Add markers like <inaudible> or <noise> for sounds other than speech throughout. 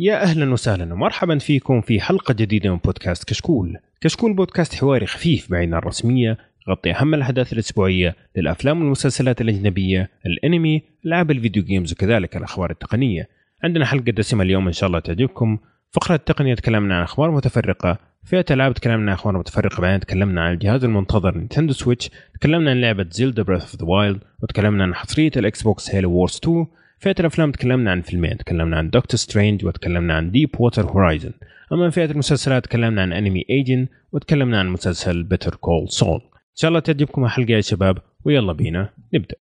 يا أهلا وسهلا ومرحبا فيكم في حلقة جديدة من بودكاست كشكول. كشكول بودكاست حواري خفيف بعيد عن الرسمية يغطي أهم الأحداث الأسبوعية للأفلام والمسلسلات الأجنبية، الأنمي، العاب ال video games وكذلك الأخبار التقنية. عندنا حلقة دسمة اليوم إن شاء الله تعجبكم. فقرة التقنية تكلمنا عن أخبار متفرقة، فئة ألعاب تكلمنا عن أخبار متفرقة بعدين تكلمنا عن الجهاز المنتظر Nintendo Switch، تكلمنا عن لعبة Zelda Breath of the Wild، وتكلمنا عن حصرية ال Xbox Halo Wars 2 فئة الأفلام تكلمنا عن فيلمين تكلمنا عن Doctor Strange وتكلمنا عن Deepwater Horizon أما فئة المسلسلات تكلمنا عن أنمي Ajin وتكلمنا عن مسلسل Better Call Saul إن شاء الله تعجبكم الحلقة يا شباب ويلا بينا نبدأ.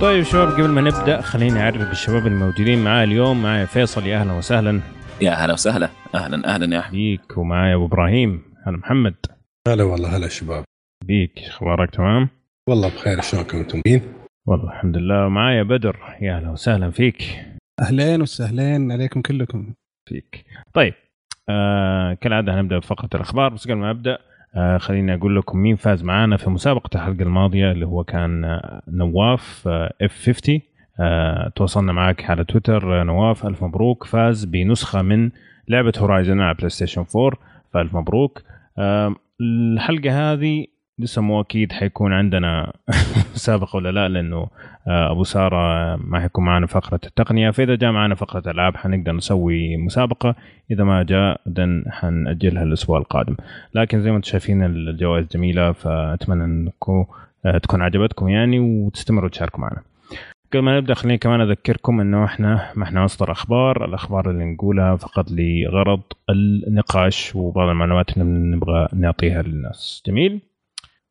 طيب شباب قبل ما نبدأ خليني أعرف بالشباب الموجودين معايا اليوم معايا فيصل يا أهلا وسهلا. يا هلا وسهلا. أهلا أهلا يا أحمد. بيك ومعايا أبو إبراهيم. هلا محمد. هلا والله هلا شباب. بيك أخبارك تمام؟ والله بخير شلونكم أنتم؟ مين؟ والله الحمد لله. ومعايا بدر. يا أهلا وسهلا فيك؟ أهلين وسهلين عليكم كلكم. فيك. طيب آه كالعادة هنبدأ بفقرة الأخبار بس قبل ما أبدأ آه خليني أقول لكم مين فاز معانا في مسابقة الحلقة الماضية اللي هو كان آه نواف F 50 آه تواصلنا معك على تويتر آه نواف ألف مبروك. فاز بنسخة من لعبة Horizon على PlayStation 4 فألف مبروك. آه الحلقة هذه لسه مو أكيد حيكون عندنا <laughs> مسابقه ولا لا لأنه أبو سارة ما حيكون معنا فقرة التقنية. فإذا جاء معنا فقرة ألعاب حنقدر نسوي مسابقة. إذا ما جاء then حنأجلها الأسبوع القادم. لكن زي ما أنتم شايفين الجوائز جميلة فأتمنى انكم تكون عجبتكم يعني وتستمروا تشاركوا معنا. قبل ما نبدأ خليني كمان أذكركم إنه إحنا ما إحنا مصدر أخبار، الأخبار اللي نقولها فقط لغرض النقاش وبعض المعلومات اللي نبغى نعطيها للناس، جميل؟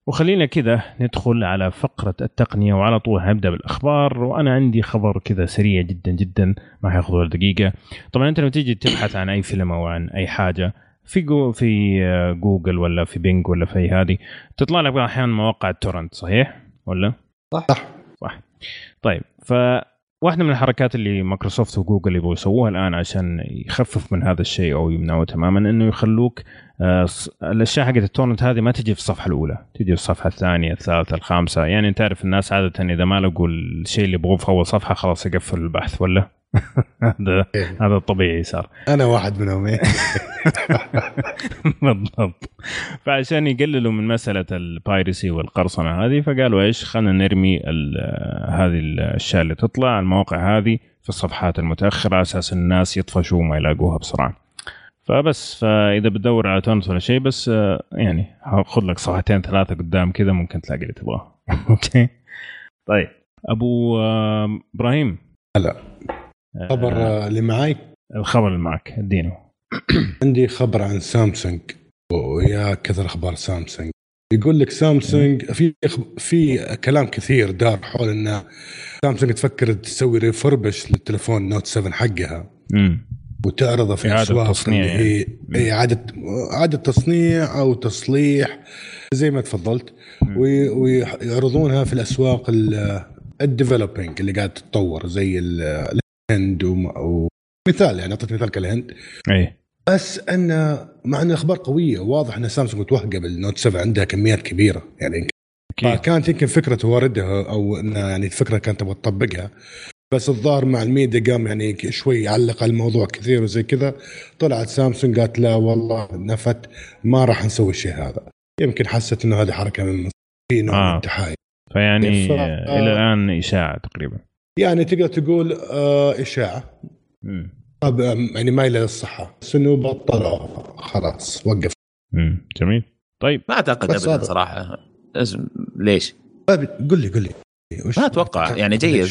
وخلينا كذا ندخل على فقرة التقنية وعلى طول هنبدأ بالأخبار. وأنا عندي خبر كذا سريع جدا جدا ما حياخذ ولا دقيقة. طبعا أنت لما تيجي تبحث عن أي فيلم أو عن أي حاجة في جو في جوجل ولا في Bing ولا في هذه تطلع لك أحيانا مواقع ال torrent صحيح؟ ولا؟ صح. صح. طيب ف واحدة من الحركات اللي Microsoft و Google يبغوا يسووها الآن عشان يخفف من هذا الشيء أو يمنعوه تماما إنه يخلوك آه الأشياء حقت ال torrent هذه ما تجي في الصفحة الأولى، تجي في الصفحة الثانية، الثالثة، الخامسة، يعني أنت تعرف الناس عادة إذا ما لقوا الشيء اللي يبغوه في أول صفحة خلاص يقفل البحث ولا؟ <laughs> هذا هذا الطبيعي صار. أنا واحد منهم إيه. <laughs> بالضبط. فعشان يقللوا من مسألة ال piracy والقرصنة هذه فقالوا إيش خلينا نرمي هذه الأشياء اللي تطلع المواقع هذه في الصفحات المتأخرة على أساس الناس يطفشوا وما يلاقوها بسرعة. فبس فإذا بتدور على torrents ولا شيء بس يعني خذ لك صفحتين ثلاثة قدام كذا ممكن تلاقي اللي تبغاه. <laughs> okay؟ طيب. أبو إبراهيم. هلا. خبر اللي معي الخبر اللي معك ادينه. <clears throat> عندي خبر عن سامسونج. ويا كثر أخبار سامسونج. يقول لك سامسونج في في كلام كثير دار حول ان سامسونج تفكر تسوي ريفربش للتليفون نوت 7 حقها. وتعرضه في اسواق تصنيع هي يعني. اعاده إعادة تصنيع أو تصليح زي ما تفضلت. ويعرضونها في الأسواق ال developing اللي قاعد تتطور زي الهند ومثال يعني أعطيت مثال كالهند. اي بس أن مع أن الأخبار قوية واضح أن سامسونج متوهقة بال Note 7 عندها كميات كبيرة يعني. فكانت يمكن فكرة واردها أو أن يعني الفكرة كانت تبغى تطبقها. بس الظاهر مع الميديا قام يعني شوي يعلق على الموضوع كثير وزي كذا. طلعت سامسونج قالت لا والله نفت ما راح نسوي الشيء هذا. يمكن حست إنه هذه حركة من في نوع آه. من التحايل فيعني ف- إلى الآن إشاعة تقريبا. يعني تقدر تقول آه إشاعة. طب يعني مايله للصحه بس انه بطلوا؟ خلاص وقف. مم. جميل. طيب. ما أعتقد ابدا هذا. صراحة. لازم ليش؟ طيب قل لي قل لي. ما أتوقع. يعني جيد.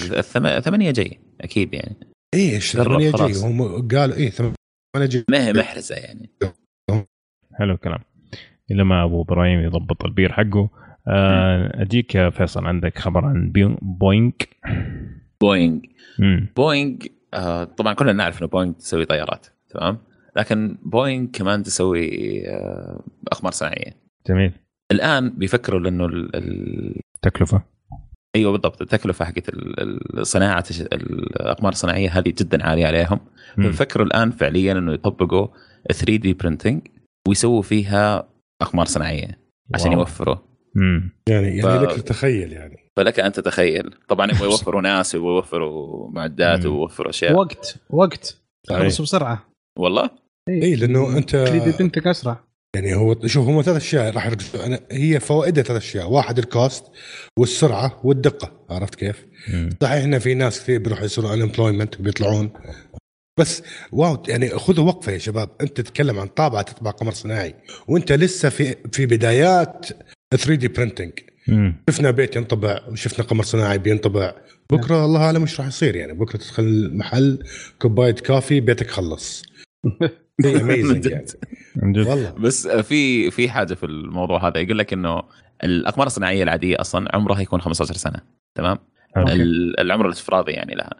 8G أكيد يعني. إيش جرب 8G خلاص. هم قالوا إيه 8G ما هي محرزة يعني. حلو الكلام. الا ما أبو إبراهيم يضبط البير حقه. آه، أجيك يا فيصل عندك خبر عن بوينغ؟ بوينغ. بوينغ آه طبعا كلنا نعرف إنه بوينغ تسوي طيارات تمام؟ لكن بوينغ كمان تسوي آه اقمار صناعية. جميل. الآن بيفكروا لأنه ال- ال- تكلفة؟ أيوه بالضبط. التكلفه حقت ال- ال- صناعه الأقمار الصناعية. هذه جدا عالية عليهم. مم. ففكروا الآن فعليا إنه يطبقوا 3D printing ويسووا فيها أقمار صناعية عشان واو. يوفروا. مم. يعني يعني ف- لك تتخيل يعني. فلك أن تتخيل. طبعا يبغوا <laughs> يوفروا ناس ويبغوا يوفروا معدات. ويوفروا أشياء. وقت وقت. بسرعة. والله؟ اي لأنه أنت 3D printing أسرع. يعني هو شوف هم ثلاث أشياء راح أنا هي فوائدها ثلاث أشياء. واحد ال cost والسرعة والدقة عرفت كيف؟ مم. صحيح هنا في ناس كثير بيروحوا يصيروا unemployment وبيطلعون بس wow يعني خذوا وقفة يا شباب. أنت تتكلم عن طابعة تطبع قمر صناعي وأنت لسه في في بدايات 3D printing مم. شفنا بيت ينطبع وشفنا قمر صناعي بينطبع. بكرة الله أعلم إيش راح يصير. يعني بكرة تدخل المحل كوبايه coffee بيتك خلص. <laughs> <laughs> Amazing. يعني. من جد. والله. بس في في حاجة في الموضوع هذا. يقول لك إنه الأقمار الصناعية العادية أصلا عمرها يكون 15 سنة تمام؟ okay. ال- العمر الافتراضي يعني لها.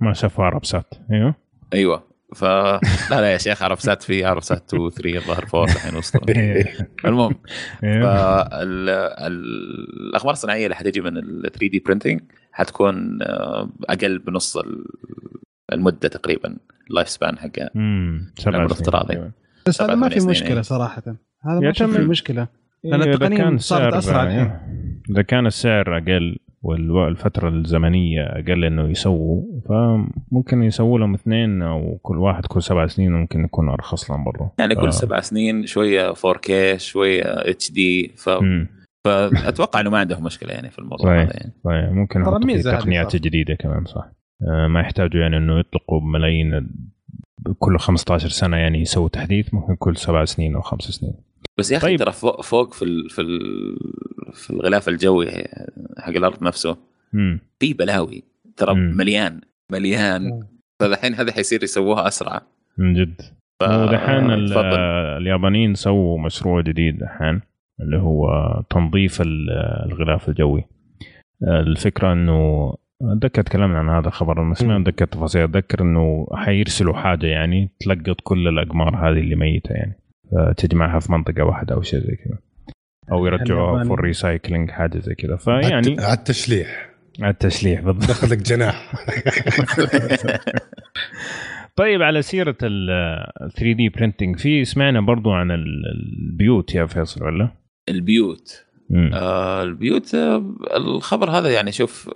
ما شافوا عرب سات. أيوه. أيوه. ف <laughs> لا لا يا شيخ عرب سات في عرب سات 2 3 الظاهر 4 الحين وصلوا. <laughs> المهم أيوه. فالاقمار الصناعية اللي حتجي من ال 3D printing حتكون آه، أقل بنص ال- المدة تقريبا ال life span حقها العمر الافتراضي. تقريباً. بس هذا ما في مشكلة يعني. صراحة هذا ما في مشكلة لأن إيه، كان صارت السعر- أسرع الحين. إذا كان السعر أقل والفترة الزمنية أقل إنه يسووا فممكن يسووا لهم اثنين أو كل واحد كل سبع سنين ممكن يكون أرخص لهم برضه يعني كل آه. سبع سنين شوية 4K شوية HD ف... مم. فأتوقع إنه ما عندهم مشكلة يعني في الموضوع صحيح. هذا يعني طيب ممكن يحطوا تقنيات. جديدة كمان صح ما يحتاجوا يعني إنه يطلقوا بملايين كل 15 سنة يعني يسووا تحديث ممكن كل سبع سنين أو خمس سنين بس يا أخي طيب. ترى فوق, فوق في ال... في ال... في الغلاف الجوي حق الأرض نفسه مم. في بلاوي ترى مم. مليان مليان فالحين هذا حيصير يسووها أسرع من جد ف... تفضل. اليابانيين سووا مشروع جديد دحين اللي هو تنظيف ال- الغلاف الجوي الفكرة إنه أتذكر تكلمنا عن هذا الخبر بس ما أتذكر تفاصيل أتذكر إنه حيرسلوا حاجة يعني تلقط كل الأقمار هذه اللي ميتة يعني. تجمعها في منطقة واحدة أو شيء زي كذا. أو يرجعوها. for recycling حاجة زي كذا. يعني فيعني على التشليح. على التشليح بالضبط. دخل لك جناح. <laughs> طيب على سيرة ال 3D printing في سمعنا برضو عن ال- البيوت يا فيصل ولا؟ البيوت. آه البيوت آه الخبر هذا يعني شوف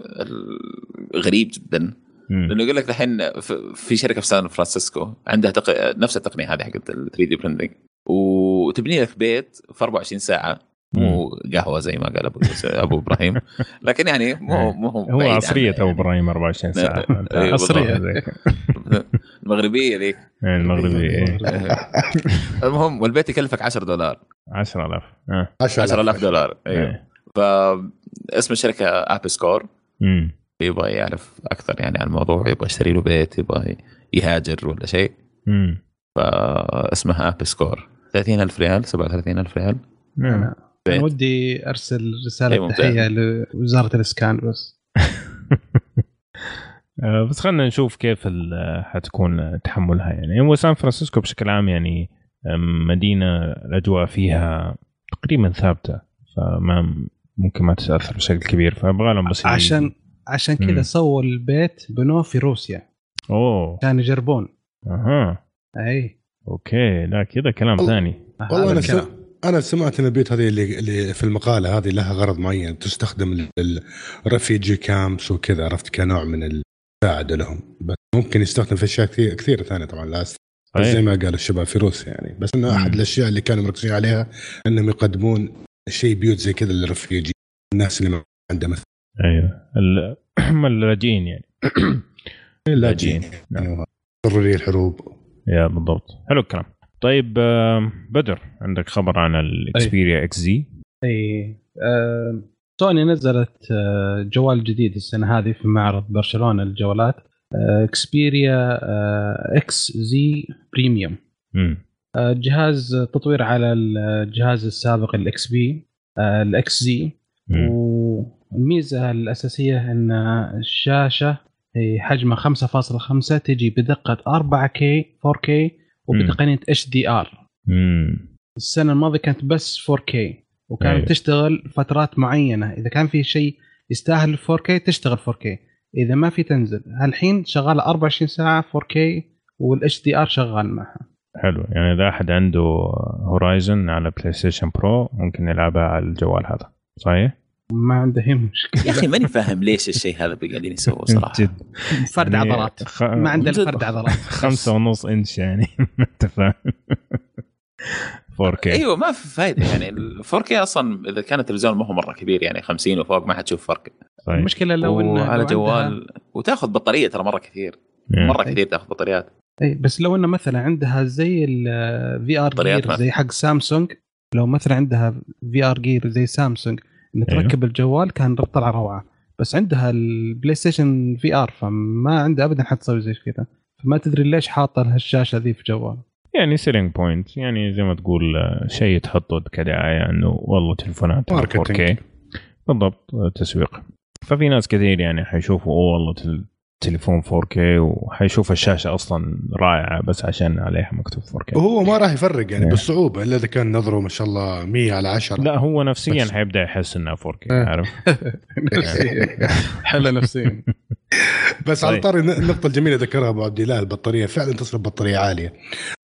غريب جدا. مم. لأنه يقول لك الحين في- شركة في سان فرانسيسكو عندها تق... نفس التقنية هذه حقت ال 3D printing وتبني لك بيت في 24 ساعة. مو قهوة زي ما قال أبو أبو إبراهيم لكن يعني مو مو هو عصرية أبو يعني. إبراهيم 24 ساعة. <laughs> أيوة عصرية. بالضبط. <laughs> المغربية ذيك إيه، المغربي إيه. <laughs> المهم والبيت يكلفك 10 دولار 10000 آه 10000 دولار أيوه إيه. فاسم الشركة Apis Cor. يبغى يعرف أكثر يعني عن الموضوع يبغى يشتري له بيت يبغى يهاجر ولا شيء. فاسمها Apis Cor 30000 ريال 37000 ريال نعم. أنا بيت. ودي أرسل رسالة ممتاز. تحية لوزارة الإسكان بس <laughs> آه، بس خلينا نشوف كيف ال- حتكون تحملها يعني هو سان فرانسيسكو بشكل عام يعني مدينة الأجواء فيها تقريبا ثابتة فما ممكن ما تتأثر بشكل كبير فأبغى لهم بس عشان عشان. كذا سووا البيت بنوه في روسيا أوه كان يجربون أها أي okay لا كذا كلام ثاني والله أنا. أنا سمعت إن البيوت هذه اللي, اللي في المقالة هذه لها غرض معين تستخدم لل refugee camps وكذا عرفت؟ كنوع من المساعدة لهم. بس ممكن يستخدم في أشياء كثير كثيرة ثانية طبعا لا زي. ما قال الشباب في روسيا يعني. بس إنه أحد. الأشياء اللي كانوا مركزين عليها إنهم يقدمون شيء بيوت زي كذا لل refugee الناس اللي ما عندها مثلا أيوه. <clears throat> هم اللاجئين يعني. لاجئين نعم. يعني ضروري الحروب. يا بالضبط. حلو الكلام. طيب آه، بدر عندك خبر عن ال Xperia XZ أي آه، سوني نزلت آه، جوال جديد السنة هذه في معرض برشلونة للجوالات Xperia XZ Premium جهاز تطوير على الجهاز السابق ال XP ال XZ والميزة الأساسية إن الشاشة حجمها 5.5 تجي بدقة 4K 4K وبتقنيه HDR السنة الماضية كانت بس 4K وكانت أيوة. تشتغل فترات معينة. إذا كان في شيء يستاهل 4K تشتغل 4K إذا ما في تنزل. الحين شغالة 24 ساعة 4K والاتش دي ار شغال معها. حلو. يعني إذا أحد عنده Horizon على PlayStation Pro ممكن يلعبها على الجوال هذا. صحيح؟ ما عنده اي مشكلة. يا أخي ماني فاهم ليش الشيء هذا قاعدين يسووه صراحة. جد فرد يعني عضلات. خ... ما عنده جد. فرد عضلات. <laughs> خمسة ونص إنش يعني. <laughs> أنت فاهم. 4K أيوه ما في فائده يعني. ال 4K أصلا إذا كان التلفزيون ما هو مرة كبير يعني 50 وفوق ما حتشوف فرق صحيح المشكلة لو إنه عندها- جوال. وتأخذ بطارية ترى مرة كثير. مرة كثير تأخذ بطاريات. اي بس لو إنه مثلا عندها زي ال VR بطاريات Gear زي حق سامسونج لو مثلا عندها VR Gear زي سامسونج. تركب الجوال كان طلع روعة. بس عندها البلاي ستيشن VR فما عندها ابدا حتسوي زي كذا. فما تدري ليش حاطه الشاشه ذي في جوال. يعني selling point يعني زي ما تقول آه، شيء تحطه كدعاية إنه والله تليفونات marketing. 4K بالضبط آه، تسويق. ففي ناس كثير يعني حيشوفوا أوه والله تليفون 4K وحيشوف الشاشة أصلا رائعة بس عشان عليها مكتوب 4K وهو ما راح يفرق يعني إيه. بالصعوبة إلا إذا كان نظره ما شاء الله 100 على 10 لا هو نفسيا بس. حيبدأ يحس انها 4K إيه. عارف حلا <laughs> نفسيا <laughs> بس على طيب. طاري النقطة الجميلة ذكرها أبو عبد الله البطارية فعلا تصرف بطارية عالية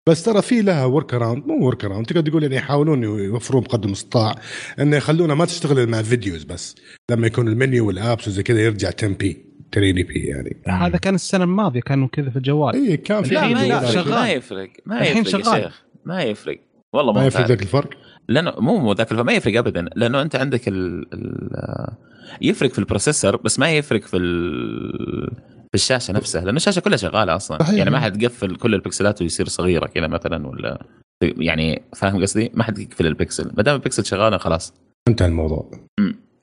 بس ترى في لها workaround مو workaround تقدر تقول يعني يحاولون يوفرون بقدر المستطاع إنه يخلونها ما تشتغل مع videos بس لما يكون ال menu وال apps وزي كذا يرجع 10 بي 10 بي يعني. هذا كان السنة الماضية كانوا كذا في الجوال. اي كان في الحين ما لا، يفرق شغال. ما يفرق ما الحين يفرق يا شغال. شيخ ما يفرق. والله ما ما يفرق ذاك الفرق؟ لأنه مو مو ذاك الف- ما يفرق ابدا. لأنه أنت عندك ال ال يفرق في ال processor بس ما يفرق في ال في الشاشة نفسها لأنه الشاشة كلها شغالة أصلا. صحيح. يعني ما حتقفل كل البكسلات ويصير صغيرة كذا مثلا ولا يعني فاهم قصدي؟ ما حد يقفل البكسل. ما دام البكسل شغالة خلاص. انتهى الموضوع.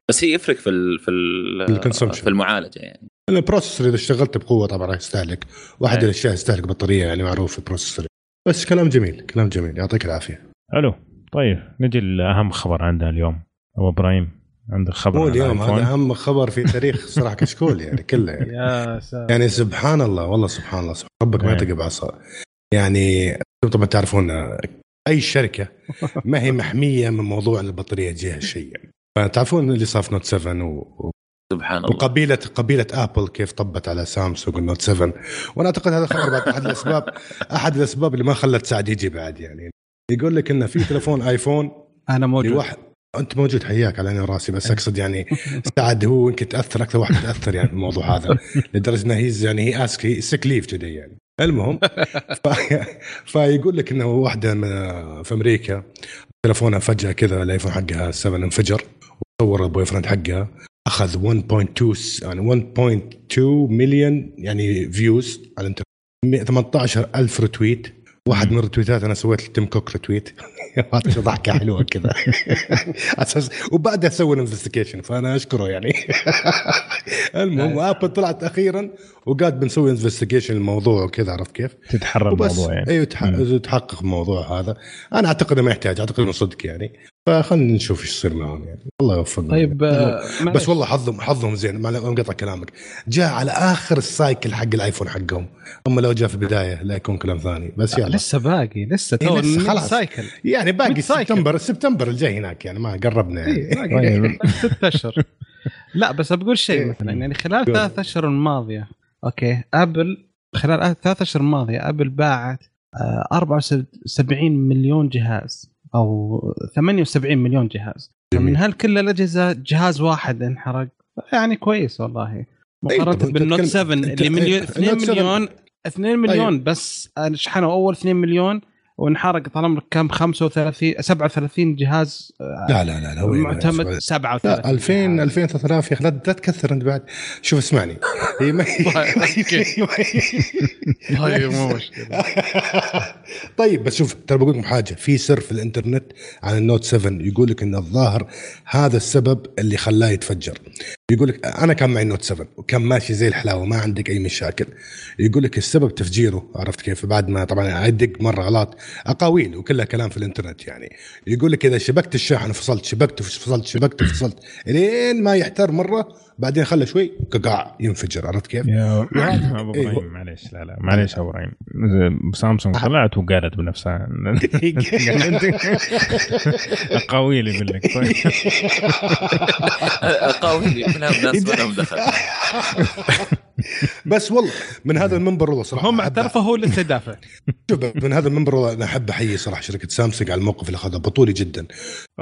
بس هي يفرق في ال في ال ال consumption. في المعالجة يعني. ال processor إذا اشتغلت بقوة طبعا راح يستهلك. واحد إيه. الأشياء يستهلك بطارية يعني معروف في ال processor بس كلام جميل كلام جميل. يعطيك العافية. حلو. طيب نجي لأهم خبر عندنا اليوم. أبو إبراهيم عندك خبر مو اليوم؟ هذا أهم خبر في تاريخ <laughs> صراحة كشكول يعني كله يعني. يا ساتر. يعني سبحان الله والله سبحان الله سبحان ربك ما. يطق بعصا يعني أنتم طبعا تعرفون أي شركة <laughs> ما هي محمية من موضوع ان البطارية تجيها شيء يعني. فتعرفون اللي صار في نوت 7 و... سبحان الله. وقبيله قبيلة آبل كيف طبت على سامسونج والنوت 7 وأنا أعتقد هذا خبر بعد أحد الاسباب أحد الأسباب اللي ما خلت سعد يجي بعد يعني. يقول لك انه في تليفون آيفون أنا موجود. لواحد أنت موجود حياك على عيني وراسي بس أقصد يعني سعد هو يمكن تأثر أكثر واحد تاثر يعني بالموضوع هذا لدرجة إنه he's يعني he ask he sick leave يعني. المهم ف... فيقول لك إنه واحدة من في أمريكا تلفونها فجأة كذا الآيفون حقها 7 انفجر وصور ال boyfriend حقها. أخذ 1.2 يعني 1.2 مليون يعني views على الانترنت 18 ألف retweet واحد من الرتويتات أنا سويت لتيم كوك retweet <laughs> هذا ضحكة حلوة كذا. <laughs> أساس وبعدها سوى investigation فأنا أشكره يعني. <laughs> المهم ابل طلعت أخيرا وقالت بنسوي investigation الموضوع وكذا عرفت كيف؟ تتحرى الموضوع يعني. أيوه. تحقق الموضوع هذا. أنا أعتقد ما يحتاج أعتقد إنه صدق يعني. فخلينا نشوف إيش يصير معهم يعني. الله يوفقهم طيب آه، بس. والله حظهم حظهم زين. ما انقطع كلامك. جاء على آخر ال cycle حق الآيفون حقهم. اما لو جاء في البداية لا يكون كلام ثاني. بس يلا. لسه باقي لسه إيه، تو لسه خلاص. cycle. يعني باقي. سبتمبر سبتمبر الجاي هناك يعني. ما قربنا يعني. إيه، طيب. <laughs> ست أشهر. لا بس بقول شيء إيه. مثلا. يعني خلال. ثلاث أشهر الماضية okay آبل خلال ثلاث أشهر الماضية آبل باعت آه، 74 مليون جهاز. أو 78 مليون جهاز. من هالكل الأجهزة جهاز واحد انحرق؟ يعني كويس والله. طب مقارنه بالنوت تتكلم- 7 أنت- اللي مليون النوت 2 7 مليون 2 مليون بس شحنوا أول 2 مليون وانحرق طال عمرك كم؟ 35 37 جهاز آه، لا لا لا لا معتمد لا 37 2000 2000 3000 يا أخي لا لا تكثر أنت بعد. شوف اسمعني. هي ما طيب <laughs> <laughs> <laughs> مو مشكلة. طيب بس شوف ترى بقول لكم حاجة. في سر في الإنترنت عن النوت 7 يقول لك إن الظاهر هذا السبب اللي خلاه يتفجر. يقول لك أنا كان معي النوت 7 وكان ماشي زي الحلاوة ما عندك أي مشاكل. يقول لك السبب تفجيره عرفت كيف؟ بعد ما طبعا ادق مرة غلط. أقاويل وكلها كلام في الإنترنت يعني. يقول لك إذا شبكت الشاحن فصلت شبكت فصلت شبكت فصلت لين ما يحتر مرة بعدين خلى شوي ققع ينفجر عرفت كيف؟ يا أبو إيه. إبراهيم معليش لا لا معليش أبو إبراهيم. سامسونج طلعت وقالت بنفسها. <laughs> أقاويل يقول لك طيب. <laughs> أقاويل منها ناس ما لهم دخل. <laughs> بس والله من هذا المنبر والله صراحة هم اعترفوا هو لسه يدافع <laughs> شوف من هذا المنبر والله أنا احب احيي صراحة شركة سامسونج على الموقف اللي أخذه بطولي جدا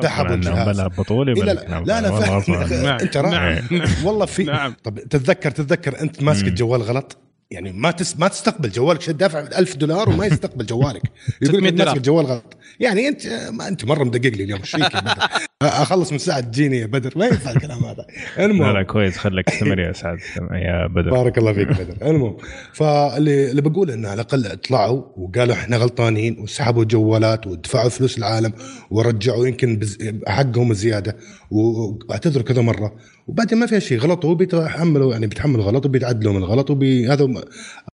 سحبوا الجهاز بطولي إيه لا. لا, لا, عني. <laughs> أنت رائع نعم. والله في نعم. طب تتذكر تتذكر أنت ماسك. الجوال غلط يعني ما تس ما تستقبل جوالك شد دافع 1000 دولار وما يستقبل جوالك <laughs> يقول 600 لك ماسك. الجوال غلط يعني انت ما انت مرة مدقق لي اليوم إيش فيك يا بدر؟ أخلص من ساعة تجيني يا بدر. ما ينفع الكلام هذا. لا لا المهم كويس. خليك استمر يا سعد. يا بدر. بارك الله فيك بدر. المهم فاللي اللي بقول إنه على الأقل طلعوا وقالوا إحنا غلطانين وسحبوا الجوالات ودفعوا فلوس العالم ورجعوا يمكن بز... حقهم زيادة. واعتذروا كذا مرة. وبعدين ما فيها شيء. غلطوا وبيتحملوا يعني بيتحملوا غلط وبيتعدلوا من الغلط وبي هذا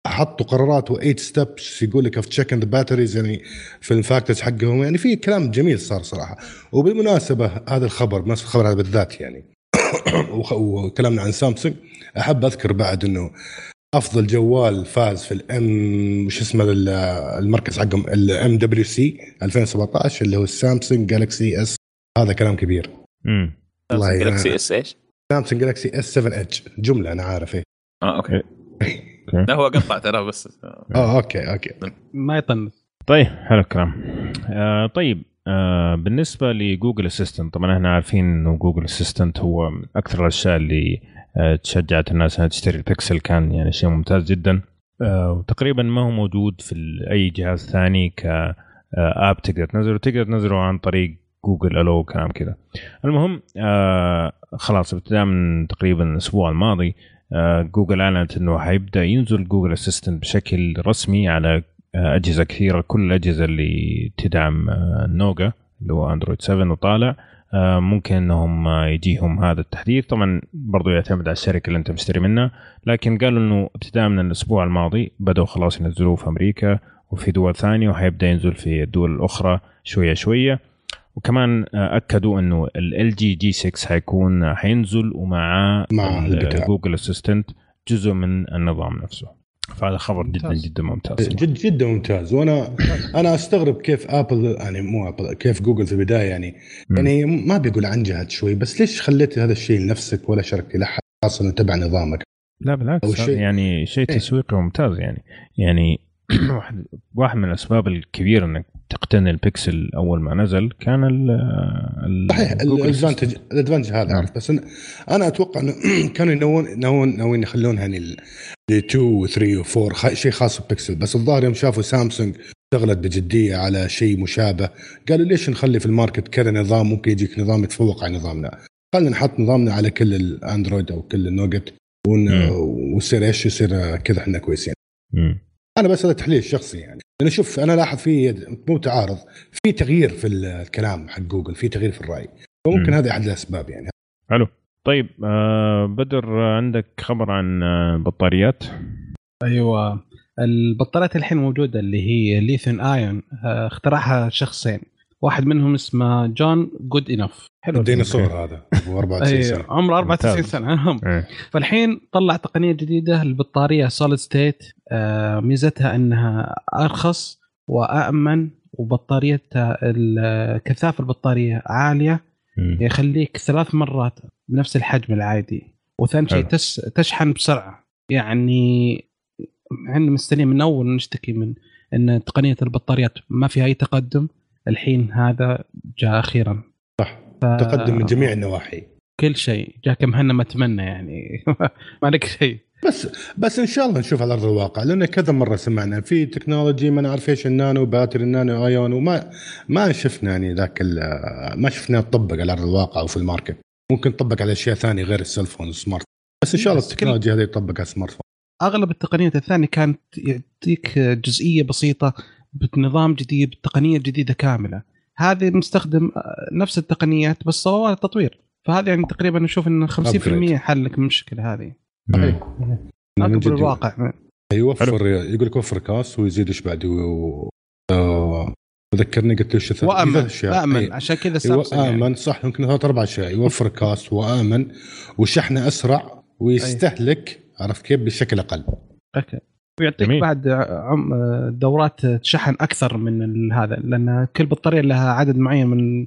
حطوا قرارات و8 steps يقول لك في check the batteries يعني في ال factors حقهم. يعني في كلام جميل صار صراحة. وبالمناسبة هذا الخبر بالنسبة الخبر هذا بالذات يعني <coughs> وكلامنا عن سامسونج أحب أذكر بعد إنه أفضل جوال فاز في ال M وش اسمه ال- المركز حقهم ال MWC 2017 اللي هو السامسونج جالكسي اس هذا كلام كبير. مم. والله جالكسي اس إيش؟ سامسونج جالكسي S7 edge. جملة أنا عارف إيه. آه okay. <laughs> okay. لا هو قطع ترى بس. آه okay okay. ما يطنز طيب حلو الكلام آه طيب آه بالنسبة لجوجل اسيستنت طبعا إحنا عارفين إنه جوجل اسيستنت هو أكثر الأشياء اللي آه تشجعت الناس إنها تشتري البيكسل كان يعني شيء ممتاز جدا. آه وتقريبا ما هو موجود في أي جهاز ثاني كاب تقدر تنزله. تقدر تنزله عن طريق جوجل ألو كلام كذا. المهم آه خلاص ابتداء من تقريبا الأسبوع الماضي آه جوجل أعلنت إنه حيبدأ ينزل جوجل اسيستنت بشكل رسمي على آه، أجهزة كثيرة كل الأجهزة اللي تدعم آه، نوغا اللي هو أندرويد 7 وطالع آه، ممكن إنهم آه، يجيهم هذا التحديث. طبعا برضو يعتمد على الشركة اللي أنت مشتري منها. لكن قالوا إنه ابتداء من الأسبوع الماضي بدأوا خلاص ينزلوه في أمريكا وفي دول ثانية وحيبدأ ينزل في الدول الأخرى شوية شوية. وكمان أكدوا إنه ال G G6 حيكون حينزل ومعاه مع. جوجل اسيستنت جزء من النظام نفسه. فهذا خبر جدا ممتاز. جدا ممتاز جد جدا ممتاز وأنا أنا أستغرب كيف ابل يعني مو ابل كيف جوجل في البداية يعني مم. يعني ما بيقول عنجهت شوي بس ليش خليت هذا الشيء لنفسك ولا شاركت لحد خاصه إنه تبع نظامك لا بالعكس شيء- يعني شيء إيه. تسويقي ممتاز يعني يعني <clears throat> واحد واحد من الأسباب الكبيرة إنك تقتني البكسل أول ما نزل كان ال صحيح ال advantage ال advantage هذا نعم. عارف بس أنا, أنا أتوقع إنه <clears throat> كانوا ينوون ناويين ناويين يخلونها يعني ل 2 و 3 و 4 خ- شيء خاص ببكسل بس الظاهر يوم شافوا سامسونج اشتغلت بجدية على شيء مشابه قالوا ليش نخلي في ال market كذا نظام؟ ممكن يجيك نظام يتفوق على نظامنا. خلينا نحط نظامنا على كل الاندرويد أو كل النوجت. ويصير إيش؟ يصير كذا إحنا كويسين. مم. أنا بس هذا تحليل شخصي يعني. لأن شوف أنا لاحظ في مو تعارض في تغيير في الكلام حق جوجل في تغيير في الرأي. فممكن مم. هذه أحد الأسباب يعني. حلو. طيب آه بدر عندك خبر عن آه، بطاريات؟ أيوه. البطاريات الحين موجودة اللي هي ليثيوم ايون آه، اخترعها شخصين. واحد منهم اسمه جون Goodenough. حلو. الديناصور هذا أبو 94 اي سنة. عمره 94 ممتاز. سنة إيه. فالحين طلع تقنية جديدة البطاريه solid state ميزتها إنها أرخص وامن وبطاريتها ال- كثافة البطارية عالية. يخليك ثلاث مرات بنفس الحجم العادي. وثاني شيء تشحن بسرعة. يعني إحنا مستنيين من أول نشتكي من إن تقنية البطاريات ما فيها أي تقدم. الحين هذا جاء أخيرا. صح. ف... تقدم من جميع النواحي. كل شيء. جاك مهنا أتمنى يعني. <laughs> ما لك شيء. بس بس إن شاء الله نشوف على أرض الواقع لأن كذا مرة سمعنا في technology ما نعرف إيش ال nano battery ال nano ion وما ما شفنا يعني ذاك ال- ما شفنا تطبق على أرض الواقع أو في ال market. ممكن تطبق على أشياء ثانية غير ال cellphone وال smart بس إن شاء الله التكنولوجيا هذه تطبق على ال smartphone. أغلب التقنيات الثانية كانت يعطيك جزئية بسيطة بنظام جديد بتقنيه جديدة كاملة. هذه مستخدم نفس التقنيات بس صار تطوير فهذا يعني تقريبا نشوف إن 50% حل لك من المشكلة هذه. مم. من اقرب جد الواقع. يوفر يقول لك وفر كاس ويزيد إيش بعد و... آه، ذكرني قلت له شو وأمن امن عشان كذا سامسونج يعني. آمن. صح يمكن ثلاث أربع أشياء. يوفر كاست وآمن وشحنة أسرع ويستهلك عرفت كيف؟ بشكل أقل. أوكي. ويعطيك جميل. بعد عم دورات شحن أكثر من هذا لأن كل بطارية لها عدد معين من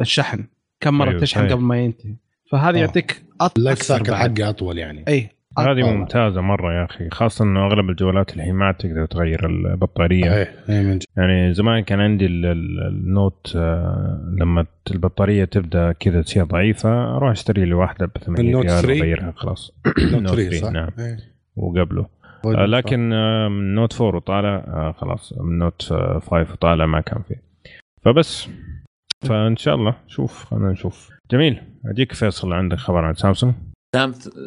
الشحن. كم مرة أيوه تشحن قبل ما ينتهي. فهذا يعطيك أكثر حقه أطول يعني. اي هذه ممتازة مرة يا أخي خاصة إنه أغلب الجوالات الحين ما تقدر تغير البطارية. إيه إيه يعني زمان كان عندي ال Note آه، لما البطارية تبدأ كذا تصير ضعيفة أروح أشتري لي واحدة ب 8 ريال وأغيرها خلاص. Note 3 صح؟ نعم. إيه. وقبله. آه لكن آه من Note 4 وطالع آه خلاص من Note 5 وطالع ما كان فيه. فبس. فإن شاء الله شوف خلينا نشوف. جميل. أديك فيصل عندك خبر عن سامسونج؟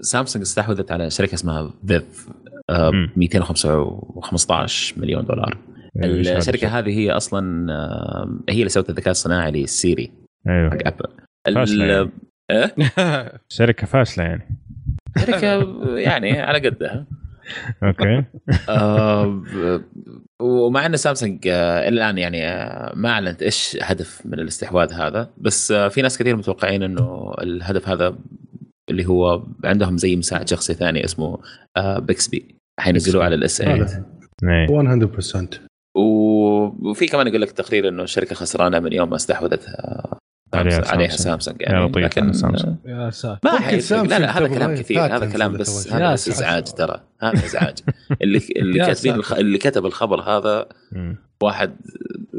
سامسونج استحوذت على شركة اسمها Viv آه 215 مليون دولار. إيه، الشركة هذه هي أصلا آه هي اللي سوت الذكاء الصناعي لل Siri أيوه. حق Apple فاشلة يعني. إيه؟ شركة فاشلة يعني. شركة يعني على قدها. أوكي. آه ومع إن سامسونج آه الآن يعني آه ما أعلنت إيش هدف من الاستحواذ هذا بس في ناس كثير متوقعين إنه الهدف هذا اللي هو عندهم زي مساعد شخصي ثاني اسمه Bixby حينزلوه على ال S8 100% وفي كمان يقول لك تقرير إنه الشركة خسرانة من يوم ما استحوذت عليها عليها سامسونج يعني. لطيف لكن سامسونج. يا ساتر. ما حيفرق لا لا هذا كلام كثير هذا كلام بس هذا بس إزعاج ترى. هذا إزعاج. اللي اللي <laughs> كاتبين اللي كتب الخبر هذا واحد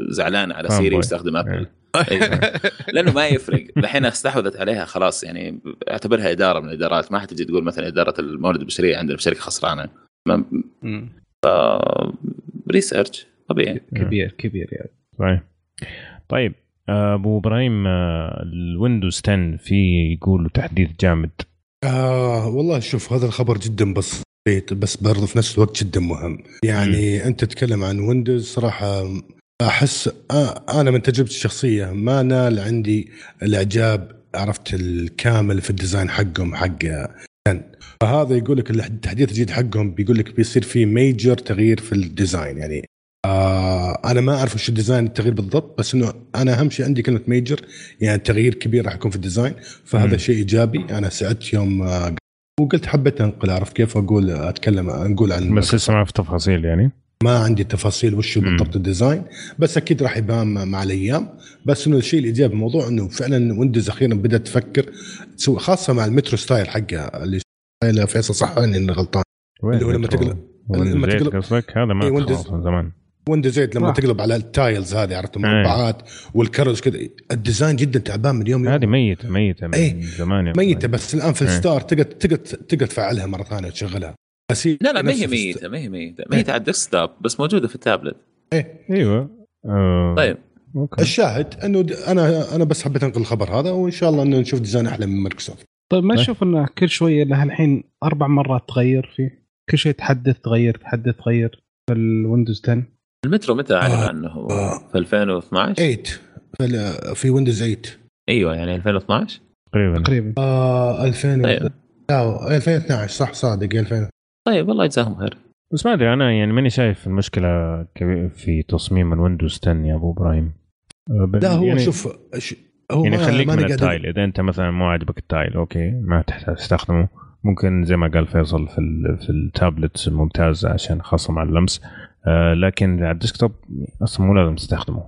زعلان على Siri يستخدم Apple أيوة. <laughs> لأنه ما يفرق. الحين استحوذت عليها خلاص يعني أعتبرها إدارة من الإدارات. ما حتجي تقول مثلا إدارة الموارد البشرية عندنا في شركه خسرانة. ما ف research طبيعي. كبير كبير يعني. طيب طيب. أبو إبراهيم آه، ال Windows 10 في يقولوا تحديث جامد. آه والله شوف هذا الخبر جدا بسيط بس برضه في نفس الوقت جدا مهم. يعني م. أنت تتكلم عن Windows صراحة أحس آه أنا من تجربتي الشخصية ما نال عندي الإعجاب عرفت الكامل في ال design حقهم حق 10 فهذا يقول لك التحديث الجديد حقهم بيقول لك بيصير في major تغيير في ال design يعني آه أنا ما أعرف وش ال design التغيير بالضبط بس إنه أنا أهم شيء عندي كلمة major يعني تغيير كبير راح يكون في ال design فهذا. شيء إيجابي. أنا سعدت يوم آه وقلت حبيت أنقل اعرف كيف أقول أتكلم نقول عن بس لسه ما في تفاصيل يعني؟ ما عندي تفاصيل وش بالضبط ال design بس أكيد راح يبان مع الأيام. بس إنه الشيء الإيجابي بالموضوع إنه فعلا Windows أخيرا بدأت تفكر تسوي خاصة مع ال Metro style حقها اللي فيصل صح اني غلطان. اللي هو لما تقلب لما تقلب هذا ما من زمان. Windows 8 لما تقلب على ال tiles هذه عرفت؟ المربعات والكرز كذا. ال design جدا تعبان من يوم هذه ميتة ميتة من إيه. زمان ميتة بس الآن في ال start تقدر تقدر تقدر تفعلها مرة ثانية وتشغلها. بس لا لا ما هي ميتة ما هي ميتة. ميته على ال desktop بس موجودة في التابلت. إيه. أيوه. آه. طيب. أوكي. الشاهد أنه أنا أنا بس حبيت أنقل الخبر هذا وإن شاء الله إنه نشوف design أحلى من مايكروسوفت. طيب ما تشوف إنه كل شوية له الحين أربع مرات تغير فيه. كل شيء تحدث تغير تحدث تغير في ال Windows 10 المترو متى أعلن آه عنه؟ هو آه. في 2012 8 في, في Windows 8 أيوه يعني 2012 تقريبا. تقريبا. آه 2000 طيب. 2012 صح صادق 2000 طيب والله يجزاهم خير. بس ما أدري أنا يعني ماني شايف المشكلة في تصميم ال Windows 10 يا أبو إبراهيم. آه، لا هو يعني شوف هو يعني خليك من ال tile. إذا أنت مثلا مو عاجبك ال tile أوكي ما تحتاج تستخدمه. ممكن زي ما قال فيصل في في التابلت ممتاز عشان خاصة مع اللمس. لكن على ال desktop أصلا مو لازم تستخدمه.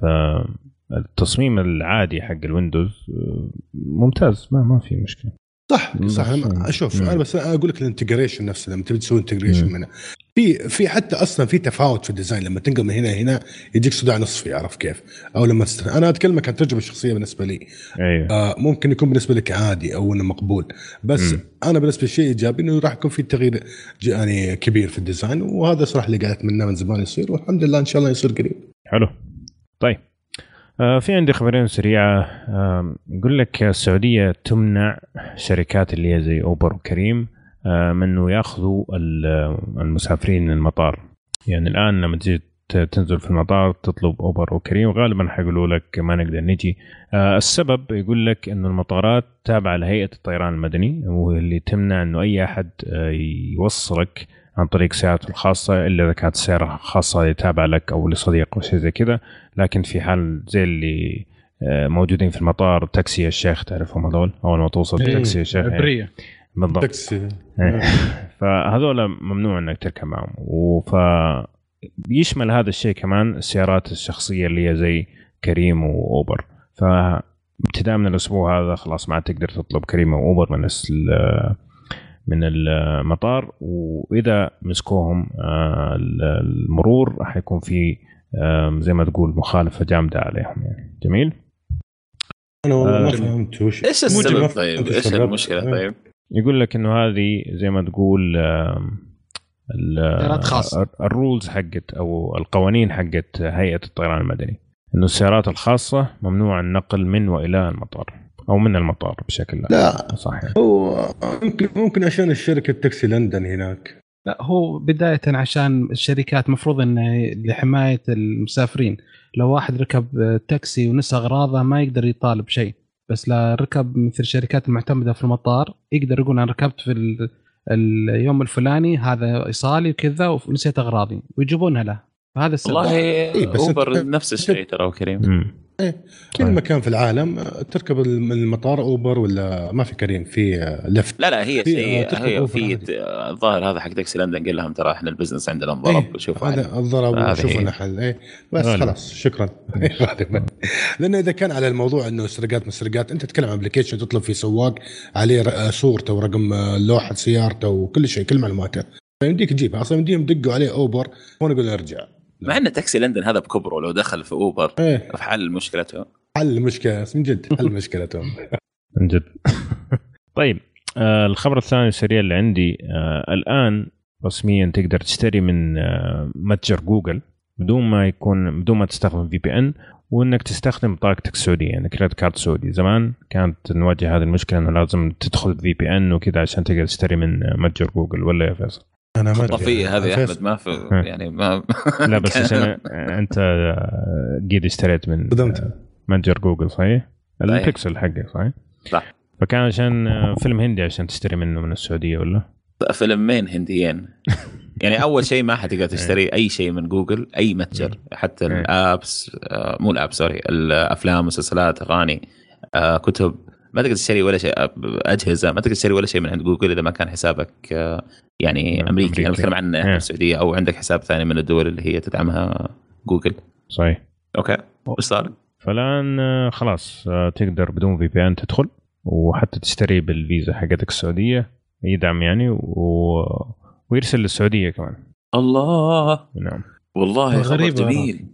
فالتصميم العادي حق ال Windows آه، ممتاز ما ما في مشكلة. صح صح. أشوف أنا بس أقول لك ال integration نفسه لما تبي تسوي integration منه في في حتى أصلا في تفاوت في ال design لما تنقل من هنا هنا يجيك صداع نصفي عرف كيف؟ أو لما تست... أنا أتكلمك عن تجربة شخصية بالنسبة لي. أيوه. آه ممكن يكون بالنسبة لك عادي أو إنه مقبول. بس مم. أنا بالنسبة لي شيء إيجابي إنه راح يكون في تغيير يعني كبير في ال design وهذا صراحة اللي قاعد أتمناه من زمان يصير والحمد لله إن شاء الله يصير قريب. حلو. طيب. في عندي خبرين سريعة. آه يقول لك السعودية تمنع شركات اللي هي زي اوبر وكريم آه من إنه يأخذوا المسافرين من المطار يعني الآن لما تجي تنزل في المطار تطلب أوبر وكريم غالبا حيقولوا لك ما نقدر نجي. آه السبب يقول لك إنه المطارات تابعة لهيئة الطيران المدني واللي تمنع إنه أي أحد آه يوصلك عن طريق سيارته الخاصة إلا إذا كانت السياره خاصة تابعه لك أو لصديق أو شيء زي كذا. لكن في حال زي اللي آه، موجودين في المطار تاكسي الشيخ تعرفهم هذول؟ أول ما توصل إيه، تاكسي الشيخ يعني بريه بالضبط. تاكسي. إيه. <laughs> فهذول ممنوع إنك تركب معهم. وف يشمل هذا الشيء كمان السيارات الشخصية اللي هي زي كريم وأوبر. فابتداء من الأسبوع هذا خلاص ما عاد تقدر تطلب كريم وأوبر من من المطار وإذا مسكوهم آه، المرور راح يكون في آه، زي ما تقول مخالفة جامدة عليهم يعني جميل أنا والله ما آه، فهمت وش إيش السبب طيب؟ إيش. المشكلة. طيب؟ يقول لك إنه هذه زي ما تقول خاصة. الرولز حقت أو القوانين حقت هيئة الطيران المدني إنه السيارات الخاصة ممنوع النقل من وإلى المطار أو من المطار بشكل لا. صح يعني. هو ممكن ممكن عشان الشركة تاكسي لندن هناك. لا هو بداية عشان الشركات مفروض انه لحماية المسافرين. لو واحد ركب تاكسي ونسى أغراضه ما يقدر يطالب شيء. بس لا ركب مثل الشركات المعتمده في المطار يقدر يقول أنا ركبت في ال- اليوم الفلاني هذا إيصالي وكذا ونسيت أغراضي. ويجيبونها له. فهذا السبب. والله إيه، بس اوبر نفس الشيء ترى كريم. مم. كل طيب. مكان في العالم تركب من المطار أوبر ولا ما في كريم في ليفت لا لا هي في- آه، هي في. آه، الظاهر هذا حق تاكسي لندن قال لهم ترى إحنا ال business عندنا انضرب إيه، شوف هذا الضرب هذه وشوف هي. لنا حل إيه بس غالب. خلاص شكرا <laughs> <laughs> لأنه إذا كان على الموضوع إنه سرقات مسرقات أنت تتكلم عن application تطلب فيه سواق عليه صورته ورقم آه، لوحة سيارته وكل شيء كل معلوماته فيمديك تجيبها أصلا يمديهم يدقوا عليه أوبر هون يقول ارجع مع إن تاكسي لندن هذا بكبره لو دخل في أوبر إيه. في حل مشكلته. حل المشكلة من جد حل <laughs> مشكلتهم من جد. <laughs> طيب آه الخبر الثاني السريع اللي عندي آه الآن رسميا تقدر تشتري من آه متجر جوجل بدون ما يكون بدون ما تستخدم VPN وإنك تستخدم بطاقتك السعودية يعني credit card سعودي. زمان كانت نواجه هذه المشكلة إنه لازم تدخل VPN وكذا عشان تقدر تشتري من آه، متجر جوجل ولا يا فيصل؟ أنا ما أدري. طفيه هذه يا. أحمد ما في. يعني ما لا بس عشان أنت آه، قد اشتريت من صدمت. آه، متجر جوجل صحيح؟ البيكسل حقك صحيح؟ صح. فكان عشان آه، فيلم هندي عشان تشتري منه من السعودية ولا؟ فيلمين هنديين <laughs> يعني أول شيء ما حتقدر تشتري أي شيء من جوجل أي متجر حتى. ال apps مو ال app sorry الأفلام مسلسلات أغاني كتب ما تقدر تشتري ولا شيء أجهزة ما تقدر تشتري ولا شيء من عند جوجل اذا ما كان حسابك آه، يعني نعم، أمريكي أمريكي. أنا بتكلم عن إيه. السعودية أو عندك حساب ثاني من الدول اللي هي تدعمها جوجل صحيح okay وش صار؟ فالآن آه، خلاص آه، تقدر بدون VPN تدخل وحتى تشتري بالفيزا حقتك السعودية يدعم يعني و... ويرسل للسعودية كمان الله نعم والله خبر غريبة. جميل.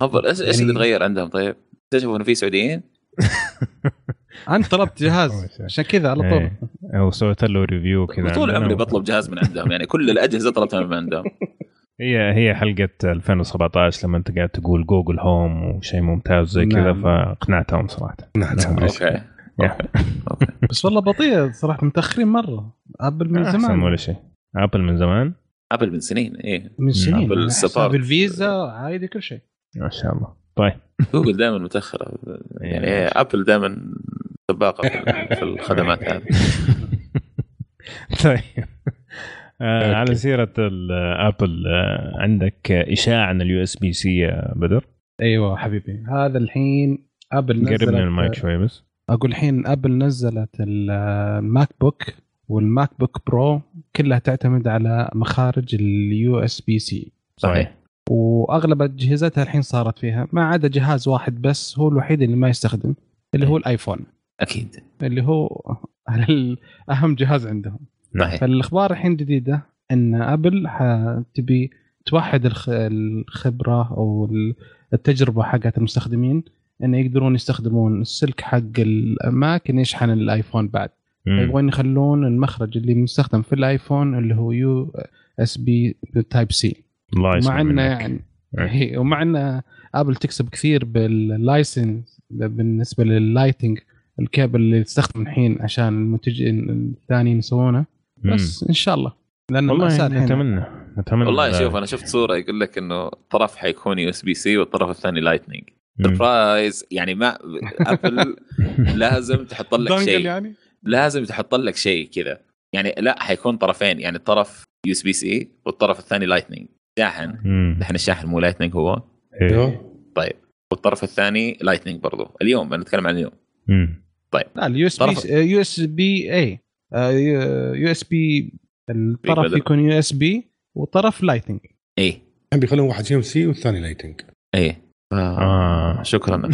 خبر إيش إيش يعني- اللي تغير عندهم طيب؟ اكتشفوا إنه في سعوديين؟ <laughs> انت طلبت <laughs> جهاز. عشان كذا على طول. إيه. وسويت له review كذا طول. عمري بطلب جهاز من عندهم. يعني كل الأجهزة طلبتها من عندهم. <laughs> هي هي حلقة 2017 لما أنت قاعد تقول جوجل هوم وشيء ممتاز زي كذا نعم. فاقنعتهم صراحة. نعم. نعم. <laughs> okay. بس والله بطيء صراحة متأخرين مرة. ابل من احسن زمان. ولا شيء. ابل من زمان؟ ابل من سنين إيه. من سنين. السفارة. حساب الفيزا عادي كل شيء. ما شاء الله. طيب. جوجل دائما متأخرة. يعني إيه. ابل دائما سباقه <laughs> في- الخدمات هذه. <laughs> طيب. آه على سيرة الابل آه عندك إشاعة عن ال USB-C يا بدر؟ أيوه حبيبي. هذا الحين آبل قرب من نزلت الميك شوي بس. أقول الحين آبل نزلت الماك بوك والماك بوك برو كلها تعتمد على مخارج ال USB-C صحيح. وأغلب أجهزتها الحين صارت فيها ما عدا جهاز واحد بس هو الوحيد اللي ما يستخدم اللي هو الآيفون. أكيد اللي هو أهم جهاز عندهم صحيح فالأخبار الحين جديدة إن ابل تبي توحد الخ- الخبرة أو التجربة حقت المستخدمين إن يقدرون يستخدمون السلك حق الماك إن يشحن الايفون بعد. يبغون يخلون المخرج اللي مستخدم في الايفون اللي هو USB Type-C الله يسمع مع إنه. يعني إيه. ومع ان ابل تكسب كثير بال license بالنسبة لل Lightning ال cable اللي تستخدم الحين عشان المنتجين الثانيين يسوونه. بس إن شاء الله. لأنه والله الحين. نتمنى نتمنى والله شوف أنا شفت صورة يقول لك إنه طرف حيكون USB-C والطرف الثاني Lightning. surprise يعني ما ابل <laughs> لازم تحط لك شيء. يعني؟ لازم تحط لك شيء كذا. يعني لا حيكون طرفين. يعني الطرف USB-C والطرف الثاني Lightning شاحن. دحين الشاحن مو Lightning هو. إيه. أيوه. طيب. والطرف الثاني Lightning برضو. اليوم أنا أتكلم عن اليوم. مم. لا اليو اس بي يو اس بي اي يو اس بي الطرف. يكون USB وطرف Lightning إيه الحين بيخلون واحد فيهم سي والثاني لايتنج إيه آه. آه. شكرا. <laughs>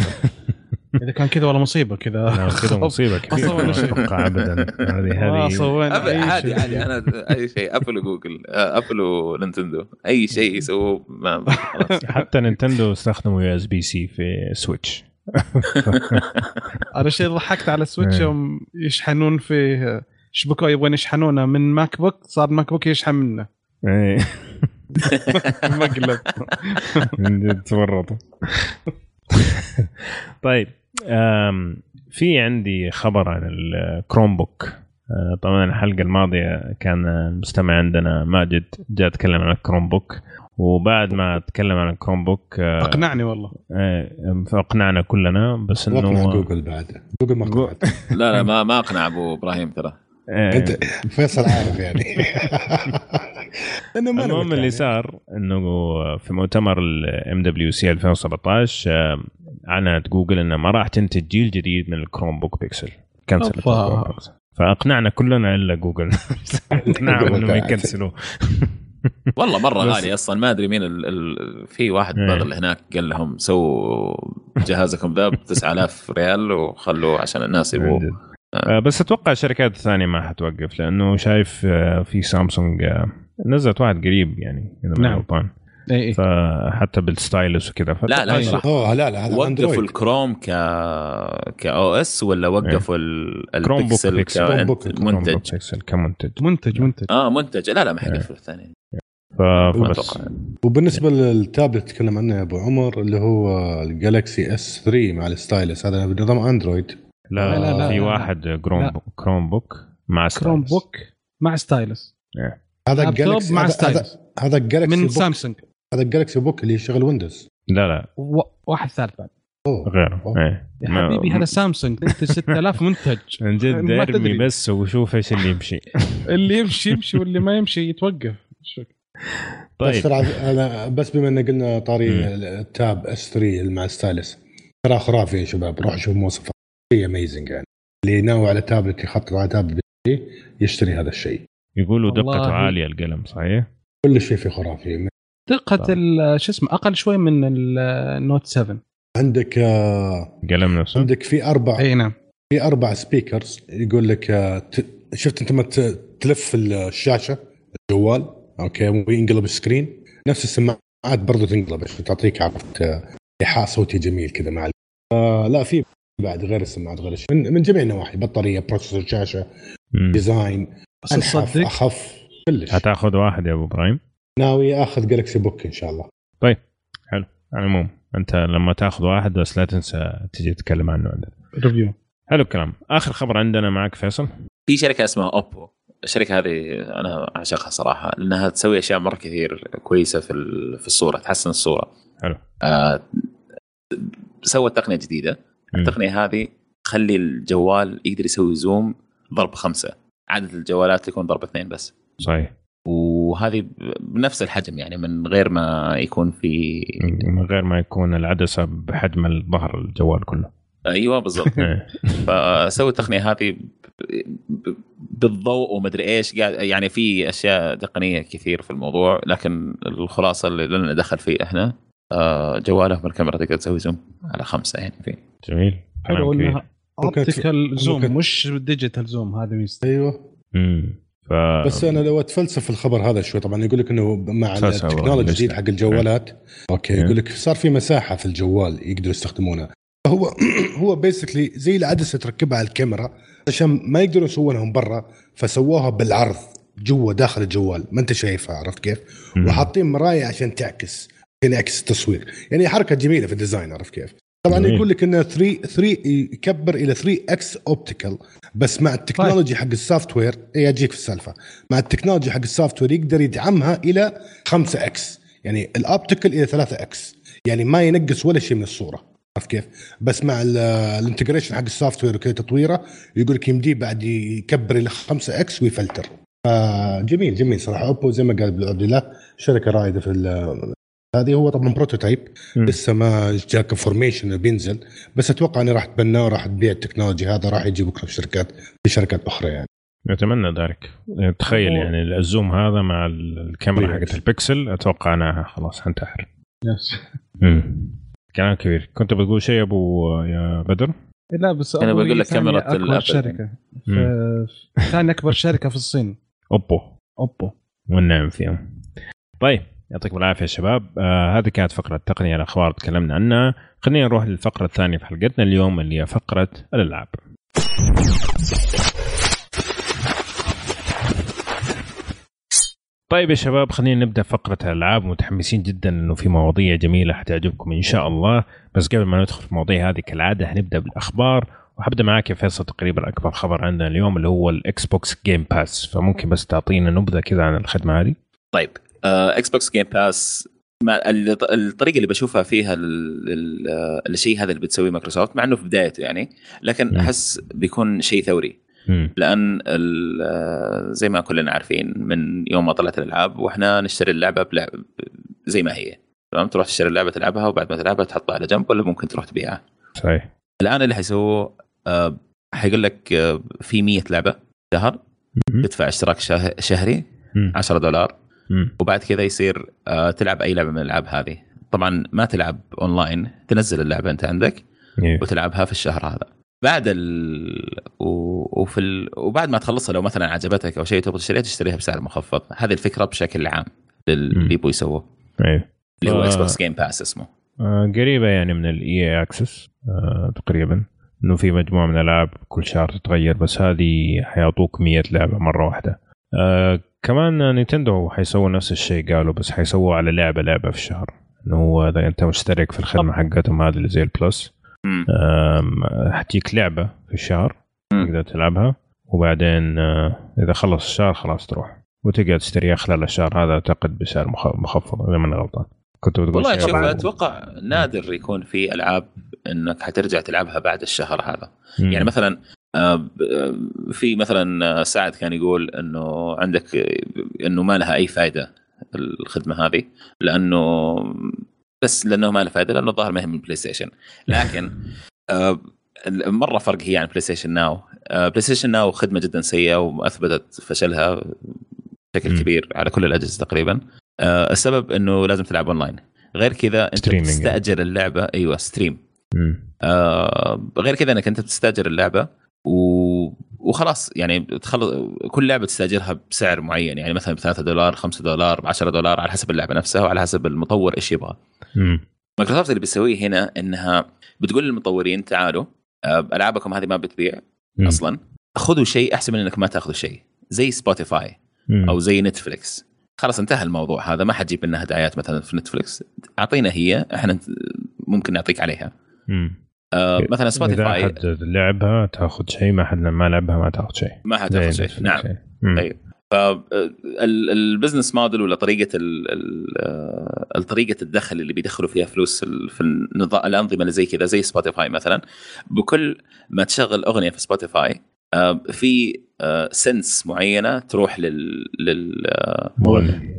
إذا كان كذا والله مصيبة كذا. كذا مصيبة كبيره ما شيء. أتوقع ابدا. هذه ما <laughs> هذه عادي شيء. عادي أنا أي شيء أبل وجوجل آه، أبل ونينتندو. أي شيء يسووه <laughs> حتى نينتندو استخدموا USB-C في Switch <laughs> أنا شيء ضحكت على السويتش إيه. يوم يشحنون في شبكة يبغون يشحنونه من ماك بوك صار ماك بوك يشحن منه. إيه. <laughs> مقلب من جد تورطوا طيب في عندي خبر عن الكروم بوك آه، طبعا الحلقة الماضية كان المستمع عندنا ماجد جاء تكلم عن الكروم بوك وبعد ما تكلم عن الكروم بوك آه، أقنعني والله. آه، فاقنعنا كلنا بس واقنع انه جوجل بعد. جوجل ما أقنعت. <laughs> لا لا ما ما أقنع أبو إبراهيم ترى. آه، أنت فيصل عارف يعني. <laughs> المهم اللي مقتنع. صار إنه في مؤتمر ال MWC 2017 آه، اعلنت جوجل إنها ما راح تنتج جيل جديد من الكروم بوك بيكسل cancel. فأقنعنا كلنا إلا جوجل. <laughs> أقنعهم إنهم بعد. والله مرة غالي أصلا ما أدري مين ال... ال... في واحد إيه. بغل هناك قال لهم سووا جهازكم ذا ب 9000 ريال وخلوه عشان الناس يبغوا آه، بس أتوقع الشركات الثانية ما حتوقف لأنه شايف آه، في سامسونج آه، نزلت واحد قريب يعني إذا ما نعم. غلطان اي اي فحتى بالستايلس وكذا. لا لا فأتوقع- صح. أوه لا لا هذا وقفوا الكروم ك كاو اس ولا وقفوا ال- كروم بوك البكسل بيكسل. كروم بوك. كروم بوك كمنتج بيكسل كمنتج. منتج منتج. آه منتج. لا لا ما حيقفلوا الثاني. ف- فبس. وبالنسبة للتابلت تكلم عنه يا أبو عمر اللي هو الجالكسي اس 3 مع الستايلس. هذا بنظام اندرويد لا, لا، لا، لا، في لا. واحد كروم لا. بوك كروم بوك مع كروم ستايلس. بوك مع stylus. هذا لابتوب الجالكسي مع stylus هذا هذا الجالكسي من سامسونج هذا الجالكسي بوك اللي يشغل ويندوز لا لا. و- واحد ثالث بعد. غيره أوه. إيه. يا ما- حبيبي هذا سامسونج أنت 6000 منتج. <laughs> من جد <laughs> ارمي. بس وشوف إيش اللي يمشي. <laughs> اللي يمشي يمشي واللي ما يمشي يتوقف. بس طيب ترى أنا بس بما إن قلنا طاري التاب اس 3 اللي مع stylus ترى خرافي يا شباب. روح شوف مواصفات. شيء amazing يعني. اللي ناوي على تابلت يخطط على تابلت يشتري هذا الشيء. يقولوا دقته. عالية القلم صحيح؟ كل شيء فيه خرافي. دقه ال- شو اسمه أقل شوي من ال- النوت 7 عندك آه، القلم نفسه. عندك في أربع إي نعم. في أربع speakers يقول لك آه، شفت أنت ما تلف الشاشة الجوال okay وينقلب ال screen نفس السماعات برضو تنقلب عشان تعطيك عرفت آه، إيحاء صوتي جميل كذا مع آه لا في بعد غير السماعات غير الشيء من, من جميع النواحي بطارية processor شاشة. design أخف كلش. هتاخذ واحد يا أبو إبراهيم؟ ناوي آخذ جالكسي بوك إن شاء الله. على العموم أنت لما تاخذ واحد بس لا تنسى تجي تتكلم عنه عندنا. review حلو الكلام. آخر خبر عندنا معك فيصل. في شركة اسمها اوبو الشركة هذه أنا أعشقها صراحة لأنها تسوي أشياء مرة كثير كويسة في ال- في الصورة تحسن الصورة. حلو. آه سوت تقنية جديدة. مم. التقنية هذه تخلي الجوال يقدر يسوي زوم ضرب خمسة. عاده الجوالات تكون ضرب اثنين بس. صحيح. وهذه بنفس الحجم يعني من غير ما يكون في من غير ما يكون العدسة بحجم الظهر الجوال كله. أيوه بالضبط. <laughs> إيه. فسوي التقنية هذه بالضوء ومدري إيش. قاعد يعني في أشياء تقنية كثير في الموضوع لكن الخلاصة اللي لنا دخل فيه إحنا آه، جوالهم الكاميرا تقدر تسوي zoom على خمسة يعني فيه. جميل. حلو. إنها optical zoom مش digital zoom هذا ميزته أيوه. مم. ف... بس أنا لو أتفلسف في الخبر هذا شوي طبعا يقول لك إنه مع ال technology الجديد حق الجوالات okay إيه. يقول لك صار في مساحة في الجوال يقدروا يستخدمونها هو <clears throat> هو basically زي العدسة تركبها على الكاميرا عشان ما يقدروا يسوونها من برا فسووها بالعرض جوا داخل الجوال ما أنت شايفها عرفت كيف؟ وحاطين مراية عشان تعكس عشان يعكس التصوير يعني حركة جميلة في ال design عرفت كيف؟ طبعا جميل. يقول لك إنه 3 3 يكبر إلى 3 x optical بس مع ال technology حق ال software اي اجيك في السالفة. مع ال technology حق ال software يقدر يدعمها إلى 5 x يعني ال optical إلى 3 x يعني ما ينقص ولا شيء من الصورة. عرفت كيف؟ بس مع ال integration حق ال software وكذا تطويره يقول لك يمديه بعد يكبر إلى 5 x ويفلتر. فجميل جميل صراحة. أوبو زي ما قال عبد الله شركة رائدة في هذه هو طبعا prototype لسه ما جاء confirmation بينزل. بس أتوقع انه راح تبناه وراح تبيع ال technology. هذا راح يجي بكره في شركات في شركات أخرى يعني. اتمنى ذلك. تخيل يعني ال zoom هذا مع الكاميرا حقت البكسل أتوقع إنها خلاص حنتحر yes. كلام كبير. كنت بتقول شيء ابو يا بدر؟ لا بس أنا بقول لك كاميرا أكبر شركة. ثاني أكبر شركة في الصين. أوبو. أوبو. والنعم فيهم. طيب. يعطيكم العافية يا شباب. آه هذه كانت فقرة التقنيه الأخبار تكلمنا عنها. خلينا نروح للفقرة الثانية في حلقتنا اليوم اللي هي فقرة الألعاب. طيب يا شباب خلينا نبدأ فقرة الألعاب. متحمسين جدا إنه في مواضيع جميلة حتعجبكم إن شاء الله. بس قبل ما ندخل في المواضيع هذه كالعادة هنبدأ بالأخبار. وحبدأ معاك يا فيصل تقريبا أكبر خبر عندنا اليوم اللي هو ال Xbox Game Pass. فممكن بس تعطينا نبذة كذا عن الخدمة هذه. طيب Xbox Game Pass الطريقة اللي بشوفها فيها الشيء هذا اللي بتسويه مايكروسوفت مع إنه في بدايته يعني لكن أحس بيكون شيء ثوري. لأن زي ما كلنا عارفين من يوم ما طلعت الألعاب وإحنا نشتري اللعبة بلعب زي ما هي. تمام؟ تروح تشتري اللعبة تلعبها وبعد ما تلعبها تحطها على جنب ولا ممكن تروح تبيعها. صحيح. الآن اللي حيسووه آه حيقول لك آه في 100 لعبة شهر تدفع اشتراك شهري 10 دولار. وبعد كذا يصير آه تلعب أي لعبة من الألعاب هذه. طبعا ما تلعب أونلاين تنزل اللعبة أنت عندك وتلعبها في الشهر هذا. بعد ال... وفي ال... وبعد ما تخلصها لو مثلا عجبتك أو شيء تبغى تشتريها تشتريها بسعر مخفض. هذه الفكرة بشكل عام اللي يبغوا يسووه. أيوه اللي هو Xbox Game Pass اسمه. آه قريبة يعني من ال EA Access آه تقريبا. إنه في مجموعة من الألعاب كل شهر تتغير بس هذه حيعطوك 100 لعبة مرة واحدة. آه كمان نينتندو حيسووا نفس الشيء قالوا بس حيسووا على لعبة لعبة في الشهر. إنه هو إذا أنت مشترك في الخدمة حقتهم هذه اللي زي ال Plus حتجيك لعبة في الشهر تقدر تلعبها. وبعدين إذا خلص الشهر خلاص تروح. وتقدر تشتريها خلال الشهر. هذا أعتقد بسعر مخفض إذا ماني غلطان. كنت بتقول والله شوف أتوقع نادر يكون في ألعاب إنك حترجع تلعبها بعد الشهر هذا. مم. يعني مثلا في مثلا سعد كان يقول إنه عندك إنه ما لها أي فائده الخدمة هذه لأنه بس لأنه ما له فائده لأنه الظاهر ما هي من بلاي ستيشن لكن <laughs> آه مرة فرق هي عن بلاي ستيشن Now آه بلاي ستيشن Now خدمة جدا سيئة وأثبتت فشلها بشكل كبير على كل الأجهزة تقريبا. آه السبب إنه لازم تلعب اونلاين غير كذا أنت يعني. تستاجر اللعبة. أيوه stream آه غير كذا إنك أنت بتستأجر اللعبة و... وخلاص. يعني تخلص كل لعبة تستأجرها بسعر معين. يعني مثلا ب 3 دولار 5 دولار ب 10 دولار على حسب اللعبة نفسها وعلى حسب المطور إيش يبغى. مايكروسوفت اللي بتسويه هنا إنها بتقول للمطورين تعالوا آه، ألعابكم هذه ما بتبيع. أصلا. خذوا شيء أحسن من إنك ما تاخذوا شيء. زي سبوتيفاي أو زي نتفليكس خلاص انتهى الموضوع هذا ما حتجيب لنا هدايات مثلا في نتفليكس. أعطينا هي إحنا ممكن نعطيك عليها. مم. آه مثلا سبوتيفاي اذا حد لعبها تأخذ شيء ما حد ما لعبها ما تأخذ شيء. ما حتاخذ شيء. نعم. أيوه فال business model ولا طريقة الطريقة الدخل اللي بيدخلوا فيها فلوس في الأنظمة اللي زي كذا زي سبوتيفاي مثلا. بكل ما تشغل أغنية في سبوتيفاي آه، في cents آه، معينة تروح لل لل مغني.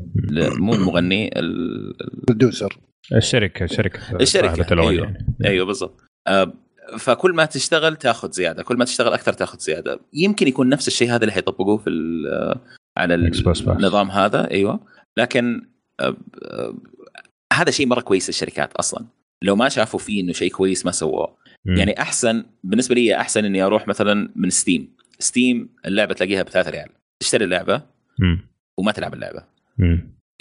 مو المغني ال producer الشركة الشركة. الشركة أيوه يعني. أيوه. بالضبط. آه، فكل ما تشتغل تاخذ زيادة كل ما تشتغل أكثر تاخذ زيادة. يمكن يكون نفس الشيء هذا اللي حيطبقوه في على النظام هذا أيوه. لكن آه، آه، هذا شيء مرة كويس للشركات أصلا. لو ما شافوا فيه إنه شيء كويس ما سووه. يعني أحسن بالنسبة لي أحسن إني أروح مثلا من ستيم ستيم اللعبة تلاقيها ب 3 ريال. تشتري اللعبة وما تلعب اللعبة.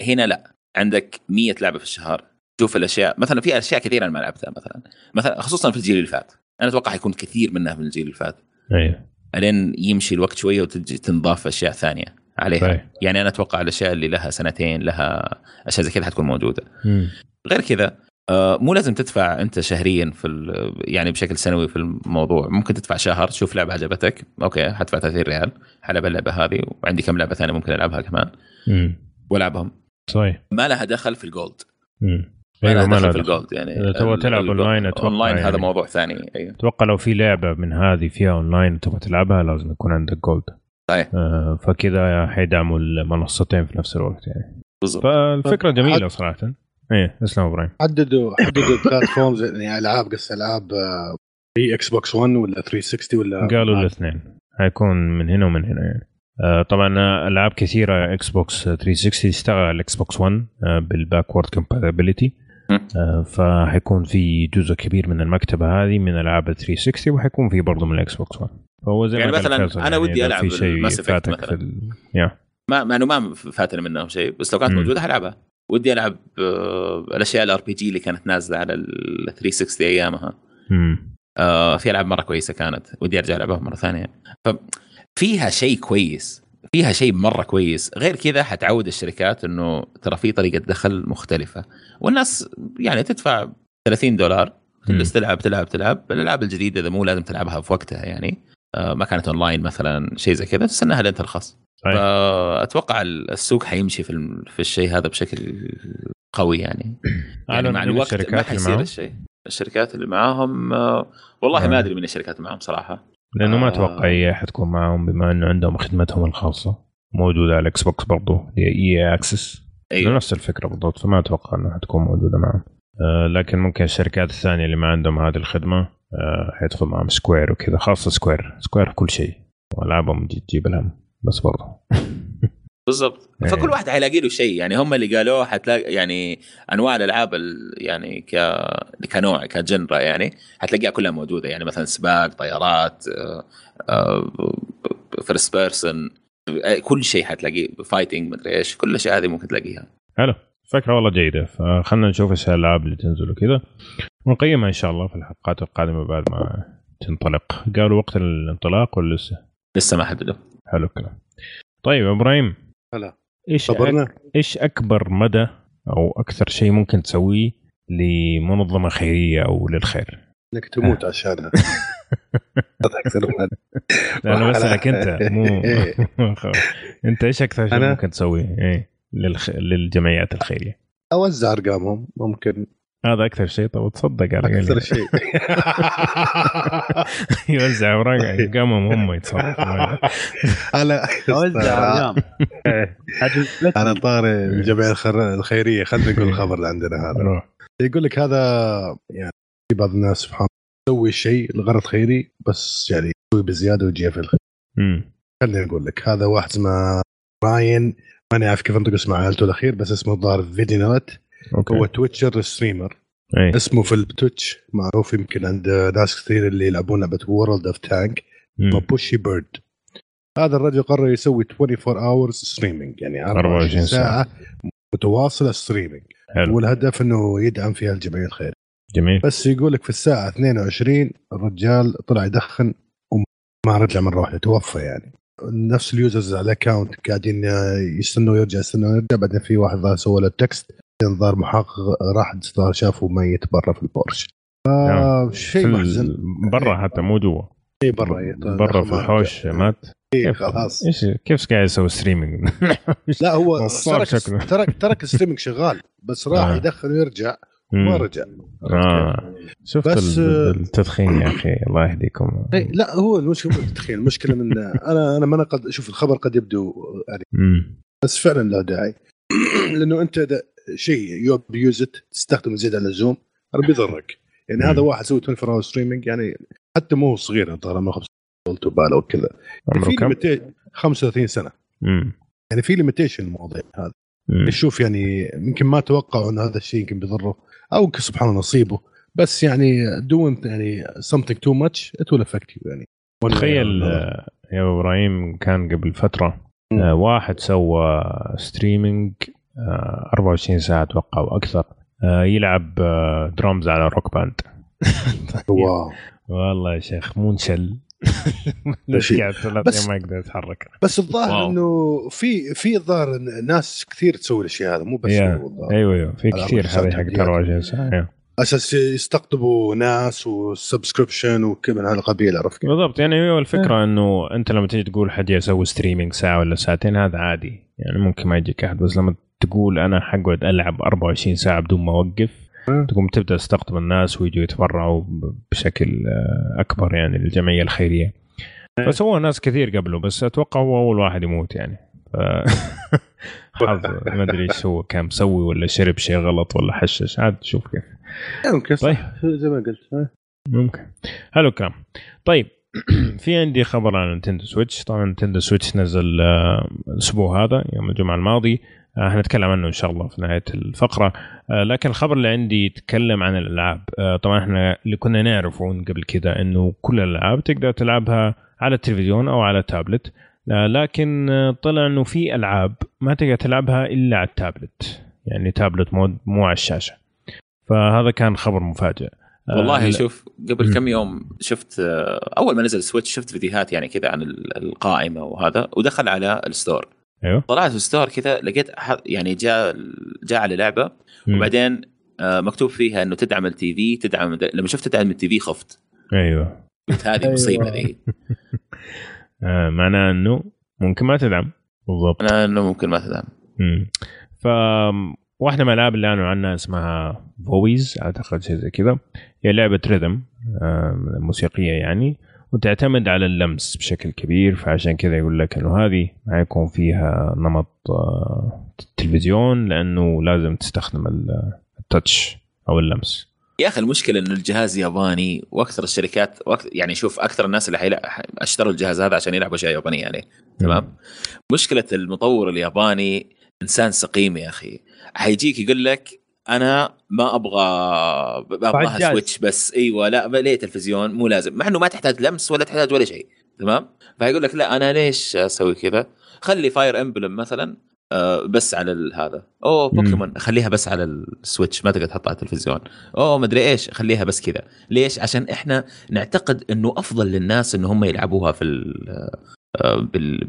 هنا لا. عندك 100 لعبة في الشهر. تشوف الأشياء. مثلا في أشياء كثيرة أنا ما لعبتها مثلا. مثلا خصوصا في الجيل اللي فات. أنا أتوقع حيكون كثير منها من الجيل اللي فات. أيوه. الين يمشي الوقت شوية وتجي تنضاف أشياء ثانية عليها. صحيح. يعني أنا أتوقع الأشياء اللي لها سنتين لها أشياء زي كذا حتكون موجودة. مم. غير كذا مو لازم تدفع انت شهريا في يعني بشكل سنوي في الموضوع. ممكن تدفع شهر تشوف لعبة عجبتك. okay حدفع 30 ريال حلعب اللعبة هذه وعندي كم لعبة ثانية ممكن ألعبها كمان. والعبهم. صحيح. ما لها دخل في ال Gold. مم. ما أيوة، لها ما دخل في. ال Gold يعني إذا تبغى تلعب أونلاين أتوقع أونلاين هذا يعني. موضوع ثاني أيوه. أتوقع لو في لعبة من هذه فيها أونلاين تبغى تلعبها لازم يكون عندك Gold. صحيح. آه فكذا حيدعموا المنصتين في نفس الوقت يعني. بالضبط. فالفكرة جميلة حد- صراحة. إيه أسلم إبراهيم. حددوا حددوا <coughs> platforms يعني ألعاب قص ألعاب آه، في إكس بوكس 1 ولا 360 ولا قالوا الاثنين. حيكون من هنا ومن هنا يعني. آه طبعا آه، ألعاب كثيرة إكس بوكس 360 تشتغل على الاكس بوكس 1 آه بال backward compatibility فحيكون في جزء كبير من المكتبة هذه من ألعاب 360 وحيكون في برضه من الاكس بوكس 1 فهو زي يعني مثلاً فيصل أنا ودي إذا ألعب في شيء فاتك مثلاً. في ال... يا ما ما انه ما فاتني منهم شيء بس لو كانت. موجودة حلعبها ودي ألعب آه، الأشياء ال RPG اللي كانت نازلة على ال 360 أيامها. مم. آه، في ألعاب مرة كويسة كانت ودي أرجع ألعبها مرة ثانية. ففيها شيء كويس فيها شيء مرة كويس. غير كذا حتعود الشركات إنه ترى في طريقة دخل مختلفة. والناس يعني تدفع 30 دولار تجلس تلعب تلعب تلعب. الألعاب الجديدة إذا مو لازم تلعبها في وقتها يعني آه، ما كانت اونلاين مثلا شيء زي كذا تستناها لين ترخص. فأتوقع السوق حيمشي في في الشيء هذا بشكل قوي يعني. <clears throat> يعني مع الوقت ما حيصير الشيء. الشركات اللي معاهم آه، والله آه. ما أدري من الشركات معاهم صراحة. لأنه ما آه. أتوقع إي احد يكون معهم بما إنه عندهم خدمتهم الخاصة. موجودة على الاكس بوكس برضه EA Access أيوه نفس الفكرة بالضبط فما أتوقع إنها حتكون موجودة معهم آه لكن ممكن الشركات الثانية اللي ما عندهم هذه الخدمة آه حيدخل معهم سكوير وكذا خاصة سكوير سكوير في كل شيء. وألعابهم تجي تجيب الهم بس برضه. بالضبط. إيه. فكل واحد حيلاقي له شيء. يعني هم اللي قالوه حتلاقي يعني أنواع الألعاب ال- يعني ك كنوع ك genre يعني حتلاقيها كلها موجودة. يعني مثلا سباق طيارات first person كل شيء حتلاقيه. fighting مدري إيش كل الاشياء هذه ممكن تلاقيها. حلو. فكرة والله جيدة. فخلنا نشوف إيش الالعاب اللي تنزل وكذا. ونقيمها إن شاء الله في الحلقات القادمة بعد ما تنطلق. قالوا وقت الانطلاق ولا لسه؟ لسه ما حددوا. حلو الكلام. طيب إبراهيم. هلا. إيش أك... إيش أكبر مدى أو أكثر شيء ممكن تسويه لمنظمة خيرية أو للخير؟ إنك تموت عشانها <laughs> أكثر لا أنا بسالك أنت مو <laughs> <laughs> أنت إيش أكثر شيء؟ ممكن تسويه؟ إيه للخ... للجمعيات الخيرية. أوزع أرقامهم. ممكن هذا أكثر شيء. طب تصدق على أكثر. شيء. <laughs> يوزع أوراق ارقامهم هم يتصرفوا أنا أوزع ارقام أنا طاري الجمعيه الخر- الخيرية. خلينا نقول الخبر اللي عندنا هذا. روح. يقول لك هذا يعني في بعض الناس سبحان الله يسوي شيء لغرض خيري بس يعني يسوي بزيادة ويجي في الخير. خليني أقول لك هذا واحد اسمه راين. ماني عارف كيف أنطق اسم عائلته الأخير بس اسمه الظاهر فيدي okay. هو Twitcher streamer. إيه. اسمه في التويتش معروف يمكن عند ناس كثير اللي يلعبون لعبه World of Tank. Poshybrid هذا الرجل قرر يسوي 24 hours streaming يعني 24 24 ساعة. ساعة. متواصلة streaming والهدف إنه يدعم فيها الجمعيه الخيريه جميل. بس يقول لك في الساعة 22 الرجال طلع يدخن وما رجع مره واحدة توفى يعني. نفس ال users على ال account قاعدين يستنوا يرجع يستنوا يرجع بعدين في واحد ظهر سوى له text ظهر محقق راح ظهر شافه ميت برا في ال porch. نعم. شيء في محزن. برا حتى مو جوا. اي برا برا في الحوش مات. إيه كيف؟ خلاص. إيش كيف قاعد يسوي streaming <laughs> لا هو <laughs> ترك. ترك ترك ال streaming شغال بس راح آه. يدخن ويرجع ما رجع. آه. شفت بس- ال- التدخين يا أخي الله يهديكم. إيه، لا هو المشكلة تخيل المشكلة من أنا أنا ما أنا قد شوف الخبر قد يبدو يعني. بس فعلا له داعي. <clears throat> لأنه أنت إذا شيء. you abuse it تستخدمه زياده عن اللزوم هذا بيضرك يعني مم. هذا واحد سوى 24 hour streaming يعني حتى مو صغير طالما عمره 5 باله وكذا. في limita- 35 سنة. أمم. يعني في limitation الموضوع هذا. نشوف يعني يمكن ما توقعوا إن هذا الشيء يمكن بيضره أو سبحان الله نصيبه. بس يعني doing يعني something too much it will affect you يعني. تخيل آه، يا إبراهيم كان قبل فترة مم. آه، واحد سوى streaming 24 ساعة أتوقع وأكثر آه، يلعب آه، درامز على Rock Band <laughs> wow. والله يا شيخ منشل. <laughs> بس- ما يقدر يتحرك. بس الظاهر. إنه في في الظاهر ناس كثير تسوي الأشياء هذا مو بس. أيوه أيوه. في كثير هذه حق عاديات. 24 ساعة. أساس يستقطبوا ناس و subscription وكذا من هالقبيل عرفت كيف؟ بالضبط. يعني هو الفكرة إنه أنت لما تيجي تقول حد يسوي streaming ساعة ولا ساعتين هذا عادي. يعني ممكن ما يجيك أحد بس لما تقول أنا حقعد ألعب 24 ساعة بدون ما أوقف. تقوم تبدأ تستقطب الناس ويجوا يتبرعوا بشكل أكبر يعني للجمعية الخيرية. فسووها ناس كثير قبله بس أتوقع هو أول واحد يموت يعني. <laughs> حظ ما أدري إيش هو كان مسوي ولا شرب شيء غلط ولا حشش. عاد شوف كيف. ممكن طيب. زي ما قلت ممكن. حلو الكلام. طيب <clears throat> في عندي خبر عن Nintendo Switch. طبعا Nintendo Switch نزل آه، الأسبوع هذا يوم الجمعة الماضي. حنتكلم عنه إن شاء الله في نهاية الفقرة. آه، لكن الخبر اللي عندي يتكلم عن الألعاب. طبعا إحنا اللي كنا نعرفه قبل كده إنه كل الألعاب تقدر تلعبها على التلفزيون أو على تابلت. لكن طلع إنه في ألعاب ما تقدر تلعبها إلا على التابلت. يعني tablet mode مو على الشاشة. فهذا كان خبر مفاجئ. والله آه شوف قبل كم يوم شفت آه، أول ما نزل Switch شفت فيديوهات يعني كذا عن القائمة وهذا ودخل على ال store. أيوه. طلعت في ال store كذا لقيت يعني جاء جاء على لعبة وبعدين آه مكتوب فيها إنه تدعم ال TV تدعم لما شفت تدعم ال TV خفت. أيوه. قلت هذه مصيبة ذي. <laughs> آه معناه إنه ممكن ما تدعم. بالضبط. معناه إنه ممكن ما تدعم. امم ف واحدة من الألعاب اللي أعلنوا عنها اسمها Voez أعتقد شيء زي كذا. هي لعبة rhythm موسيقية يعني. وتعتمد على اللمس بشكل كبير فعشان كذا يقول لك إنه هذه ما يكون فيها نمط آه، تلفزيون لأنه لازم تستخدم التاتش أو اللمس. يا أخي المشكلة إنه الجهاز ياباني وأكثر الشركات يعني شوف أكثر الناس اللي أشتروا الجهاز هذا عشان يلعبوا أشياء يابانية يعني تمام؟ مشكلة المطور الياباني إنسان سقيم يا أخي. حيجيك يقول لك أنا ما أبغى أبغاها Switch بس. إيوه لا ليه تلفزيون؟ مو لازم. مع إنه ما تحتاج لمس ولا تحتاج ولا شيء تمام؟ فيقول لك لا أنا ليش أسوي كذا؟ خلي Fire Emblem مثلا آه بس على هذا. أوه بوكيمون خليها بس على ال Switch ما تقدر تحطها على التلفزيون. أوه مدري إيش خليها بس كذا. ليش؟ عشان إحنا نعتقد إنه أفضل للناس ان هم يلعبوها في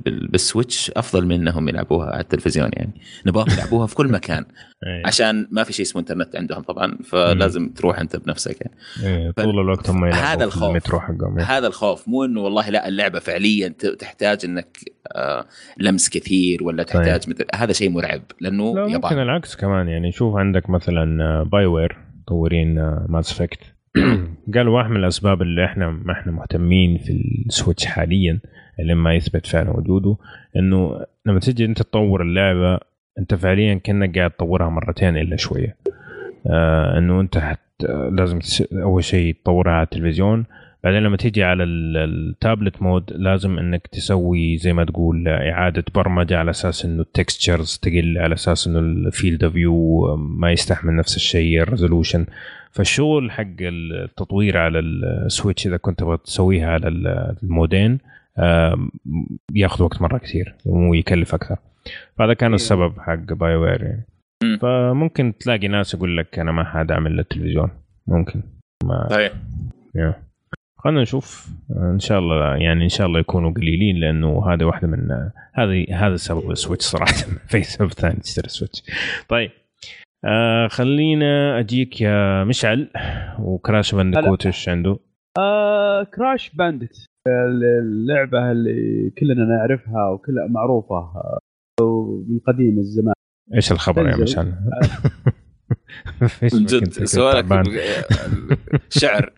بال Switch أفضل من إنهم يلعبوها على التلفزيون يعني. نبغاهم يلعبوها في كل مكان. <laughs> إيه. عشان ما في شيء اسمه إنترنت عندهم طبعا فلازم تروح أنت بنفسك يعني. إيه، طول الوقت هم هذا الخوف. إيه. هذا الخوف. مو إنه والله لا اللعبة فعليا تحتاج إنك آه، لمس كثير ولا تحتاج طيب. مثل هذا شيء مرعب لأنه لا ممكن العكس كمان يعني. شوف عندك مثلا BioWare مطورين Mass Effect <clears throat> قالوا واحد من الأسباب اللي إحنا ما إحنا مهتمين في ال Switch حاليا لما يثبت فعلا وجوده إنه لما تجي أنت تطور اللعبة أنت فعليا كأنك قاعد تطورها مرتين إلا شوية. آه إنه أنت حت لازم أول شيء تطورها على التلفزيون بعدين لما تيجي على ال tablet mode لازم إنك تسوي زي ما تقول إعادة برمجة على أساس إنه ال textures تقل على أساس إنه ال field of view ما يستحمل نفس الشيء ال resolution فالشغل حق التطوير على ال Switch إذا كنت تبغى تسويها على المودين ياخذ وقت مرة كثير ويكلف أكثر. فهذا كان إيه. السبب حق BioWare يعني فممكن تلاقي ناس يقول لك أنا ما حدعم الا التلفزيون ممكن. ما صحيح. خلينا نشوف. إن شاء الله يعني إن شاء الله يكونوا قليلين لأنه هذا واحدة من هذه هذا سبب ال Switch صراحة. <laughs> في سبب ثاني تشتري Switch طيب. آه خلينا أجيك يا مشعل و Crash Bandicoot إيش عنده؟ آه Crash Bandicoot. اللعبة اللي كلنا نعرفها وكلها معروفة من قديم الزمان. إيش الخبر يا مشعل؟ <laughs> من جد سؤالك شعر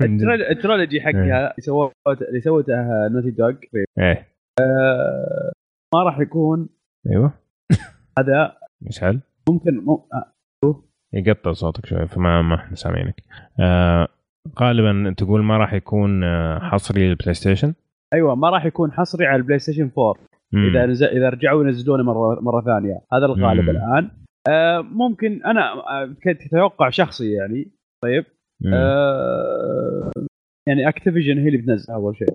<laughs> ال trilogy حقها اللي اللي سوتها Naughty Dog إيه. آه ما راح يكون أيوه. <laughs> هذا مشعل. ممكن مو... آه. يقطع صوتك شوي فما ما إحنا سامعينك. آه غالبا تقول ما راح يكون آه، حصري لل PlayStation أيوه ما راح يكون حصري على ال PlayStation 4 مم. إذا نزل إذا رجعوا ينزلونه مرة مرة ثانية. هذا الغالب الآن. آه ممكن أنا آه، كتوقع شخصي يعني. طيب. آه يعني Activision هي اللي بتنزل أول شيء.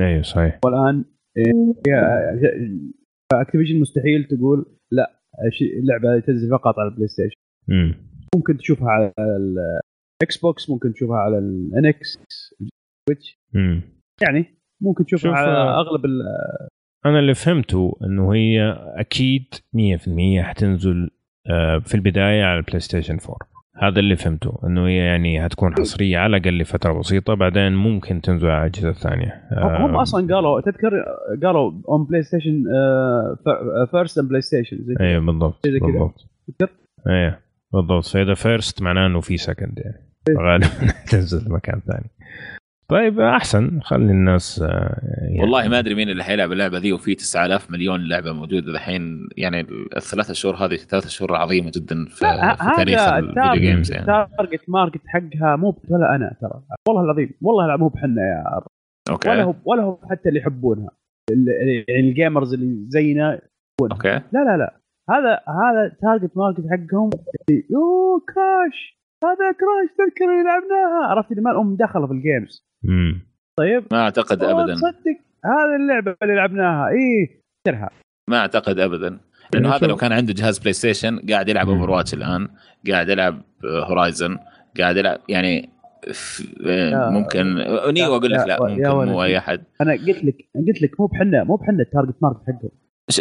أيوه صحيح. والآن Activision مستحيل تقول لا اللعبة تنزل فقط على ال PlayStation ممكن تشوفها على ال Xbox ممكن تشوفها على ال NX Switch يعني ممكن تشوفها على آه، اغلب أنا اللي فهمته إنه هي أكيد 100% حتنزل آه، في البداية على ال PlayStation 4 هذا اللي فهمته إنه هي يعني هتكون حصرية على الأقل لفترة بسيطة بعدين ممكن تنزل على الأجهزة الثانية. هم أصلا قالوا تذكر قالوا on PlayStation first PlayStation أيوه بالضبط بالضبط. تذكر؟ أيوه بالضبط فاذا first معناه إنه في second يعني. غالبا <laughs> تنزل مكان ثاني. طيب أحسن خلي الناس آه، يعني والله ما أدري مين اللي حيلعب اللعبة ذي وفي 9000 مليون لعبة موجودة الحين. يعني الثلاث شهور هذه ثلاث شهور عظيمة جدا في, في تاريخ ال video games يعني. ال target market حقها مو ولا أنا ترى. والله العظيم والله مو بحنا يا okay. ولا هو ولا هو حتى اللي يحبونها. يعني ال gamers اللي زينا okay. لا لا لا. هذا هذا target market حقهم. يو Crash. هذا Crash تذكر اللي لعبناها. عرفت اللي ما لهم دخل في ال games امم طيب. ما أعتقد ابدا. صدق هذه اللعبة اللي لعبناها. اي ترها ما أعتقد ابدا. لأنه هذا لو كان عنده جهاز PlayStation قاعد يلعب Overwatch الآن قاعد يلعب Horizon قاعد يلعب يعني ممكن. Nioh أقول لك لا ممكن مو أي أحد. أنا قلت لك قلت لك مو بحنا مو بحنا ال target market حقهم.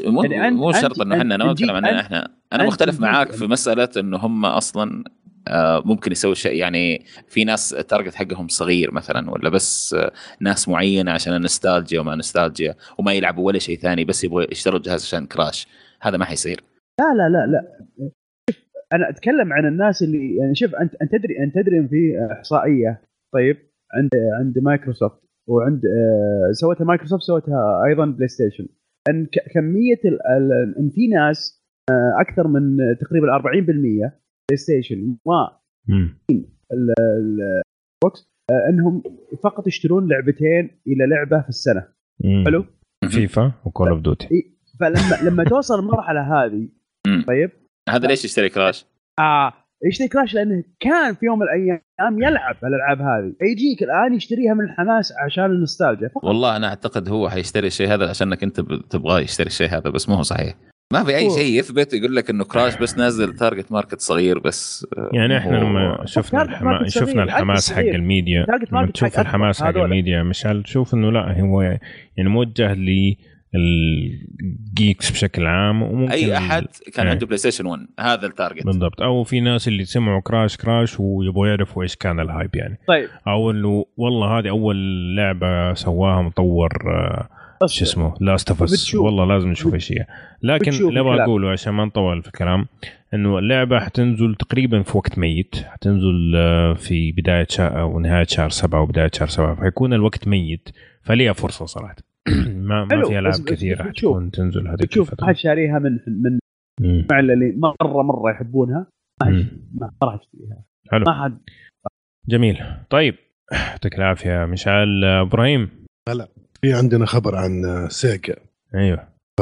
مو يعني مو شرط إنه إحنا ما اتكلم عننا إحنا أنا مختلف معاك في مسألة إنه هم أصلا آه، ممكن يسوي شيء يعني في ناس ال target حقهم صغير مثلا ولا بس ناس معينة عشان النستالجيا وما نستالجيا وما يلعبوا ولا شيء ثاني بس يبغوا يشتروا الجهاز عشان Crash. هذا ما حيصير. لا لا لا لا. أنا أتكلم عن الناس اللي يعني شوف انت أنت تدري أنت تدري إن في إحصائية طيب عند عند مايكروسوفت وعند آه، سوتها مايكروسوفت سوتها أيضا PlayStation أن كمية إن في ناس آه، أكثر من تقريبا 40% بلاي ستيشن و البوكس آه، إنهم فقط يشترون لعبتين إلى لعبة في السنة. مم. حلو؟ FIFA و Call of Duty فلما لما توصل المرحلة هذه طيب؟ هذا ليش يشتري Crash؟ آه يشتري Crash؟ لأنه كان في يوم من الأيام يلعب الألعاب هذه. يجيك الآن يشتريها من الحماس عشان النوستالجيا والله أنا أعتقد هو حيشتري الشيء هذا عشانك أنت تبغاه يشتري الشيء هذا بس مو هو صحيح. ما في أي شيء يثبت يقول لك إنه Crash بس نازل target market صغير بس آه، يعني إحنا لما شفنا الحما... شفنا الحماس حق الميديا لما تشوف الحماس حق الميديا مشعل تشوف إنه لا هو يعني موجه ل ال geeks بشكل عام وممكن أي أحد كان عنده PlayStation 1 هذا ال target بالضبط. أو في ناس اللي سمعوا Crash Crash ويبغوا يعرفوا إيش كان ال hype يعني. طيب. أو إنه والله هذه أول لعبة سواها مطور آه شو اسمه؟ Last of Us والله لازم نشوف إيش هي. لكن اللي أبغى أقوله عشان ما نطول في الكلام إنه اللعبة حتنزل تقريبا في وقت ميت. حتنزل آه، في بداية شهر أو نهاية شهر سبعة وبداية شهر سبعة. فيكون الوقت ميت. فليها فرصة صراحة. <clears throat> ما ما في ألعاب كثيرة حتكون تنزل هذيك تشوف حد شاريها من من مع اللي مره مرة يحبونها. ما راح أشتريها. حلو. ما حد جميل. طيب يعطيك العافية مشعل. إبراهيم؟ هلا. في عندنا خبر عن Sega أيوه. ف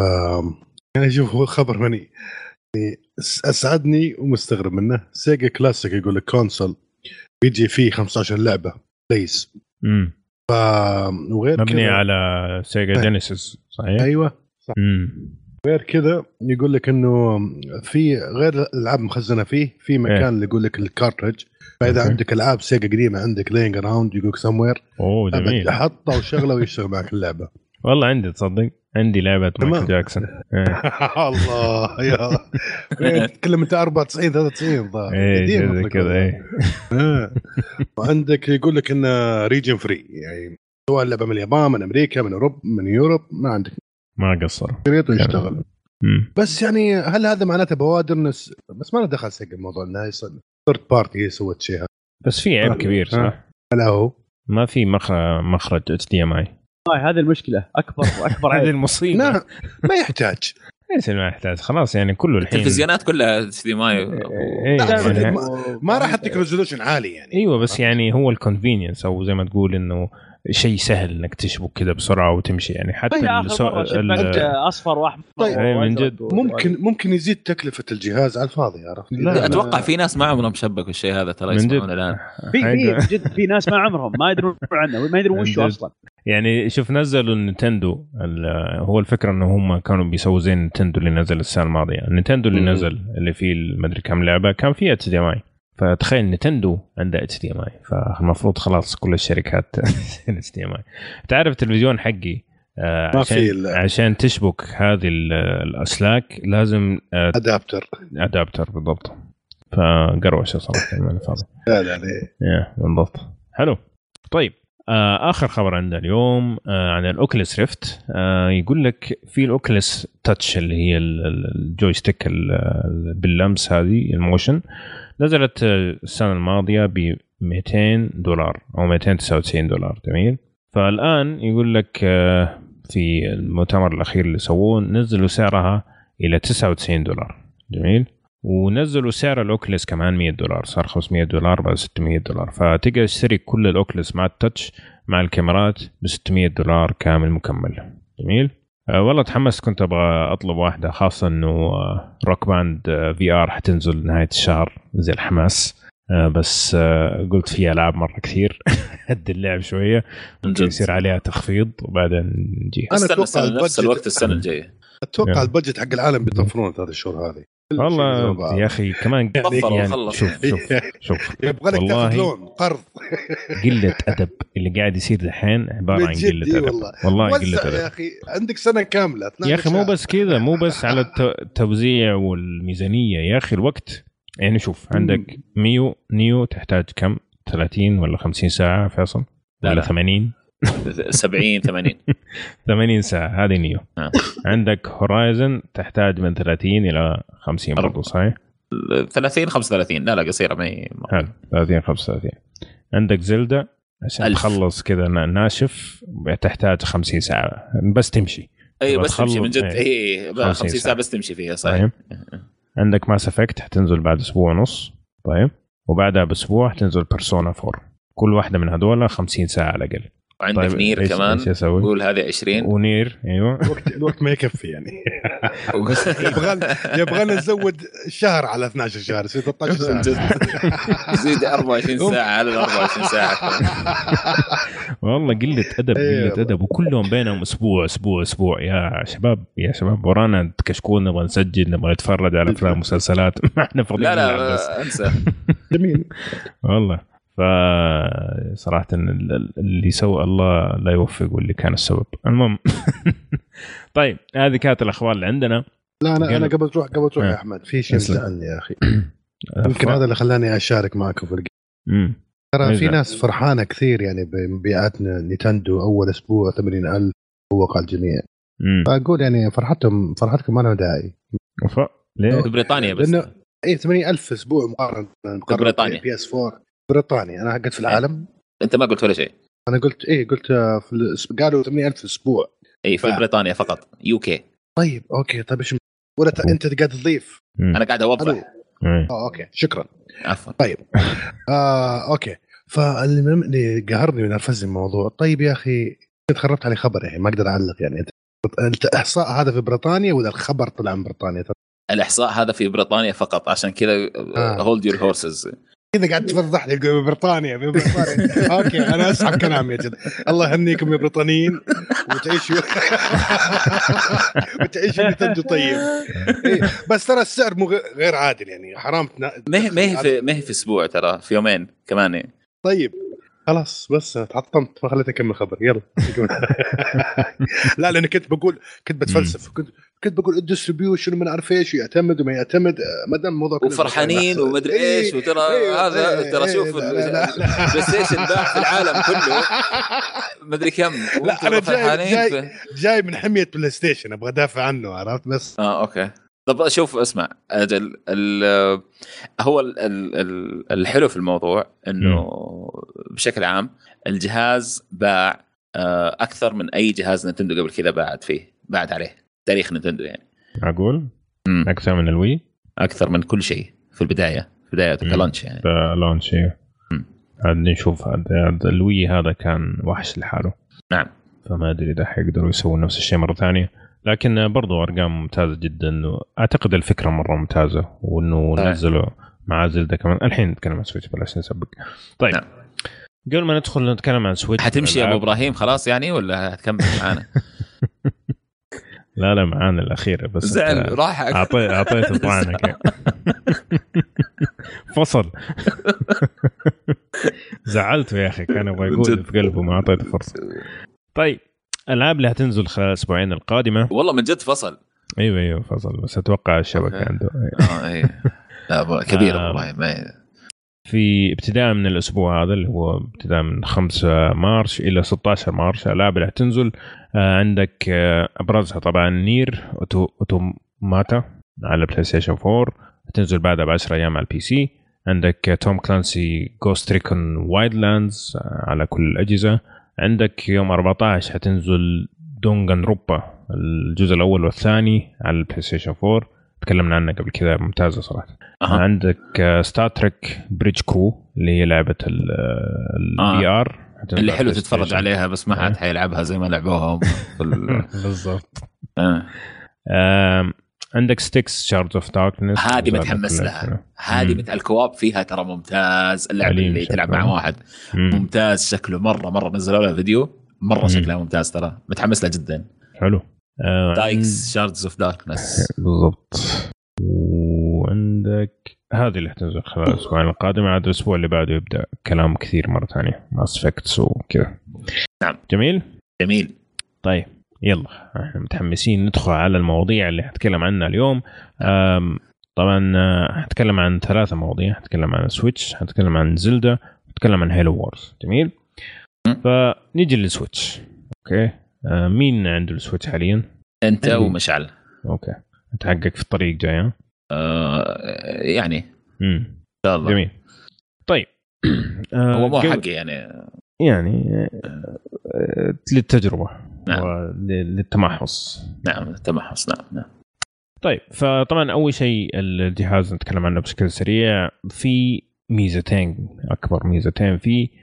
يعني شوف هو خبر مني يعني أسعدني ومستغرب منه. Sega Classic يقول لك console. بيجي فيه 15 لعبة. بيس. امم ف وغير مبني كده... على Sega Genesis صحيح؟ أيوه صح. امم غير كذا يقول لك إنه في غير الألعاب مخزنه فيه في مكان إيه. اللي يقول لك ال cartridge فإذا عندك ألعاب Sega قديمة عندك lying around يقول سم وير أوه جميل. حطها وشغله ويشتغل معك اللعبة. والله عندي تصدق؟ عندي لعبة مايكل جاكسون. <laughs> الله يا. تتكلم انت 94 93 الظاهر إيه كذا <laughs> إيه. وعندك يقول لك انه region free يعني سواء اللعبة من اليابان من أمريكا من اوروبا من Europe ما عندك. ما قصر شريط ويشتغل بس يعني هل هذا معناته بوادر نس بس ما له دخل Sega الموضوع انها third party سوت شيء. بس في عيب كبير صح؟ لا هو؟ ما في مخرج HDMI. هذه المشكلة. أكبر وأكبر هذه المصيبة. لا ما يحتاج. إيش ما يحتاج. خلاص يعني كله الحين. التلفزيونات كلها HDMI. ما راح اديك resolution عالي يعني. أيوه بس يعني هو ال convenience أو زي ما تقول إنه شيء سهل إنك تشبك كذا بسرعة وتمشي. يعني حتى طيب السو... ال... أصفر وأحمر طيب من جد. ممكن ممكن يزيد تكلفة الجهاز على الفاضي عرفت؟ لا أتوقع في ناس ما عمرهم شبكوا الشيء هذا ترى يسمعون الآن. في في <laughs> جد في ناس ما عمرهم ما يدرون عنه ما يدرون وش أصلا. يعني شوف نزلوا ال Nintendo هو الفكرة إنه هم كانوا بيسووا زي ال Nintendo اللي نزل السنة الماضية. ال Nintendo اللي نزل اللي فيه المدري كم لعبة كان فيه HDMI. فتخيل Nintendo عندها HDMI. فالمفروض خلاص كل الشركات <laughs> HDMI. تعرف التلفزيون حقي آه عشان عشان تشبك هذه الأسلاك لازم آه adapter adapter بالضبط. فقروشه صراحة فاضي لا لا لا. بالضبط. حلو. طيب. آخر خبر عندنا اليوم آه عن ال Oculus Rift. آه يقول لك في ال Oculus Touch اللي هي ال joystick باللمس هذه ال motion نزلت السنة الماضية ب 200 دولار أو 299 دولار جميل. فالآن يقول لك آه في المؤتمر الأخير اللي سووه نزلوا سعرها إلى 99 دولار جميل. ونزلوا سعر ال Oculus كمان 100 دولار صار 500 دولار بعد 600 دولار. فتقدر تشتري كل ال Oculus مع ال Touch مع الكاميرات ب 600 دولار كامل مكمل. جميل؟ أه والله تحمست كنت أبغى أطلب واحدة خاصة إنه Rock Band VR حتنزل نهاية الشهر زي الحماس. أه بس أه قلت في ألعاب مرة كثير <laughs> هد اللعب شوية ممكن يصير عليها تخفيض وبعدين نجي. أنا أتوقع نفس الوقت السنة الجاية. أتوقع البدجت حق العالم بيطفرون ثلاث شهور هذه. والله يا أخي كمان يعني شوف شوف شوف <laughs> يبغى لك تاخذ لون قرض. <laughs> قلة أدب اللي قاعد يصير دحين عبارة عن قلة أدب. والله, والله قلة أدب. يا أخي عندك سنة كاملة يا أخي مو بس كذا مو بس على التوزيع والميزانية. يا أخي الوقت يعني شوف عندك ميو نيو تحتاج كم؟ 30 ولا 50 ساعة فيصل؟ لا ولا 80 70 80 80 ساعة هذه Nioh. آه. عندك Horizon تحتاج من 30 إلى 50 برضو صحيح؟ 30 35 لا لا قصيرة ما هي حلو 30 35 عندك Zelda عشان ألف. تخلص كذا ناشف تحتاج 50 ساعة بس تمشي. أي بس تمشي من جد. إيه. أي 50 50 ساعة. ساعة. بس تمشي فيها صحيح. فاهم عندك Mass Effect حتنزل بعد أسبوع ونص طيب. وبعدها بأسبوع حتنزل Persona 4 كل واحدة من هذول 50 ساعة على الأقل. وعندك طيب نير إيش- كمان؟ إيش أسوي؟ قول هذه 20 ونير أيوه. الوقت الوقت ما يكفي يعني. <laughs> يبغى يبغى نزود شهر على 12 شهر يصير 13 ساعة. زيد 24 ساعة على ال 24 ساعة. <laughs> والله قلة أدب إيه قلة. أدب. وكلهم بينهم أسبوع أسبوع أسبوع. يا شباب يا شباب ورانا كشكول نبغى نسجل نبغى نتفرج على أفلام ومسلسلات <laughs> ما إحنا فاضيين لا لا أنسى. جميل. والله. فصراحة ال- ال- اللي سوى الله لا يوفق واللي كان السبب المهم <laughs> طيب هذه كانت الأخبار اللي عندنا لا أنا أنا قبل تروح قبل تروح. يا أحمد في شيء. مزعلني يا أخي يمكن هذا اللي خلاني أشارك معكم في الجيم. ترى في مزعل. ناس فرحانة كثير يعني بمبيعات نينتندو أول أسبوع 80000 فوق الجميع. فأقول يعني فرحتهم فرحتكم ما لها داعي ليه؟ في بريطانيا بس لأنه اي 80000 أسبوع مقارنة مقارنة بريطانيا. PS 4 بريطانيا أنا قلت في العالم. أنت ما قلت ولا شيء. أنا قلت إيه قلت في قالوا 80000 أسبوع اي في ف- بريطانيا فقط UK طيب okay طيب إيش ولا ت- أنت قاعد تضيف. مم. أنا قاعد. أوضح. مم. آه okay شكرا. عفوا. طيب. آه okay. فاللي اللي قهرني ونرفزني الموضوع طيب يا أخي كنت خربت عليه خبر يعني ما أقدر أعلق يعني. انت الاحصاء هذا في بريطانيا ولا الخبر طلع من بريطانيا؟ الإحصاء هذا في بريطانيا فقط عشان كذا. hold your horses كذا قاعد تفضح لي تقول بريطانيا بريطانيا. <laughs> okay أنا أسحب كلامي يا جد. الله يهنيكم يا بريطانيين. وتعيشوا. <laughs> وتعيشوا Nintendo طيب. إيه بس ترى السعر مو غير عادل يعني حرام تنا... ما هي ما هي في ما هي في أسبوع ترى في يومين كمان. طيب خلاص بس تحطمت ما خليت أكمل خبر. يلا <laughs> لا لأن كنت بقول كنت بتفلسف كنت كنت بقول ال distribution ما نعرف إيش يعتمد وما يعتمد آه، ما دام الموضوع كله وفرحانين. ومدري إيه، إيش وترى إيه، هذا إيه، ترى إيه، شوف لا، لا، لا، لا. ال PlayStation باع في العالم كله. مدري كم. لا أنا جاي جاي جاي من حمية PlayStation أبغى أدافع عنه عرفت بس؟ آه okay. طب شوف اسمع أجل ال هو ال ال ال الحلو في الموضوع إنه بشكل عام الجهاز باع آه، أكثر من أي جهاز Nintendo قبل كذا باعت فيه باعت عليه. تاريخ Nintendo يعني معقول؟ أكثر من ال Wii؟ أكثر من كل شيء في البداية في بداية. ك launch يعني ده launch إيه. عاد نشوف هذا هذا ال Wii هذا كان وحش لحاله نعم فما أدري إذا حيقدروا يسووا نفس الشيء مرة ثانية لكن برضو أرقام ممتازة جدا اعتقد الفكرة مرة ممتازة وإنه آه. نزلوا مع Zelda كمان الحين نتكلم عن Switch بلاش نسبق طيب نعم. قبل ما ندخل نتكلم عن Switch حتمشي يا أبو. إبراهيم خلاص يعني ولا هتكمل معانا؟ <laughs> لا لا معانا الاخيره بس زعل راح. أعطي- اعطيته <laughs> طعنك. فصل. <laughs> زعلته يا أخي كان يبغى يقول. في قلبه ما أعطيته فرصة. طيب الألعاب اللي هتنزل خلال الأسبوعين القادمة؟ والله من جد فصل. أيوه أيوه فصل. بس أتوقع الشبكة. عنده. آه إيه. لا أبو- كبير آه. إبراهيم ما- في ابتداء من الأسبوع هذا اللي هو ابتداء من 5 March إلى 16 March الالعاب اللي حتنزل آه، عندك آه، أبرزها طبعا Nier Automata على PlayStation 4 تنزل بعدها ب 10 أيام على ال PC. عندك Tom Clancy Ghost Recon Wildlands على كل الأجهزة. عندك يوم 14 حتنزل Danganronpa الجزء الأول والثاني على ال PlayStation 4 تكلمنا عنها قبل كذا ممتازة صراحة. أه. عندك Star Trek Bridge Crew اللي هي لعبة ال VR آه. اللي حلو تتفرج عليها بس ما حد حيلعبها زي ما لعبوها. <laughs> بالضبط. آه. عندك Styx Shards of Darkness هذه متحمس لها. هذه مثل ال co-op فيها ترى ممتاز. اللعبة اللي تلعب مع واحد. مم. ممتاز شكله. مرة مرة نزلوا لها فيديو. مرة شكلها ممتاز ترى. متحمس لها جدا. حلو. Styx Shards of Darkness بالضبط. وعندك هذه اللي حتنزل خلال الاسبوعين القادمه عاد الأسبوع اللي بعده يبدأ كلام كثير مرة ثانية. Mass Effect وكذا. نعم. جميل؟ جميل. طيب يلا. إحنا متحمسين ندخل على المواضيع اللي حتكلم عنها اليوم. طبعا آه، حتكلم عن ثلاثة مواضيع. حتكلم عن Switch حتكلم عن Zelda حتكلم عن Halo Wars جميل؟ فنيجي لل Switch okay؟ آه، مين عنده ال Switch حاليا؟ أنت ومشعل okay. أنت حقك في الطريق جاي آه يعني. امم إن شاء الله. جميل. طيب. <clears throat> آه هو مو حقي يعني. يعني آه للتجربة نعم. للتمحص. نعم التمحص نعم نعم. طيب فطبعا أول شيء الجهاز نتكلم عنه بشكل سريع. في ميزتين أكبر ميزتين فيه آه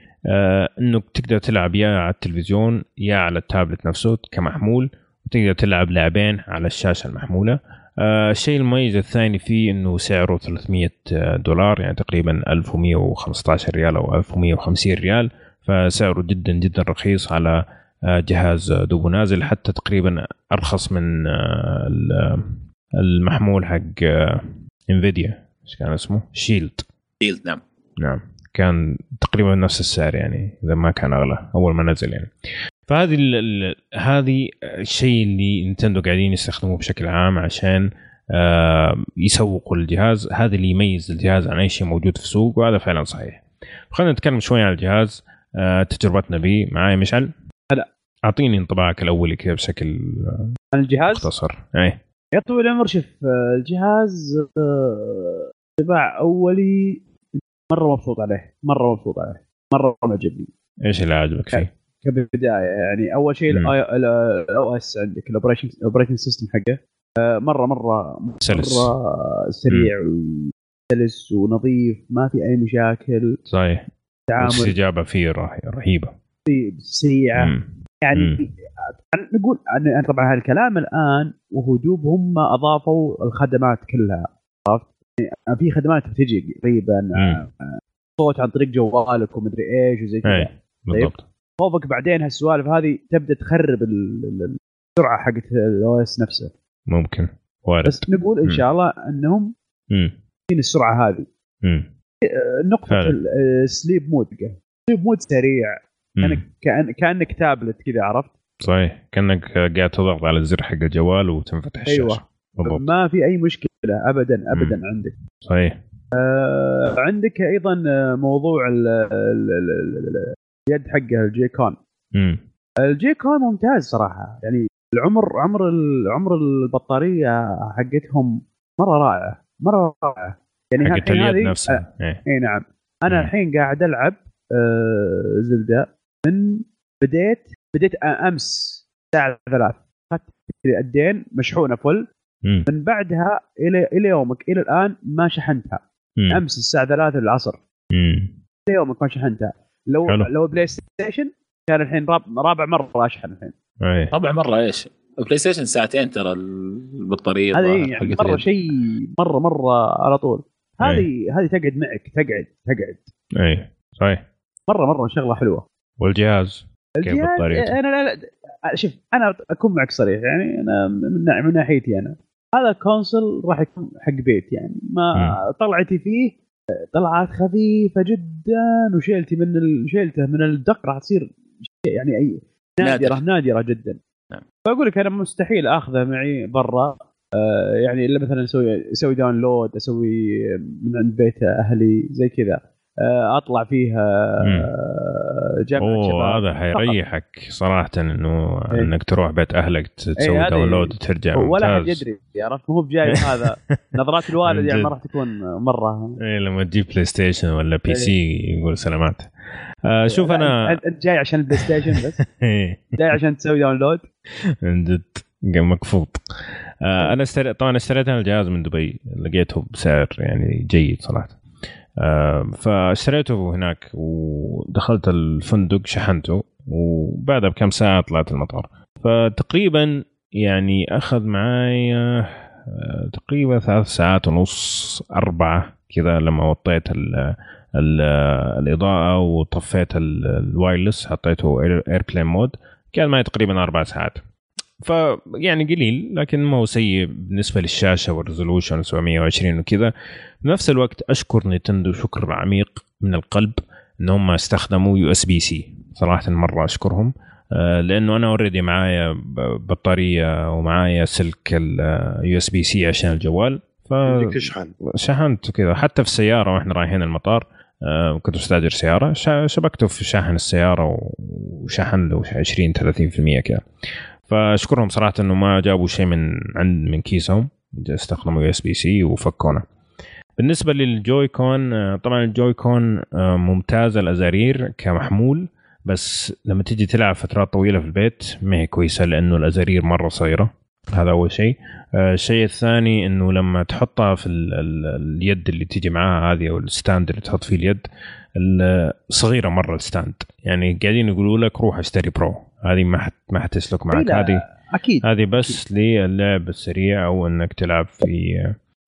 انك تقدر تلعب يا على التلفزيون يا على التابلت نفسه كمحمول وتقدر تلعب لاعبين على الشاشة المحمولة. آه الشيء المميز الثاني فيه إنه سعره 300 دولار يعني تقريبا 1115 ريال أو 1150 ريال فسعره جدا جدا رخيص على آه، جهاز دوبو نازل حتى تقريبا أرخص من آه، المحمول حق انفيديا آه، إيش كان اسمه؟ شيلد شيلد نعم. نعم. كان تقريبا نفس السعر يعني إذا ما كان أغلى أول ما نزل يعني. فهذه هذه الشيء اللي نتندو قاعدين يستخدموه بشكل عام عشان يسوقوا الجهاز. هذا اللي يميز الجهاز عن أي شيء موجود في السوق وهذا فعلا صحيح. خلينا نتكلم شوي عن الجهاز تجربتنا به. معايا مشعل؟ هلا. أعطيني انطباعك الأولي كذا بشكل عن الجهاز؟ مختصر. اي يا طويل العمر شوف الجهاز آه، انطباع أولي مرة مبسوط عليه. مرة مبسوط عليه. مرة معجبني إيش اللي عجبك فيه؟ كبداية يعني أول شيء ال OS عندك ال operation ال operation system حقه. آه، مره مره سلس. مرة سريع وسلس ونظيف ما في أي مشاكل. صحيح. الاستجابه فيه رهيبة. سريعة. يعني مم. نقول طبعا هالكلام الآن وهو دوب هم أضافوا الخدمات كلها. عرفت؟ يعني في خدمات بتجي. قريبا صوت عن طريق جوالك ومدري إيش وزي كذا. طيب؟ بالضبط. خوفك بعدين هالسوالف هذه تبدأ تخرب السرعة حقت الاو اس نفسه. ممكن. وارد بس نقول إن شاء الله إنهم السرعة هذه؟ مم. نقطة ال sleep mode sleep mode سريع. كانك كأن كأنك تابلت كذا عرفت؟ صحيح. كأنك قاعد تضغط على الزر حق الجوال وتنفتح الشاشة. أيوه بالضبط. ما في أي مشكلة. ابدا ابدا مم. عندك. صحيح. آه عندك أيضا موضوع اليد حقه الجوي كون. الجوي كون ممتاز صراحة. يعني العمر عمر عمر البطارية حقتهم مرة رائعة مرة رائعة. يعني حقت اليد نفسها آه إي نعم. أنا الحين قاعد ألعب آه زلدة. من بديت بديت أمس الساعة 3 اخذت اليدين مشحونة فل. مم. من بعدها إلى إلى يومك. إلى الآن ما شحنتها. مم. أمس الساعة 3 العصر. مم. إلى يومك ما شحنتها. لو حلو. لو بلاي ستيشن كان الحين رابع مرة أشحن الحين. أيه. رابع مرة إيش؟ بلاي ستيشن ساعتين ترى البطارية هذه يعني مرة شيء مره مرة على طول. هذه هذه تقعد معك. تقعد تقعد. اي صحيح. مره مرة شغلة حلوة. والجهاز الجهاز أنا لا, لا شوف أنا أكون معك صريح. يعني أنا من, من ناحيتي أنا. هذا console راح يكون حق بيت يعني ما. طلعتي فيه طلعات خفيفة جدا وشيلتي من ال... شيلته من الدق راح تصير يعني أي نادرة نادر. نادرة جدا نعم. فأقول لك أنا مستحيل أخذه معي برا آه يعني إلا مثلا أسوي أسوي download أسوي من عند بيت أهلي زي كذا أطلع فيها آه، جامعه أوه هذا حيريحك صراحة إنه إيه. إنك تروح بيت أهلك تسوي إيه، download وترجع ولا حد ممتاز. يدري عرفت؟ مو بجاي <laughs> هذا نظرات الوالد يعني ما راح تكون مرة. إيه لما تجيب بلاي ستيشن ولا بي إيه. سي يقول سلامات. آه شوف أنا انت جاي عشان البلاي ستيشن بس. <laughs> إيه، جاي عشان تسوي download. من جد مكفوط. آه أنا طبعا اشتريت أنا الجهاز من دبي لقيته بسعر يعني جيد صراحة. آه فاشتريته هناك ودخلت الفندق شحنته وبعدها بكم ساعة طلعت المطار. فتقريبا يعني أخذ معي آه، تقريبا ثلاث ساعات ونص أربعة كذا لما وطيت ال ال الإضاءة وطفيت ال- ال wireless حطيته airplane mode كان معي تقريبا أربع ساعات. فيعني قليل لكن ما هو سيء بالنسبة للشاشة وال resolution 720 وكذا. بنفس الوقت أشكر نينتندو شكر عميق من القلب إن هم استخدموا USB-C صراحة مرة أشكرهم آه، لأنه أنا already معايا بطارية ومعايا سلك ال USB-C عشان الجوال ف تشحن شحنت كذا حتى في السيارة وإحنا رايحين المطار آه، كنت مستاجر سياره شبكته في شاحن السيارة وشحن له 20 30% كذا. فأشكرهم صراحة إنه ما جابوا شيء من عند من كيسهم استخدموا USB-C وفكونا. بالنسبة للجوي كون آه، طبعا الجوي كون آه، ممتازه الأزارير كمحمول بس لما تيجي تلعب فترات طويلة في البيت ما هي كويسة لأنه الأزارير مرة صغيرة. هذا أول شيء. آه، الشيء الثاني إنه لما تحطها في ال ال اليد اللي تيجي معاها هذه أو ال stand اللي تحط فيه اليد ال- صغيرة مرة ال stand. يعني قاعدين يقولوا لك روح اشتري برو. هذه ما حت ما حتسلك معك. لا، هذه أكيد. هذه بس للعب السريع أو إنك تلعب في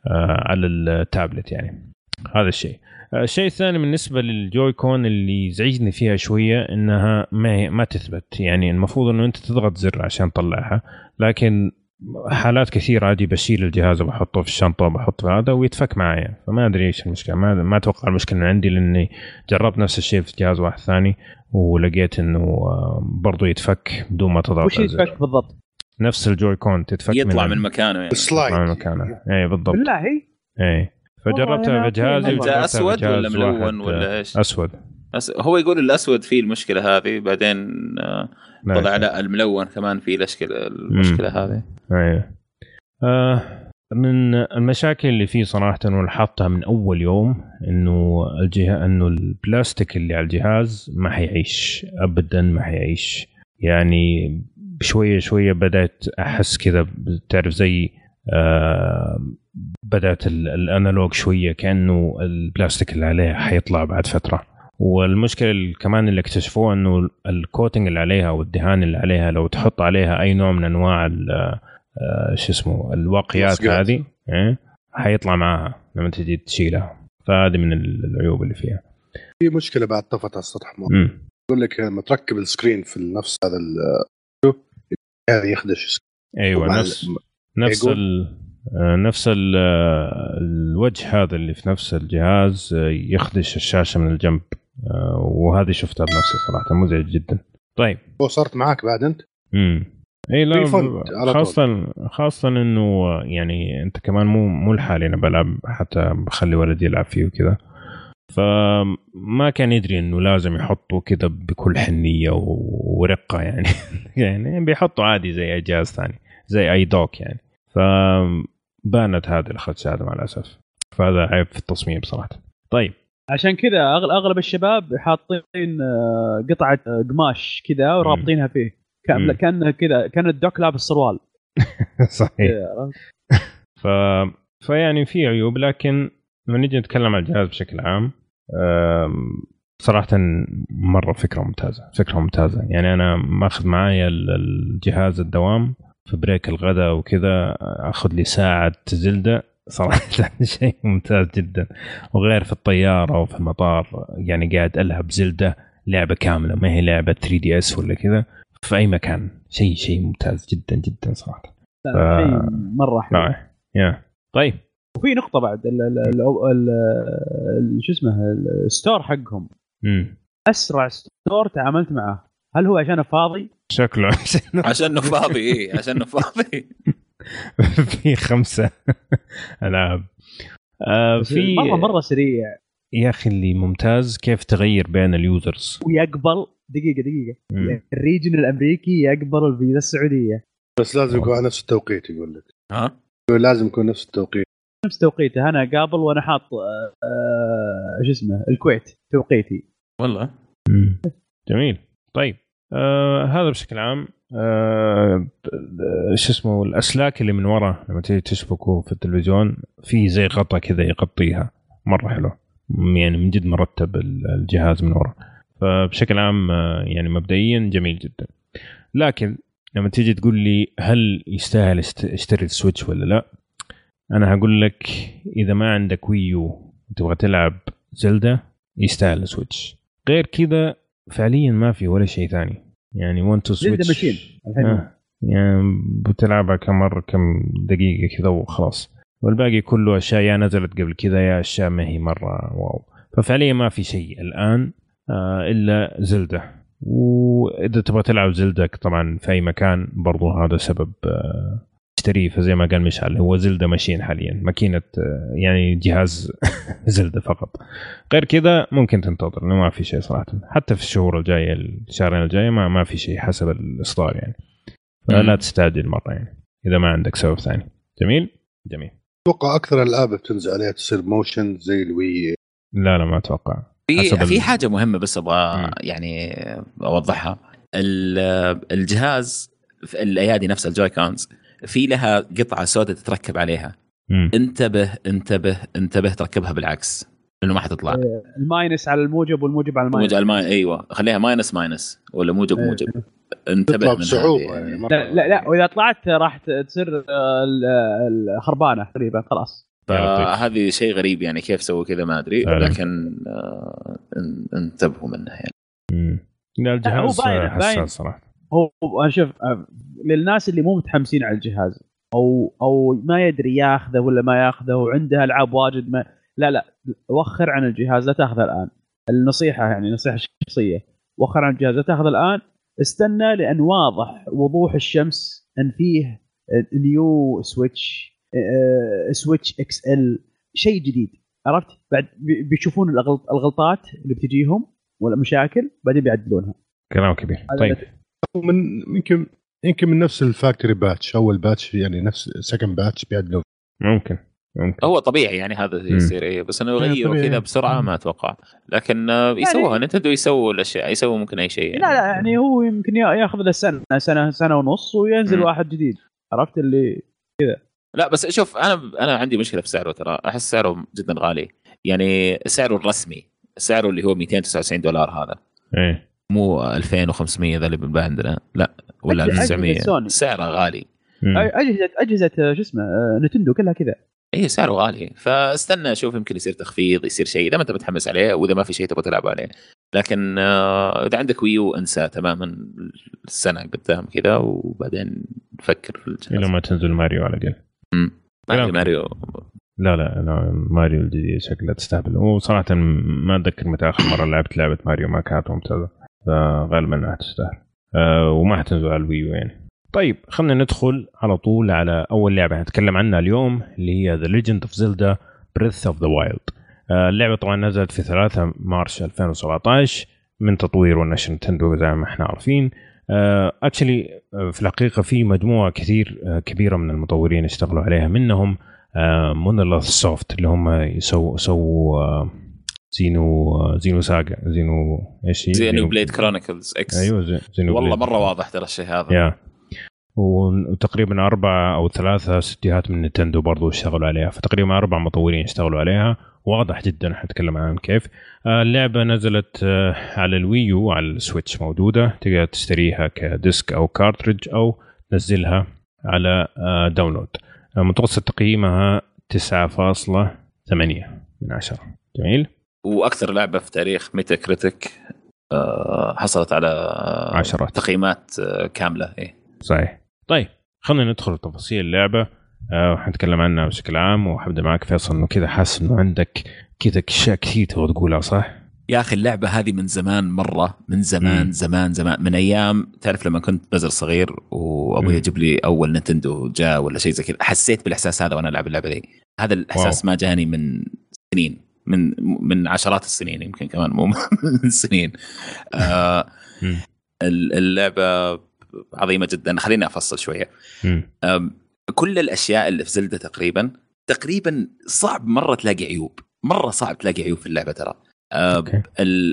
على التابلت يعني. هذا الشيء. آه، الشيء الثاني بالنسبة للجوي كون اللي يزعجني فيها شوية إنها ما هي ما تثبت. يعني المفروض إنه أنت تضغط زر عشان تطلعها لكن حالات كثيرة أجي بشيل الجهاز وبحطه في الشنطة وبحط في هذا ويتفك معايا. فما أدري إيش المشكلة. ما ما أتوقع المشكلة من عندي لأني جربت نفس الشيء في جهاز واحد ثاني ولقيت إنه آه، برضو يتفك بدون ما تضغط وش. يتفك بالضبط؟ نفس الجوي كون تتفك يطلع من, من مكانه يعني. السلايد من مكانه. اي بالضبط. بالله اي فجربتها في جهازي انت أسود ولا ملون ولا إيش؟ أسود. أس... هو يقول الأسود فيه المشكلة هذه بعدين آه، طلع. لا الملون كمان فيه الاشكال المشكلة هذه. أيوه آه من المشاكل اللي فيه صراحة ولاحظتها من أول يوم إنه الجهاز إنه البلاستيك اللي على الجهاز ما حيعيش ابدا ما حيعيش. يعني شوية شوية بدأت أحس كذا تعرف زي آه بدأت ال- الأنالوج شوية كأنه البلاستيك اللي عليها حيطلع بعد فترة. والمشكلة كمان اللي اكتشفوه إنه الكوتنج اللي عليها والدهان اللي عليها لو تحط عليها أي نوع من أنواع ال- آه، شو اسمه الواقيات. هذه إيه، حيطلع معاها لما تجي تشيلها. فهذه من العيوب اللي فيها. في مشكلة بعد طفت على السطح يقول لك لما تركب السكرين في نفس هذا هذا يخدش أيوه مع نفس ال- نفس ال آه، نفس ال- آه، الوجه هذا اللي في نفس الجهاز آه، يخدش الشاشة من الجنب. آه، وهذه شفتها بنفسي صراحة مزعج جدا. طيب. هو صارت معك بعد أنت؟ امم إي لا. خاصة خاصة إنه يعني أنت كمان مو مو لحالي أنا بلعب حتى بخلي ولدي يلعب فيه وكذا. فما كان يدري إنه لازم يحطوا كذا بكل حنية و- ورقة يعني. <laughs> يعني بيحطوا عادي زي أي جهاز ثاني زي أي دوك يعني. فبانت هذه الخدشة مع الأسف. فهذا عيب في التصميم صراحة. طيب. عشان كذا أغل- أغلب الشباب حاطين آه، قطعة آه، قماش كذا ورابطينها فيه. كأن مم. كأن كذا كأن الدوك لابس سروال <laughs> صحيح؟ <laughs> ف... فيعني في عيوب لكن لما نيجي نتكلم عن الجهاز بشكل عام صراحة مرة فكرة ممتازة فكرة ممتازة. يعني أنا ماخذ معايا ال- الجهاز الدوام في break الغداء وكذا أخذ لي ساعة زلدة <laughs> صراحة شيء ممتاز جدا. وغير في الطيارة وفي المطار يعني قاعد ألعب زلدة لعبة كاملة ما هي لعبة 3 دي إس ولا كذا. في أي مكان. شيء شيء ممتاز جدا جدا صراحة. ف- شيء مرة حلو. يا. طيب. وفي نقطة بعد ال- ال- ال- ال- ال- شو اسمه ال store حقهم. امم أسرع store تعاملت معه. هل هو عشانه فاضي؟ شكله عشان عشانه <laughs> فاضي. إيه عشانه فاضي. <laughs> في خمسة ألعاب. آه في مره مرة سريع. يا أخي اللي ممتاز كيف تغير بين ال users. ويقبل دقيقه دقيقة. الريجن الأمريكي يقبل الفيزا السعودية. بس لازم يكون على نفس التوقيت يقول لك. ها؟ لازم يكون نفس التوقيت. نفس توقيته أنا قابل وأنا حاط آه، آه، شو اسمه الكويت توقيتي. والله. جميل. طيب. آه هذا بشكل عام آه شو اسمه الأسلاك اللي من ورا لما تيجي تشبكه في التلفزيون في زي غطا كذا يغطيها. مرة حلو. يعني من جد مرتب الجهاز من ورا. فبشكل عام آه، يعني مبدئيا جميل جدا. لكن لما تيجي تقول لي هل يستاهل اشتري السويتش ولا لا أنا هقول لك إذا ما عندك ويو وتبغى تلعب زلدا يستاهل السويتش غير كذا فعليا ما في ولا شيء ثاني. يعني 1 تو سويتش ماشين آه يعني بتلعبها كم مرة كم دقيقة كذا وخلاص. والباقي كله أشياء يا نزلت قبل كذا يا أشياء ما هي مرة واو. ففعليا ما في شيء الآن آه إلا زلدة. وإذا تبغى تلعب زلدة طبعا في أي مكان برضو هذا سبب آه تشتريه فزي ما قال مشعل هو زلدة ماشين حاليا ماكينة آه، يعني جهاز <laughs> زلدة فقط. غير كذا ممكن تنتظر إنه ما في شيء صراحة. حتى في الشهور الجاية الشهرين الجاية ما, ما في شيء حسب الإصدار يعني. فلا تستعجل مرة يعني إذا ما عندك سبب ثاني. جميل؟ جميل. أتوقع أكثر الالعاب بتنزل عليها تصير motion زي الوي لا لا ما أتوقع. في في حاجة مهمة بس أبغى يعني أوضحها. الجهاز الأيادي نفسها الجوي كونز في لها قطعة سوداء تتركب عليها. مم. انتبه انتبه انتبه تركبها بالعكس لأنه ما حتطلع. إيه، ال minus على الموجب والموجب على الماينس. موجب الماي... أيوه. خليها minus minus ولا موجب إيه. موجب. انتبه بصعوبه يعني لا, لا لا وإذا طلعت راح تصير الخربانة تقريبا خلاص. فهذه شيء غريب يعني كيف سووا كذا ما أدري لكن آه انتبهوا منه يعني. لا الجهاز حساس صراحة. هو أنا شوف آه، للناس اللي مو متحمسين على الجهاز أو أو ما يدري ياخذه ولا ما ياخذه وعنده ألعاب واجد ما لا لا وخر عن الجهاز لا تاخذه الآن. النصيحة يعني نصيحة شخصية وخر عن الجهاز لا تاخذه الآن. استنى لأن واضح وضوح الشمس أن فيه new سويتش سويتش XL شيء جديد. عرفت؟ بعد بيشوفون الغلطات اللي بتجيهم ولا مشاكل بعدين بيعدلونها. كلام كبير. طيب. من يمكن يمكن من نفس ال factory batch أول batch يعني نفس second batch بيعدلوا ممكن ممكن. هو طبيعي يعني هذا يصير إيه بس إنه يغيروا كذا بسرعة ما أتوقع. لكن آه، يسووها يعني نتندو يسووا الأشياء يسووا ممكن أي شيء يعني. لا لا يعني هو يمكن ياخذ له سنة سنة سنة ونص وينزل م. واحد جديد. عرفت اللي كذا. لا بس شوف أنا أنا عندي مشكلة في سعره ترى. أحس سعره جدا غالي. يعني سعره الرسمي سعره اللي هو 299 دولار هذا. إيه. مو 2500 ذا اللي بنباع عندنا لا ولا 1900 سعره غالي. اجهزه أجهزة شو اسمه آه، نتندو كلها كذا. اي سعره غالي. فاستنى أشوف يمكن يصير تخفيض يصير شيء إذا ما أنت متحمس عليه وإذا ما في شيء تبغى تلعب عليه. لكن آه، إذا عندك ويو انسى تماما السنة قدام كذا وبعدين نفكر في الجهاز. إلى ما تنزل ماريو على الاقل ماريو. لا لا أنا ماريو الجديد شكلها تستهبل. وصراحة ما أتذكر متى آخر مرة لعبت لعبة ماريو ما كانت ممتازة. فغالبا انها تستاهل أه وما حتنزل على ال Wii U يعني. طيب خلينا ندخل على طول على أول لعبة هنتكلم عنها اليوم اللي هي The Legend of Zelda Breath of the Wild اللعبة طبعا نزلت في 3 مارس 2017 من تطوير ونشر نينتندو زي ما إحنا عارفين. actually uh, uh, في الحقيقة في مجموعة كثير كبيرة من المطورين اشتغلوا عليها منهم مونوليث سوفت اللي هم يسووا سووا زينو زينو ساجا زينو إيش هي؟ زينو بليد كرونيكلز X أيوه زينو والله مرة واضح ترى الشيء هذا. Yeah. وتقريبا أربعة أو ثلاثة استديوهات من نتندو برضو اشتغلوا عليها. فتقريبا أربع مطورين اشتغلوا عليها. واضح جدا حنتكلم عنهم كيف. آه، اللعبة نزلت آه، على ال Wii U وعلى السويتش موجودة. تقدر تشتريها ك disc أو cartridge أو تنزلها على download. آه، متوسط تقييمها 9.8 من عشرة. جميل. وأكثر لعبة في تاريخ ميتا كريتيك حصلت على عشرات تقييمات كاملة إيه. صحيح. طيب خلينا ندخل تفاصيل اللعبة. آه وحنتكلم عنها بشكل عام وحبدأ معك فيصل إنه كذا حاسس إنه عندك كذا أشياء كثير تبغى تقولها صح؟ يا أخي اللعبة هذه من زمان مرة من زمان مم. زمان زمان. من أيام تعرف لما كنت بزر صغير وأبوي يجيب لي أول نتندو جاء ولا شيء زي كذا حسيت بالإحساس هذا وأنا ألعب اللعبة دي هذا الإحساس واو. ما جاني من سنين. من من عشرات السنين يمكن كمان مو <laughs> من سنين. آه اللعبة عظيمة جدا. خليني أفصل شوية. كل الأشياء اللي في زلدة تقريبا تقريبا صعب مرة تلاقي عيوب. مرة صعب تلاقي عيوب في اللعبة ترى.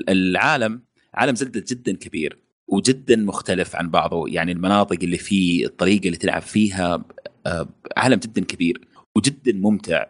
العالم عالم زلدة جدا كبير وجدا مختلف عن بعضه. يعني المناطق اللي فيه الطريقة اللي تلعب فيها عالم جدا كبير وجدا ممتع.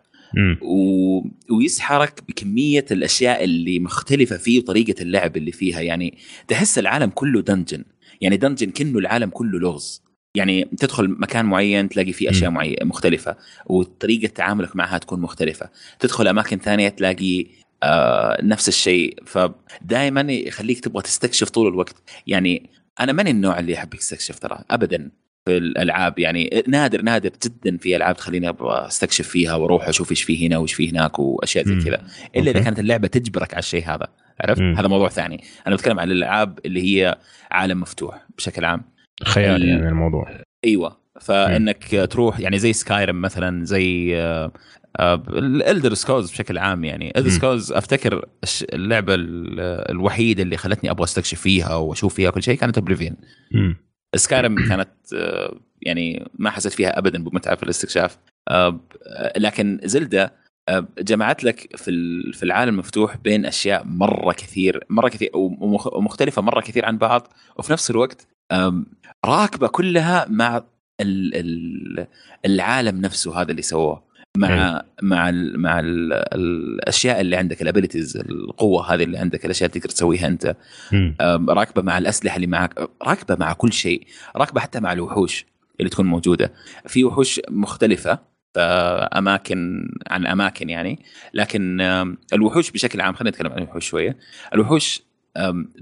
و... ويسحرك بكمية الأشياء اللي مختلفة فيه وطريقة اللعب اللي فيها. يعني تحس العالم كله دنجن يعني دنجن كأنه العالم كله لغز. يعني تدخل مكان معين تلاقي فيه أشياء معينه مختلفة. وطريقة تعاملك معها تكون مختلفة. تدخل أماكن ثانية تلاقي آه نفس الشيء. فدائما يخليك تبغى تستكشف طول الوقت. يعني أنا ماني النوع اللي يحب يستكشف ترى. ابدا. في الألعاب. يعني نادر نادر جدا في ألعاب تخليني أبغى أستكشف فيها وأروح أشوف إيش في هنا وإيش في هناك وأشياء زي كذا. إلا إذا كانت اللعبة تجبرك على الشيء هذا. عرفت؟ هذا موضوع ثاني. أنا بتكلم عن الألعاب اللي هي عالم مفتوح بشكل عام. خيال يعني الموضوع. أيوه. فإنك مم. تروح يعني زي سكايرم مثلا زي الالدر سكرولز بشكل عام يعني. الدر سكرولز أفتكر اللعبة الوحيدة اللي خلتني أبغى أستكشف فيها وأشوف فيها كل شيء كانت اوبليفيون سكايرم كانت آه، يعني ما حسيت فيها ابدا بمتعة في الاستكشاف. آه، لكن زيلدا آه، جمعت لك في في العالم المفتوح بين أشياء مرة كثير مرة كثير ومختلفة مرة كثير عن بعض. وفي نفس الوقت راكبة كلها مع العالم نفسه هذا اللي سووه. مع. مع ال مع ال الأشياء اللي عندك الابيلتيز القوة هذه اللي عندك الأشياء اللي تقدر تسويها أنت. راكبة مع الأسلحة اللي معك راكبة مع كل شيء راكبة حتى مع الوحوش اللي تكون موجودة. في وحوش مختلفة أماكن عن أماكن يعني لكن الوحوش بشكل عام خلينا نتكلم عن الوحوش شوية. الوحوش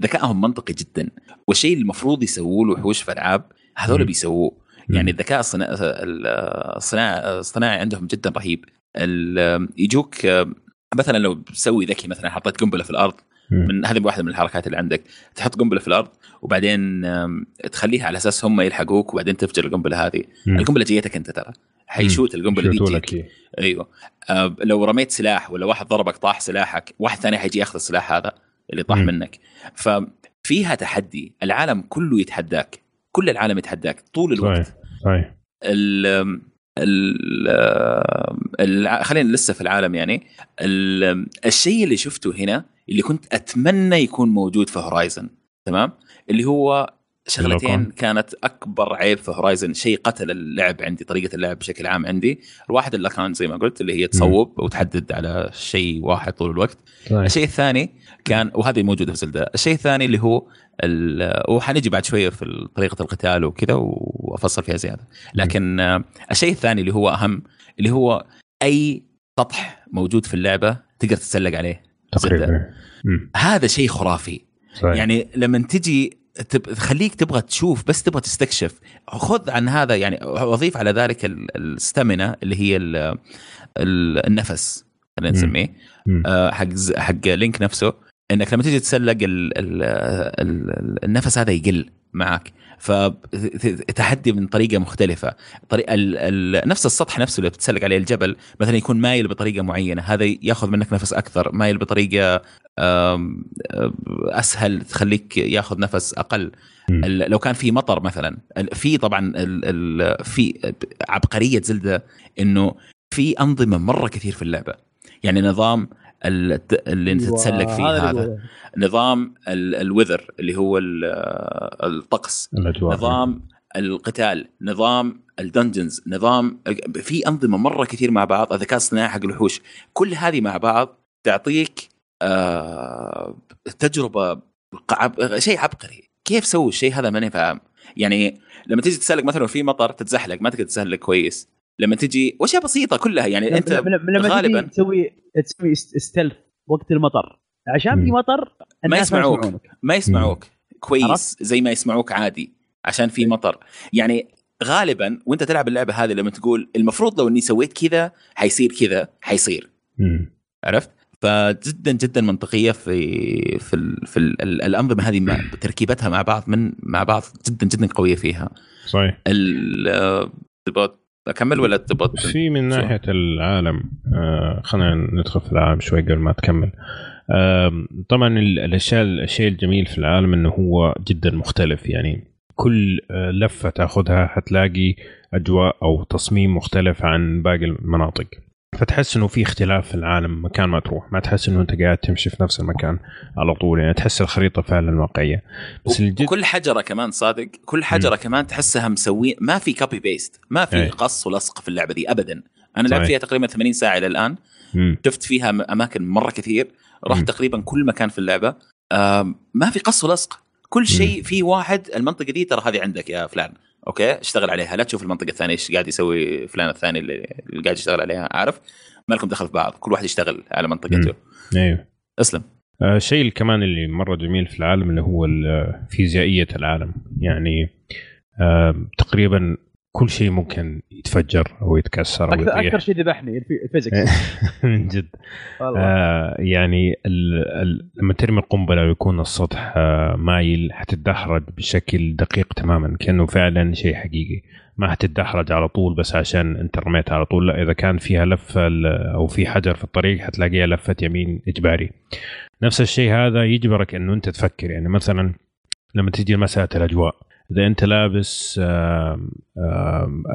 ذكائهم منطقي جدا. والشيء المفروض يسووه الوحوش في العاب هذول بيسووه. يعني الذكاء الصناعي الصناعي عندهم جدا رهيب. يجوك مثلا لو تسوي ذكي مثلا حطيت قنبلة في الأرض من هذه واحدة من الحركات اللي عندك تحط قنبلة في الأرض وبعدين تخليها على أساس هم يلحقوك وبعدين تفجر القنبلة هذه. مم. القنبلة جيتك أنت ترى. حيشوت القنبلة دي تجيك أيوه. آه لو رميت سلاح ولا واحد ضربك طاح سلاحك واحد ثاني حيجي ياخذ السلاح هذا اللي طاح مم. منك. ففيها تحدي. العالم كله يتحداك. كل العالم يتحداك طول الوقت. صحيح. صحيح. ال ال خلينا لسه في العالم يعني. الشيء اللي شفته هنا اللي كنت أتمنى يكون موجود في هورايزن تمام؟ اللي هو شغلتين كانت أكبر عيب في هورايزن شيء قتل اللعب عندي طريقة اللعب بشكل عام عندي. الواحد اللي كان زي ما قلت اللي هي تصوب وتحدد على شيء واحد طول الوقت. طيب. الشيء الثاني كان وهذه موجودة في زلدة. الشيء الثاني اللي هو وحنجي بعد شوية في طريقة القتال وكذا وأفصل فيها زيادة. لكن الشيء الثاني اللي هو أهم اللي هو أي سطح موجود في اللعبة تقدر تتسلق عليه. تقريبا. هذا شيء خرافي. صحيح. يعني لما تجي تخليك تبغى تشوف بس تبغى تستكشف. خذ عن هذا يعني اضيف على ذلك الستامينا اللي هي النفس خلينا نسميه آه، حق حق لينك نفسه. إنك لما تيجي تتسلق ال ال ال النفس هذا يقل معك فتحدي من طريقة مختلفة. طريقه نفس السطح نفسه اللي بتتسلق عليه الجبل مثلا يكون مايل بطريقة معينة هذا ياخذ منك نفس أكثر مايل بطريقة أسهل تخليك ياخذ نفس أقل. لو كان في مطر مثلا في طبعا في عبقرية زلدة إنه في أنظمة مرة كثير في اللعبة. يعني نظام اللي انت تتسلق فيه هذا, هذا. نظام الوذر اللي هو الطقس. الأجواء. نظام القتال. نظام الدنجنز. نظام في أنظمة مرة كثير مع بعض الذكاء الصناعي حق الوحوش. كل هذه مع بعض تعطيك آه تجربة شيء عبقري. كيف سووا الشيء هذا ماني فاهم. يعني لما تيجي تسلق مثلا في مطر تتزحلق ما تقدر تتزحلق كويس. لما تجي وأشياء بسيطة كلها يعني أنت لما غالبا تسوي تسوي stealth وقت المطر. عشان في مطر ما يسمعوك. ما يسمعوك. كويس زي ما يسمعوك عادي عشان في مطر. يعني غالبا وأنت تلعب اللعبة هذه لما تقول المفروض لو إني سويت كذا حيصير كذا حيصير. عرفت؟ فجدا جدا منطقية في في ال في ال الأنظمة هذه تركيبتها مع بعض من مع بعض جدا جدا قوية فيها. صحيح. أكمل ولا تبغى في من ناحية العالم آه خلينا ندخل في العالم شوي قبل ما تكمل. آه طبعا الاشياء الشيء الجميل في العالم إنه هو جدا مختلف. يعني كل آه، لفة تأخذها حتلاقي أجواء أو تصميم مختلف عن باقي المناطق. فتحس إنه في اختلاف في العالم مكان ما تروح. ما تحس إنه أنت قاعد تمشي في نفس المكان على طول. يعني تحس الخريطة فعلا واقعية. بس الجد... كل حجرة كمان صادق. كل حجرة م. كمان تحسها مسوين ما في copy paste ما في. قص ولصق في اللعبة دي ابدا. أنا لعبت فيها تقريبا 80 ساعة إلى الآن. م. شفت فيها أماكن مرة كثير. رحت م. تقريبا كل مكان في اللعبة. ما في قص ولصق. كل شيء في واحد المنطقة دي ترى هذه عندك يا فلان. Okay اشتغل عليها. لا تشوف المنطقة الثانية إيش قاعد يسوي فلان الثاني اللي, قاعد يشتغل عليها عارف؟ ما لكم دخل في بعض كل واحد يشتغل على منطقته. أيوه. اسلم. الشيء آه كمان اللي مرة جميل في العالم اللي هو فيزيائية العالم. يعني آه تقريبا كل شيء ممكن يتفجر أو يتكسر أكثر, أكثر شيء ذبحني ال physics. <laughs> من جد. آه يعني ال ال لما ترمي القنبلة ويكون السطح آه مايل حتتدحرج بشكل دقيق تماما كأنه فعلا شيء حقيقي. ما حتتدحرج على طول بس عشان أنت رميتها على طول. لا إذا كان فيها لفة أو في حجر في الطريق حتلاقيها لفة يمين إجباري. نفس الشيء هذا يجبرك إنه أنت تفكر. يعني مثلا لما تيجي مسألة الأجواء إذا أنت لابس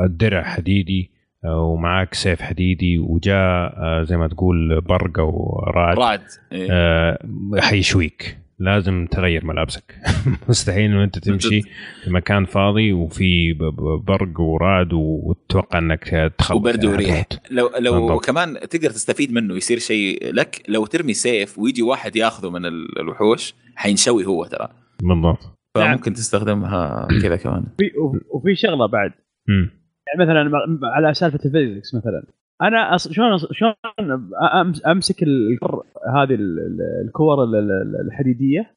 الدرع حديدي آه، ومعاك سيف حديدي وجاء آه، زي ما تقول برق أو رعد رعد إيه. آه، حيشويك. لازم تغير ملابسك. <laughs> مستحيل إنه أنت تمشي في مكان فاضي وفي برق ورعد وتتوقع إنك تخلص وبرد وريح. لو لو بالضبط. كمان تقدر تستفيد منه يصير شيء لك لو ترمي سيف ويجي واحد ياخذه من الوحوش حينشوي هو ترى. بالضبط. فممكن نعم. تستخدمها كذا كمان. في وفي شغلة بعد. م. يعني مثلا على سالفة ال physics مثلا. أنا أص... شلون شلون أمسك الكورة هذه الكور الحديدية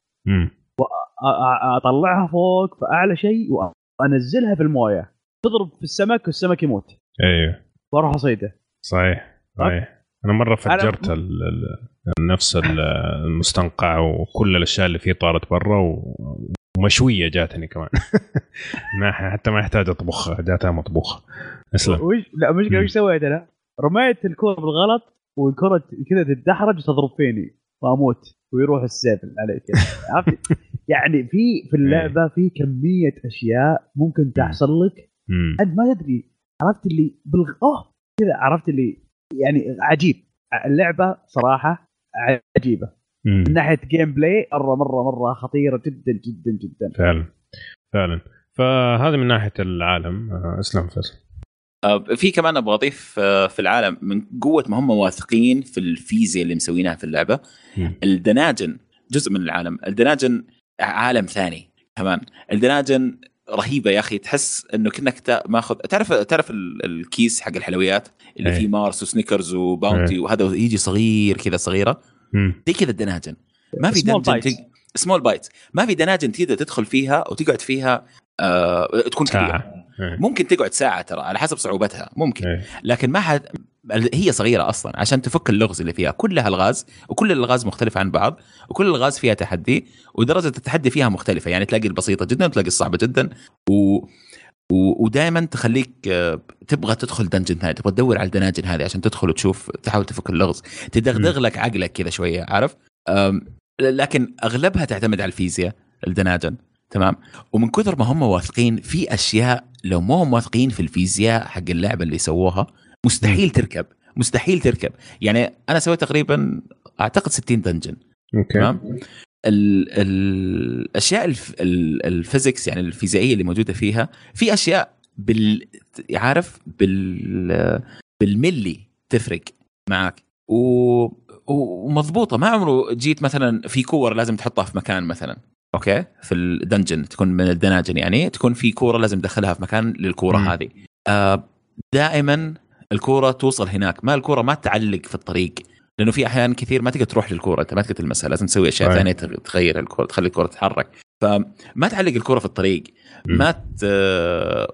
وأطلعها فوق في أعلى شيء وأنزلها في الموية. تضرب في السمك والسمك يموت. أيوه. وأروح أصيده. صحيح صحيح. أنا مرة فجرت أنا... نفس المستنقع وكل الأشياء اللي فيه طارت برا ومشوية جاتني كمان. <laughs> ما حتى ما يحتاج اطبخها جاتها مطبوخة. اسلم. وش لا مش إيش سويت أنا؟ رميت الكرة بالغلط والكورة كذا تتدحرج وتضرب فيني وأموت. ويروح السيف عليك. <laughs> عرفت؟ يعني في في اللعبة في كمية أشياء ممكن تحصل لك. أنت ما تدري. عرفت اللي بالغ أوه! كذا عرفت اللي يعني عجيب. اللعبة صراحة عجيبة. من ناحية gameplay مرة مرة مرة خطيرة جدا جدا جدا. فعلا. فعلا. فهذا من ناحية العالم. آه، اسلم فيصل. آه، في كمان أبغى أضيف آه، في العالم من قوة ما هم واثقين في الفيزياء اللي مسوينها في اللعبة. ال dungeon جزء من العالم. ال dungeon عالم ثاني كمان. ال dungeon رهيبة يا أخي. تحس إنه كأنك ماخذ تعرف تعرف الكيس حق الحلويات؟ اللي فيه مارس وسنيكرز وباونتي وهذا يجي صغير كذا صغيرة. زي كذا ال dungeon ما في dungeon small bite ما في dungeon تقدر تدخل فيها وتقعد فيها آه تكون كبيرة. إيه. ممكن تقعد ساعة ترى على حسب صعوبتها. ممكن. إيه. لكن ما حد هي صغيرة أصلا عشان تفك اللغز اللي فيها. كلها ألغاز وكل الألغاز مختلفة عن بعض وكل الغاز فيها تحدي ودرجة التحدي فيها مختلفة. يعني تلاقي البسيطة جدا وتلاقي الصعبة جدا و ودائما تخليك تبغى تدخل دنجن ثاني تبغى تدور على الدناجن هذه عشان تدخل وتشوف تحاول تفك اللغز تدغدغ لك عقلك كذا شوية عارف؟ لكن أغلبها تعتمد على الفيزياء ال dungeon تمام؟ ومن كثر ما هم واثقين في أشياء لو ما هم واثقين في الفيزياء حق اللعبة اللي سووها مستحيل تركب مستحيل تركب. يعني أنا سويت تقريبا أعتقد 60 dungeon okay. تمام؟ الأشياء ال physics يعني الفيزيائية اللي موجودة فيها في أشياء بال عارف بال بالملي تفرق معك و... ومضبوطة ما عمره جيت مثلا في كورة لازم تحطها في مكان مثلا okay؟ في ال dungeon تكون من ال dungeon يعني تكون في كورة لازم تدخلها في مكان للكورة م. هذه. آه دائما الكورة توصل هناك ما الكورة ما تعلق في الطريق. لأنه في أحيان كثير ما تقدر تروح للكورة أنت ما تقدر تلمسها لازم تسوي أشياء ثانية تغير الكورة تخلي الكورة تتحرك. فما تعلق الكورة في الطريق ما ت...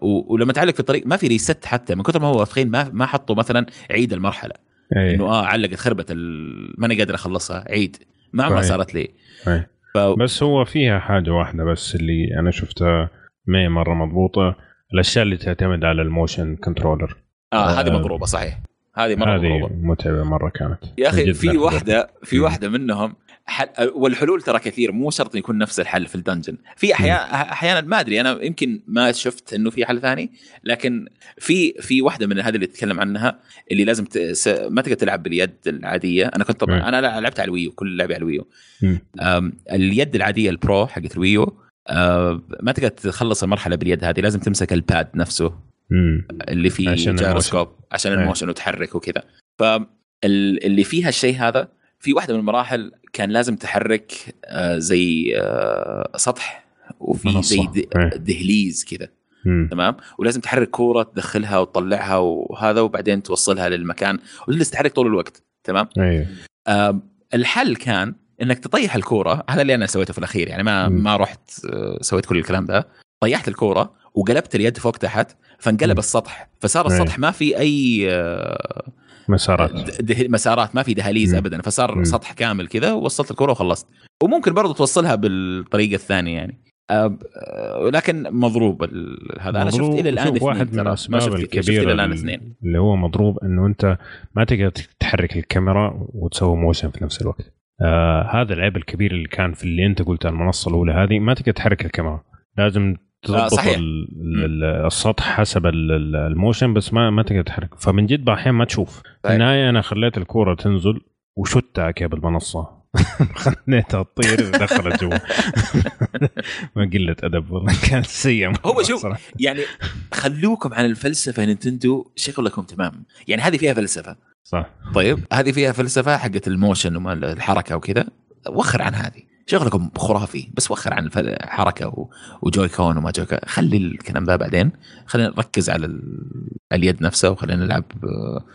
ولما تعلق في الطريق ما في reset حتى من كثر ما هو واثقين ما ما حطوا مثلا عيد المرحلة. أيه. إنه آه علقت خربت ال... ماني قادر أخلصها عيد. ما عمرها صارت لي. أيه. ف... بس هو فيها حاجة واحدة بس اللي أنا شفتها ما هي مرة مضبوطة الأشياء اللي تعتمد على ال motion controller آه هذه مضروبة صحيح. هذه مرة هذه متعبة مرة كانت يا أخي في. واحدة في. واحدة منهم حل والحلول ترى كثير مو شرط يكون نفس الحل في ال dungeon في أحيانا أحيانا ما أدري أنا يمكن ما شفت إنه في حل ثاني لكن في في واحدة من هذه اللي تتكلم عنها اللي لازم. ما تقدر تلعب باليد العادية أنا كنت طبعا. أنا لعبت على ال Wii U كل لعبي على الويو اليد العادية ال Pro حقت ال Wii U أه، ما تقدر تخلص المرحلة باليد هذه لازم تمسك ال pad نفسه مم. اللي فيه عشان جيروسكوب عشان. ال motion وتحرك وكذا فاللي فيها الشيء هذا في واحدة من المراحل كان لازم تحرك آه، زي آه، سطح وفي. زي أي. دهليز كذا. تمام ولازم تحرك كورة تدخلها وتطلعها وهذا وبعدين توصلها للمكان وتجلس تحرك طول الوقت تمام آه، الحل كان إنك تطيح الكورة هذا اللي أنا سويته في الأخير يعني ما مم. ما رحت آه، سويت كل الكلام ده طيحت الكورة وقلبت اليد فوق تحت فانقلب. السطح فصار أي. السطح ما في أي مسارات ده مسارات ما في دهاليز. ابدا فصار مم. سطح كامل كذا ووصلت الكوره وخلصت وممكن برضو توصلها بالطريقة الثانية يعني آه، لكن مضروب ال- هذا أنا شفت. إلى الآن اثنين واحد من الأسباب شفت الكبيرة إلى الآن ال- اثنين اللي هو مضروب إنه أنت ما تقدر تحرك الكاميرا وتسوي motion في نفس الوقت آه هذا العيب الكبير اللي كان في اللي أنت قلت المنصة الأولى هذه ما تقدر تحرك الكاميرا لازم صحيح. ال- ال- السطح حسب ال- ال- ال motion بس ما ما تقدر تحرك. فمن جد الاحيان ما تشوف. في صحيح. النهاية أنا خليت الكورة تنزل وشتّها كيف بالمنصة. <laughs> خليتها تطير ودخلت جوا. <laughs> ما قلة أدب والله كانت سيئة. هو شوف،. يعني خلوكم عن الفلسفة نينتندو شغلكم تمام. يعني هذه فيها فلسفة. صح. طيب هذه فيها فلسفة حقت ال motion وما الحركة وكذا. وخر عن هذه. شغلكم خرافي. بس وخر عن الحركه و Joy-Con وما Joy-Con خلي الكلام ده بعدين. خلينا نركز على ال- اليد نفسها وخلينا نلعب آه،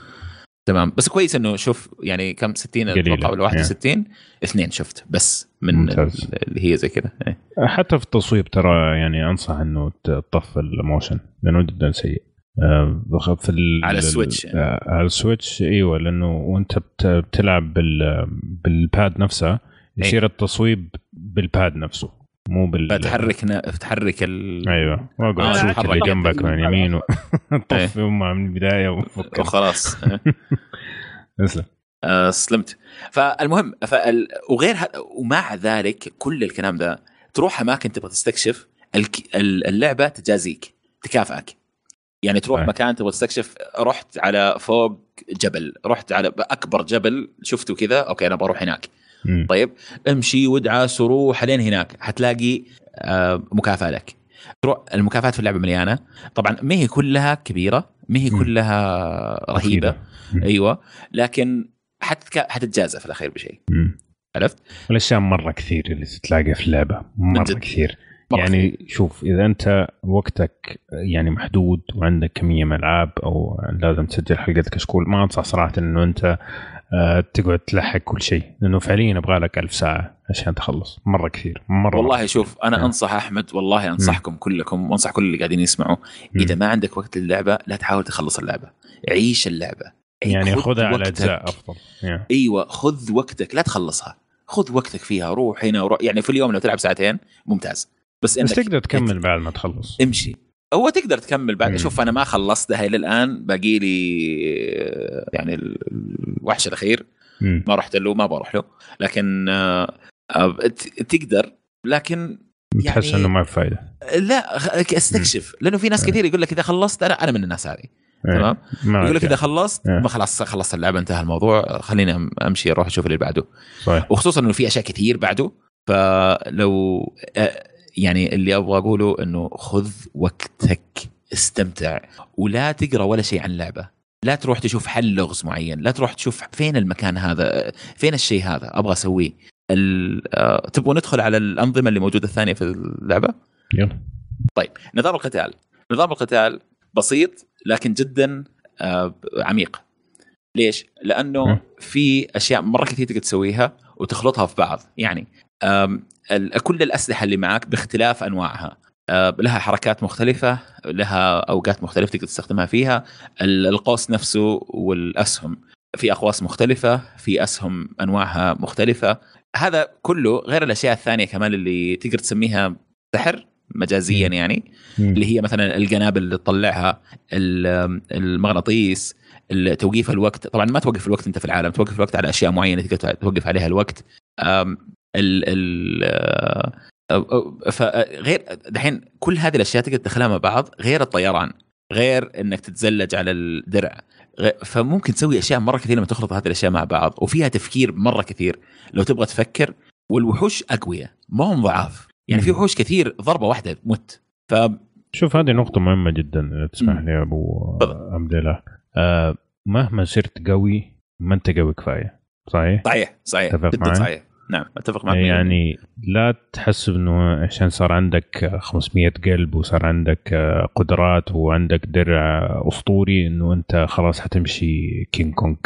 تمام. بس كويس إنه شوف يعني كم؟ 60 قليلة. أتوقع ولا 61 اثنين شفت. بس من ممتاز. اللي هي زي كذا إيه. حتى في التصويب ترى يعني أنصح إنه تطفي ال motion لأنه جدا سيء. آه، في ال- على ال- السويتش. يعني. على السويتش إيوه لأنه وأنت بت- بتلعب بال بال pad نفسها يصير التصويب بال pad نفسه مو بال فتحرك تحرك ال... أيوه. وأقعد آه، تحرك اللي. جنبك من يمين و- <laughs> إيه. طفي امها من البداية وفكر وخلاص <laughs> اسلم. آه، سلمت. فالمهم فال... وغير ه... ومع ذلك كل الكلام ده تروح أماكن تبغى تستكشف الك... ال- اللعبة تجازيك تكافئك. يعني تروح صحيح. مكان تبغى تستكشف رحت على فوق جبل رحت على أكبر جبل شفته كذا أوكي أنا بروح هناك. مم. طيب امشي وادعس وروح لين هناك حتلاقي آه، مكافأة لك تروح المكافآت في اللعبة مليانة طبعا ما هي كلها كبيرة ما هي. كلها رهيبة مم. أيوه لكن حتتك... حتتجازى في الأخير بشيء. عرفت؟ الاشياء مرة كثير اللي تلاقيها في اللعبة مرة. كثير مرة يعني شوف إذا أنت وقتك يعني محدود وعندك كمية من العاب أو لازم تسجل حلقه كشكول ما أنصح صراحة إنه أنت تقعد تلحق كل شيء. لأنه فعليا يبغى لك ألف ساعة عشان تخلص. مرة كثير. مرة والله شوف أنا نعم. أنصح أحمد والله أنصحكم كلكم وأنصح كل اللي قاعدين يسمعوا. إذا ما عندك وقت للعبة لا تحاول تخلص اللعبة. عيش اللعبة. يعني خذ خذها على. أجزاء أفضل. يعني. أيوه خذ وقتك. لا تخلصها. خذ وقتك فيها. روح هنا وروح. يعني في اليوم لو تلعب ساعتين ممتاز. بس بس إنك تقدر تكمل بعد ما تخلص. امشي. هو تقدر تكمل بعد. شوف أنا ما خلصتها إلى الآن باقي لي آه، يعني ال- الوحش الأخير. مم. ما رحت له ما بروح له. لكن آه، آه، تقدر. لكن تحس يعني- إنه ما في فائده لا استكشف. لأنه في ناس كثير يقول لك إذا خلصت أنا أنا من الناس هذه. إيه. تمام؟ ما يقول لك. إذا خلصت إيه. ما خلاص خلصت اللعبة انتهى الموضوع. خليني أمشي أروح أشوف اللي بعده. صحيح. وخصوصا إنه في أشياء كثير بعده. فلو يعني اللي أبغى أقوله إنه خذ وقتك استمتع ولا تقرأ ولا شيء عن اللعبه لا تروح تشوف حل لغز معين لا تروح تشوف فين المكان هذا فين الشيء هذا أبغى أسويه. آه، تبغوا ندخل على الأنظمة اللي موجودة الثانية في اللعبة؟ يلا. طيب نظام القتال. نظام القتال بسيط لكن جدا آه، عميق. ليش؟ لأنه. في أشياء مرة كثير تقدر تسويها وتخلطها في بعض. يعني كل الأسلحة اللي معك باختلاف أنواعها. آه، لها حركات مختلفة لها أوقات مختلفة تقدر تستخدمها فيها. ال- القوس نفسه والأسهم في أقواس مختلفة في أسهم أنواعها مختلفة. هذا كله غير الأشياء الثانية كمان اللي تقدر تسميها سحر مجازيا يعني اللي هي مثلا القنابل اللي تطلعها المغناطيس توقيف الوقت. طبعا ما توقف الوقت أنت في العالم توقف الوقت على أشياء معينة تقدر توقف عليها الوقت. ال ال فغير دحين كل هذه الأشياء تقدر تدخلها مع بعض غير الطيران غير إنك تتزلج على الدرع فممكن تسوي أشياء مرة كثير لما تخلط هذه الأشياء مع بعض وفيها تفكير مرة كثير لو تبغى تفكر والوحوش أقوياء ما هم ضعاف يعني في وحوش كثير ضربة واحدة مت ف شوف هذه نقطة مهمة جدا تسمح لي أبو عبد الله آه مهما صرت قوي ما أنت قوي كفاية صحيح؟ صحيح صحيح جدا صحيح. نعم أتفق معك يعني لا تحسب إنه عشان صار عندك 500 قلب وصار عندك قدرات وعندك درع أسطوري إنه أنت خلاص حتمشي كينج كونج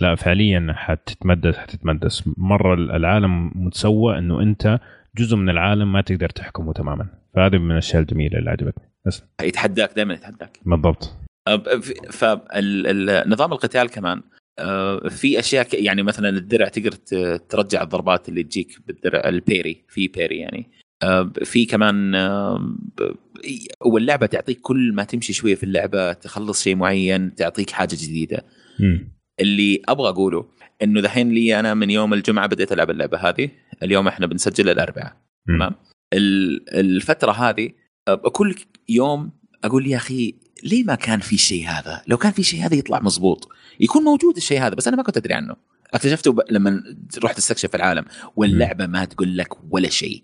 لا فعليا حتتمدس حتتمدس. مرة العالم مسوى إنه أنت جزء من العالم ما تقدر تحكمه تماما. فهذه من الأشياء الجميلة اللي عجبتني. بس. يتحداك دائما يتحداك. بالضبط. فنظام القتال كمان في أشياء يعني مثلا الدرع تقدر ترجع الضربات اللي تجيك بالدرع البيري في بيري يعني. آه، في كمان آه، واللعبة تعطيك كل ما تمشي شوية في اللعبة تخلص شيء معين تعطيك حاجة جديدة. م. اللي أبغى أقوله إنه دحين لي أنا من يوم الجمعة بديت ألعب اللعبة هذه. اليوم إحنا بنسجل الأربعاء. تمام؟ الفترة هذه كل يوم أقول يا أخي ليه ما كان في شيء هذا؟ لو كان في شيء هذا يطلع مزبوط يكون موجود الشيء هذا بس أنا ما كنت أدري عنه. اكتشفته لما رحت استكشف العالم واللعبة ما تقول لك ولا شيء.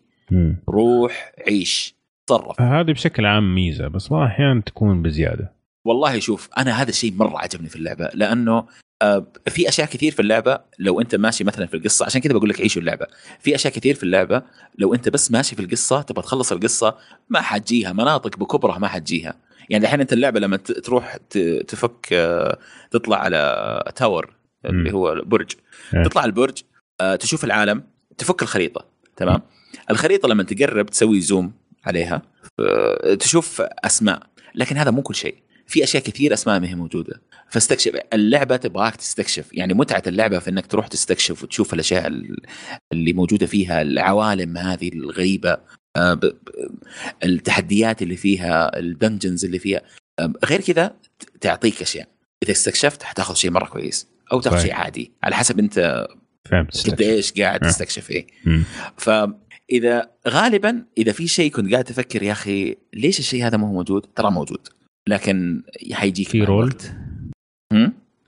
روح عيش تصرف. هذه بشكل عام ميزة بس ما أحيانا تكون بزيادة. والله شوف أنا هذا الشيء مرة عجبني في اللعبة لأنه في أشياء كثير في اللعبة لو أنت ماشي مثلا في القصة عشان كذا بقول لك عيشوا اللعبة. في أشياء كثير في اللعبة لو أنت بس ماشي في القصة تبغى تخلص القصة ما حتجيها مناطق بكبرها ما حتجيها. يعني الحين أنت اللعبة لما تروح تفك آه، تطلع على تاور اللي هو برج إيه. تطلع البرج آه، تشوف العالم تفك الخريطة تمام؟ الخريطة لما تقرب تسوي زوم عليها تشوف أسماء لكن هذا مو كل شيء. في أشياء كثير أسماء ما هي موجودة. فاستكشف اللعبة تبغاك تستكشف. يعني متعة اللعبة في إنك تروح تستكشف وتشوف الأشياء اللي موجودة فيها العوالم هذه الغريبة آه، التحديات اللي فيها ال dungeons اللي فيها. غير كذا تعطيك أشياء. إذا استكشفت حتاخذ شيء مرة كويس أو تاخذ شيء عادي. على حسب أنت فهمت. قد إيش قاعد آه. تستكشف إيه. فاذا غالبا إذا في شيء كنت قاعد تفكر يا أخي ليش الشيء هذا مو موجود؟ ترى موجود. لكن حيجيك في رول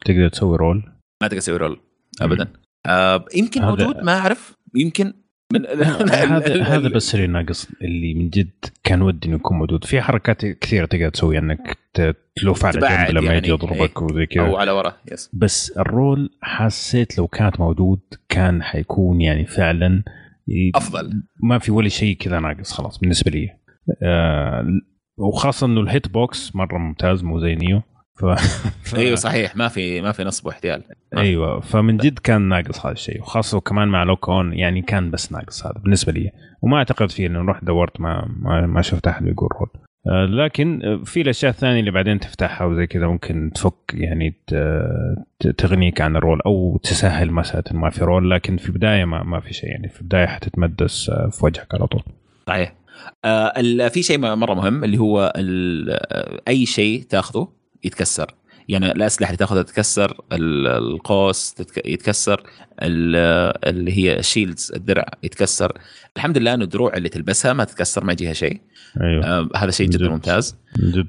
تقدر تسوي roll. ما تقدر تسوي roll ابدا. آه يمكن موجود ما أعرف. يمكن من <laughs> هذا هذا بس اللي ناقص اللي من جد كان ودي إنه يكون موجود. في حركات كثيرة تقدر تسوي إنك تلوف على جنب لما يعني يجي يضربك. وزي كذا. أو على ورا yes بس ال roll حسيت لو كانت موجود كان حيكون يعني فعلا أفضل. ما في ولا شيء كذا ناقص خلاص بالنسبة لي. آه وخاصة إنه ال hit box مرة ممتاز مو زي نيو ف... <laughs> ف... أيوه صحيح. ما في ما في نصب واحتيال. أيوه فمن جد كان ناقص هذا الشيء وخاصة كمان مع lock on يعني كان بس ناقص هذا بالنسبة لي. وما أعتقد فيه إنه رحت دورت ما ما, ما شفت أحد يقول roll آه لكن في الأشياء الثانية اللي بعدين تفتحها وزي كذا ممكن تفك يعني تغنيك عن ال roll أو تسهل مسألة ما في roll لكن في البداية ما, ما في شيء. يعني في البداية حتندمس آه، في وجهك على طول. صحيح. آه في شيء مرة مهم اللي هو آه، أي شيء تاخذه يتكسر. يعني الأسلحة اللي تاخذها تتكسر القوس يتكسر اللي هي الشيلدز الدرع يتكسر. الحمد لله إنه الدروع اللي تلبسها ما تتكسر ما يجيها شيء. أيوه. آه هذا شيء جدا ممتاز. جد.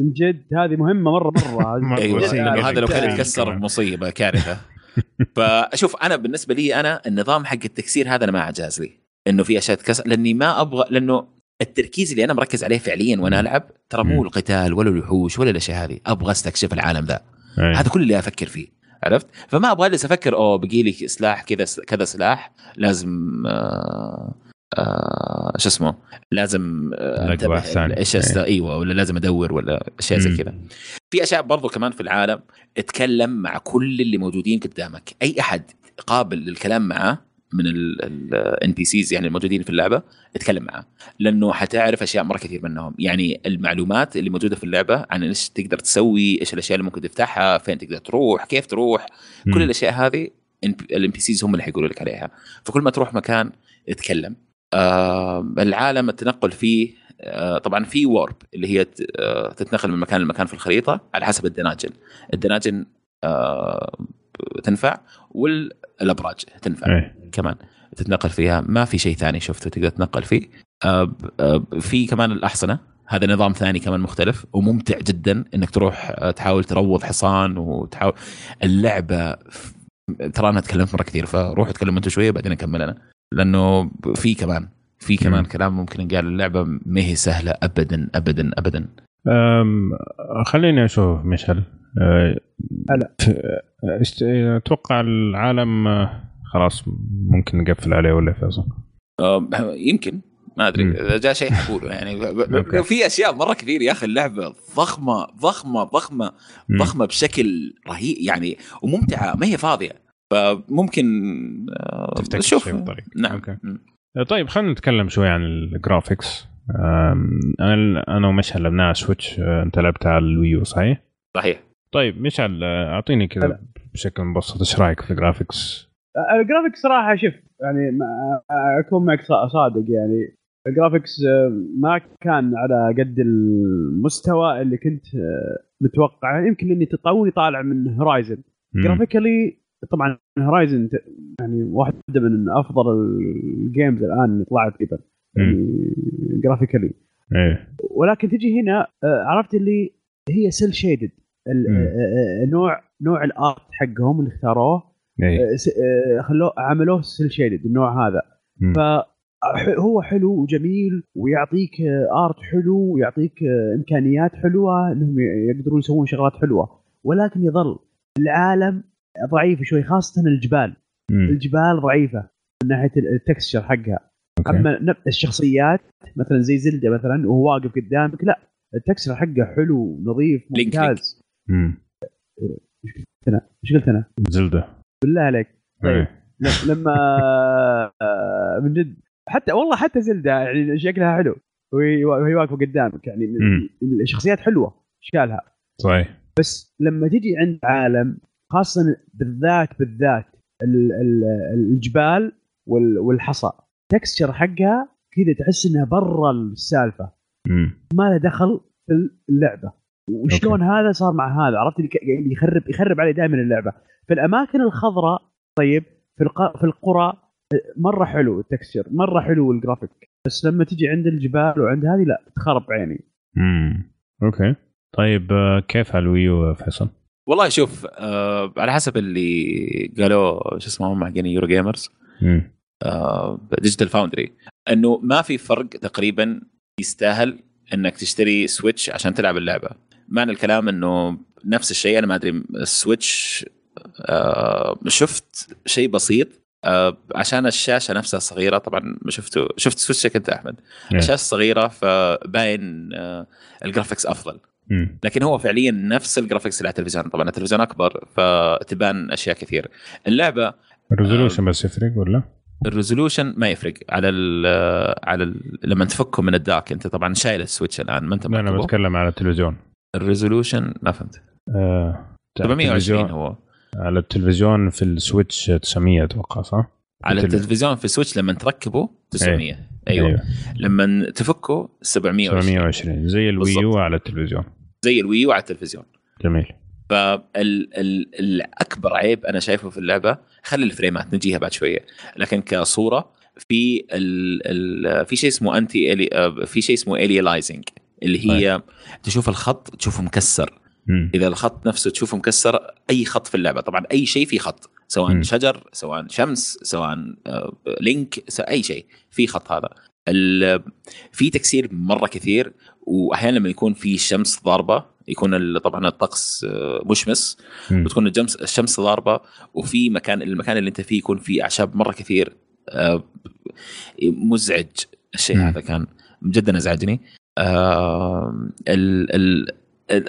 من جد. هذه مهمة مرة مرة. <laughs> أيوه. يعني هذا لو كان يتكسر مصيبة كارثة. <laughs> فشوف أنا بالنسبة لي أنا النظام حق التكسير هذا أنا ما عجاز لي. إنه في أشياء تكسر لأني ما أبغى لأنه التركيز اللي أنا مركز عليه فعليا وأنا ألعب ترى مو القتال ولا الوحوش ولا الأشياء هذه. أبغى أستكشف العالم ذا. هذا كل اللي أفكر فيه عرفت؟ فما أبغى أجلس أفكر أوه بقي لي سلاح كذا كذا سلاح لازم آه آه شو اسمه لازم آه أنتبه إيش أيه. أيوه ولا لازم أدور ولا أشياء زي كذا. في أشياء برضو كمان في العالم اتكلم مع كل اللي موجودين قدامك. أي أحد قابل للكلام معاه من ال NPCs يعني الموجودين في اللعبة اتكلم معاه لأنه حتعرف أشياء مرة كثير منهم. يعني المعلومات اللي موجودة في اللعبة عن إيش تقدر تسوي إيش الأشياء اللي ممكن تفتحها فين تقدر تروح كيف تروح م. كل الأشياء هذه ال NPCs هم اللي حيقولوا لك عليها. فكل ما تروح مكان اتكلم. آه العالم التنقل فيه آه، طبعا في warp اللي هي آه، تتنقل من مكان لمكان في الخريطة على حسب ال dungeon الدناجن آه، تنفع والأبراج تنفع. إيه. كمان تتنقل فيها ما في شيء ثاني شفته تقدر تتنقل فيه آه، ب- آه، في كمان الاحصنه هذا نظام ثاني كمان مختلف وممتع جدا انك تروح آه، تحاول تروض حصان وتحاول اللعبه ترى أنا تكلمت مره كثير فروحوا تكلموا أنتم شوية بعدين اكمل أنا لأنه في كمان في كمان مم. كلام ممكن ينقال اللعبه ما هي سهله ابدا ابدا ابدا أم، خليني أشوف مشعل أه، هلا. أتوقع العالم أه، خلاص ممكن نقفل عليه ولا فيصل يمكن ما أدري. إذا جاء شيء حقوله يعني. في أشياء مرة كثير يا أخي اللعبة ضخمة ضخمة ضخمة. ضخمة بشكل رهيب يعني وممتعة ما هي فاضية فممكن نشوف بالطريق. نعم okay. طيب خلينا نتكلم شوي عن ال graphics أنا أنا ومشعل لعبناها على Switch أنت لعبتها على ال Wii U صحيح؟ صحيح طيب مشعل أعطيني كذا. بشكل مبسط إيش رأيك في ال graphics؟ الجرافيك صراحة شوف يعني ما- أكون معك صا- صادق يعني. ال graphics آه، ما كان على قد المستوى اللي كنت آه، متوقع. يمكن إني توني طالع من Horizon مم. graphically طبعا Horizon يعني واحدة من أفضل ال games الآن اللي طلعت قبل. يعني graphically إيه. ولكن تجي هنا آه، عرفت اللي هي cel shaded. نوع نوع ال art حقهم اللي اختاروه. خلوه عملوه cel shaded النوع هذا. مم. فهو حلو وجميل ويعطيك آه، art حلو ويعطيك آه، إمكانيات حلوة انهم يقدرون يسوون شغلات حلوة. ولكن يظل العالم ضعيف شوي خاصة الجبال. مم. الجبال ضعيفة من ناحية ال texture حقها. okay. أما الشخصيات مثلا زي زلدة مثلا وهو واقف قدامك لا ال texture حقه حلو نظيف ممتاز. إيش قلت أنا؟ زلدة. بالله عليك. طيب ل- لما آه، من جد حتى والله حتى زلدة يعني شكلها حلو. وهي واقفة قدامك يعني. الشخصيات حلوة اشكالها صحيح. بس لما تجي عند عالم خاصة بالذات بالذات ال- ال- الجبال وال- والحصى texture حقها كذا تحس إنها برا السالفة. ما له دخل في اللعبة. وشلون هذا صار مع هذا عرفت؟ اللي ك- يعني يخرب يخرب علي دائما اللعبة. في الأماكن الخضراء طيب في الق... في القرى مرة حلو ال texture مرة حلو الجرافيك. بس لما تجي عند الجبال وعند هذه لا تخرب عيني. مم. okay. طيب آه، كيف على ال Wii U فيصل؟ والله شوف آه على حسب اللي قالوه شو اسمه هم حقين Eurogamer مم. Digital Foundry إنه ما في فرق تقريبا يستاهل إنك تشتري Switch عشان تلعب اللعبة. معنى الكلام إنه نفس الشيء أنا ما أدري ال Switch آه شفت شيء بسيط آه عشان الشاشة نفسها صغيرة طبعا شفته شفت Switch ك أنت أحمد إيه. الشاشة صغيرة فباين آه ال graphics أفضل. لكن هو فعليا نفس ال graphics اللي على التلفزيون طبعا التلفزيون أكبر فتبان أشياء كثير اللعبة ال resolution بس يفرق ولا؟ ال resolution ما يفرق على ال على ال لما تفكه من ال dock أنت طبعا شايل ال Switch الآن ما أنت لا أنا. بتكلم على التلفزيون ال resolution ما فهمت. آه. 720 التلفزيون- هو. على التلفزيون في ال Switch 900 أتوقع صح؟ على التل- التلفزيون في ال Switch لما تركبه 900 أيوه, أيوة. لما تفكه 720 720 زي ال Wii U. على التلفزيون. زي ال Wii U على التلفزيون. جميل. فالاكبر عيب أنا شايفه في اللعبة خلي ال frame ات نجيها بعد شوية لكن كصورة في ال ال في شيء اسمه anti في شيء اسمه aliasing اللي هي تشوف الخط تشوفه مكسر مم. إذا الخط نفسه تشوفه مكسر أي خط في اللعبة طبعا أي شيء فيه خط سواء مم. شجر سواء شمس سواء آه، لينك س- أي شيء في خط هذا في تكسير مرة كثير واحيانا لما يكون في شمس ضاربة يكون طبعا الطقس آه، مشمس. وتكون الجمس الشمس ضاربة وفي مكان المكان اللي أنت فيه يكون فيه أعشاب مرة كثير آه، مزعج الشيء مم. هذا كان جدا أزعجني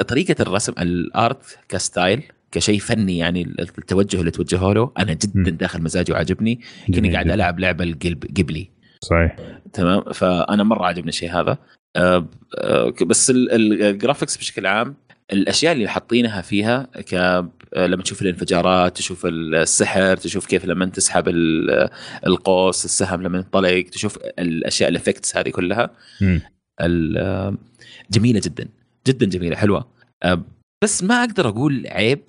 طريقة الرسم ال art ك style كشيء فني يعني التوجه اللي توجهه له أنا جدا. داخل مزاجي وعجبني كني قاعد. ألعب لعبة القلب قبلي صحيح. تمام؟ فأنا مرة عجبني الشيء هذا. آه، آه، بس ال- ال- ال graphics بشكل عام الأشياء اللي حاطينها فيها ك آه، لما تشوف الانفجارات تشوف السحر تشوف كيف لما تسحب ال- القوس السهم لما ينطلق تشوف الأشياء ال effects هذه كلها. جميلة جدا جدا جميلة حلوة. بس ما أقدر أقول عيب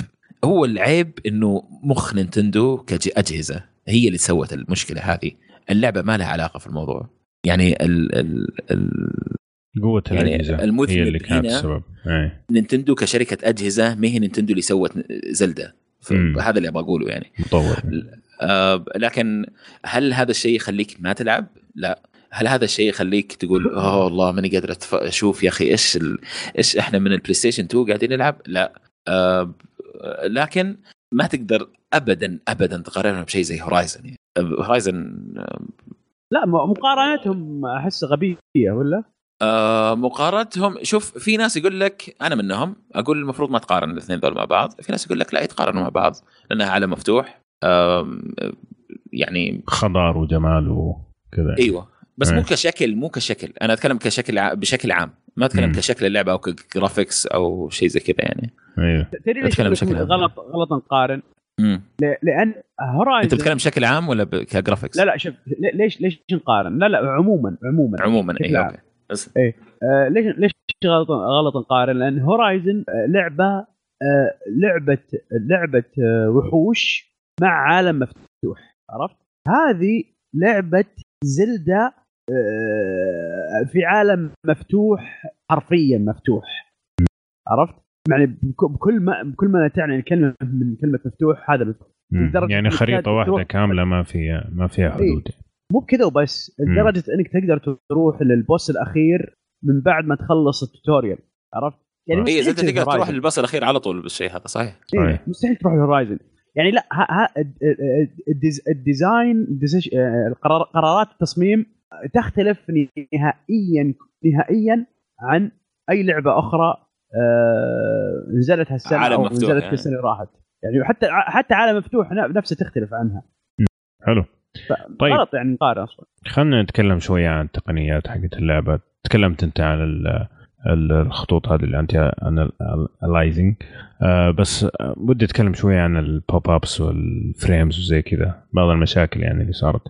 هو العيب إنه مخ نينتندو كاجهزه هي اللي سوت المشكلة هذه. اللعبة ما لها علاقة في الموضوع. يعني ال ال ال قوة يعني المذنب هي اللي كانت السبب. إيه. نينتندو كشركة أجهزة ما هي نينتندو اللي سوت زيلدا. مم. هذا اللي أبغى أقوله يعني. مطور. آه لكن هل هذا الشيء يخليك ما تلعب؟ لا. هل هذا الشيء يخليك تقول اوه والله ماني قادر أشوف يا أخي إيش ال... إيش إحنا من البلاي ستيشن 2 قاعدين نلعب؟ لا آه لكن ما تقدر ابدا ابدا تقارنهم بشيء زي هورايزن يعني. هورايزن لا م- مقارنتهم أحس غبية ولا؟ آه مقارنتهم شوف في ناس يقول لك أنا منهم أقول المفروض ما تقارن الاثنين دول مع بعض في ناس يقول لك لا يتقارنوا مع بعض لانها عالم مفتوح آم، يعني خضار وجمال وكذا إيوه بس إيه. مو كشكل مو كشكل أنا أتكلم كشكل ع... بشكل عام ما أتكلم مم. كشكل اللعبة أو ك graphics أو شيء زي كذا يعني أيوه تدري ليش بشكل عام. غلط غلط نقارن؟ لأن هورايزن أنت بتتكلم بشكل عام ولا ب... ك graphics لا لا شوف ليش ليش نقارن؟ لا لا عموما عموما عموما اي. أوكي بس آه ليش ليش غلط غلط نقارن؟ لأن هورايزن آه لعبة آه لعبة لعبة آه وحوش مع عالم مفتوح عرفت؟ هذه لعبة زلدة آه في عالم مفتوح حرفيا مفتوح عرفت؟ يعني بك- بكل ما بكل ما تعني الكلمة من كلمة مفتوح هذا يعني خريطة تروح- واحدة كاملة ما فيها ما فيها حدود مو بكذا وبس. لدرجة إنك تقدر تروح للبوس الأخير من بعد ما تخلص ال tutorial عرفت؟ يعني آه. اي أنت تقدر تروح. لل boss الأخير على طول بالشيء هذا صحيح إيه، صحيح. مستحيل تروح لهورايزن يعني لا ها ها ال de- ال des- ال design آه، قرارات التصميم تختلف نهائيا نهائيا عن أي لعبة أخرى آه، نزلت هالسنة عالم أو مفتوح نزلت يعني. السنة اللي راحت. يعني حتى حتى عالم مفتوح نفسه تختلف عنها. حلو. طيب. غلط يعني نقارن أصلا. خلينا نتكلم شوية عن التقنيات حقت اللعبة. تكلمت أنت عن الخطوط هذه اللي أنت anti-aliasing بس آه، ودي أتكلم شوية عن ال pop-ups وال frames وزي كذا بعض المشاكل يعني اللي صارت.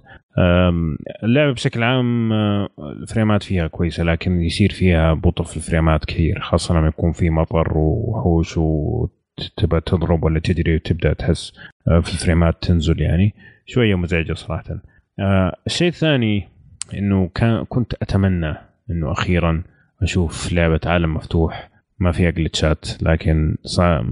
اللعبة بشكل عام آه، الفريمات فيها كويسة لكن يصير فيها بطء في الفريمات كثير خاصة لما يكون في مطر ووحوش وتبى تضرب ولا تجري وتبدأ تحس آه، في الفريمات تنزل يعني. شوية مزعجة صراحة. الشيء الثاني إنه كنت أتمنى إنه أخيرا أشوف لعبة عالم مفتوح. ما فيها جلتشات لكن صار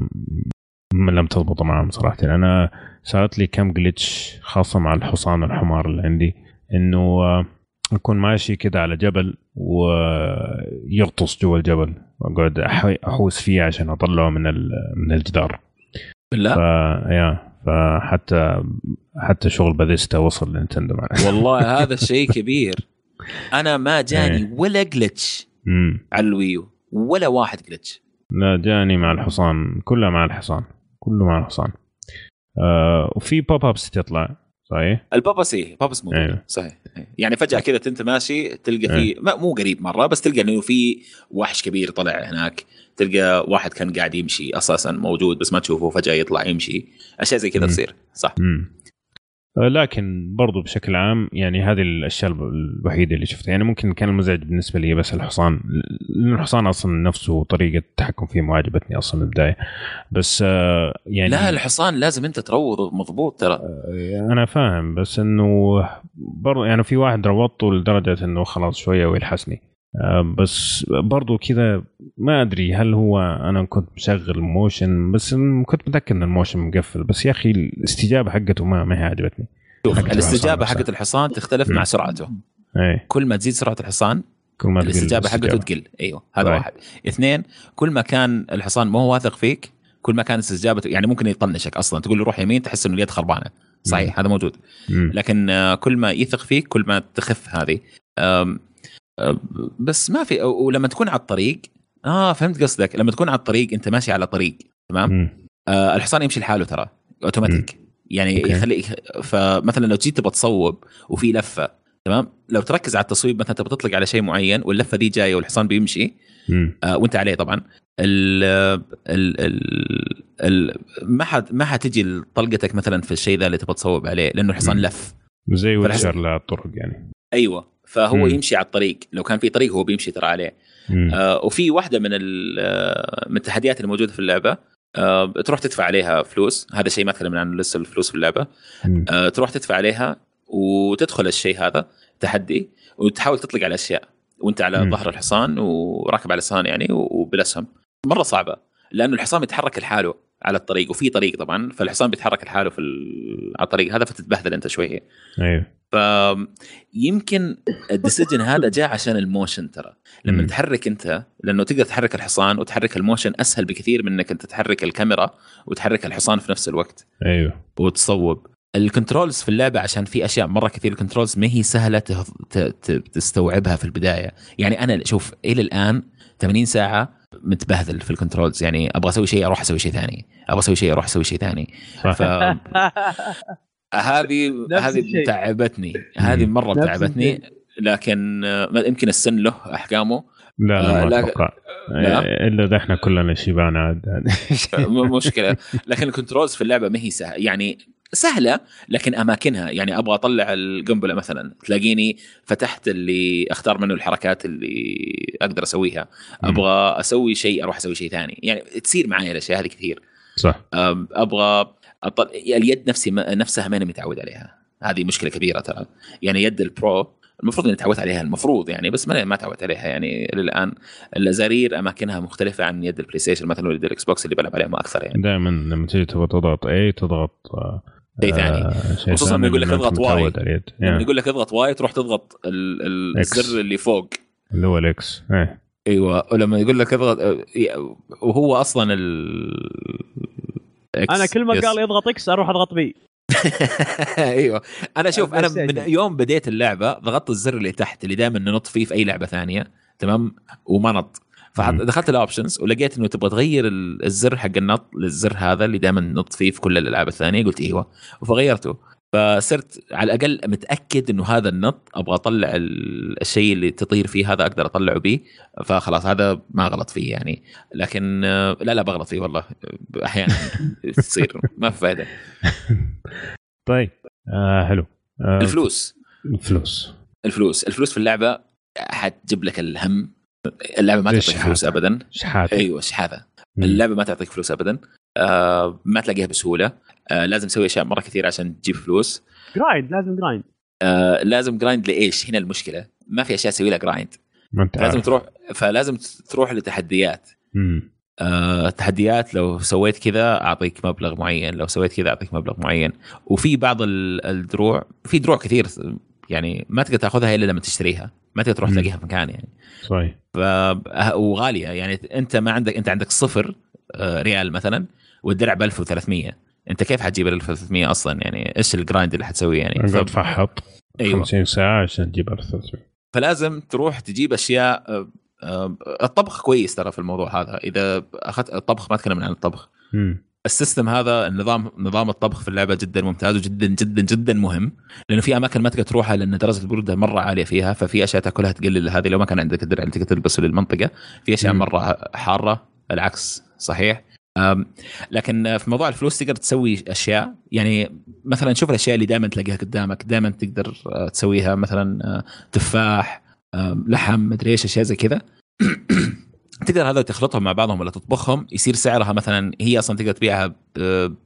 لم تضبط معهم صراحة. أنا صارت لي كم جلتش خاصة مع الحصان الحمار اللي عندي إنه آه، أكون ماشي كده على جبل ويغطس جوا الجبل وأقعد أحوس فيه عشان أطلعه من ال- من الجدار. ف بالله يا فحتى حتى شغل بيثيسدا وصل لنينتندو والله <laughs> هذا الشيء كبير. أنا ما جاني إيه. ولا glitch امم على ال Wii U ولا واحد glitch لا جاني مع الحصان. كلها مع الحصان. كله مع الحصان. آه وفي pop-ups تطلع صحيح؟ ال pop-ups إيه pop-ups موجود أيوه. صحيح. إيه. يعني فجأة كذا انت ماشي تلقى في ما مو قريب مرة بس تلقى إنه في وحش كبير طلع هناك. تلقى واحد كان قاعد يمشي أساسا موجود بس ما تشوفه فجأة يطلع يمشي. أشياء زي كذا مم. تصير. صح. آه، لكن برضو بشكل عام يعني هذه الأشياء الوحيدة اللي شفتها. يعني ممكن كان المزعج بالنسبة لي بس الحصان لأن الحصان أصلا نفسه طريقه التحكم فيه ما عجبتني أصلا من البداية. بس آه، يعني لا الحصان لازم أنت تروض مضبوط ترى. أنا فاهم. بس إنه برضو يعني في واحد روضته لدرجة إنه خلاص شوية ويلحسني. آه، بس برضو كذا ما أدري هل هو أنا كنت مشغل motion بس كنت متأكد إن ال motion مقفل بس يا أخي الاستجابة حقته ما ما هي عجبتني. شوف الاستجابة حقت الحصان تختلف مم. مع سرعته. إيه. كل ما تزيد سرعة الحصان كل ما الاستجابة حقته. تقل. أيوه هذا طيب. واحد. اثنين كل ما كان الحصان ما هو واثق فيك كل ما كانت استجابته يعني ممكن يطنشك أصلا. تقول له روح يمين تحس إنه اليد خربانة. صحيح هذا موجود. مم. لكن آه، كل ما يثق فيك كل ما تخف هذه. آه، بس ما في ولما تكون على الطريق آه فهمت قصدك لما تكون على الطريق أنت ماشي على طريق تمام مم. آه الحصان يمشي لحاله ترى اوتوماتيك يعني أوكي. يخلي فمثلا لو جيت تبغى تصوب وفي لفة تمام لو تركز على التصويب مثلا تبغى تطلق على شيء معين واللفة دي جاية والحصان بيمشي مم. آه وأنت عليه طبعا ال ال ال ال ما حد ما حتجي طلقتك مثلا في الشيء ذا اللي تبغى تصوب عليه لأنه الحصان مم. لف زي ويتشر للطرق يعني أيوه فهو مم. يمشي على الطريق لو كان في طريق هو بيمشي ترى عليه مم. آه وفي واحدة من آه، من التحديات الموجودة في اللعبة آه تروح تدفع عليها فلوس هذا شيء ما تكلمنا عنه لسه الفلوس في اللعبة. آه تروح تدفع عليها وتدخل الشيء هذا تحدي وتحاول تطلق على أشياء وأنت على مم. ظهر الحصان وراكب على الحصان يعني وبالاسهم مرة صعبة لأنه الحصان يتحرك لحاله على الطريق وفي طريق طبعا فالحصان بيتحرك لحاله في على الطريق. هذا فتتبهدل أنت شوية أيوه. فيمكن ال decision هذا جاء عشان ال motion ترى. لما مم. تحرك أنت لأنه تقدر تحرك الحصان وتحرك ال motion أسهل بكثير من إنك أنت تحرك الكاميرا وتحرك الحصان في نفس الوقت. أيوه. وتصوب. ال controls في اللعبة عشان في أشياء مرة كثير ال controls ما هي سهلة تستوعبها في البداية. يعني أنا شوف إلى الآن 80 ساعة متبهدل في ال controls. يعني أبغى أسوي شيء أروح أسوي شيء ثاني. أبغى أسوي شيء أروح أسوي شيء ثاني. ف <laughs> هذه هذه. تعبتني. هذه مرة تعبتني. لكن آه، يمكن السن له احكامه لا لا آه، ما لا. أتوقع. لا. إلا إذا إحنا كلنا شيبان عاد. <laughs> مشكلة. لكن الكنترولز في اللعبة ما هي سهلة. يعني سهلة لكن أماكنها يعني أبغى أطلع القنبلة مثلا تلاقيني فتحت اللي أختار منه الحركات اللي أقدر أسويها. أبغى أسوي شيء أروح أسوي شيء ثاني. يعني تصير معي الأشياء هذه كثير. صح. أبغى أطل... اليد نفسي نفسها ماني متعود عليها. هذه مشكلة كبيرة ترى. يعني يد ال Pro المفروض إني تعودت عليها المفروض يعني بس ما ما تعودت عليها يعني إلى الان الأزارير أماكنها مختلفة عن يد البلاي ستيشن مثلا ويد ال Xbox اللي بلعب عليها ما أكثر يعني. دائما لما تيجي تبغى تضغط اي تضغط آه، شيء ثاني. آه، شيء خصوصاً ثاني لما يقول لك اضغط Y. لما يعني يقول لك اضغط Y تروح تضغط ال... ال... X. الزر اللي فوق اللي هو ال X إيه أيوه ولما يقول لك اضغط أه، وهو أصلا ال. أنا كل ما. قال لي اضغط X أروح أضغط B <laughs> أيوه أنا شوف أنا من. يوم بديت اللعبة ضغطت الزر اللي تحت اللي دائما ننط فيه في أي لعبة ثانية تمام وما نط. فدخلت ال options ولقيت إنه تبغى تغير ال- الزر حق النط للزر هذا اللي دائما ننط فيه في كل الألعاب الثانية. قلت أيوه فغيرته. فصرت على الأقل متأكد إنه هذا النط أبغى أطلع ال- الشيء اللي تطير فيه هذا أقدر أطلعه به فخلاص هذا ما غلط فيه يعني. لكن آه، لا لا بغلط فيه والله. أحيانا <laughs> تصير ما في فائده <laughs> طيب آه حلو. آه الفلوس. الفلوس. الفلوس. الفلوس في اللعبة حتجيب لك الهم اللعبة ما تعطيك؟ فلوس ابدا. شحات أيوه شحاذه مم. اللعبة ما تعطيك فلوس ابدا. آه ما تلاقيها بسهولة. آه لازم تسوي أشياء مرة كثير عشان تجيب فلوس. grind لازم grind آه لازم grind لإيش؟ هنا المشكلة. ما في أشياء تسوي لها grind لازم تروح فلازم تروح لتحديات. مم. آه تحديات لو سويت كذا أعطيك مبلغ معين لو سويت كذا أعطيك مبلغ معين. وفي بعض ال- الدروع في دروع كثير يعني ما تقدر تاخذها إلا لما تشتريها. ما تقدر تروح. تلاقيها في مكان يعني. صحيح. ف وغالية. يعني أنت ما عندك أنت عندك صفر آه، ريال مثلا والدرع ب 1300 أنت كيف حتجيب ال 1300 أصلا؟ يعني إيش ال grind اللي حتسويه يعني؟ ف... فحط أيوه. 50 ساعة عشان تجيب 1300 فلازم تروح تجيب أشياء آه، الطبخ كويس ترى في الموضوع هذا. إذا اخذت الطبخ ما اتكلم عن الطبخ. مم. ال system هذا النظام نظام الطبخ في اللعبة جدا ممتاز وجدا جدا جدا مهم. لأنه في أماكن ما تقدر تروحها لأن درجة البرودة مرة عالية فيها ففي أشياء تأكلها تقلل هذه. لو ما كان عندك الدرع اللي تقدر تلبسه للمنطقة. في أشياء. مرة حارة العكس صحيح. لكن في موضوع الفلوس تقدر تسوي أشياء. يعني مثلا شوف الأشياء اللي دائما تلاقيها قدامك. دائما تقدر آه، تسويها مثلا آه، تفاح لحم مدري إيش أشياء زي كذا. <clears throat> تقدر هذول تخلطهم مع بعضهم ولا تطبخهم يصير سعرها مثلا هي أصلا تقدر تبيعها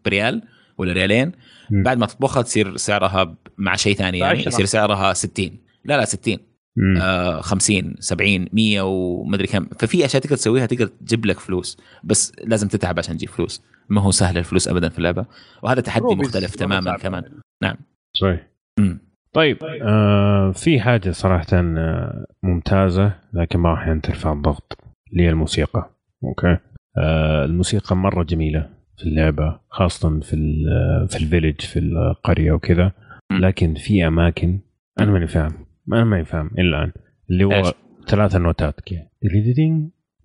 بريال ولا ريالين. بعد ما تطبخها تصير سعرها مع شيء ثاني يعني. يصير سعرها 60 لا لا 60 مم. آه 50 70 100 ومدري كم. ففي أشياء تقدر تسويها تقدر تجيب لك فلوس. بس لازم تتعب عشان تجيب فلوس. ما هو سهل الفلوس ابدا في اللعبة. وهذا تحدي روبيز مختلف تماما. كمان. صحيح. مم. طيب آه في حاجة صراحة آه ممتازة لكن ما راح ترفع الضغط اللي هي الموسيقى okay آه الموسيقى مرة جميلة في اللعبة خاصة في ال- في ال village في القرية وكذا. لكن في أماكن أنا ماني فاهم أنا ماني فاهم إلى الآن اللي؟ هو ثلاثة نوتات كذا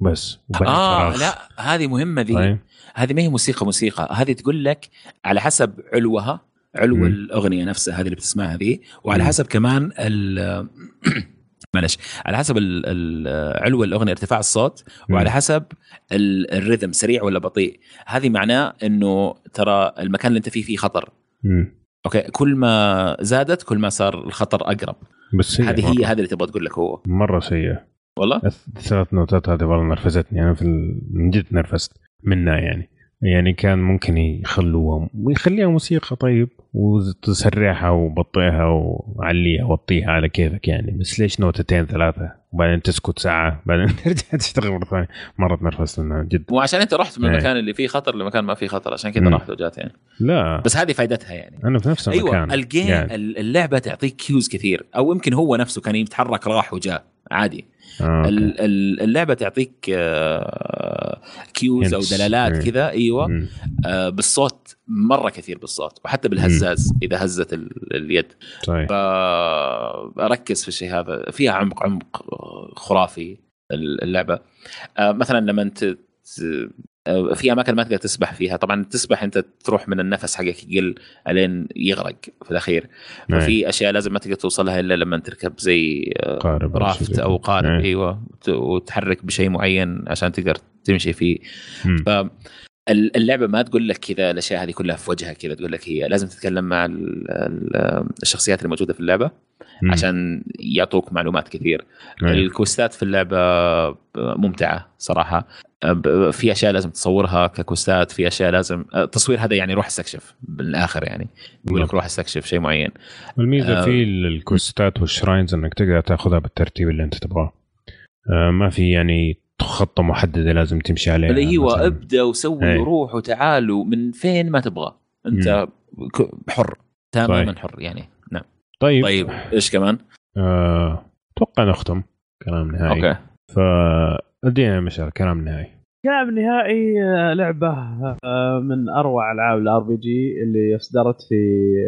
بس آه فراغ. لا هذه مهمة ذي طيب هذه ما هي موسيقى موسيقى هذه تقول لك على حسب علوها علو. الأغنية نفسها هذه اللي بتسمعها ذي وعلى. حسب كمان معلش. على حسب علو الأغنية ارتفاع الصوت وعلى حسب ال- الرhythm سريع ولا بطيء. هذه معناه إنه ترى المكان اللي أنت فيه فيه خطر. مم. أوكي؟ كل ما زادت كل ما صار الخطر أقرب. بس هذه هي. هذا اللي تبغى تقول لك هو. مرة سيئة. والله؟ الثلاث نوتات هذه والله نرفزتني. أنا في. من جد نرفزت منها يعني. يعني كان ممكن يخلوها ويخليها موسيقى طيب. وتسرعها وبطئها وعليها وطيها على كيفك يعني. بس ليش نوتتين ثلاثة؟ وبعدين تسكت ساعة بعدين <laughs> ترجع تشتغل مرة ثانية. مرة تنرفزت منها جد. مو عشان انت رحت من إيه. المكان اللي فيه خطر لمكان ما فيه خطر عشان كذا. رحت وجات يعني. لا. بس هذه فائدتها يعني. أنا في نفس المكان. أيوه ال game يعني. اللعبة تعطيك cues كثير أو يمكن هو نفسه كان يتحرك راح وجاء. عادي. آه، اللعبة تعطيك آه، cues أو Hints. دلالات إيه. كذا. أيوه. آه، بالصوت مرة كثير بالصوت وحتى بالهزاز إذا هزت ال- اليد. طيب. فاركز في الشيء هذا. فيها عمق عمق خرافي اللعبة. آه، مثلا لما أنت آه، في أماكن ما تقدر تسبح فيها طبعا تسبح أنت تروح من النفس حقك يقل الين يغرق في الأخير إيه. ففي أشياء لازم ما تقدر توصلها إلا لما تركب زي آه، قارب رافت أو. قارب إيه. أيوه وت- وتحرك بشيء معين عشان تقدر تمشي فيه. ف اللعبة ما تقول لك كذا الأشياء هذه كلها في وجهها كذا تقول لك هي لازم تتكلم مع ال- ال- الشخصيات اللي موجوده في اللعبة مم. عشان يعطوك معلومات كثير أيوة. الكوستات في اللعبة ممتعة صراحة في أشياء لازم تصورها ككوستات في أشياء لازم التصوير هذا يعني روح استكشف بالآخر يعني يقول لك روح استكشف شيء معين الميزه آه. في الكوستات والشراينز إنك تقدر تأخذها بالترتيب اللي أنت تبغاه آه، ما في يعني خطه محددة لازم تمشي عليها. اللي أيوه مثلاً. ابدا وسوي إيه. وروح وتعال ومن فين ما تبغى. أنت ك- حر تماما طيب. حر يعني. نعم. طيب, طيب إيش كمان؟ آه، أتوقع نختم. كلام نهائي. okay. فادينا مشعل كلام نهائي. كلام نهائي آه، لعبة آه، من أروع ألعاب ال RPG اللي اصدرت في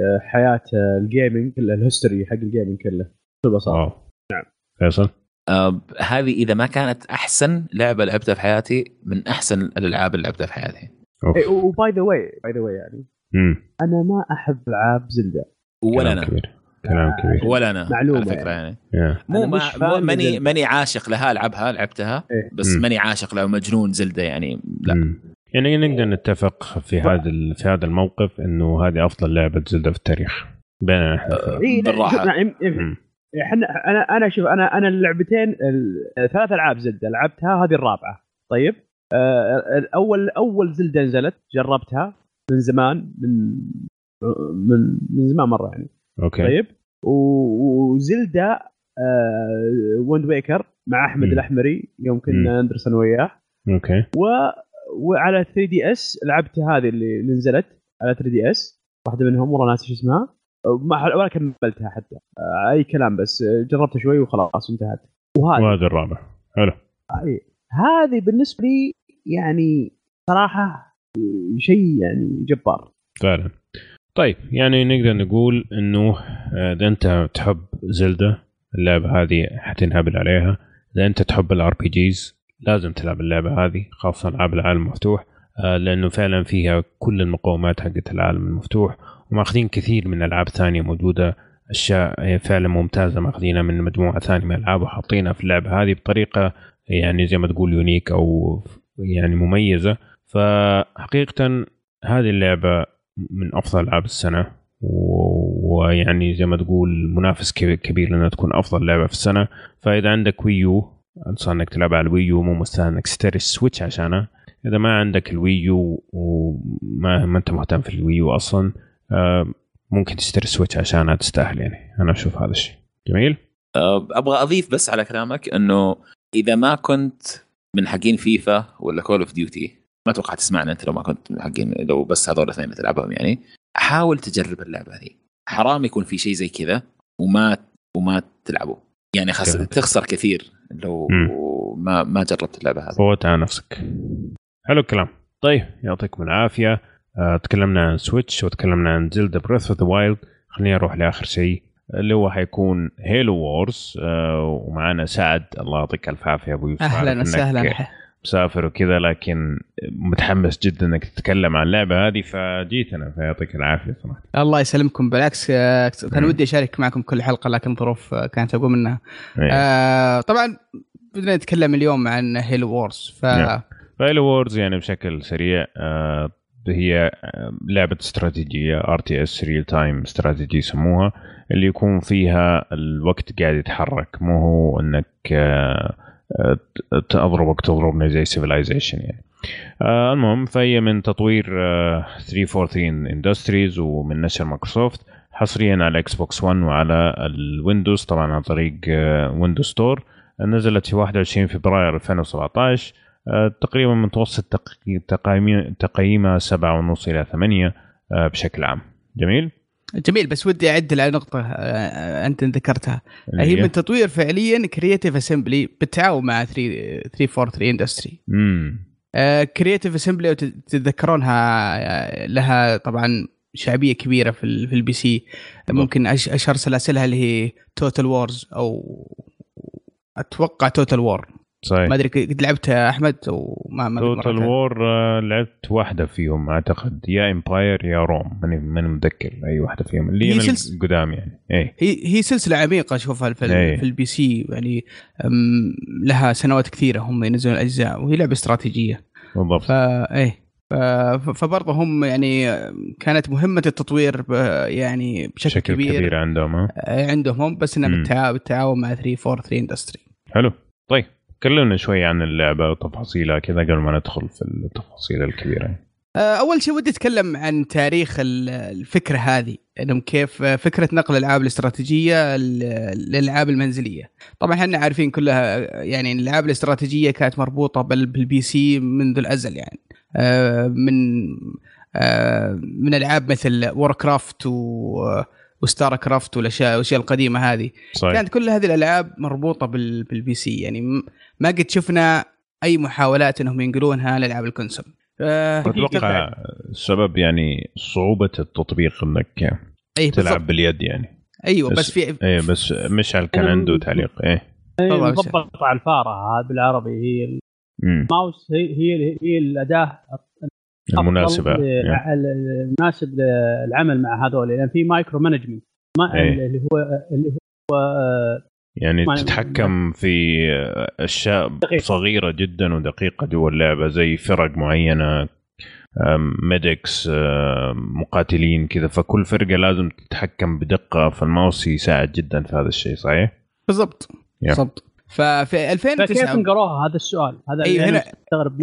آه، حياة آه، ال gaming كله ال history حق ال gaming كله. بكل بساطه wow. نعم. فيصل؟ آه هذه إذا ما كانت أحسن لعبة لعبتها في حياتي من أحسن الألعاب اللي لعبتها في حياتي أوف. و by the way by the way يعني مم. أنا ما أحب ألعاب زلدة ولا كلام أنا كبير كلام كبير ولا أنا معلومة على فكرة يعني. مو ما مش مو فان ماني. ماني عاشق لها ألعبها لعبتها إيه. بس. ماني عاشق لها مجنون زلدة يعني لا مم. يعني نقدر نتفق في هذا في هذا الموقف إنه هذه أفضل لعبة زلدة في التاريخ بيننا إحنا الثلاثة. إحنا أنا أنا شوف أنا أنا اللعبتين ال- ثلاث ألعاب زلدة لعبتها هذه الرابعة. طيب؟ آه، الأول اول زلدة نزلت جربتها من زمان من من من زمان مرة يعني. okay. طيب؟ وزلدة آه، ويند ويكر مع أحمد مم. الأحمري يوم. كنا ندرس أنا وياه. okay. و وعلى 3DS لعبت هذه اللي نزلت على 3DS واحدة منهم والله ناسي شو اسمها. ما ولا كملتها حتى. آه، أي كلام بس آه، جربت شوي وخلاص انتهت. وهذه. وهذا الرابع. حلو. هذه- بالنسبة لي يعني صراحة شيء يعني جبار. فعلا. طيب يعني نقدر نقول إنه آه، إذا أنت تحب زلدة اللعبة هذه حتنهبل عليها. إذا أنت تحب ال RPGs لازم تلعب اللعبة هذه خاصة ألعاب العالم المفتوح. لأنه فعلا فيها كل المقومات حقت العالم المفتوح. وماخذين كثير من ألعاب ثانية موجودة أشياء فعلا ممتازة ماخذينها من مجموعة ثانية من الألعاب وحاطينها في اللعبة. هذه بطريقة يعني زي ما تقول unique أو يعني مميزة. فحقيقه هذه اللعبة من أفضل ألعاب السنة ويعني زي ما تقول منافس كبير, لأنها تكون أفضل لعبة في السنة. فإذا عندك ويو انصح إنك تلعب على الويو مو مستاهل إنك تشتري السويتش عشانها إذا ما عندك الويو وما ما أنت مهتم في الويو أصلا ممكن تشتري السويتش عشانها تستاهل يعني. أنا أشوف هذا الشيء. جميل؟ آه، أبغى أضيف بس على كلامك إنه إذا ما كنت من حقين فيفا ولا كول اوف ديوتي ما أتوقع تسمعنا أنت لو ما كنت من حقين لو بس هذول الاثنين تلعبهم يعني. حاول تجرب اللعبة هذه. حرام يكون في شيء زي كذا وما وما تلعبه. يعني. فهمت. تخسر كثير لو مم. ما ما جربت اللعبة هذه. فوت على نفسك. حلو الكلام. طيب يعطيكم العافية. آه، تكلمنا عن سويتش وتكلمنا عن زلدا بريث اوف ذا وايلد خلينا نروح لآخر شيء اللي هو حيكون هيلو وورز آه ومعنا سعد. الله يعطيك الف عافية أبو يوسف. أهلا وسهلا مسافر وكذا لكن متحمس جدا إنك تتكلم عن اللعبة هذه فجيت أنا فيعطيك العافية صراحة. الله يسلمكم. بالعكس آه، كان مم. ودي أشارك معكم كل حلقة لكن ظروف آه، كانت أقوى منها. إيه. آه طبعا بدنا نتكلم اليوم عن هيلو وورز ف نعم. فهيلو وورز يعني بشكل سريع آه هي لعبة استراتيجية RTS real time strategy يسموها اللي يكون فيها الوقت قاعد يتحرك مو هو إنك آه، اضربك تضربني زي سيفلايزيشن يعني. آه المهم فهي من تطوير آه 343 اندستريز ومن نشر مايكروسوفت حصريا على الاكس بوكس 1 وعلى الويندوز طبعا عن طريق آه ويندوز ستور. نزلت في 21 فبراير 2017 آه تقريبا متوسط تقييم تقييمها 7.5 إلى 8 آه بشكل عام. جميل؟ جميل بس ودي اعدل على نقطة آه، آه، أنت ذكرتها. هي من تطوير فعليا كرييتيف اسمبلي بالتعاون مع 343 اندستري كرييتيف اسمبلي تتذكرونها لها طبعا شعبية كبيرة في في ال PC ممكن أشهر سلاسلها اللي هي Total Wars أو أتوقع Total War صحيح. ما أدري قد لعبت أحمد وما ما توتال وور لعبت واحدة فيهم أعتقد. يا Empire يا Rome ماني ماني متذكر أي واحدة فيهم. اللي هي سلس... القدام يعني. اي هي هي سلسلة عميقة اشوفها في, أي. في ال PC. يعني لها سنوات كثيرة. هم ينزلون الأجزاء وهي لعبة استراتيجية. بالضبط. فا إيه. فبرضه هم يعني كانت مهمة التطوير يعني بشكل بشكل كبير, كبير عندهم آه، عندهم هم بس إنها بالتعاون مع 343 Industries حلو. طيب. كلمنا شوي عن اللعبة وتفاصيلها كذا قبل ما ندخل في التفاصيل الكبيرة. آه، أول شيء ودي أتكلم عن تاريخ الفكرة هذه إنهم كيف فكرة نقل الألعاب الاستراتيجية للألعاب المنزلية. طبعا إحنا عارفين كلها يعني الألعاب الاستراتيجية كانت مربوطة بال PC منذ الأزل يعني. آه، من آه، من ألعاب مثل Warcraft و و StarCraft والاشياء الاشياء القديمة هذه. صحيح. كانت كل هذه الألعاب مربوطة بال PC يعني ما قد شفنا أي محاولات إنهم ينقلونها لألعاب ال console. أتوقع السبب يعني صعوبة التطبيق إنك أيه تلعب بالضبط. باليد يعني. أيوه بس, بس في إيه بس مشعل كان عنده تعليق إيه. مضبط على الفارة بالعربي هي الماوس هي هي هي الأداة المناسبة المناسب للعمل مع هذول لأن في micro management ما أيه. اللي هو اللي هو يعني تتحكم في أشياء دقيقة. صغيرة جدا ودقيقة جوا اللعبه زي فرق معينة medics مقاتلين كذا فكل فرقة لازم تتحكم بدقة فالماوس يساعد جدا في هذا الشيء صحيح؟ بالضبط بالضبط ففي 2009 فكيف انقلوها هذا السؤال هذا أيوه هنا استغرب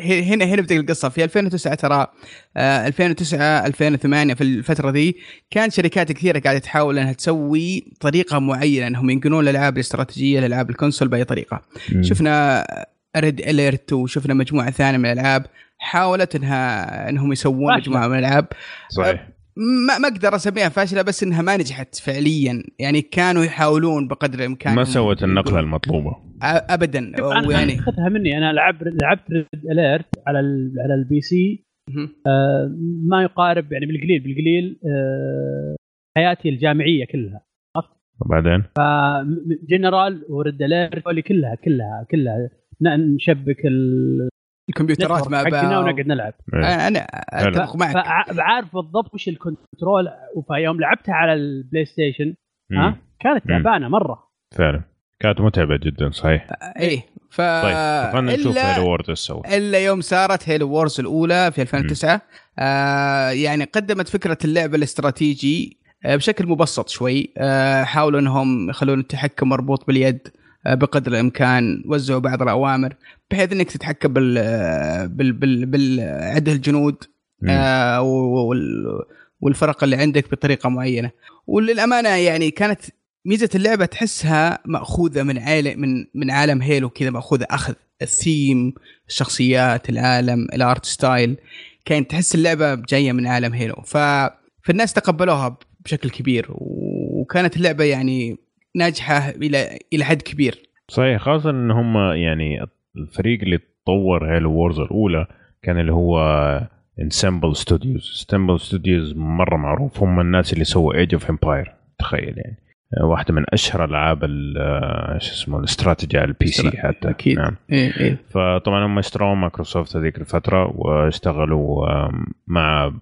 هنا هنا بتلقى القصة. في 2009 ترى 2009 2008 في الفترة ذي كان شركات كثيرة قاعدة تحاول إنها تسوي طريقة معينة إنهم ينقلون الألعاب الاستراتيجية لالعاب ال console بأي طريقة. مم. شفنا Red Alert وشفنا مجموعة ثانية من الألعاب حاولت انها إنهم يسوون مجموعة من الألعاب. صحيح. ما ما أقدر أسميها فاشلة بس إنها ما نجحت فعليا. يعني كانوا يحاولون بقدر الإمكان ما سوت النقلة المطلوبة. ابدا. ويعني أخذتها مني. أنا لعبت لعبت Red Alert على على ال PC آه ما يقارب يعني بالقليل بالقليل آه حياتي الجامعية كلها. عرفت؟ وبعدين؟ ف Generals و Red Alert كلها كلها كلها. نشبك الكمبيوترات مع بعض. ونقعد نلعب. إيه. أنا أتفق معك. فعارف بالضبط وش ال control. ويوم لعبتها على ال PlayStation ها؟ كانت تعبانة مرة. فعلا. كانت متعبة جدا صحيح. إيه. ف طيب خلينا نشوف Halo Wars إلا يوم صارت Halo Wars الأولى في 2009 آه يعني قدمت فكرة اللعبه الاستراتيجي آه بشكل مبسط شوي. آه حاولوا إنهم يخلون التحكم مربوط باليد. آه بقدر الإمكان وزعوا بعض الأوامر بحيث إنك تتحكم بال بال بال بالعده الجنود آه والفرق اللي عندك بطريقة معينة. وللأمانة يعني كانت ميزة اللعبة تحسها مأخوذة من عالم من من عالم Halo كذا مأخوذة أخذ الثيم الشخصيات العالم ال art style. كانت تحس اللعبة جاية من عالم Halo. ف فالناس تقبلوها بشكل كبير وكانت اللعبة يعني ناجحة إلى إلى حد كبير. صحيح خاصة إن هم يعني الفريق اللي طور Halo Wars الأولى كان اللي هو Ensemble Studios Ensemble Studios مرة معروف هم الناس اللي سووا Age of Empires تخيل يعني. واحدة من أشهر ألعاب شو اسمه الاستراتيجي على ال PC حتى. أكيد. نعم. إيه إيه. فطبعا هم اشتروا مايكروسوفت هذيك الفترة واشتغلوا مع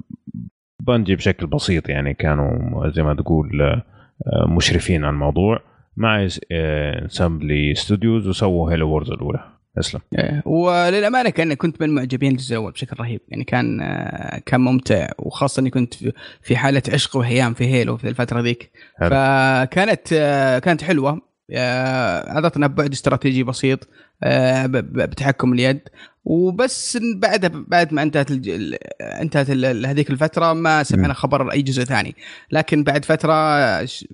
Bungie بشكل بسيط يعني. كانوا زي ما تقول مشرفين على الموضوع. مع Ensemble Studios وسووا Halo Wars الأولى. اسلم إيه، وللأمانة كان كنت من معجبين الجزء الأول بشكل رهيب. يعني كان آه، كان ممتع وخاصة إني كنت في- حالة عشق وهيام في Halo في الفترة ذيك. فكانت آه، كانت حلوة. آه، أعطتنا بعد استراتيجي بسيط. آه، بتحكم اليد. وبس بعدها بعد ما انتهت الج... ال- انتهت هذيك الفترة ما سمعنا خبر أي جزء ثاني. لكن بعد فترة آه، ش-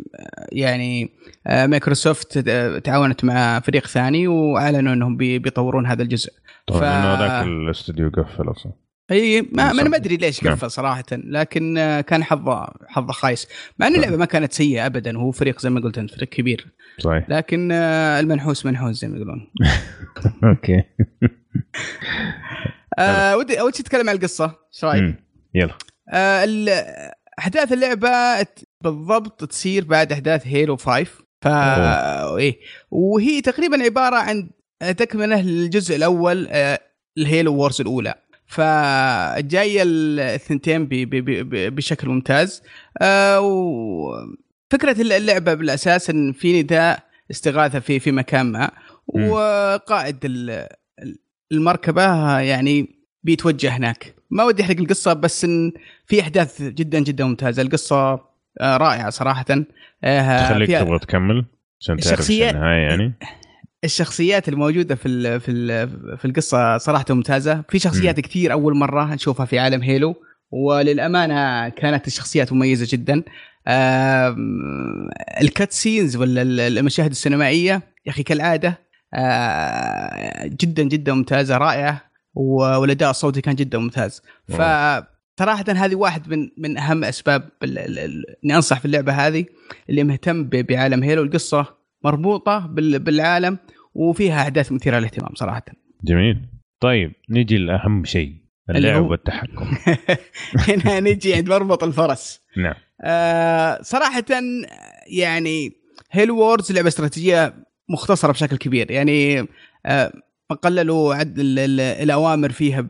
يعني آه، مايكروسوفت آه، تعاونت مع فريق ثاني وأعلنوا إنهم بي- بيطورون هذا الجزء. طبعا ف- لأنه ذاك الاستوديو قفل أصلا. إي ما, ما أنا. ما أدري ليش نعم. قفل صراحة لكن آه، كان حظه حظه خايس. مع إن اللعبة ما كانت سيئة ابدا وهو فريق زي ما قلت أنت فريق كبير. صحيح. لكن آه، المنحوس منحوس زي ما يقولون. <laughs> Okay. <laughs> آه ودي اول شيء اتكلم عن القصة. إيش رأيك؟ يلا. آه أحداث اللعبة بالضبط تصير بعد أحداث Halo 5 ف إيه. وهي تقريبا عبارة عن تكملة للجزء الأول ال Halo Wars الأولى. فجايه الثنتين بشكل ممتاز. آه، وفكره اللعبة بالأساس إن في نداء استغاثة في في مكان ما. وقائد ال- المركبة يعني بيتوجه هناك. ما ودي أحرق القصة بس إن في أحداث جدا جدا ممتازة. القصة آه، رائعة صراحة. آه، تخليك تبغى تكمل عشان تعرف النهاية يعني؟ الشخصيات الموجودة في ال في ال في القصة صراحة ممتازة. في شخصيات كثير أول مرة نشوفها في عالم هيلو وللأمانة كانت الشخصيات مميزة جدا. آم، الكات سينز ولا ال- المشاهد السينمائية يا أخي كالعادة آه، جدا جدا ممتازة رائعة والاداء الصوتي كان جدا ممتاز. ف صراحة هذه واحد من من أهم أسباب إني أنصح في اللعبة هذه اللي مهتم بعالم هيلو القصة مربوطة بال- بالعالم وفيها أحداث مثيرة للاهتمام صراحة. جميل. طيب نجي لأهم شيء. اللعب والتحكم. <laughs> هنا نجي عند مربط الفرس. نعم. آه صراحة يعني هيل وورز لعبة استراتيجية مختصرة بشكل كبير. يعني آه قللوا عد ال- ال- الأوامر فيها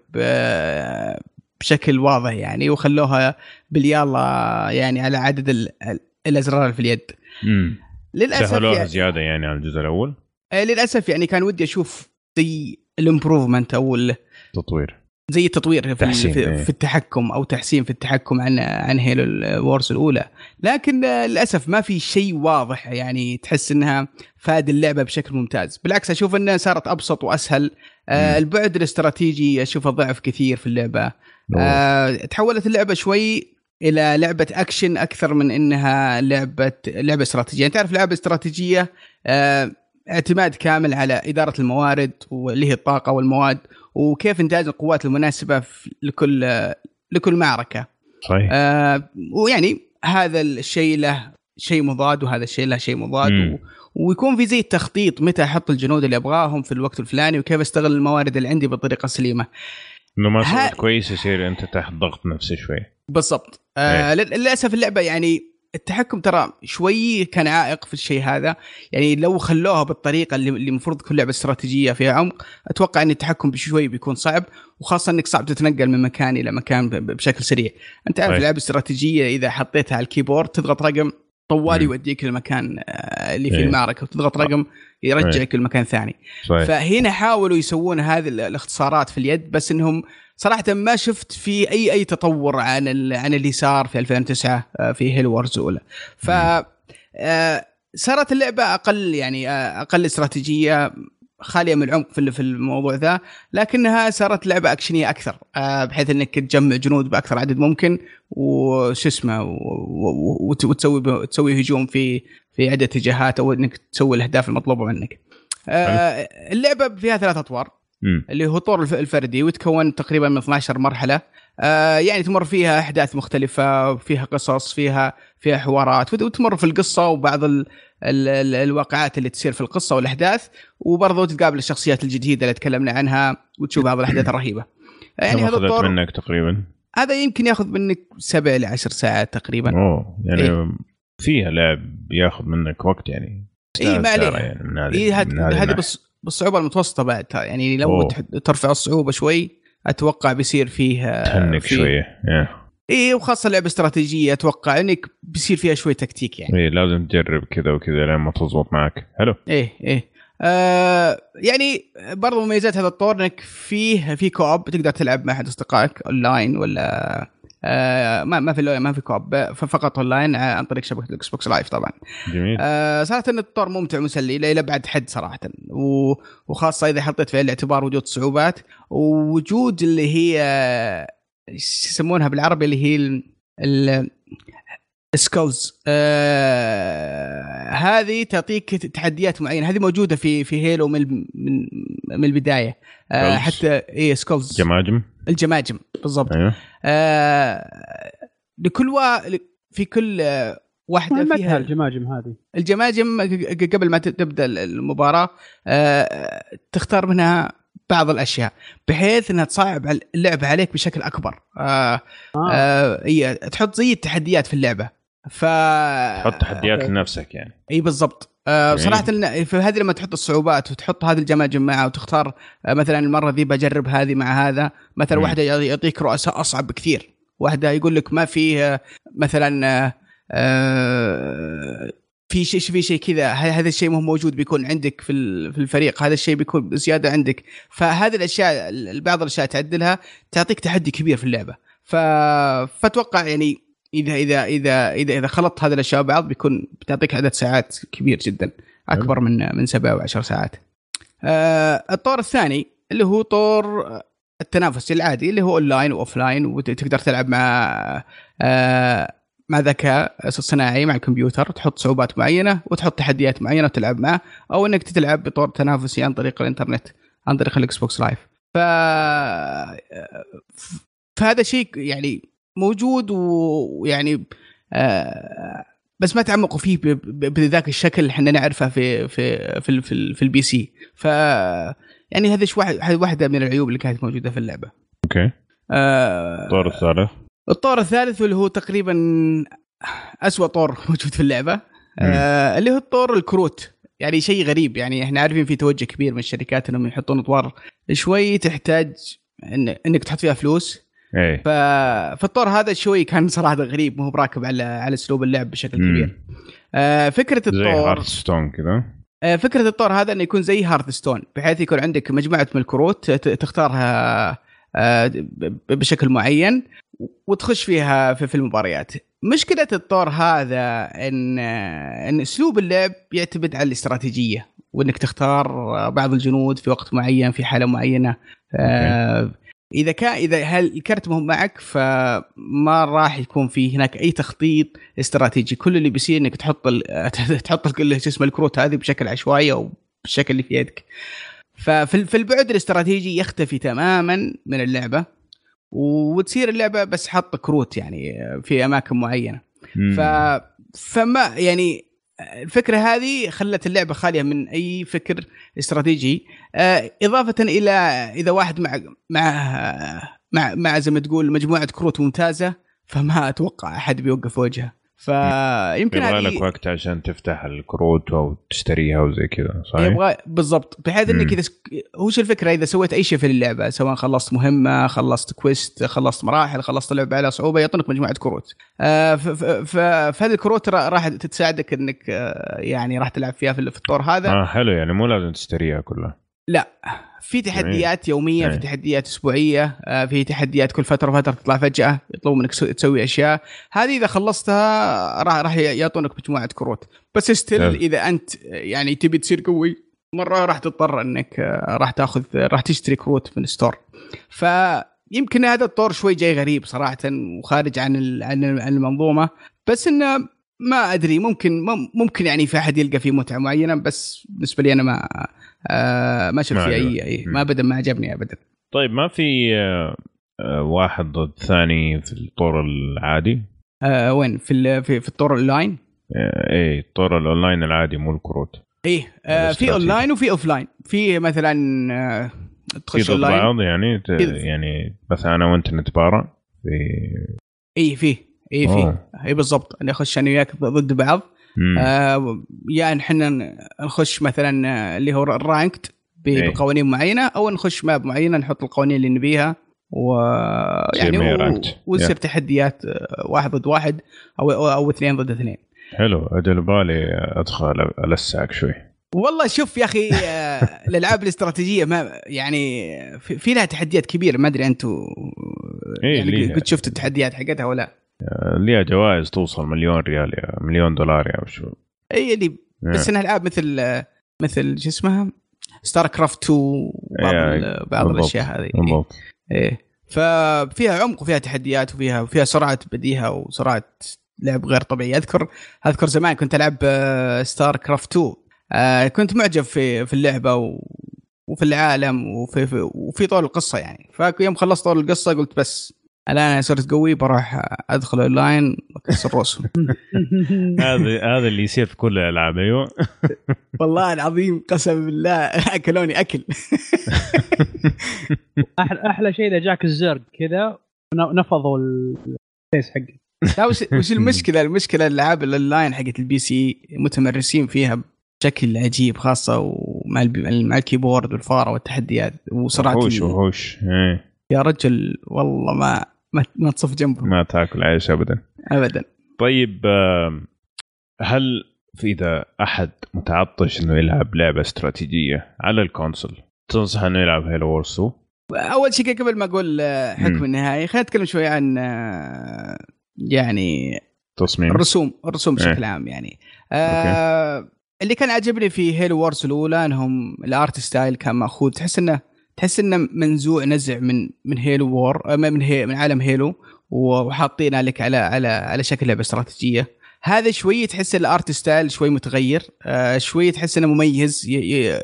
بشكل واضح يعني وخلوها باليلا يعني على عدد ال- ال- الأزرار في اليد. امم للأسف سهلوها يعني زيادة يعني عن الجزء الأول؟ آه، للأسف يعني كان ودي أشوف زي ال improvement أو ال- تطوير. زي التطوير في, تحسين، في, إيه. في التحكم أو تحسين في التحكم عن عن هيلو وورز الأولى لكن آه، للأسف ما في شيء واضح يعني تحس إنها فادت اللعبة بشكل ممتاز بالعكس أشوف إنها صارت أبسط وأسهل آه. البعد الاستراتيجي أشوفه ضعف كثير في اللعبة. آه تحولت اللعبة شوي إلى لعبة أكشن أكثر من إنها لعبة لعبة استراتيجية انت تعرف لعبة استراتيجية آه اعتماد كامل على إدارة الموارد واللي هي الطاقة والمواد وكيف انتاج القوات المناسبة لكل لكل معركة. صحيح. آه ويعني هذا الشيء له شيء مضاد وهذا الشيء له شيء مضاد. مم. و... ويكون في زي التخطيط متى أحط الجنود اللي أبغاهم في الوقت الفلاني وكيف أستغل الموارد اللي عندي بالطريقة السليمه إنه ما ها- كويس يصير أنت تحت ضغط نفسي شوي. بالضبط. آه لل- للأسف اللعبة يعني التحكم ترى شوي كان عائق في الشيء هذا يعني لو خلوها بالطريقة اللي المفروض تكون لعبة استراتيجية فيها عمق أتوقع إن التحكم شوي بيكون صعب وخاصة إنك صعب تتنقل من مكان إلى مكان بشكل سريع أنت عارف. اللعبه الاستراتيجيه إذا حطيتها على الكيبورد تضغط رقم طوالي مم. يوديك المكان آه، اللي في إيه. المعركة وتضغط رقم يرجعك لمكان ثاني صحيح فهنا حاولوا يسوون هذه ال- الاختصارات في اليد بس إنهم صراحة ما شفت في أي أي تطور عن عن اللي صار في 2009 آه، في هيلو وورز الاولى ف آه، صارت اللعبة أقل يعني آه، أقل استراتيجية خالية من العمق في في الموضوع ذا لكنها صارت لعبة أكشنية أكثر بحيث إنك تجمع جنود بأكثر عدد ممكن وش اسمه وتسوي تسوي هجوم في في عدة اتجاهات أو إنك تسوي الأهداف المطلوبة منك. اللعبة فيها ثلاث أطوار. اللي هو الف- الفردي ويتكون تقريبا من 12 مرحلة آه يعني تمر فيها أحداث مختلفة فيها قصص فيها فيها حوارات وت- وتمر في القصة وبعض ال ال ال الواقعات اللي تصير في القصة والأحداث وبرضه تقابل الشخصيات الجديدة اللي تكلمنا عنها وتشوف بعض الأحداث الرهيبة <clears throat> يعني هذا الطور منك تقريبا هذا يمكن ياخذ منك سبع ل 10 ساعات تقريبا أوه يعني إيه. فيها لعب ياخذ منك وقت يعني إيه، ما عليه. يعني هذه إيه هذه. بس بالصعوبه المتوسطة بعد. يعني لو أوه. ترفع الصعوبة شوي أتوقع بيصير فيه تهنك في- شوية. Yeah. إيه وخاصة لعبة استراتيجية أتوقع إنك بيصير فيها شوي تكتيك يعني. إيه لازم تجرب كذا وكذا لين ما تزبط معك. حلو. إيه إيه آه يعني برضو مميزات هذا الطور إنك فيه في co-op تقدر تلعب مع أحد أصدقائك اونلاين ولا آه ما ما في ما في co-op فقط أونلاين عن طريق شبكة الإكس بوكس لايف طبعا. جميل. آه صراحة ان الطور ممتع ومسلي إلى بعد حد صراحة. وخاصة إذا حطيت في الاعتبار وجود صعوبات ووجود اللي هي يسمونها بالعربي اللي هي ال skulls آه هذه تعطيك تحديات معينة. هذه موجودة في في هيلو من من, من البداية. آه حتى اي skulls جماجم. الجماجم بالضبط. أيوه. آه لكل و... في كل واحدة فيها الجماجم هذه. الجماجم قبل ما تبدأ المباراة آه تختار منها بعض الأشياء بحيث إنها تصعب اللعبه عليك بشكل أكبر. آه آه. آه تحط زي التحديات في اللعبة. ف تحط تحديات. لنفسك يعني. إي بالضبط. آه صراحة في هذه لما تحط الصعوبات وتحط هذه الجماجم معها وتختار آه مثلا المرة ذي بجرب هذه مع هذا مثلا واحدة يعطيك رؤساء أصعب بكثير. واحدة يقول لك ما في مثلا آه في شيء في شيء كذا هذا الشيء مو موجود بيكون عندك في في الفريق هذا الشيء بيكون زيادة عندك. فهذه الأشياء بعض الأشياء تعدلها تعطيك تحدي كبير في اللعبة. فأتوقع يعني إذا إذا إذا إذا إذا خلطت هذه الأشياء بعض بيكون بتعطيك عدد ساعات كبير جدا أكبر من من سبع أو عشر ساعات. آه الطور الثاني اللي هو طور التنافسي العادي اللي هو online و offline وتقدر تلعب مع آه مع ذكاء صناعي مع الكمبيوتر تحط صعوبات معينة وتحط تحديات معينة وتلعب معه أو إنك تلعب بطور تنافسي عن طريق الإنترنت عن طريق الإكس بوكس لايف ف فهذا شيء يعني موجود ويعني آه بس ما تعمقوا فيه بذاك الشكل اللي إحنا نعرفه في في في في, في ال PC. ف يعني هذه واحد واحدة من العيوب اللي كانت موجودة في اللعبة. Okay. آه الطور الثالث؟ الطور الثالث واللي هو تقريبا أسوأ طور <laughs> موجود في اللعبة. آه اللي هو الطور الكروت. يعني شيء غريب. يعني إحنا عارفين في توجه كبير من الشركات إنهم يحطون اطوار شوي تحتاج إن إنك تحط فيها فلوس. إيه. ف... فالطور هذا شوي كان صراحة غريب مو راكب على على أسلوب اللعب بشكل. كبير. آه فكرة الطور زي هارت ستون كذا. آه فكرة الطور هذا إنه يكون زي هارت ستون بحيث يكون عندك مجموعة من الكروت تختارها آه بشكل معين وتخش فيها في, في المباريات. مشكلة الطور هذا إن إن أسلوب اللعب يعتمد على الاستراتيجية وإنك تختار بعض الجنود في وقت معين في حالة معينة. آه إذا كان إذا الكرت مهم معك فما راح يكون في هناك أي تخطيط استراتيجي. كل اللي بيصير إنك تحط. <laughs> تحط كل شو اسمه الكروت هذه بشكل عشوائي أو بالشكل اللي في يدك. ففي البعد الاستراتيجي يختفي تماما من اللعبة وتصير اللعبة بس حط كروت يعني في أماكن معينة. ف فما يعني الفكرة هذه خلت اللعبة خالية من أي فكر استراتيجي. آه، إضافة إلى إذا واحد مع مع مع, مع زي ما تقول مجموعة كروت ممتازة فما أتوقع أحد بيوقف وجهه. فيمكن يبغى لك وقت عشان تفتح الكروت أو تشتريها وزي كذا صحيح؟ يبغى بالضبط. بحيث إنك إذا هو شو الفكرة؟ إذا سويت أي شيء في اللعبة سواء خلصت مهمة خلصت quest خلصت مراحل خلصت اللعبة على صعوبة يعطونك مجموعة كروت. آه فهذه الكروت راح تساعدك إنك آه يعني راح تلعب فيها في الطور هذا. آه حلو يعني مو لازم تشتريها كلها. لا. في تحديات يومية في تحديات أسبوعية آه، في تحديات كل فترة وفترة تطلع فجأة يطلبوا منك تسوي أشياء. هذه إذا خلصتها راح راح يعطونك مجموعة كروت. بس still إذا أنت يعني تبي تصير قوي مرة راح تضطر إنك آه، راح تاخذ راح تشتري كروت من ال store فيمكن هذا الطور شوي جاي غريب صراحة وخارج عن عن المنظومة. بس انه ما أدري ممكن ممكن يعني في أحد يلقى فيه متعة معينة بس بالنسبة لي أنا ما آه ما شفت فيه اي, أي ما ابدا ما عجبني ابدا. طيب ما في آه, آه، واحد ضد ثاني في الطور العادي؟ آه وين؟ في في, في الطور الأونلاين؟ آه إيه الطور الأونلاين العادي مو الكروت. إيه آه في أونلاين وفي offline في مثلا آه تخش في بعض يعني يعني مثلا أنا وأنت نتبارى. في A v A v. A بالضبط. نخش أنا وياك ضد بعض. آه يعني إحنا نخش مثلا آه، اللي هو ال ranked إيه. بقوانين معينة أو نخش ماب معينة نحط القوانين اللي نبيها. و يعني ويصير تحديات آه، واحد ضد واحد أو أو اثنين ضد اثنين. حلو أجل بالي أدخل ألسعك شوي. والله شوف يا أخي <laughs> الألعاب الاستراتيجية ما يعني في, لها تحديات كبيرة. ما أدري أنتم إيه، يعني. قد شفتوا التحديات حقتها ولا ليها جوائز توصل مليون ريال يا مليون دولار يا وشو إي اللي بس إنها العاب مثل مثل شو اسمها؟ ستار كرافت 2 بعض إيه، بعض. الأشياء هذه. بالضبط. إيه ففيها عمق وفيها تحديات وفيها وفيها سرعة بديهة وسرعة لعب غير طبيعية. أذكر أذكر زمان كنت ألعب ستار كرافت 2 آه، كنت معجب في في اللعبة و وفي العالم وفي في وفي طور القصة يعني. فيوم خلصت طور القصة قلت بس الآن أنا صرت قوي بروح أدخل أونلاين وأكسر رؤوسهم <laughs> هذا هذا اللي يصير في كل الالعاب أيوه <laughs> والله العظيم قسم بالله أكلوني أكل <laughs> أحلى أحلى شيء إذا جاك الزرق كذا نفضوا ال face حقه لا وش, وش المشكلة؟ المشكلة الألعاب الأونلاين حقت ال PC متمرسين فيها بشكل عجيب خاصة ومع البي... مع الكيبورد والفارة والتحديات وسرعة وحوش وحوش إيه. يا رجل والله ما ما, ما تصف جنبهم ما تاكل عيش ابدا. ابدا. طيب هل في إذا أحد متعطش إنه يلعب لعبة استراتيجية على ال console تنصح إنه يلعب هيلو وورز 2 أول شيء قبل ما أقول آه، حكم. النهائي خلينا نتكلم شوي عن آه، يعني تصميم. الرسوم الرسوم إيه. بشكل عام يعني. آه اللي كان عجبني في هيلو وورز الأولى إنهم ال art style كان مأخوذ تحس إنه تحس إنه منزوع نزع من من هيلو وورز آه، من هي من عالم هيلو وحاطينها لك على على على شكل لعبة استراتيجية. هذا شوي تحس ال art style شوي متغير آه شوي تحس إنه مميز ي... ي...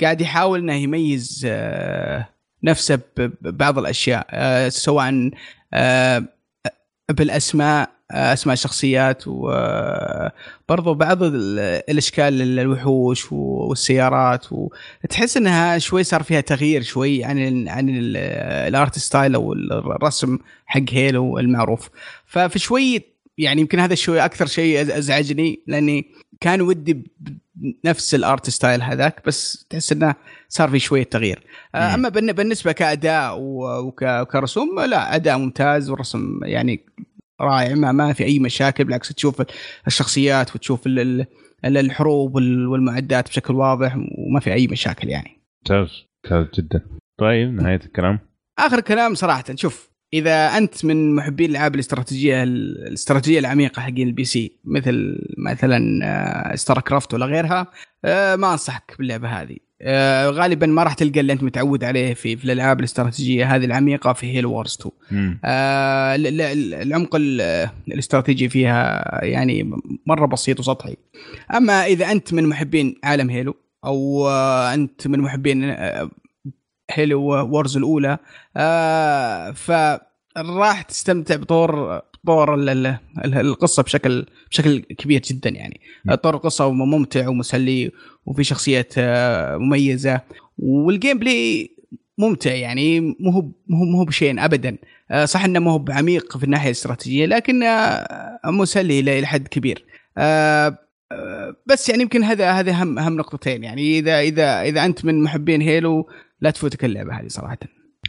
قاعد يحاول إنه يميز آه نفسه ببعض الأشياء سواء بالأسماء أسماء الشخصيات وبرضو بعض ال- الأشكال الوحوش والسيارات وتحس إنها شوي صار فيها تغيير شوي عن ال عن ال- ال art style أو الرسم حق هيلو المعروف ففي شوي يعني يمكن هذا شوي أكثر شيء أزعجني لأني كان ودي بنفس ال art style هذاك بس تحس إنه صار في شوية تغيير آه،. أما بالن- بالنسبة كأداء وكرسوم لا أداء ممتاز والرسم يعني رائع ما, ما في أي مشاكل بالعكس تشوف الشخصيات وتشوف ال- ال- ال- الحروب وال- والمعدات بشكل واضح وما في أي مشاكل يعني. ممتاز ممتاز جدا. طيب نهاية الكلام. آخر كلام صراحة شوف إذا أنت من محبين الألعاب الاستراتيجية الاستراتيجية العميقة حقين ال PC مثل مثلا ستار كرافت ولا غيرها آه، ما أنصحك باللعبة هذه. آه، غالبا ما راح تلقى اللي أنت متعود عليه في في الألعاب الاستراتيجية هذه العميقة في هيلو وورز 2 مم. آه، ال- ال- العمق ال- الاستراتيجي فيها يعني مرة بسيط وسطحي أما إذا أنت من محبين عالم هيلو أو آه، أنت من محبين آه، هيلو وورز الأولى آه، فراح تستمتع بطور طور ال- ال- ال- القصة بشكل بشكل كبير جدا يعني. طور القصة ممتع ومسلي وفي شخصيات آه، مميزة. وال gameplay ممتع يعني مو هو مو هو- بشيء ابدا. آه، صح إنه مو هو بعميق في الناحية الاستراتيجية لكن آه، مسلي إلى إلى حد كبير. بس يعني يمكن هذا هذا اهم اهم نقطتين يعني. اذا اذا إذا أنت من محبين هيلو لا تفوتك اللعبة هذه صراحة.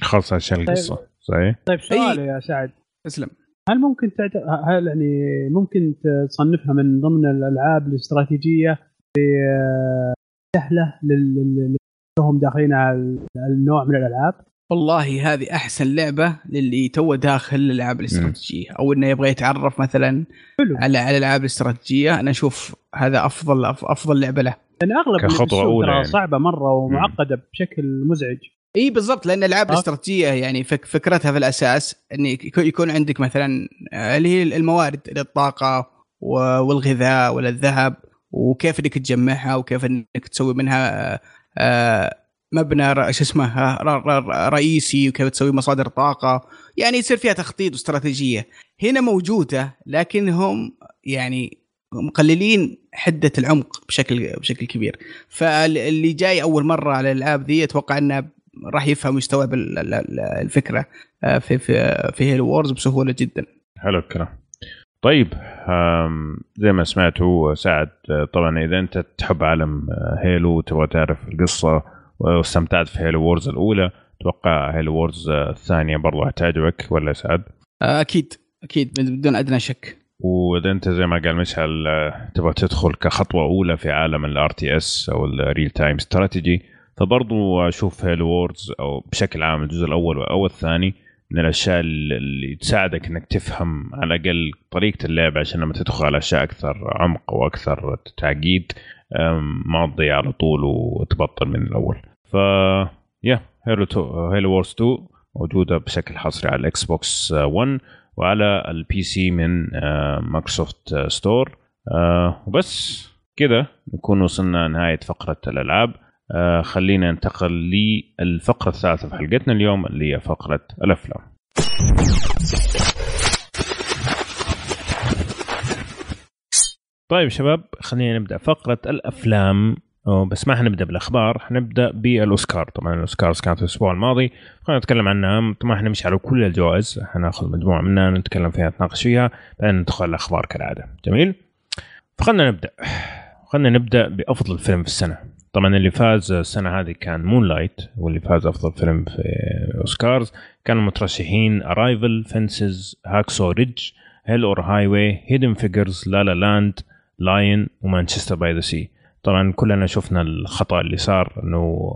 خلص عشان القصة. صحيح؟ طيب سؤال يا سعد. أسلم. هل ممكن تعت... هل يعني ممكن تصنفها من ضمن الألعاب الاستراتيجية آه، سهلة لل- لل- لهم داخلين على النوع من الألعاب؟ والله هذه أحسن لعبة للي تو داخل الألعاب الاستراتيجية. أو إنه يبغى يتعرف مثلا حلو. على على الألعاب الاستراتيجية. أنا أشوف هذا أفضل أفضل لعبة له. لأن أغلب أولى ترى يعني. صعبة مرة ومعقدة بشكل مزعج. إي بالضبط لأن الألعاب. الاستراتيجية يعني فك فكرتها في الأساس ان يك- يكون عندك مثلا آه، اللي هي الموارد الطاقة و- والغذاء ولا الذهب وكيف إنك تجمعها وكيف إنك تسوي منها آه، آه، مبنى شو اسمه رئيسي وكيف تسوي مصادر طاقة. يعني يصير فيها تخطيط واستراتيجية. هنا موجودة لكنهم يعني مقللين حدة العمق بشكل بشكل كبير. فاللي جاي أول مرة على الألعاب ذي أتوقع انه راح يفهم ويستوعب ال- ال- ال- الفكرة آه، في في في هيلو وورز بسهولة جدا. حلو الكلام. طيب زي ما سمعتوا سعد آه، طبعا إذا أنت تحب عالم آه، هيلو وتبغى تعرف القصة واستمتعت في هيلو وورز الأولى أتوقع هيلو وورز آه، الثانية برضو حتعجبك ولا سعد؟ آه، أكيد أكيد بدون أدنى شك. وإذا أنت زي ما قال مشعل آه، تبغى تدخل كخطوة أولى في عالم ال RTS أو ال real time strategy فبرضو أشوف هيلو وورز أو بشكل عام الجزء الأول أو الثاني من الأشياء اللي تساعدك إنك تفهم على الأقل طريقة اللعب عشان لما تدخل على أشياء أكثر عمق وأكثر تعقيد ما تضيع على طول وتبطل من الأول. ف يا هيلو هيلو وورز 2 موجودة بشكل حصري على ال Xbox 1 وعلى ال PC من Microsoft Store وبس كذا نكون وصلنا نهاية فقرة الألعاب. آه خلينا ننتقل للفقرة الثالثه في حلقتنا اليوم اللي هي فقرة الأفلام. طيب شباب خلينا نبدأ. فقرة الأفلام بس ما حنبدأ بالأخبار حنبدأ بالأوسكار. طبعا الاوسكارز كانت الأسبوع الماضي خلينا نتكلم عنها طبعا حنمشي على كل الجوائز حناخذ مجموعة منها نتكلم فيها نتناقش فيها بعدين ندخل الأخبار كالعادة. جميل؟ فخلنا نبدأ. خلينا نبدأ بأفضل فيلم في السنة. طبعا اللي فاز السنة هذه كان Moonlight واللي فاز أفضل فيلم في أوسكارز. كانوا مترشحين Arrival، Fences، Hacksaw Ridge، Hell or High Water، Hidden Figures، La La Land، Lion و Manchester by the Sea طبعا كلنا شفنا الخطأ اللي صار إنه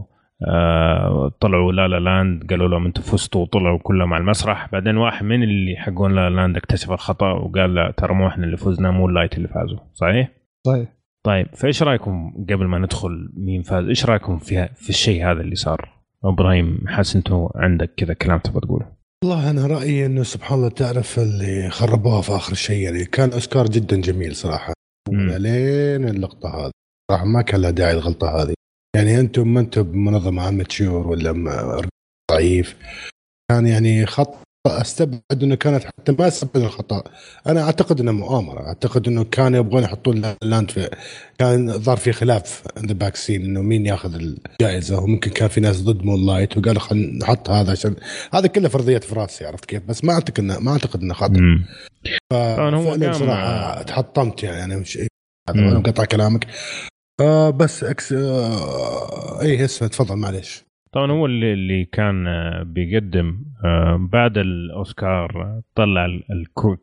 آه طلعوا La La Land قالوا لهم أنتم فزتوا وطلعوا كلهم على المسرح. بعدين واحد من اللي حقون La La Land اكتشف الخطأ وقال لا ترى مو إحنا اللي فزنا Moonlight اللي فازوا. صحيح؟ صحيح. طيب فإيش رأيكم قبل ما ندخل مين فاز؟ إيش رأيكم في في الشيء هذا اللي صار؟ إبراهيم حاسس انت عندك كذا كلام تبغى تقوله؟ والله أنا رأيي إنه سبحان الله تعرف اللي خربوها في آخر شيء يعني كان أوسكار جدا جميل صراحة. لين اللقطة هذه. صراحة ما كان لها داعي الغلطه هذه. يعني أنتم ما أنتم بمنظمه اماتشور ولا ضعيف. كان يعني خط استبعد إنه كانت حتى ما سبب الخطأ. أنا أعتقد إنه مؤامرة. أعتقد إنه كانوا يبغون يحطون لاند في كان ظهر في خلاف ذا باك سين إنه مين ياخذ الجائزة. وممكن كان في ناس ضد مون لايت وقالوا خلينا نحط هذا عشان هذا كله فرضيات في راسي عرفت كيف؟ بس ما أعتقد انه ما أعتقد إنه خطأ. ففعلا صراحة تحطمت يعني أنا مش قطع كلامك. آه بس إكس آه اي اسمه تفضل معليش. طبعا هو اللي اللي كان بيقدم بعد الأوسكار طلع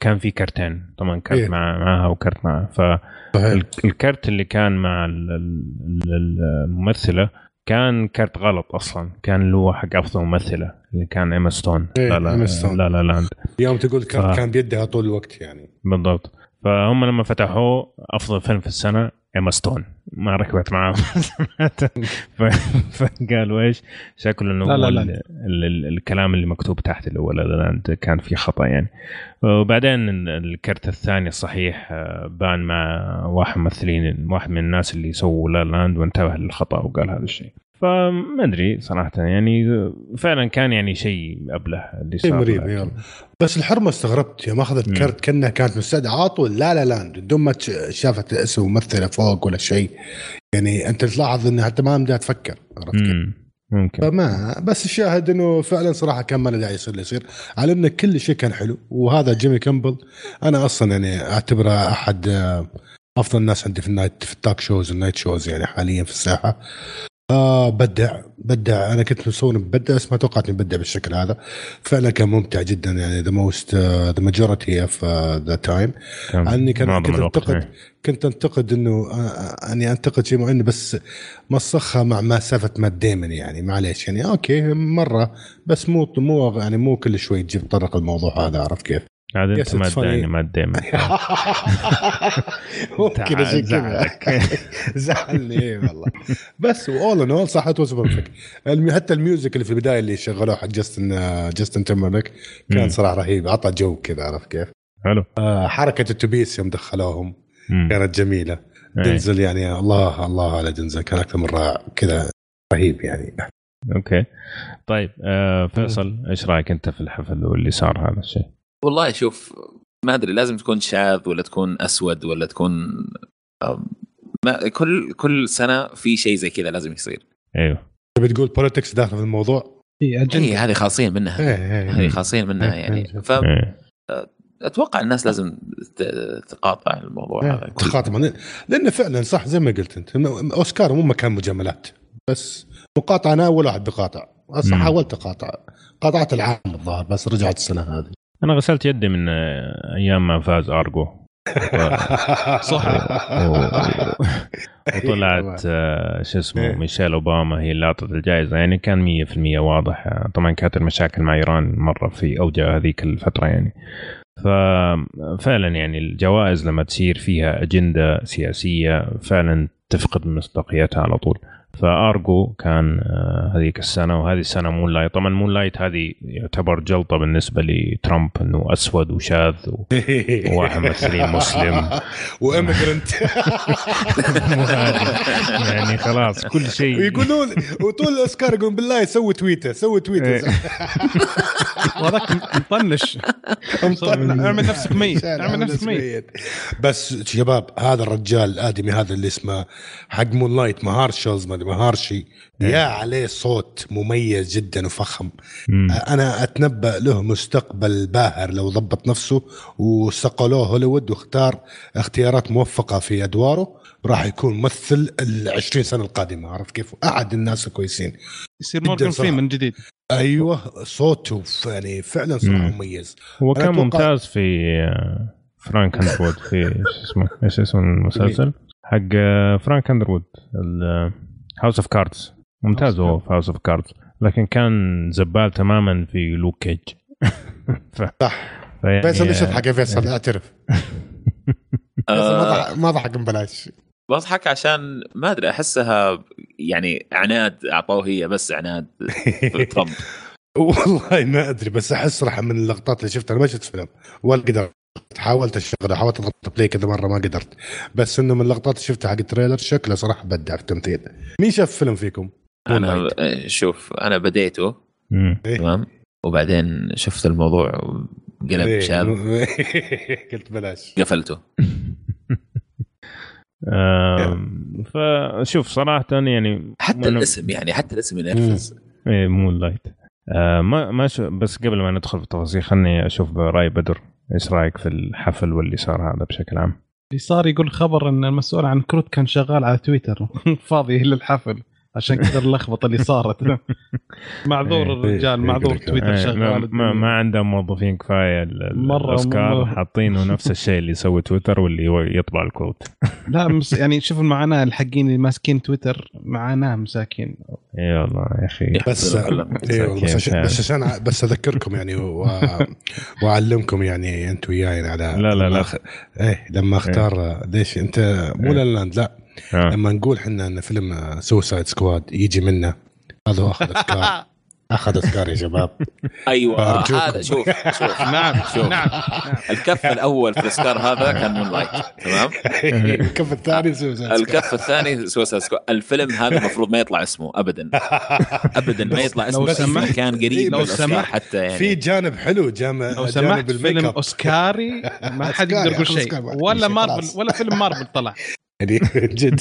كان في كرتين. طبعا كرت إيه؟ مع معها وكرت معها فالكرت اللي كان مع الممثلة كان كرت غلط أصلا. كان له حق أفضل ممثلة اللي كان إيما ستون. إيه لا لا ستون. La La Land يوم تقول كرت ف... كان بيدها طول الوقت يعني. بالضبط. فهم لما فتحوه أفضل فيلم في السنة إيما ستون ما ركبت معاه <laughs> فقالوا إيش؟ شكله إنه لا لا لا. ال ال الكلام اللي مكتوب تحت اللي هو لا كان في خطأ يعني. وبعدين الكرت الثاني الصحيح آه، بان مع واحد ممثلين واحد من الناس اللي سووا لا لاند وانتبه للخطأ وقال هذا الشيء. فما أدري صراحة يعني فعلا كان يعني شيء أبلة اللي صار مريب يلا. بس الحرمة استغربت يوم أخذت كرت كأنها كانت مستعده على طول. لا لا لاند بدون ما شافت اسم ممثلة فوق ولا شيء. يعني أنت تلاحظ انها حتى ما بدها تفكر عرفت كيف؟ ممكن. فما بس الشاهد إنه فعلا صراحة كان ما له داعي يصير اللي يصير. على انه كل شيء كان حلو وهذا جيمي كامبل. أنا أصلا يعني أعتبره أحد أفضل الناس عندي في النايت في التاك شوز النايت شوز يعني حاليا في الساحة. آه بدع بدع أنا كنت مسوي ببدع بس ما توقعت إني ببدع بالشكل هذا فعلا كان ممتع جدا يعني ذا موست ذا ماجورتي اوف ذا تايم عني كان كنت انتقد إيه. كنت أنتقد إنه آه أني أنتقد شيء معين بس مسخها مع مسافه مات ديمن يعني معليش يعني أوكي مرة بس مو مو يعني مو كل شوي تجيب تطرق الموضوع هذا عرفت كيف؟ هذا انت ما تداني ما دائما <laughs> ممكن كذا <laughs> زعلني اي والله. بس اول ان اول صح ات حتى الميوزك اللي في البداية اللي شغلوه حق جاستن جاستن تيمبرليك كان صراحة رهيب. عطى جو كذا عرفت كيف؟ حلو. آه حركة التوبيس يوم دخلوهم كانت جميلة. دنزل يعني الله الله على دنزل كان أكثر من رائع كذا رهيب يعني. okay. طيب آه فيصل إيش رأيك أنت في الحفل واللي صار هذا الشيء؟ والله شوف ما أدري لازم تكون شاذ ولا تكون أسود ولا تكون ما كل كل سنة في شيء زي كذا لازم يصير. أيوه. تبي تقول بوليتكس داخل في الموضوع؟ اي إيه هذه خاصين منها. هذه خاصين منها يعني. ف أتوقع الناس لازم تقاطع الموضوع هذا. تقاطع. لأنه فعلا صح زي ما قلت أنت أوسكار مو مكان مجاملات. بس مقاطعه أنا اول واحد بقاطع. أصلا حاولت أقاطع. قاطعت العام الظاهر بس رجعت السنة هذه. أنا غسلت يدي من أيام ما فاز أرجو. <laughs> صح. وطلعت <laughs> آه، شو اسمه إيه. ميشيل أوباما هي اللي اعطت الجائزة. يعني كان 100% واضح. آه، طبعا كانت المشاكل مع إيران مرة في اوجها هذيك الفترة يعني. ففعلا يعني الجوائز لما تصير فيها أجندة سياسية فعلا تفقد مصداقيتها على طول. فأرجو كان آه، هذيك السنة وهذه السنة Moonlight طبعا Moonlight هذه يعتبر جلطة بالنسبة لترامب إنه أسود وشاذ وواحد <laughs> ممثلين مسلم. <laughs> وإميجرنت. <laughs> يعني خلاص كل شيء. ويقولون وطول الاوسكار يقولون بالله سوي تويتر سوي تويتر. إيه. وهذاك مطنش. اعمل نفسك ميت اعمل نفسك ميت. بس شباب هذا الرجال الآدمي هذا اللي اسمه حق مون لايت مهارشلز ما مهارشي يا عليه صوت مميز جدا وفخم مم. أنا أتنبأ له مستقبل باهر لو ضبط نفسه وصقلوه هوليوود واختار اختيارات موفقة في أدواره راح يكون ممثل ال 20 سنة القادمة عرفت كيف؟ أحد الناس الكويسين يصير مورجان فريمان من جديد أيوه صوته يعني فعلا صراحة مم. مميز هو كان ممتاز في آه، فرانك أندروود في <laughs> اسمه إيش اسم المسلسل حق آه، فرانك أندروود House of Cards ممتاز هو في House of Cards لكن كان زبال تماما في Luke Cage ف... صح. فيصل ليش تضحك يا فيصل؟ أعترف. <laughs> فيصل ما آه، ضحك- ببلاش بضحك عشان ما أدري أحسها يعني عناد أعطوه هي بس عناد <laughs> ترامب. والله ما أدري بس أحس صراحة من اللقطات اللي شفتها. أنا ما شفت فيلم. ولا قدرت. حاولت أشغله حاولت أضغط play كذا مرة ما قدرت. بس إنه من اللقطات اللي شفتها حق ال trailer شكله صراحة بدع في التمثيل. مين شاف فيلم فيكم؟ أنا شوف أنا بديته. إيه. تمام؟ وبعدين شفت الموضوع قلب إيه. شاذ <laughs> قلت بلاش. قفلته. <laughs> فشوف صراحة يعني حتى الاسم يعني حتى الاسم ينرفز إيه Moonlight آه ما ما شو بس قبل ما ندخل في التفاصيل خلني أشوف راي بدر. إيش رأيك في الحفل واللي صار هذا بشكل عام؟ اللي صار يقول خبر إن المسؤول عن كروت كان شغال على تويتر. <laughs> فاضي للحفل عشان كذا اللخبطة اللي صارت <laughs> معذور إيه، الرجال إيه، معذور يقول لك. تويتر إيه، شغال ما, ما, عندهم موظفين كفاية مرة- الأوسكار. حاطينه <laughs> نفس الشيء اللي يسوي تويتر واللي يطبع الكروت <laughs> لا مس يعني شوف المعاناة الحقين اللي ماسكين تويتر معاناة مساكين إي والله يا أخي بس. إيه بس عشان. بس عشان بس أذكركم يعني. وأعلمكم يعني انت وياي يعني على لا، لا، لا. إيه لما أختار ليش أنت مو La La Land لا آه. لما نقول إحنا إن فيلم Suicide Squad يجي منه هذا هو أخذ أوسكار <laughs> أخذ أوسكار يا شباب. <laughs> أيوه. هذا شوف شوف. <laughs> نعم شوف. نعم. الكف الأول في الاسكار هذا كان Moonlight تمام؟ الكف الثاني Suicide Squad الكف الثاني Suicide Squad الفيلم هذا المفروض ما يطلع اسمه ابدا. ابدا ما يطلع اسمه لو سمحت- كان قريب من لو سمحت- حتى يعني. في جانب حلو جانب لو سمحت فيلم أوسكاري ما حد يقدر يقول شيء. ولا مارفل. ولا فيلم مارفل طلع. يعني <laughs> جد.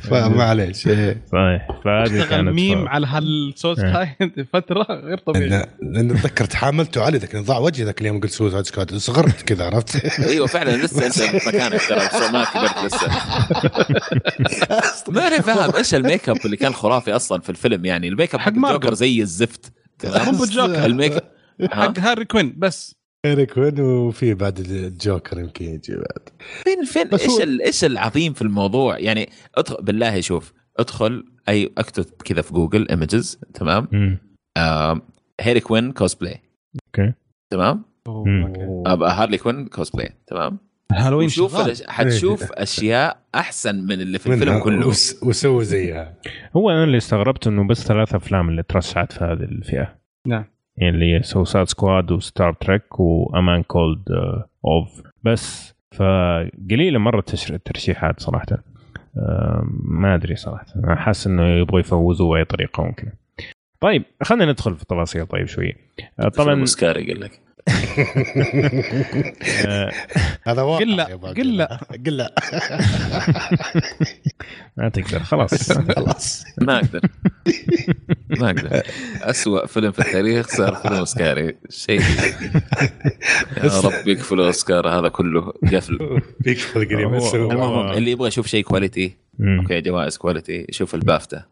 فمعليش. صحيح. فهذه كانت ميم على هالصوت إيه. هاي. <laughs> فترة غير طبيعي. لأن اتذكر تحاملته علي لكن ضاع وجهي ذاك اليوم قلت سوسايد سكواد. صغرت كذا عرفت؟ <laughs> أيوه فعلا لسه أنت في مكانك ترى ما كبرت لسه. ما أنا فاهم إيش الميك أب اللي كان خرافي أصلا في الفيلم؟ يعني الميك أب حق. الجوكر زي الزفت. تمام مو بالجوكر. الميك؟ حق هاري كوين بس. ايريك وين وفي بعد الجوكر يمكن يجي بعد. فين فين إيش هو- ال- إيش العظيم في الموضوع؟ يعني ادخل بالله شوف أدخل اي أكتب كذا في جوجل ايمجز تمام. آه هيري كوين كوسبلاي أوكي. تمام. آه هارلي كوين كوسبلاي تمام؟ هالوين وشوف شغال. الأش- حتشوف <laughs> أشياء أحسن من اللي في الفيلم كله. وس- وسووا زيها. هو أنا اللي استغربت إنه بس ثلاث أفلام اللي ترشحت في هذه الفئة. نعم. اللي هي Suicide Squad و Star Trek و A Man Called Ove بس فقليلة مرة الترشيحات صراحة. ما أدري صراحة. أنا حاسس إنه يبغوا يفوزوا بأي طريقة ممكنة. طيب خلينا ندخل في التفاصيل طيب شوية. آه، طبعا مسكاري قال لك. <laughs> هذا واقع قل لا، قل لا. قل لا ما تقدر خلاص. خلاص. ما أقدر. ما أقدر. اسوء فيلم في التاريخ صار فيلم أوسكاري. شيء. <laughs> يا رب يقفلوا اوسكار هذا كله. قفل. بيكفل قريب المهم اللي يبغى يشوف شيء كواليتي. أوكي جوائز كواليتي يشوف البافتا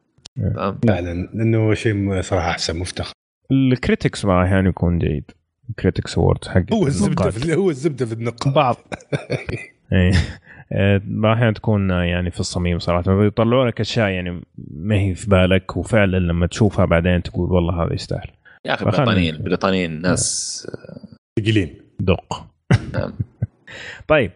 فعلا لأنه شيء صراحة أحسن مفتخر. ال Critics ما أحيانا يكون جيد. Critics award حق هو الزبدة. في هو الزبدة في النقاط بعض. <laughs> إيه. آه، أحيانا تكون يعني في الصميم صراحة. بيطلعوا لك أشياء يعني ما هي في بالك وفعلا لما تشوفها بعدين تقول والله هذا يستاهل. يا أخي فخلنا بريطانيين نشوف. بريطانيين ناس ثقيلين. دق. نعم. <laughs> طيب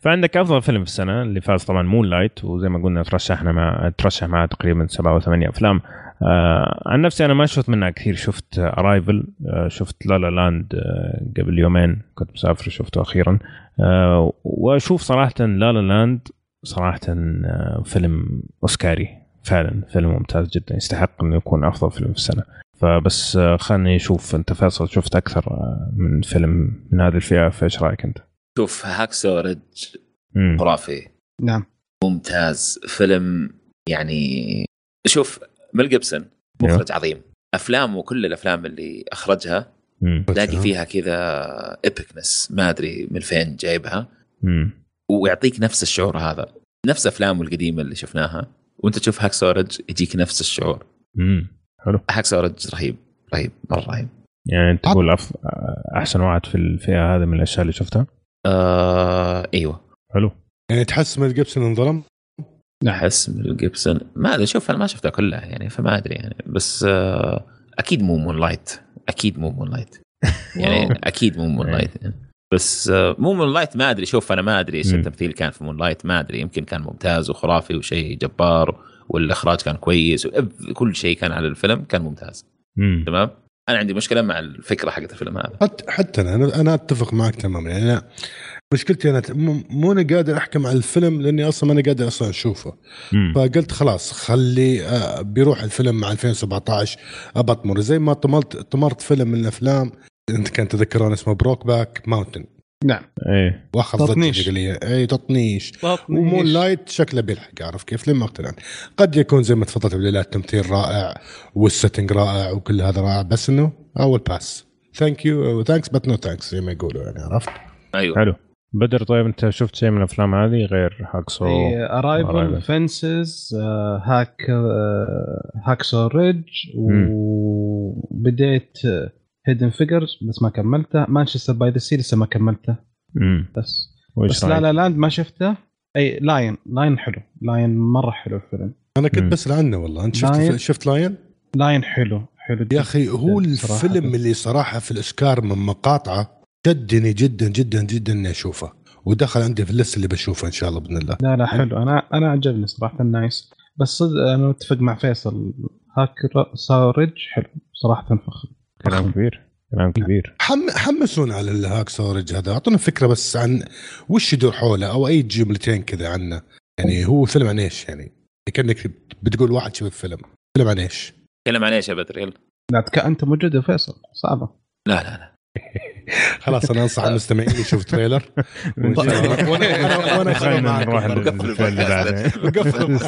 فعندك أفضل فيلم في السنة اللي فاز طبعا Moonlight وزي ما قلنا ترشحنا مع ترشح معاه تقريبا سبعة أو ثمانية أفلام. آه عن نفسي أنا ما شفت منها كثير. شفت Arrival آه شفت La La Land آه قبل يومين كنت مسافر شفته أخيرا. آه وأشوف صراحة La La Land صراحة آه فيلم أوسكاري. فعلا فيلم ممتاز جدا يستحق إنه يكون أفضل فيلم في السنة. فبس آه خلني أشوف أنت فيصل شفت أكثر آه من فيلم من هذه الفئة فإيش رأيك أنت؟ شوف Hacksaw Ridge مم. خرافي. نعم. ممتاز. فيلم يعني شوف ميل جيبسون. مخرج عظيم. افلامه كل الأفلام اللي أخرجها. تلاقي فيها كذا epicness ما أدري من فين جايبها. مم. ويعطيك نفس الشعور هذا. نفس افلامه القديمة اللي شفناها. وأنت تشوف Hacksaw Ridge يجيك نفس الشعور. مم. حلو. Hacksaw Ridge رهيب. رهيب. مرة رهيب. يعني أنت تقول أف... أحسن واحد في الفئة هذه من الأشياء اللي شفتها؟ آه إيوه. حلو. يعني تحس ميل جيبسون انظلم؟ أحس ميل جيبسون. ما أدري شوف أنا ما شفتها كلها يعني فما أدري يعني. بس آه أكيد مو Moonlight. أكيد مو Moonlight. <laughs> يعني أكيد مو Moonlight. بس آه، مو Moonlight ما أدري. شوف أنا ما أدري إيش. التمثيل كان في Moonlight ما أدري. يمكن كان ممتاز وخرافي وشيء جبار والإخراج كان كويس كل شيء كان على الفيلم كان ممتاز. مم. تمام؟ أنا عندي مشكلة مع الفكرة حقت الفيلم هذا. حتى حتى أنا أنا أنا أتفق معك تماما. يعني أنا مشكلتي أنا مو أنا قادر أحكم على الفيلم لأني أصلا ما أنا قادر أصلا أشوفه. مم. فقلت خلاص خلي آه، بيروح الفيلم مع 2017 أبطمر زي ما طمرت طمرت فيلم من الأفلام أنت كان تذكرون اسمه Brokeback Mountain نعم. إيه. واخذ تطنيش. اي تطنيش. و Moonlight شكله بيلحق عارف كيف؟ لما أقتنع. قد يكون زي ما تفضلت بالله التمثيل رائع وال setting رائع وكل هذا رائع بس إنه أول pass thank you thanks but no thanks زي ما يقولوا يعني عرفت؟ أيوه. حلو. بدر طيب انت شفت شيء من الأفلام هذه غير Hacksaw Arrival. Fences Hack Hacksaw Ridge وبديت Hidden Figures بس ما كملته Manchester by the Sea لسه ما كملته مم. بس بس La؟ La Land ما شفته أي لاين لاين حلو Lion مرة حلو الفيلم أنا كنت. بسال عنه والله أنت شفت Lion. شفت Lion؟ Lion حلو حلو يا أخي هو. الفيلم اللي صراحة في الاسكار من مقاطعة شدني جدا جدا جدا إني أشوفه. ودخل عندي في ال list اللي بشوفه إن شاء الله بإذن الله. لا لا حلو. أنا أنا عجبني صراحة nice بس صدق أنا متفق مع فيصل. Hacksaw Ridge حلو. صراحة فخم. كلام كبير كلام كبير. حم حمسونا على ال Hacksaw Ridge هذا. أعطونا فكرة بس عن وش يدور حوله أو أي جملتين كذا عنه. يعني هو فيلم عن إيش يعني؟ كأنك بتقول واحد شوف الفيلم فيلم عن إيش؟ تكلم عن إيش يا بدر؟ يلا. لا. أنت موجود يا فيصل. صعبة. لا لا لا. خلاص أنا أنصح المستمعين يشوف trailer. <laughs> وأنا <laughs> نقفل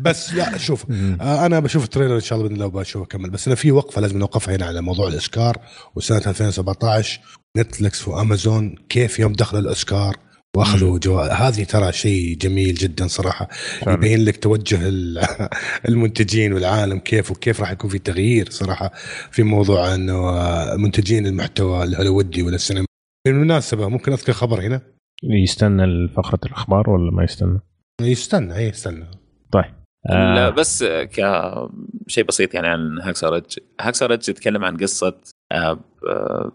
بس لا شوف. آه، أنا بشوف ال trailer إن شاء الله بإذن الله وبشوف أكمل. بس أنا في وقفة لازم نوقفها هنا على موضوع الأوسكار وسنة 2017 نتفلكس وأمازون كيف يوم دخلوا الأوسكار؟ واخذوا جوائز هذه ترى شيء جميل جدا صراحة. فعلا. يبين لك توجه ال- <laughs> المنتجين والعالم كيف وكيف راح يكون في تغيير صراحة في موضوع إنه منتجين المحتوى الهوليوودي ولا السينما. بالمناسبة ممكن أذكر خبر هنا؟ يستنى فقرة الأخبار ولا ما يستنى؟ يستنى اي يستنى. طيب لا آه بس كشيء بسيط يعني عن Hacksaw Ridge Hacksaw Ridge يتكلم عن قصة آه، آه،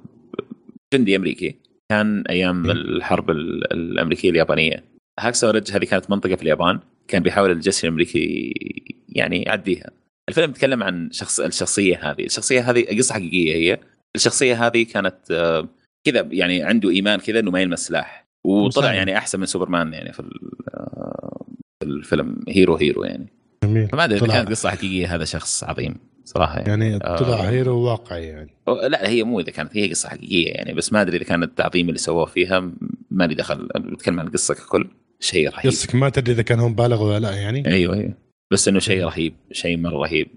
جندي أمريكي. كان أيام الحرب ال- الأمريكية اليابانية. Hacksaw Ridge هذه كانت منطقة في اليابان كان بيحاول الجيش الأمريكي يعني يعديها. الفيلم يتكلم عن شخص الشخصية هذه. الشخصية هذه قصة حقيقية هي. الشخصية هذه كانت آه، كذا يعني عنده إيمان كذا إنه ما يلمس سلاح. وطلع. يعني أحسن من سوبرمان يعني في آه، في الفيلم. hero hero يعني. جميل. فما أدري كانت قصة حقيقية هذا شخص عظيم. صراحة يعني, يعني آه. طلع hero واقعي يعني. لا هي مو إذا كانت هي قصة حقيقية يعني بس ما أدري إذا كان التعظيم اللي سووه فيها ما لي دخل. بتكلم عن القصة ككل شيء رهيب. قصدك ما تدري إذا كان هم بالغوا ولا لا يعني؟ أيوه أيوه. بس إنه شيء رهيب شيء مرة رهيب.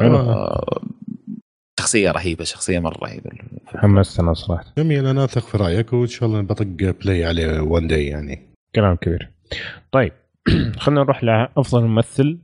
حلو. آه شخصية رهيبة شخصية مرة رهيبة. حمستنا صراحة. جميل أنا أثق في رأيك وإن شاء الله بطق play عليه one day يعني. كلام كبير. طيب <clears throat> خلينا نروح لأفضل ممثل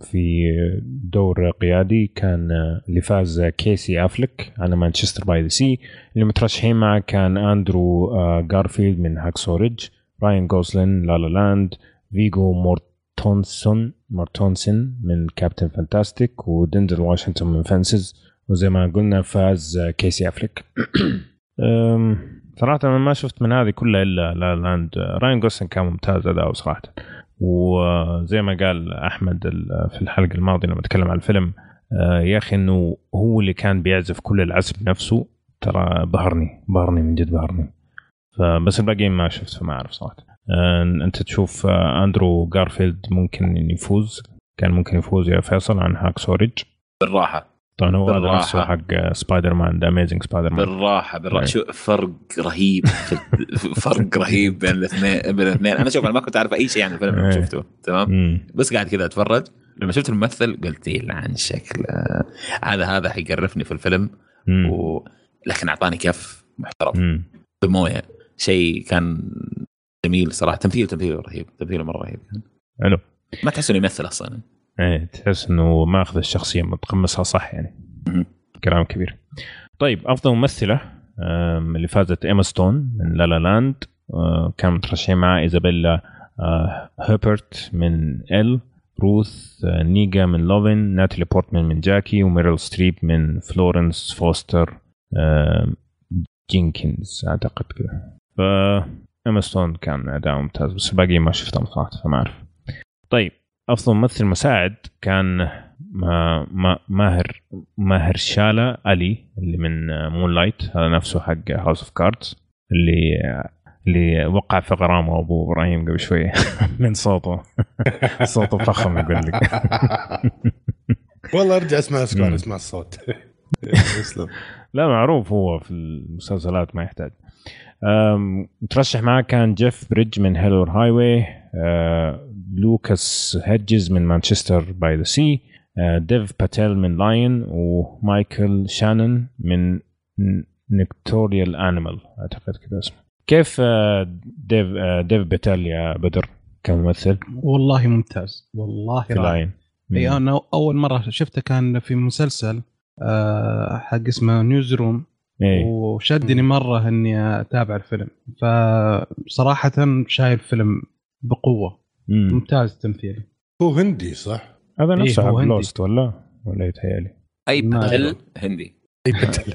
في دور قيادي كان اللي فاز كيسي افلك على Manchester by the Sea. اللي مترشحين معه كان أندرو جارفيلد من Hacksaw Ridge راين جوسلين La La Land فيجو مورتونسون مورتونسن من Captain Fantastic ودنزل واشنطن من Fences. وزي ما قلنا فاز كيسي افلك <clears throat> صراحة أنا ما شفت من هذه كلها إلا La Land. راين جوسلين كان ممتاز أداؤه صراحة. وزي ما قال أحمد في الحلقة الماضية لما تكلم عن الفيلم آه، يا أخي إنه هو اللي كان بيعزف كل العزف نفسه ترى بهرني بهرني من جد بهرني. فبس الباقيين ما شفت فما أعرف صراحة. آه، أنت تشوف آه، أندرو جارفيلد ممكن يفوز كان ممكن يفوز يا فيصل عن Hacksaw Ridge. بالراحة. طبعا هو هذا نفسه حق Spider-Man The Amazing Spider-Man بالراحة. بالراحه شو فرق رهيب <laughs> فرق رهيب بين الاثنين بين الاثنين. أنا شوف أنا ما كنت أعرف أي شيء عن الفيلم لما إيه. شفته تمام؟ بس قاعد كذا أتفرج. لما شفت الممثل قلت يلعن شكله هذا هذا حيقرفني في الفيلم. و... لكن أعطاني كف محترم. بموية. شيء كان جميل صراحة. تمثيله تمثيله رهيب. تمثيله مرة رهيب. حلو. ما تحس إنه يمثل أصلا. إيه تحس إنه ماخذ الشخصية متقمصها صح يعني. كلام كبير. طيب أفضل ممثلة اللي فازت ايما ستون من La La Land آه، كان مترشحين معها إيزابيلا آه، هيبرت من Elle روث آه، نيجا من Loving ناتالي بورتمان من Jackie وميريل ستريب من Florence Foster Jenkins أعتقد كذا ف ايما ستون كان أداء ممتاز بس الباقي ما شفتهم صراحة فما أعرف. طيب أفضل ممثل مساعد كان ما ما ماهر ماهر شالا علي اللي من Moonlight هذا نفسه حق House of Cards اللي اللي وقع في غرامه أبو إبراهيم قبل شوية <laughs> من صوته. <laughs> صوته فخم يقول لك. <laughs> والله أرجع أسمع اسمع أسمع الصوت. لا معروف هو في المسلسلات ما يحتاج. مترشح معاه كان جيف بريدج من هيلور هاي واي لوكاس هيدجز من Manchester by the Sea ديف باتيل من Lion ومايكل شانون من Nocturnal Animals. أعتقد كذا اسمه. كيف آه، ديف آه، ديف باتيل يا بدر كممثل؟ والله ممتاز. والله في Lion. إي أنا أول مرة شفته كان في مسلسل آه، حق اسمه Newsroom. إيه؟ وشدني مرة إني أتابع الفيلم. فصراحة شايف فيلم بقوة. مم. ممتاز تمثيله هو هندي صح؟ هذا إيه، نفسه إيه لوست ولا؟ ولا يتهيألي. أي بتل هندي. أي بتل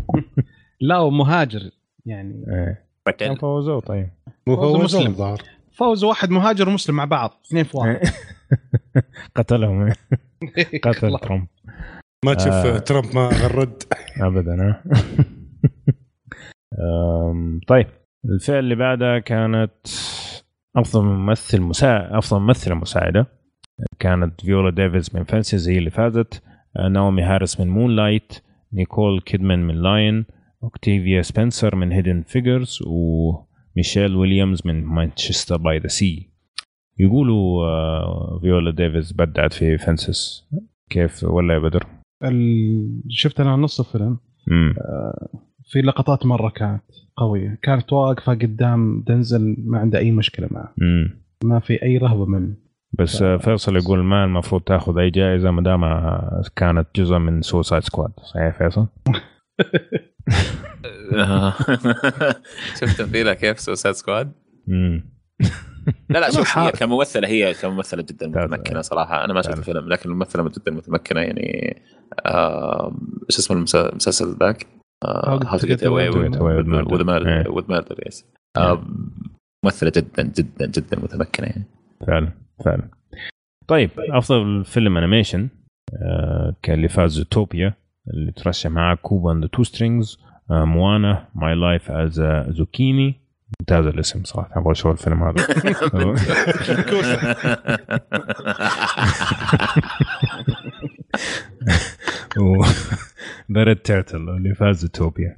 <laughs> لا ومهاجر يعني. إيه. بتل فوزوا طيب. مو فوزوا مسلم. ظهر فوز واحد مهاجر ومسلم مع بعض اثنين في واحد. <laughs> قتلهم. <laughs> قتل ترامب. ما تشوف آه. ترامب ما غرد؟ ابدا طيب. الفئه اللي بعدها كانت أفضل ممثل مساعد أفضل ممثلة مساعدة. كانت فيولا ديفيز من Fences هي اللي فازت. آه، ناومي هارس من Moonlight نيكول كيدمان من Lion. أوكتيفيا سبنسر من Hidden Figures. وميشيل ويليامز من Manchester by the Sea. يقولوا آه، فيولا ديفيز بدعت في Fences كيف ولا يا بدر؟ شفت أنا نص الفيلم. آه، في لقطات مرة كانت. قويه كانت واقفه قدام دنزل ما عنده أي مشكلة معه. ما في أي رهبة منه. بس ف... فيصل يقول ما المفروض تاخذ أي جائزة ما دام كانت جزء من Suicide Squad صحيح فيصل؟ <laughs> شفت تمثيلها كيف Suicide Squad؟ لا لا <laughs> شوف هي كممثلة هي كممثلة جدا متمكنة صراحة. أنا ما شفت الفيلم لكن الممثلة جدا متمكنة يعني إيش اسمه المسلسل ذاك؟ How to Get Away with Murder yes ممثلة جدا جدا جدا متمكنة يعني. فعلا فعلا. طيب أفضل فيلم animation آه كان اللي فاز Zootopia اللي ترشح معاه Kubo and the Two Strings Moana My Life as Zucchini ممتاز الاسم صراحة أبغى أشوف الفيلم هذا. <laughs> <laughs> The Red Turtle اللي فاز Zootopia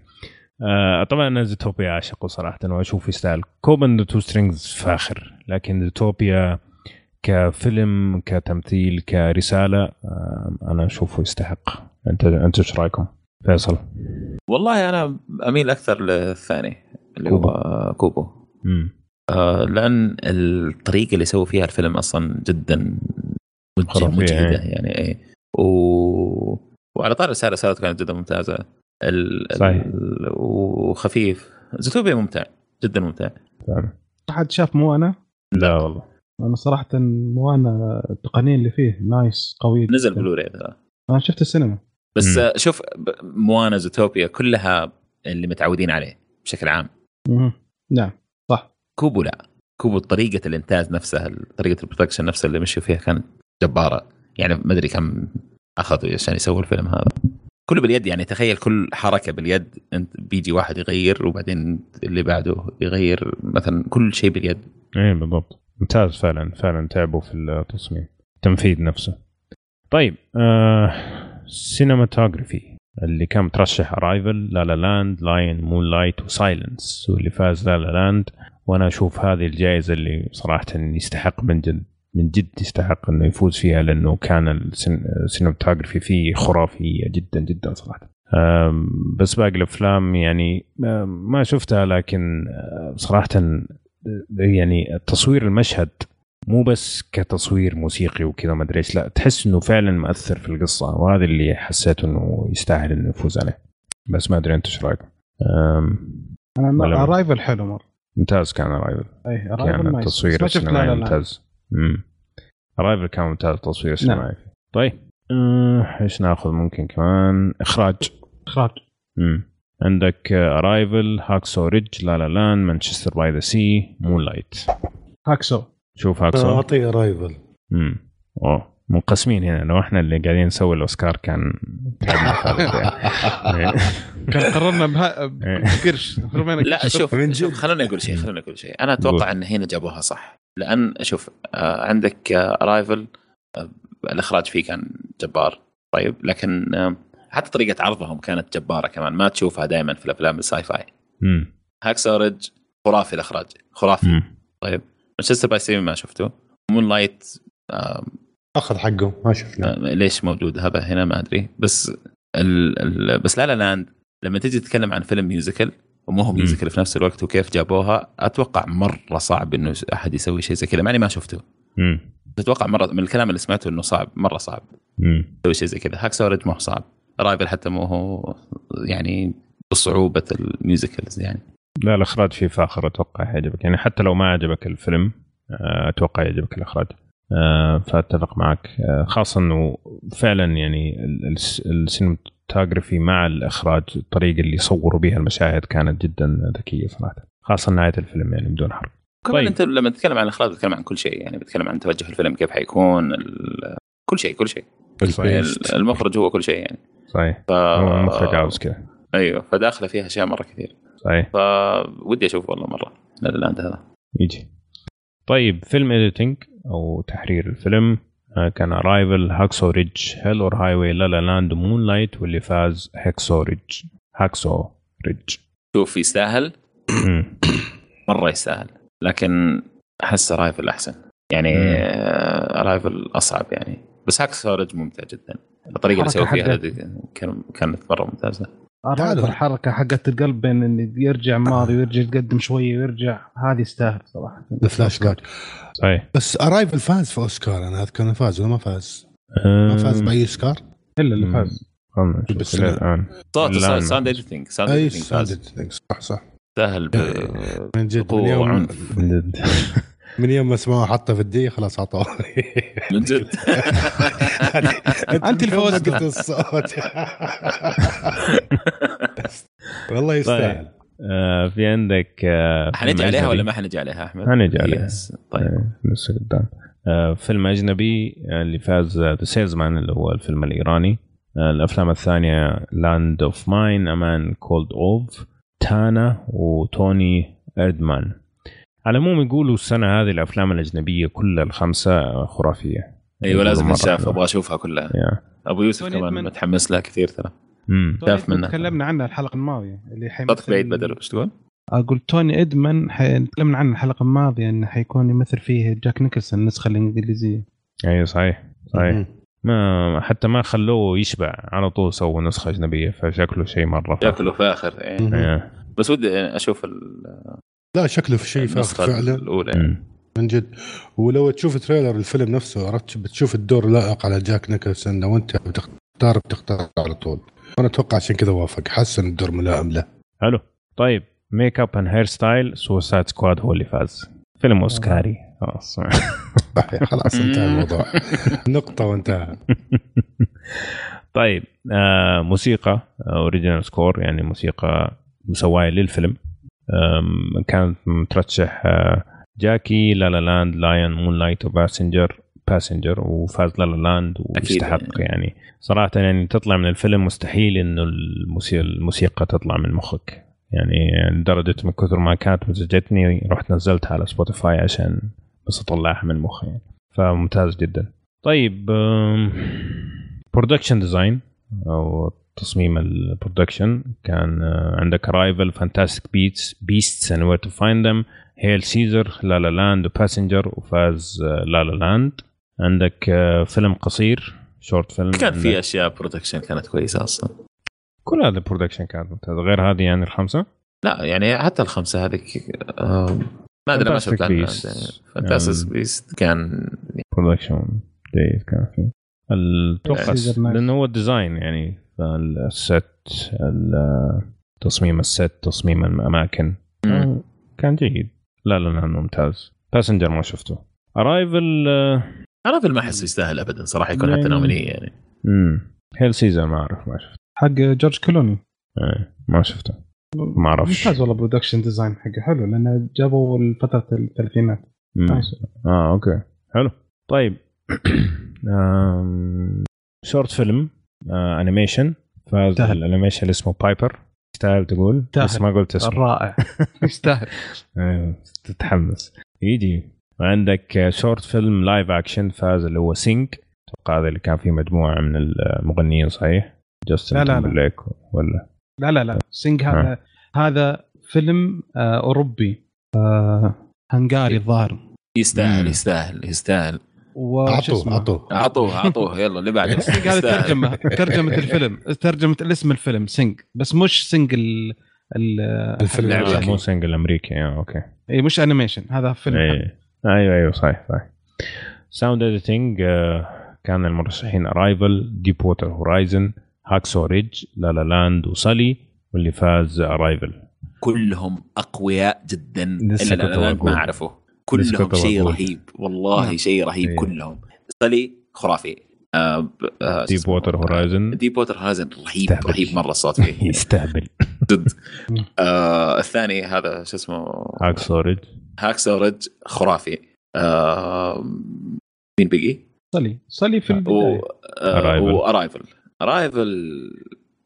آه طبعا أنا Zootopia اعشقه صراحة وأشوف يستاهل Kubo and the Two Strings فاخر لكن Zootopia كفيلم كتمثيل كرسالة آه أنا أشوفه يستحق. أنت أنت إيش رأيكم؟ فيصل. والله أنا أميل أكثر للثاني اللي Kubo. هو Kubo آه لأن الطريقة اللي سووا فيها الفيلم أصلا جدا مجهده إيه. يعني إيه. و... وعلى طاري الرساله رسالته كانت جدا ممتازة. ال... صحيح. ال... وخفيف. Zootopia ممتع. جدا ممتع. حد شاف Moana؟ لا والله. أنا صراحة Moana التقنية اللي فيه nice قوي نزل ذا أنا شفت السينما. بس مم. شوف Moana Zootopia كلها اللي متعودين عليه بشكل عام. مهم. نعم. صح. Kubo لا. Kubo طريقة الإنتاج نفسها طريقة ال production نفسها اللي مشوا فيها كانت جبارة. يعني ما أدري كم أخذوا عشان يسووا الفيلم هذا. كله باليد يعني تخيل كل حركة باليد أنت بيجي واحد يغير وبعدين اللي بعده يغير مثلا كل شيء باليد. إيه بالضبط. ممتاز فعلا فعلا تعبوا في التصميم التنفيذ نفسه. طيب آه cinematography اللي كان مترشح Arrival La La Land Lion Moonlight و Silence واللي فاز La La Land. وأنا أشوف هذه الجائزة اللي صراحة يستحق من جد. من جد يستحق إنه يفوز فيها لأنه كان ال cinematography فيه خرافية جدا جدا صراحة. بس باقي الأفلام يعني ما شفتها لكن صراحة يعني تصوير المشهد مو بس كتصوير موسيقي وكذا ما أدري إيش لا تحس إنه فعلا مؤثر في القصة وهذا اللي حسيت إنه يستاهل إنه يفوز عليه. بس ما أدري أنت إيش رأيك؟ Arrival حلو مرة. ممتاز كان Arrival اي كان Arrival nice التصوير ما شفت لا لا لا. ممتاز. Arrival كان ممتاز التصوير السينمائي فيه. طيب. أه، إيش ناخذ ممكن كمان؟ إخراج. إخراج. مم. عندك Arrival Hacksaw Ridge La La Land Manchester by the Sea Moonlight Hacksaw. شوف Hacksaw. أعطيه Arrival امم أوه. منقسمين هنا. لو إحنا اللي قاعدين نسوي الأوسكار كان يعني. <laughs> كان قررنا بها إيه. بقرش. لا. شوف. خلوني أقول شيء خلوني أقول شيء. أنا أتوقع. إن هنا جابوها صح. لأن شوف آه، عندك Arrival الإخراج فيه كان جبار طيب لكن آه، حتى طريقة عرضهم كانت جبارة كمان. ما تشوفها دائما في الأفلام ال Sci-Fi امم Hacksaw Ridge خرافي الإخراج خرافي. امم طيب Manchester by the Sea ما شفته. Moonlight آه أخذ حقه ما شفنا آه، ليش موجود؟ هذا هنا ما أدري. بس ال ال بس La La Land لما تجي تتكلم عن فيلم musical ومو هو. musical في نفس الوقت وكيف جابوها. أتوقع مرة صعب إنه أحد يسوي شيء زي كذا. مع اني ما شفته. امم أتوقع مره من الكلام اللي سمعته إنه صعب. مرة صعب. يسوي شيء زي كذا. Hacksaw Ridge ما هو صعب. Arrival حتى مو هو يعني بصعوبة ال musicals يعني. لا الإخراج فيه فاخر أتوقع يعجبك. يعني حتى لو ما عجبك الفيلم آه، أتوقع يعجبك الإخراج. فأتفق معك. آه، خاصة إنه فعلا يعني ال- الس- ال cinematography مع الإخراج الطريقة اللي صوروا بها المشاهد كانت جدا ذكية صراحة. خاصة نهاية الفيلم يعني بدون حرق. كمان طيب. أنت لما تتكلم عن الإخراج بتتكلم عن كل شيء يعني بتتكلم عن توجه الفيلم كيف حيكون كل شيء كل شيء. ال pace. المخرج هو كل شيء يعني. صحيح. ف... هو المخرج عاوز كذا. أيوه فداخله فيها أشياء مرة كثير. صحيح. فودي أشوف والله مرة. لا لا لا هذا يجي. طيب فيلم editing أو تحرير الفيلم آه، كان Arrival, Hacksaw Ridge, Hell or High Water, La La Land, Moonlight واللي فاز Hacksaw Ridge Hacksaw Ridge شوف يستاهل. <coughs> مرة يستاهل. لكن أحس Arrival أحسن. يعني مم. Arrival أصعب يعني. بس Hacksaw Ridge ممتع جدا. الطريقة اللي سووا فيها حقت- هذه كان- كانت مرة ممتازة. Arrival الحركه حقت القلب بين انه يرجع ماضي ويرجع يتقدم شوية ويرجع. هذه يستاهل صراحة. الفلاش باك صحيح بس Arrival فاز في أوسكار أنا أذكر إنه فاز ولا ما فاز؟ ما فاز بأي أوسكار؟ إلا اللي فاز. بس. الآن. ساوند اديتنج ساوند اديتنج صح صح. ب- <laughs> من جد من يوم من جد. <laughs> من يوم ما سمعوا حطه في الدي خلاص عطوه. <laughs> من جد. أنت اللي فوزت. قلت الصوت. والله يستاهل. آه، في عندك آه، حنجي عليها أجنبي. ولا ما حنجي عليها أحمد؟ حنجي عليها. يس. طيب لسه قدام آه، فيلم أجنبي اللي فاز The Salesman اللي هو الفيلم الإيراني الأفلام الثانية Land of Mine, A Man Called Ove, Tanna و Toni Erdmann على العموم يقولوا السنة هذه الأفلام الأجنبية كلها الخمسة خرافية أيوه لازم نشاف. أبغى أشوفها كلها يا. أبو يوسف كمان. متحمس لها كثير ترى مم. شاف منها. تكلمنا عنها الحلقة الماضية اللي صوتك بعيد بدر إيش تقول؟ أقول Toni Erdmann حي... تكلمنا عنه الحلقة الماضية إنه حيكون يمثل فيه جاك نيكلسون النسخة الإنجليزية أيوه صحيح صحيح ما حتى ما خلوه يشبع على طول سووا نسخة أجنبية فشكله شيء مرة فاخر. شكله فاخر. إيه. بس ودي أشوف ال- لا شكله في شيء فاخر فعلا الأولى يعني. من جد ولو تشوف trailer الفيلم نفسه عرفت بتشوف الدور لائق على جاك نيكلسون لو أنت بتختار بتختار على طول أنا أتوقع عشان كذا وافق. حس إن الدور ملائم له. حلو. طيب makeup and hairstyle Suicide Squad هو اللي فاز. فيلم أوسكاري. خلاص <laughs> خلاص انتهى الموضوع. <laughs> نقطة وانتهى. <laughs> طيب آه موسيقى original score يعني موسيقى مسواية للفيلم. كانت مترشح آه Jackie, La La Land, Lion, Moonlight و Passengers Passengers وفاز La La Land ويستحق يعني. صراحة يعني تطلع من الفيلم مستحيل إنه الموسيقى, تطلع من مخك. يعني لدرجة من كثر ما كانت مزعجتني رحت نزلتها على Spotify عشان بس أطلعها من مخي يعني. فممتاز جدا. طيب production design أو تصميم ال production كان آه، عندك Arrival, Fantastic Beats Beasts and Where to Find Them, Hail, Caesar, La La Land و Passengers وفاز La La Land عندك آه، فيلم قصير short film كان في أشياء production كانت كويسة أصلا. كل هذا ال production كانت ممتازه غير هذه يعني الخمسة؟ لا يعني حتى الخمسة هذيك آه ما أدري ما شفت عنها. Fantastic Beasts كان production جيد كان فيه. أتوقع لأنه هو ال design يعني ال set تصميم الست تصميم الأماكن كان جيد. لا لا لا ممتاز. Passengers ما شفته. Arrival Arrival ما احس يستاهل ابدا صراحة يكون حتى nominee يعني. امم Hail Caesar ما أعرف ما شفته. حق جورج كلوني. إيه ما شفته. ما أعرفش. ممتاز والله production design حقه حلو لأنه جابوا فتره الثلاثينات. آه okay. حلو. طيب. short film animation فاز ال animation اللي اسمه Piper يستاهل تقول. بس ما قلت اسمه. رائع <laughs> يستاهل. أيوه تتحمس. يجي. وعندك short film live action فاز اللي هو Sing أتوقع هذا اللي كان فيه مجموعة من المغنيين صحيح؟ جاستن لا لا لا. ولا؟ لا لا لا. Sing هذا هذا فيلم آه أوروبي. آه هنغاري الظاهر. يستاهل يستاهل يستاهل. أعطوه أعطوه. أعطوه أعطوه يلا اللي بعده. هذه ترجمة ترجمة <laughs> الفيلم. ترجمة الاسم الفيلم Sing بس مش Sing ال الفيلم مو Sing الأمريكي. آه أوكي. اي مش animation هذا فيلم. أي. أيوه أيوه صحيح صحيح. sound editing كان المرشحين Arrival Deepwater Horizon Hacksaw Ridge La La Land و Sully واللي فاز Arrival كلهم أقوياء جدا. إ La La Land ما أعرفه. كلهم شيء رهيب والله نعم. شيء رهيب إيه. كلهم. Sully خرافي. Deepwater Horizon Deepwater Horizon رهيب استهبل. رهيب مرة الصوت فيه. <laughs> يستهبل. جد. <laughs> آه الثاني هذا شو اسمه؟ Hacksaw Ridge Hacksaw Ridge خرافي. آه مين بقي؟ Sully. Sully في البداية. و Arrival Arrival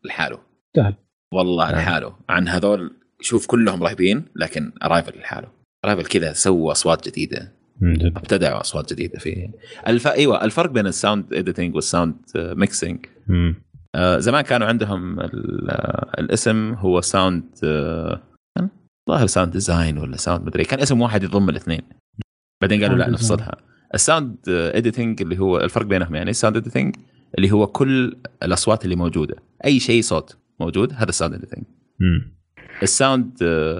لحاله. سهل والله نعم. لحاله. عن هذول شوف كلهم رهيبين لكن Arrival لحاله. Arrival كذا سوى أصوات جديدة. ابتدعوا أصوات جديدة فيه. الف... إيوه الفرق بين ال sound editing وال sound mixing آه زمان كانوا عندهم ال... الاسم هو sound آه ظاهر sound design ولا sound مدري كان اسم واحد يضم الاثنين. بعدين قالوا لا نفصلها. ال sound editing اللي هو الفرق بينهم يعني ال sound editing اللي هو كل الأصوات اللي موجودة. أي شيء صوت موجود هذا ال sound editing ال sound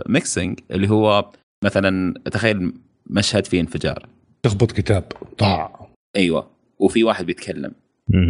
mixing اللي هو مثلا تخيل مشهد فيه انفجار. تخبط كتاب طاع. أيوه. وفي واحد بيتكلم.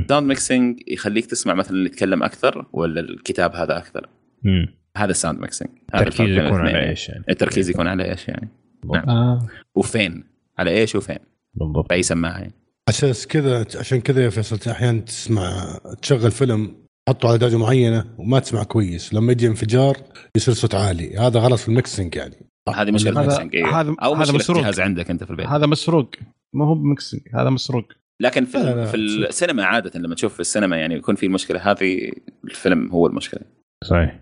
sound mixing يخليك تسمع مثلا اللي يتكلم أكثر ولا الكتاب هذا أكثر؟ مم. هذا ال sound mixing التركيز يكون على إيش يعني؟ التركيز يكون على إيش يعني؟ نعم. آه. وفين؟ على إيش وفين؟ بالضبط. بأي سماعة يعني. عشان كذا عشان كذا يا فيصل أحيانا تسمع تشغل فيلم حطه على درجه معينة وما تسمع كويس. لما يجي انفجار يصير صوت عالي. هذا غلط في ال mixing يعني. هذه مشكلة ال mixing أيوه. هذا أو هذا مسروق. جهاز عندك أنت في البيت. هذا مسروق. ما هو ب mixing هذا مسروق. لكن في, لا لا في السينما عادة لما تشوف في السينما يعني يكون في مشكلة هذه الفيلم هو المشكلة. صحيح.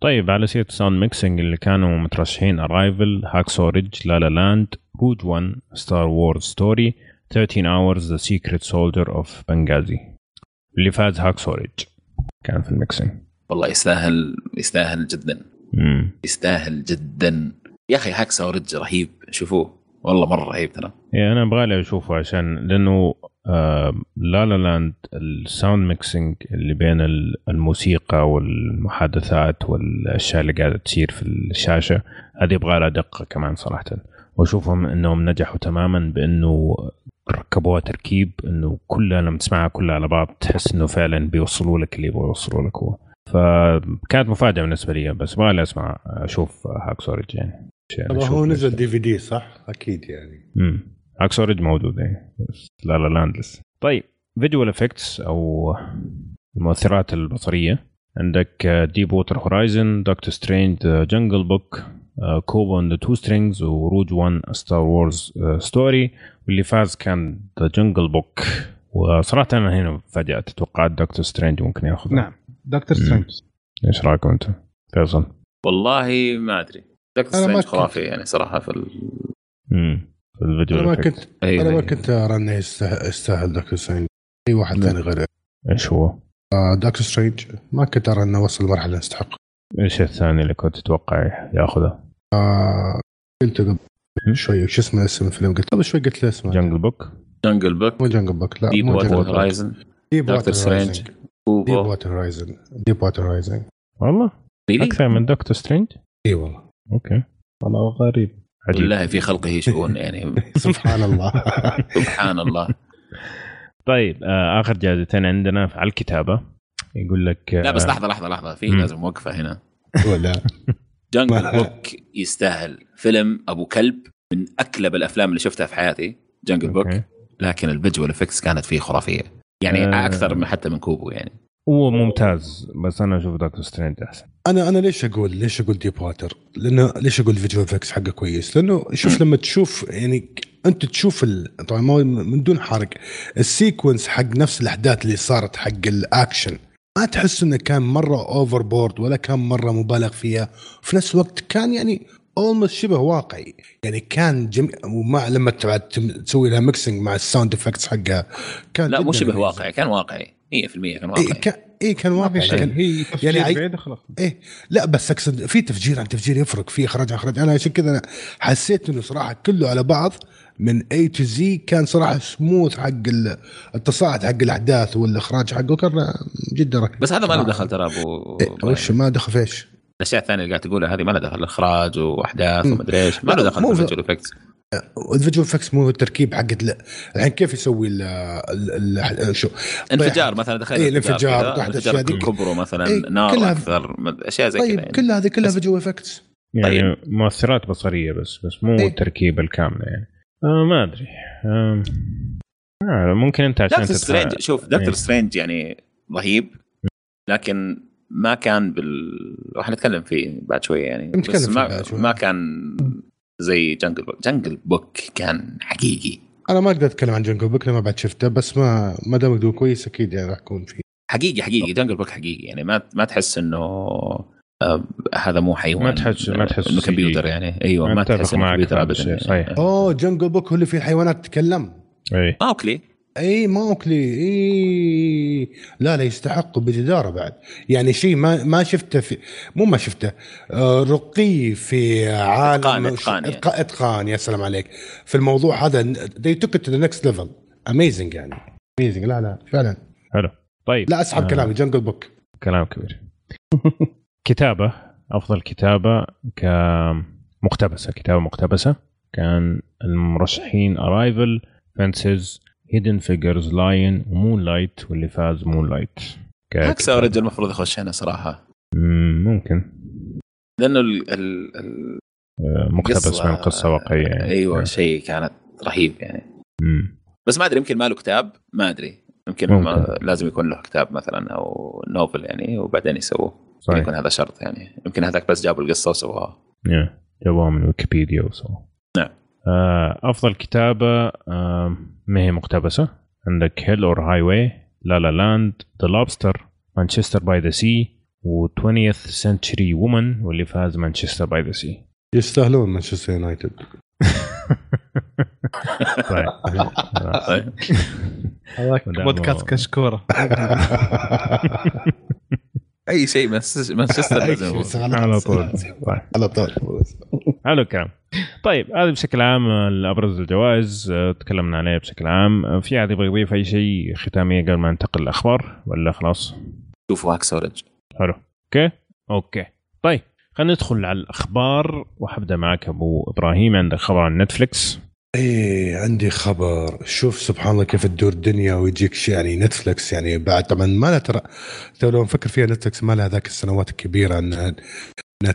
طيب على سيرة ال sound mixing اللي كانوا مترشحين Arrival Hacksaw Ridge La La Land Rogue 1 Star Wars Story 13 hours the secret soldier of Benghazi. اللي فاز Hacksaw Ridge كان في ال mixing والله يستاهل يستاهل جدا. مم. يستاهل جدا. يا أخي Hacksaw Ridge رهيب شوفوه. والله مرة رهيب ترى. يعني أنا أبغى أشوفه عشان لأنه آه La La Land ال sound mixing اللي بين الموسيقى والمحادثات والأشياء اللي قاعدة تصير في الشاشة هذه يبغى لها دقه كمان صراحة. وأشوفهم إنهم نجحوا تماما بإنه ركبوها تركيب إنه كلها لما تسمعها كلها على بعض تحس إنه فعلا بيوصلوا لك اللي يبغوا يوصلوا لك هو. فكانت مفاجأة بالنسبة لي بس ما أسمع أشوف Hacksaw Ridge يعني. طبعا هو نزل DVD صح؟ أكيد يعني. امم Hacksaw Ridge موجود يعني La La Land لسه طيب visual effects أو المؤثرات البصريه عندك Deepwater Horizon Doctor Strange Jungle Book Kubo and Two Strings و Rogue 1 Star Wars Story واللي فاز كان The Jungle Book وصراحة أنا هنا فاجات توقعت Doctor Strange ممكن ياخذ نعم. Doctor Strange إيش رأيكم أنتم؟ فيصل. والله ما أدري. Doctor Strange خرافي يعني صراحة في ال... امم في الفيديو أنا ما كنت أيوة أنا ما كنت أرى أنه يستاهل Doctor Strange. أي واحد ثاني غيره. إيش هو؟ Doctor Strange. ما كنت أرى أنه وصل لمرحلة يستحق. إيش الثاني اللي كنت تتوقع ياخذه؟ آه قلت قبل شوي. شو اسمه اسم الفيلم؟ قلت قبل شوي قلت له اسمه. Jungle Book Jungle Book مو Jungle Book لا Deepwater Horizon Deepwater Strange Deepwater Horizon Deepwater Horizon والله. أكثر من Doctor Strange؟ إي والله. أوكي. والله غريب. عجيب. بالله في خلقه شؤون يعني. <laughs> سبحان الله. <laughs> سبحان الله. طيب آه آخر جائزتين عندنا على الكتابة. يقول لك لا بس لحظة لحظة لحظة. في لازم وقفة هنا. ولا Jungle Book يستاهل. فيلم أبو كلب من أكلب الأفلام اللي شفتها في حياتي Jungle Book لكن ال visual effects كانت فيه خرافية. يعني آه. أكثر من حتى من Kubo يعني. هو ممتاز بس أنا أشوف Doctor Strange أحسن. أنا أنا ليش أقول ليش أقول Deepwater؟ لأنه ليش أقول ال visual effects حقه كويس؟ لأنه شوف لما تشوف يعني أنت تشوف ال... طبعا من دون حرق ال sequence حق نفس الأحداث اللي صارت حق الأكشن. ما تحس إنه كان مرة overboard ولا كان مرة مبالغ فيها. وفي نفس الوقت كان يعني almost شبه واقعي. يعني كان جميل ومع لما تسوي لها mixing مع ال sound effects حقها كان لا مو شبه واقعي كان واقعي. 100% كان واقعي. إيه كان إيه كان واقعي كان هي يعني عي... خلاص. إيه لا بس أقصد في تفجير عن تفجير يفرق في إخراج عن إخراج. أنا عشان كذا أنا حسيت إنه صراحة كله على بعض من A to Z كان صراحة سموث حق التصاعد حق الأحداث والإخراج حقه كان جدا رهيب بس هذا ما له دخل ترى أبو إيه وش ما دخل في إيش؟ الأشياء الثانية اللي قاعد تقولها هذه ما لها دخل اخراج وأحداث ومدري إيش ما له دخل في ال visual effects ال visual effects مو التركيب حق الحين كيف يسوي ال ال شو؟ انفجار مثلا دخل اي الانفجار انفجار كبره مثلا إيه نار كلها أكثر أشياء زي طيب كذا. يعني. كل هذه كلها visual effects. يعني طيب. مؤثرات بصرية بس بس مو إيه؟ التركيبه الكاملة يعني. آه ما أدري. آه آه ممكن أنت عشان Doctor Strange شوف دكتور إيه؟ Strange يعني رهيب لكن ما كان بال راح نتكلم فيه بعد شوية يعني. بس ما, ما كان زي Jungle Book Jungle Book كان حقيقي. أنا ما أقدر أتكلم عن Jungle Book ما بعد شفته بس ما ما دام يقول كويس أكيد يعني راح يكون فيه. حقيقي حقيقي. Jungle Book حقيقي. يعني ما ما تحس إنه آه هذا مو حيوان ما تحس ما تحس إنه كمبيوتر يعني. أيوه ما تحس إنه كمبيوتر ابدا. صحيح. أوه Jungle Book هو اللي فيه الحيوانات تتكلم. اي موكلي اي موكلي اي. لا لا يستحق بجدارة بعد. يعني شيء ما ما شفته في مو ما شفته آه رقي في عالم إتقان إتقان, يعني. إتقان يا سلام عليك. في الموضوع هذا they took it to the next level. Amazing يعني. Amazing. لا لا فعلا. حلو. طيب. لا أسحب آه. كلامي. Jungle Book كلام كبير. <laughs> كتابة أفضل كتابة كمقتبسة. كتابة مقتبسة. كان المرشحين Arrival Fences Hidden Figures Lion و Moonlight واللي فاز Moonlight عكس رجل المفروض يخش هنا صراحة ممكن. لأنه ال ال ال مقتبس من قصة. واقعية يعني. أيوه شيء كانت رهيب يعني. مم. بس ما أدري يمكن ما له كتاب؟ ما أدري. يمكن ما لازم يكون له كتاب مثلا أو novel يعني وبعدين يسووه. صحيح. يكون هذا شرط يعني. يمكن هذاك بس جابوا القصة وسووها. Yeah. جابوها من ويكيبيديا وسووها. نعم. آه أفضل كتابة آه ما هي مقتبسة؟ عندك Hell or High Water La La Land The Lobster Manchester by the Sea و 20th Century Women واللي فاز Manchester by the Sea يستاهلون مانشستر يونايتد <laughs> طيب. هذاك <laughs> بودكاست كشكورة. <laughs> أي شيء مانشستر <laughs> لازم على طول. <laughs> على طول. حلو الكلام. طيب هذا بشكل عام ابرز الجوائز آه، تكلمنا عليه بشكل عام. آه، في أحد يبغى يضيف أي شيء ختامية قبل ما ننتقل للأخبار؟ ولا خلاص؟ شوفوا Hacksaw Ridge. حلو. okay؟ okay. طيب خلينا ندخل على الأخبار. وحبدأ معك أبو إبراهيم عندك خبر عن نتفلكس إيه عندي خبر. شوف سبحان الله كيف تدور الدنيا ويجيك شيء يعني نتفلكس يعني بعد طبعا ما لها ترى لو نفكر فيها نتفلكس ما لها ذاك السنوات الكبيرة إنها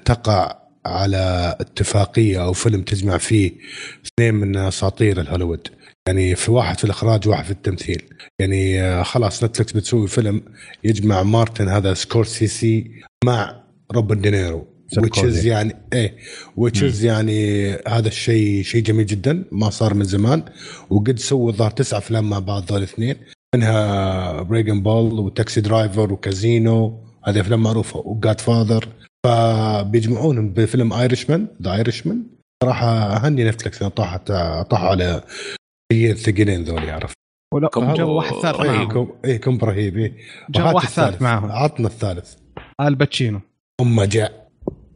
تقع على اتفاقية أو فيلم تجمع فيه اثنين من أساطير الهوليوود. يعني في واحد في الإخراج وواحد في التمثيل. يعني آه، خلاص نتفلكس بتسوي فيلم يجمع مارتن هذا سكورسيسي مع روبرت دينيرو. Which is يعني إيه which is يعني هذا الشيء شيء جميل جدا ما صار من زمان. وقد سووا الظاهر تسع أفلام مع بعض ذول الاثنين. منها Raging Bull و Taxi Driver و Casino هذه أفلام معروفة. و Godfather فبيجمعونهم بفيلم Irishman The Irishman صراحة أهني نتفلكس طاحت طاحوا على شيئين ثقيلين ذول يعرف ولا كم- جو واحد ثالث إيه معاهم كم إيه كم رهيب إيه. جو واحد ثالث. معاهم عطنا الثالث. الباتشينو ام جاء.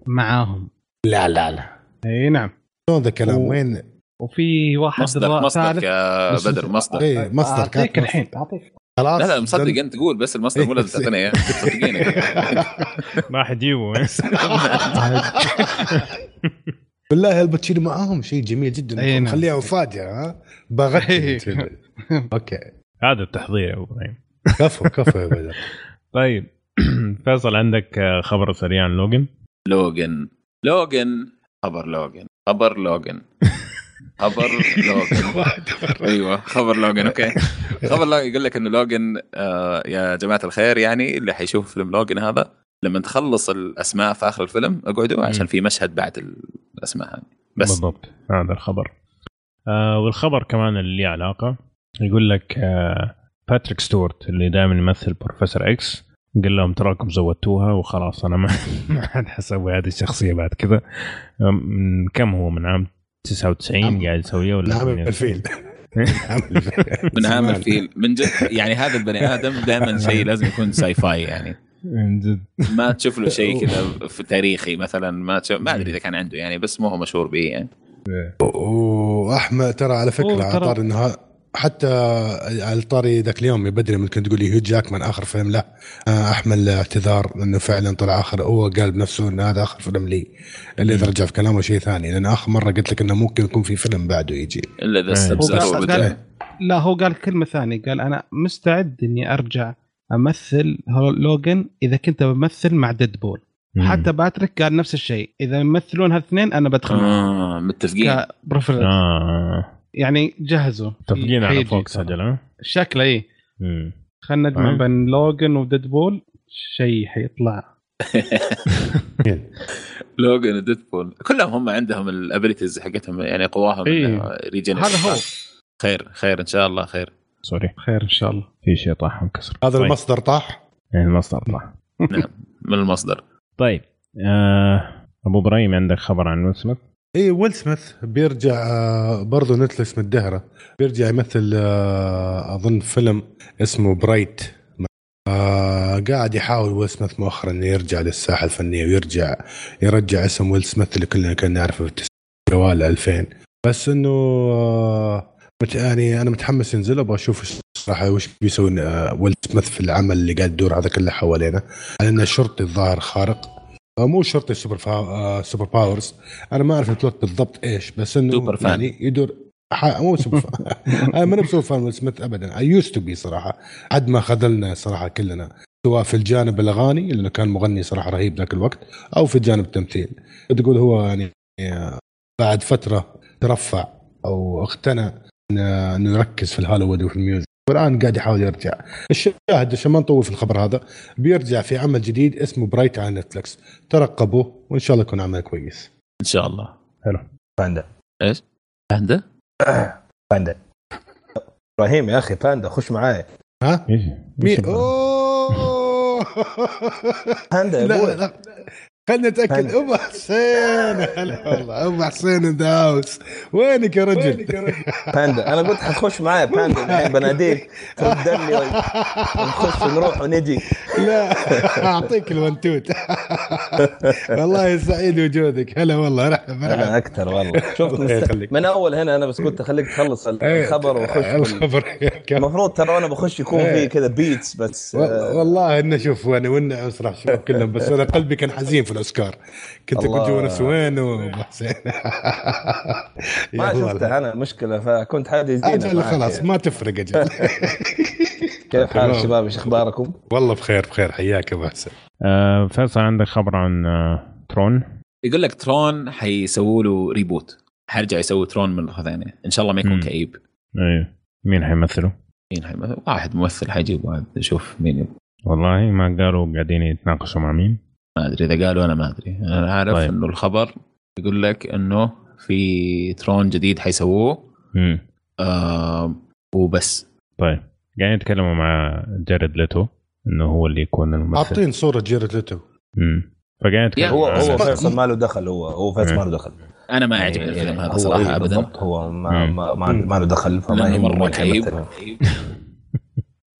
معاهم. لا لا لا. إي نعم. شلون ذا الكلام و- وين؟ وفي واحد مصدر مصدر يا بدر مصدر. إيه مصدر اعطيك الحين أعطيك. خلاص لا لا مصدق انت تقول بس المصدر مو <laughs> لازم تعطينا اياه صدقيني. <laughs> ما حد يجيبه. <laughs> بالله آل باتشينو معاهم؟ شيء جميل جدا. نعم. خليها مفاجاه ها؟ إيه. okay. هذا التحضير يا أبو إبراهيم. كفو كفو يا بدر. طيب. <clears throat> فيصل عندك خبر سريع عن لوجن لوجن لوجن خبر لوجن خبر لوجن خبر لوجن <laughs> أيوه خبر لوجن okay. خبر لوجن يقول لك إنه لوجن آه يا جماعة الخير يعني اللي حيشوف فيلم لوجن هذا لما تخلص الأسماء في آخر الفيلم اقعدوا عشان في مشهد بعد الأسماء هذه. بس. بالضبط. هذا الخبر. آه والخبر كمان اللي له علاقة يقول لك آه باتريك ستورت اللي دائما يمثل Professor X قال لهم تراكم زودتوها وخلاص أنا ما <laughs> ما عاد حسوي هذه الشخصية بعد كذا. من كم هو من عام 99 نعم. قاعد يسويها ولا نعم 98؟ <laughs> الفيل. من عام الفيل. من جد يعني هذا البني آدم دائما <laughs> شيء لازم يكون sci-fi يعني. من جد. ما تشوف له شيء كذا في تاريخي مثلا ما تشوف ما أدري إذا كان عنده يعني بس مو هو مشهور به يعني. واحمد ترى على فكرة على طار انه حتى على طاري ذاك اليوم يا بدري ممكن تقول لي هيو جاكمان آخر فيلم له آه، أحمل اعتذار لأنه فعلا طلع آخر هو قال بنفسه إن هذا آخر فيلم لي اللي إذا رجع في كلامه شيء ثاني لأن آخر مرة قلت لك إنه ممكن يكون في فيلم بعده يجي. إلا إذا إيه. وبدأ. لا هو قال كلمة ثانية قال أنا مستعد إني أرجع أمثل لوجن إذا كنت بمثل مع ديدبول حتى باتريك قال نفس الشيء إذا يمثلون هالاثنين أنا بدخل آه متفقين. آه. يعني جهزوا. متفقين على فوكس ها؟ شكله إيه. مم. خلينا نجمع طيب. بين لوجن وديدبول. شيء حيطلع. <laughs> لوجن وديدبول. كلهم هم عندهم ال abilities حقتهم يعني قواهم إيه. regen هذا هو. خير خير إن شاء الله خير. sorry. خير إن شاء الله. في شيء طاح انكسر هذا طيب. المصدر طاح؟ يعني المصدر طاح. نعم. من المصدر؟ <laughs> طيب آه أبو إبراهيم عندك خبر عن ويل سميث؟ اي ويل سميث بيرجع آه، برضه نتفلكس متدهره بيرجع يمثل آه، أظن فيلم اسمه Bright. آه قاعد يحاول ويل سميث مؤخرا إنه يرجع للساحة الفنية ويرجع يرجع اسم ويل سميث اللي كلنا كنا نعرفه في جوال 2000 بس إنه يعني أنا متحمس ينزل أبغى أشوف صراحة وش بيسوي ويل سميث في العمل اللي قاعد يدور هذا كله حوالينا. على انه شرطي الظاهر خارق. مو شرطي سوبر فا... آه، super powers. أنا ما أعرف ال plot بالضبط إيش بس إنه super fan. يعني يدور ح... مو super fan. <laughs> أنا ماني ب super fan ويل سميث ابدا. I used to be صراحة. حد ما خذلنا صراحة كلنا. سواء في الجانب الأغاني لأنه كان مغني صراحة رهيب ذاك الوقت أو في الجانب التمثيل. تقول هو يعني آه، بعد فترة ترفع أو اقتنع إنه يركز في الهوليوود وفي ال music. والان قاعد يحاول يرجع. الشاهد عشان ما نطول في الخبر هذا بيرجع في عمل جديد اسمه Bright على نتفلكس ترقبوه وإن شاء الله يكون عمل كويس. إن شاء الله. باندا. إيش؟ عنده؟ باندا. إبراهيم يا أخي باندا خش معاي. ها؟ مين أوه! <laughs> باندا لا لا. خلينا نتأكد. أم حسين. هلا والله. أم حسين ان ذا هاوس وينك يا رجل؟ باندا. أنا قلت حتخش معاي باندا. الحين بناديك. تردني ونخش نروح ونجي. لا. أعطيك الونتوت. والله سعيد وجودك هلا والله. رحب أنا أكثر والله. يخليك. من أول هنا أنا بس قلت خليك تخلص إيه، الخبر واخش الخبر. المفروض ترى وأنا بخش يكون إيه. في كذا beats بس آه، والله انه شوف أنا وأنا صراحة شباب كلهم. بس أنا قلبي كان حزين في الاوسكار كنت. أقول جوا وين وحسين ما شفته أنا مشكلة فكنت حاجة أجل خلاص ما تفرق أجل <laughs> كيف حال. الشباب إيش أخباركم؟ والله بخير بخير حياك أبو حسن آه فيصل عندك خبر عن آه ترون يقول لك ترون حيسووا له ريبوت حيرجع يسوي ترون مره ثانية إن شاء الله ما يكون. كئيب إيه مين حيمثله؟ مين حيمثل؟ واحد ممثل حيجيب واحد نشوف مين يبغى. والله ما قالوا قاعدين يتناقشوا مع مين؟ ما أدري إذا قالوا أنا ما أدري. أنا عارف طيب. إنه الخبر يقول لك إنه في ترون جديد حيسووه. امم آه وبس. طيب. قاعدين يتكلموا مع جارد ليتو إنه هو اللي يكون الممثل. حاطين صورة جيرد ليتو. امم فقاعدين يتكلموا هو مع- هو فيصل ما له دخل هو هو فيصل. ما له دخل. أنا ما عجبني الفيلم هذا هو صراحة إيه ابدا. بالضبط هو ما مم. ما, ما, ما له دخل فما يهمه مرة كئيب.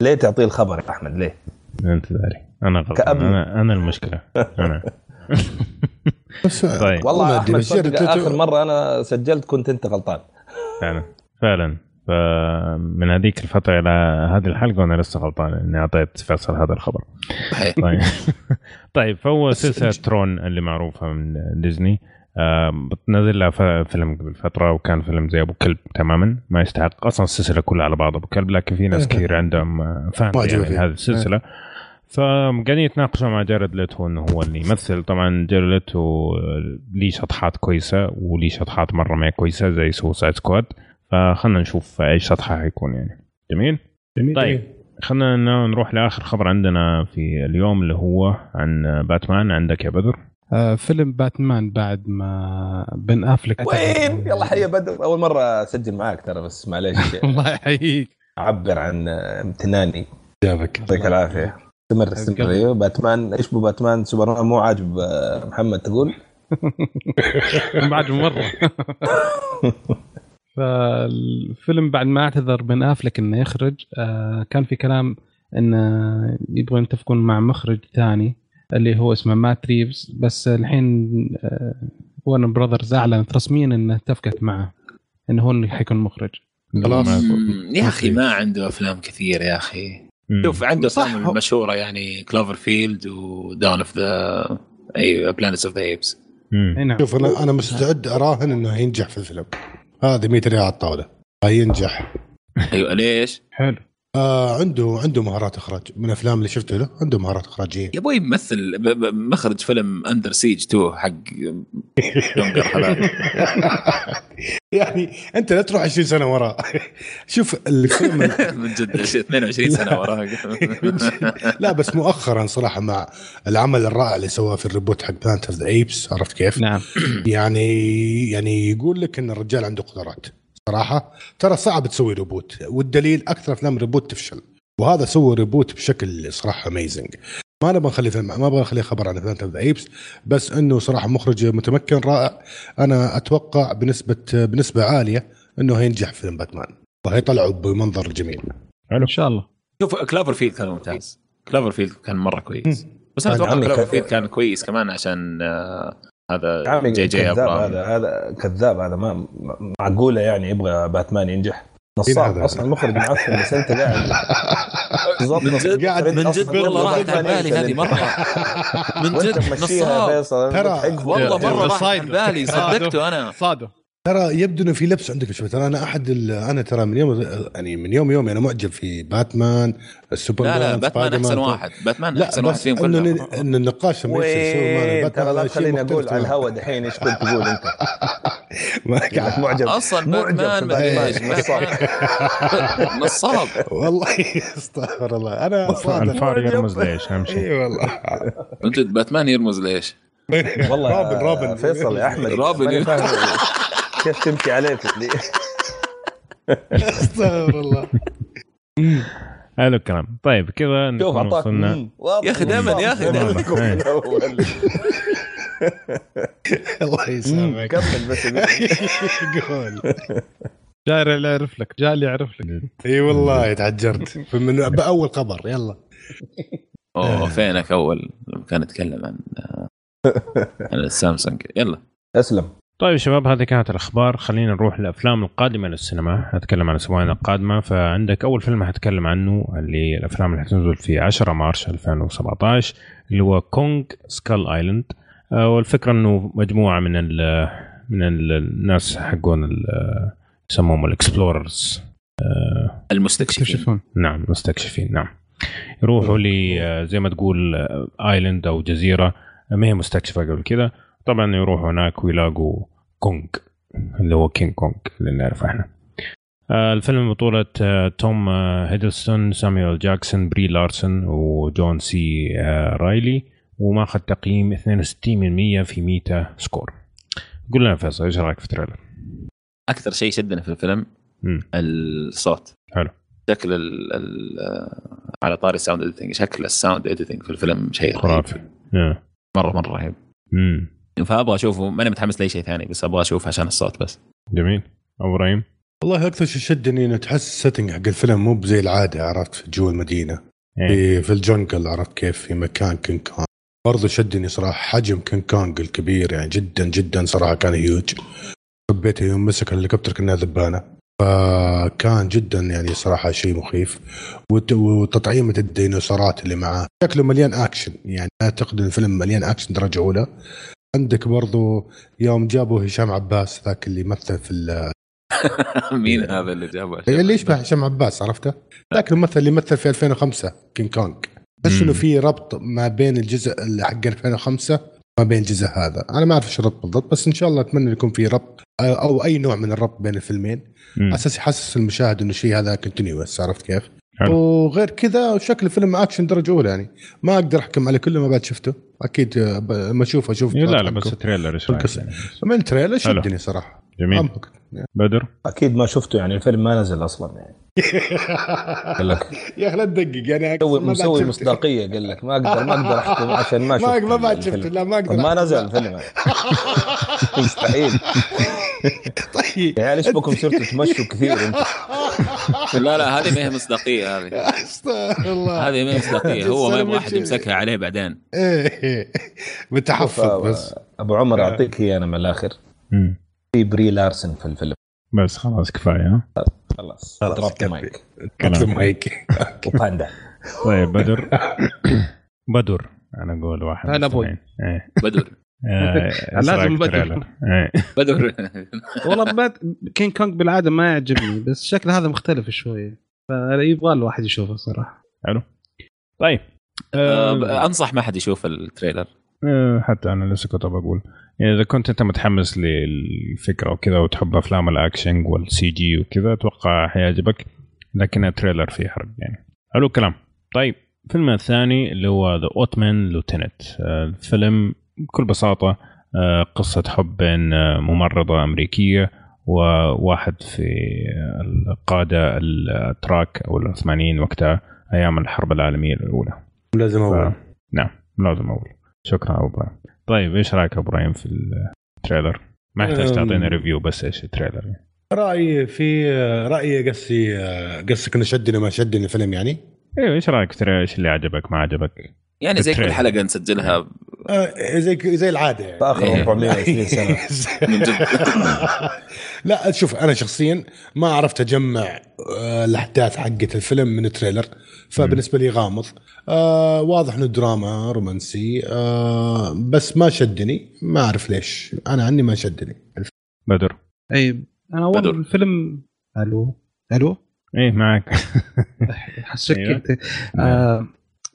ليه تعطيه الخبر يا أحمد؟ ليه؟ انت داري أنا غلطان. كأب. أنا أنا المشكلة. أنا. بس <laughs> طيب. والله ليتو- آخر مرة أنا سجلت كنت أنت غلطان. فعلا. فعلا. فمن هذيك الفترة إلى هذه الحلقة وأنا لسه غلطان إني أعطيت فيصل هذا الخبر. طيب. <laughs> <laughs> طيب فهو سلسلة ترون اللي معروفة من ديزني. آه، بتنزل لها فيلم قبل فترة وكان فيلم زي أبو كلب تماما. ما يستحق. أصلا السلسلة كلها على بعض. أبو كلب لكن في ناس إيه. كثير عندهم آه، fan يعني. هذه السلسلة. فقاعدين يتناقشوا مع جارد ليتو إنه هو اللي يمثل. طبعا جارد ليتو آه، ليه شطحات كويسة وليه شطحات مرة ما هي كويسة زي Suicide Squad فخلنا نشوف اي شطحة حيكون يعني. جميل؟ جميل طيب خلينا ن- نروح لآخر خبر عندنا في اليوم اللي هو عن باتمان. عندك يا بدر. فيلم باتمان بعد ما بن أفلك وين؟ يلا حيا بدر أول مرة أسجل معاك ترى بس معليش. <laughs> الله يحييك. اعبر عن امتناني. جابك. يعطيك العافية. استمر استمر أيوه باتمان. إيش بو باتمان؟ سوبرمان مو عاجب آه، محمد تقول؟ <laughs> بعد مرة. <laughs> فالفيلم بعد ما اعتذر بن أفلك إنه يخرج آه كان في كلام انه يبغوا يتفقون مع مخرج ثاني. اللي هو اسمه مات ريفز بس الحين آه وارنر براذرز أعلنت رسميا إنها اتفقت معه انه هو اللي حيكون مخرج. خلاص. يا أخي ما عنده أفلام كثير يا أخي. مم. شوف عنده صح، المشهوره يعني Cloverfield و Dawn of the أي Planet of the Apes شوف أنا أنا مستعد أراهن إنه ينجح في الفيلم. هذه 100 ريال على الطاولة. هينجح. أيوه ليش؟ حلو. آه عنده عنده مهارات إخراج. من الافلام اللي شفته له عنده مهارات إخراجية. يا أبوي ب- مخرج فيلم Under Siege 2 حق <laughs> يعني أنت لا تروح 20 سنة وراه <laughs> شوف الفيلم <laughs> من جد 22 سنة وراه لا بس مؤخرا صراحة مع العمل الرائع اللي سواه في ال reboot حق Planet of the Apes عرفت كيف؟ نعم. <clears throat> يعني يعني يقول لك إن الرجال عنده قدرات. صراحة. ترى صعب تسوي reboot. والدليل أكثر أفلام reboot تفشل. وهذا سوى reboot بشكل صراحة amazing ما نبغى نخلي فيلم ما أبغى نخليه خبر عن Planet of the Apes بس إنه صراحة مخرج متمكن رائع. أنا أتوقع بنسبه بنسبة عالية إنه هينجح في فيلم باتمان. وهيطلعوا بمنظر جميل. إن شاء الله. شوف Cloverfield كان ممتاز. Cloverfield كان مرة كويس. بس أنا أتوقع كان- field كان كويس كمان عشان آه، هذا جي جي كذاب أبراهام. هذا هذا كذاب هذا ما معقولة يعني يبغى باتمان ينجح. نصاب؟ أصلا المخرج معفن بس أنت قاعد <laughs> بالضبط من جد؟ قاعد من جد؟ والله راحت عن بالي هذه. مرة. من جد؟ نصاب. فيصل ترى- والله مرة راحت صايده. بالي صدقته أنا. صادوا ترى يبدو إنه في لبس عندك شوي ترى أنا أحد ال- أنا ترى من يوم يعني من يوم يومي أنا معجب في باتمان السوبرمان لا لا باتمان أحسن. واحد. باتمان لا أحسن واحد بس فيهم كلهم. ان النقاش لما يصير ترى لا تخليني أقول على. الهوا دحين إيش كنت تقول أنت؟ <laughs> ما انك <laughs> قاعد- معجب. أصلا باتمان باتمان. نصاب. <laughs> والله استغفر الله. أنا صادق. الفار يرمز ليش؟ اهم شيء إي والله. من جد باتمان يرمز ليش؟ والله رابن رابن. فيصل يا أحمد. رابن. كيف تمشي عليك دي استغفر الله. حلو الكلام. طيب كذا شوف وصلنا. يا أخي دايماً- يا من الأول. <laughs> الله يسامحك. كمل بس. قول. جاي اللي يعرف لك اللي يعرف لك. إي والله تعجرت. من بأول خبر يلا. أوه فينك أول؟ لما كان يتكلم عن السامسونج. يلا. أسلم. طيب شباب هذه كانت الأخبار. خلينا نروح للافلام القادمة للسينما. هتكلم عن الاسبوعين القادمة. فعندك أول فيلم هتكلم عنه اللي الأفلام اللي حتنزل في 10 مارس 2017 اللي هو Kong Skull Island. آه، والفكرة إنه مجموعة من ال من ال- الناس حقون ال- يسموهم ال explorers. المستكشفين. يكتشفون نعم مستكشفين نعم. يروحوا لي آه، زي ما تقول آه، island أو جزيرة. آه، ما هي مستكشفة قبل كده؟ طبعا يروحوا هناك ويلاقوا كونغ اللي هو كينج كونغ اللي نعرفه إحنا آه، الفيلم بطولة آه، توم آه، هيدلستون سامويل جاكسون بري لارسون وجون سي رايلي وماخذ تقييم 62% في Metascore قول لنا فيصل إيش رأيك في ال trailer؟ أكثر شيء شدنا في الفيلم مم. الصوت حلو. شكل ال ال على طاري ال sound editing شكل ال sound editing في الفيلم شيء خرافي آه. مرة مرة رهيب مم. فأبغى أشوفه. ماني متحمس لأي شيء ثاني بس أبغى أشوف عشان الصوت بس. جميل. أبو إبراهيم؟ والله أكثر شيء شدني إنه تحس ال setting حق الفيلم مو بزي العادة عرفت؟ في جوا المدينة. إيه. في, في ال jungle عرفت كيف؟ في مكان كينج كونغ. برضو شدني صراحة حجم كينج كونغ الكبير يعني جدا جدا صراحة كان هيوج حبيته يوم مسك الهليكوبتر كأنها ذبانة. فكان جدا يعني صراحة شيء مخيف. وت- وتطعيمة الديناصورات اللي معاه. شكله مليان اكشن يعني اعتقد ان الفيلم مليان اكشن درجة أولى. عندك برضو يوم جابوا هشام عباس ذاك اللي مثل في ال- <laughs> مين هذا اللي جابه اللي يشبه هشام عباس عرفته؟ ذاك الممثل اللي مثل في 2005 كينج كونج بس. إنه في ربط ما بين الجزء اللي حق 2005 ما بين الجزء هذا أنا ما أعرف إيش الربط بالضبط بس إن شاء الله أتمنى يكون في ربط أو أي نوع من الربط بين الفيلمين أساس يحسس المشاهد إنه الشيء هذا continuous عرفت كيف؟ حلو. وغير كذا شكل الفيلم اكشن درجة أولى يعني ما أقدر أحكم عليه كله ما بعد شفته أكيد آه، ب- لما أشوفه أشوف إيه، لا لا. بس ال trailer إيش. يعني؟ من trailer. شدني صراحة جميل عمق. بدر أكيد ما شفته يعني الفيلم ما نزل أصلا يعني قال لك <laughs> يا أخي لا تدقق يعني مسوي شفته. مصداقية قال لك ما أقدر ما أقدر أحكم عشان ما <laughs> شفت ما ما بعد. شفته لا ما أقدر ما. نزل الفيلم <laughs> مستحيل <laughs> طيب. يا عيال إيش بكم صرتوا <laughs> تمشوا كثير انت <laughs> لا لا هذه ما هي مصداقية هذه. أستغفر الله. هذه ما هي مصداقية. هو ما يبغى أحد. يمسكها عليه بعدين. إيه. بتحفظ بس. أبو عمر أعطيك هي أنا من الآخر. في بري لارسن في الفيلم. بس خلاص كفاية ها؟ خلاص. خلاص،. مايك هيك وباندا. طيب بدر. <coughs> بدر أنا أقول واحد هلا أبوي. الاثنين. إيه. بدر. آه، لازم رأيك بدر. إيه. <laughs> بدر. والله بات كينج كونج بالعادة ما يعجبني بس شكل هذا مختلف شوي. فيبغى الواحد يشوفه صراحة. حلو. طيب آه، آه، أنصح ما حد يشوف ال trailer. آه، حتى أنا لسه كنت بقول يعني إذا كنت أنت متحمس للفكرة وكذا وتحب أفلام الأكشن وال CG وكذا أتوقع حيعجبك. لكن ال trailer فيه حرق يعني. حلو الكلام. طيب الفيلم الثاني اللي هو The Ottoman Lieutenant الفيلم بكل بساطة آه، قصة حب بين آه، ممرضة أمريكية وواحد في القادة الاتراك أو العثمانيين وقتها أيام الحرب العالمية الأولى لازم اول ف... نعم لازم أقول شكرا أبو إبراهيم طيب إيش رأيك أبو إبراهيم في ال trailer؟ ما يحتاج. تعطينا review بس إيش ال trailer يعني. رأيي في رايي قصي قصك إنه شدني ما شدني الفيلم يعني أيوه إيش رأيك التريلر؟ إيش اللي عجبك ما عجبك؟ يعني زي كل. حلقة نسجلها. آه، زي زي العادة يعني. في اخر إيه. 420 <laughs> سنة. من جد. لا شوف أنا شخصيا ما عرفت أجمع آه، الأحداث حقت الفيلم من التريلر فبالنسبة لي غامض. آه واضح إنه دراما رومانسي آه بس ما شدني. ما أعرف ليش. أنا عني ما شدني. بدر. أي أنا بدر. اول الفيلم ألو؟ ألو؟ إيه معك. <laughs> حسك أيوة. أنت. آه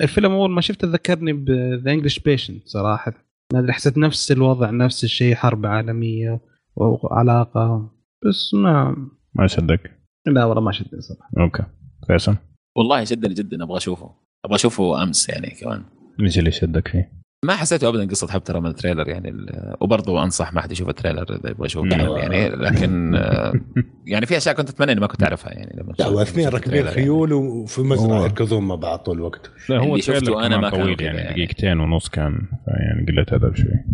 الفيلم أول ما شفته ذكرني ب The English Patient صراحة. ما أدري حسيت نفس الوضع نفس الشيء حرب عالمية وعلاقة بس ما ما شدك؟ لا والله ما شدني صراحة. أوكي. فيصل؟ والله شدني جدا أبغى أشوفه. أبغى أشوفه أمس يعني كمان. إيش اللي شدك فيه؟ ما حسيته ابدا قصة حب ترى من ال trailer يعني ال- وبرضه أنصح ما حد يشوف ال trailer إذا يبغى يشوف. يعني, لكن <laughs> يعني في أشياء كنت أتمنى إني ما كنت أعرفها يعني لما لا شفت- واثنين راكبين يعني. خيول وفي مزرعة يركضون مع بعض طول الوقت لا هو اللي شفته كمان ما كانوا طويل يعني يعني. دقيقتين ونص كان يعني قله ادب شوي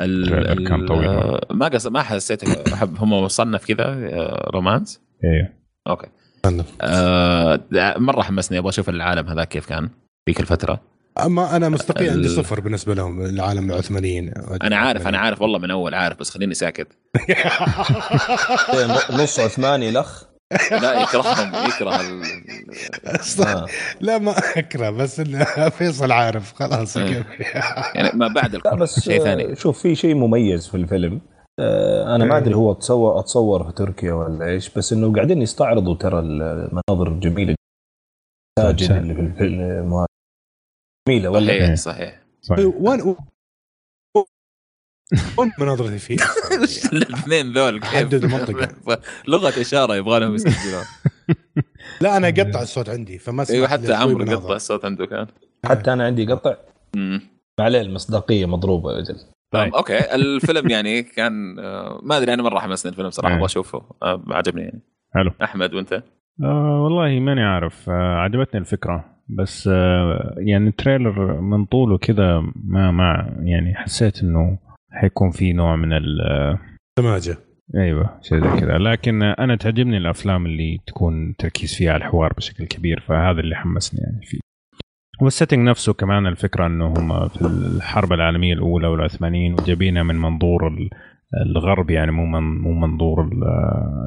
ال- التريلر كان طويل. ما قص ما حسيت <coughs> احب هم مصنف كذا آه، رومانس أيوه أوكي آه، مرة حمسني أبغى أشوف العالم هذا كيف كان ذيك الفترة أما أنا مصداقيه عندي صفر بالنسبة لهم العالم العثمانيين. أنا عارف أنا عارف والله من أول عارف بس خليني ساكت. نص عثماني الاخ لا يكرههم يكره ال... آه. لا ما أكره بس انه فيصل عارف خلاص إيه. يعني ما بعد لا بس شيء ثاني. شوف في شيء مميز في الفيلم. آه، أنا ما أدري هو تصور اتصور في تركيا ولا إيش بس إنه قاعدين يستعرضوا ترى المناظر الجميلة المساجد اللي في الفيلم جميلة ولا صحيح صحيح, صحيح. وين <laughs> وين مناظرتي فيه؟ <laughs> الاثنين ذول؟ حدد المنطقة. <laughs> لغة إشارة يبغى لهم يسجلون. لا أنا قطع الصوت عندي فما أيوه حتى عمرو قطع الصوت عنده كان. حتى أنا عندي قطع. ما عليه المصداقية مضروبة يا أجل. طيب أوكي. الفيلم يعني كان آه، ما أدري أنا مره حمسني الفيلم صراحة أبغى أشوفه. آه، عجبني يعني. حلو. أحمد وأنت؟ آه والله ماني عارف. آه عجبتني الفكرة. بس آه يعني ال trailer من طوله كذا ما ما يعني حسيت إنه حيكون في نوع من ال سماجة. أيوه شيء زي كذا. لكن أنا تعجبني الأفلام اللي تكون تركيز فيها على الحوار بشكل كبير فهذا اللي حمسني يعني فيه. وال setting نفسه كمان الفكرة إنه هم في الحرب العالمية الأولى والعثمانيين وجايبينها من منظور الغرب يعني مو من مو منظور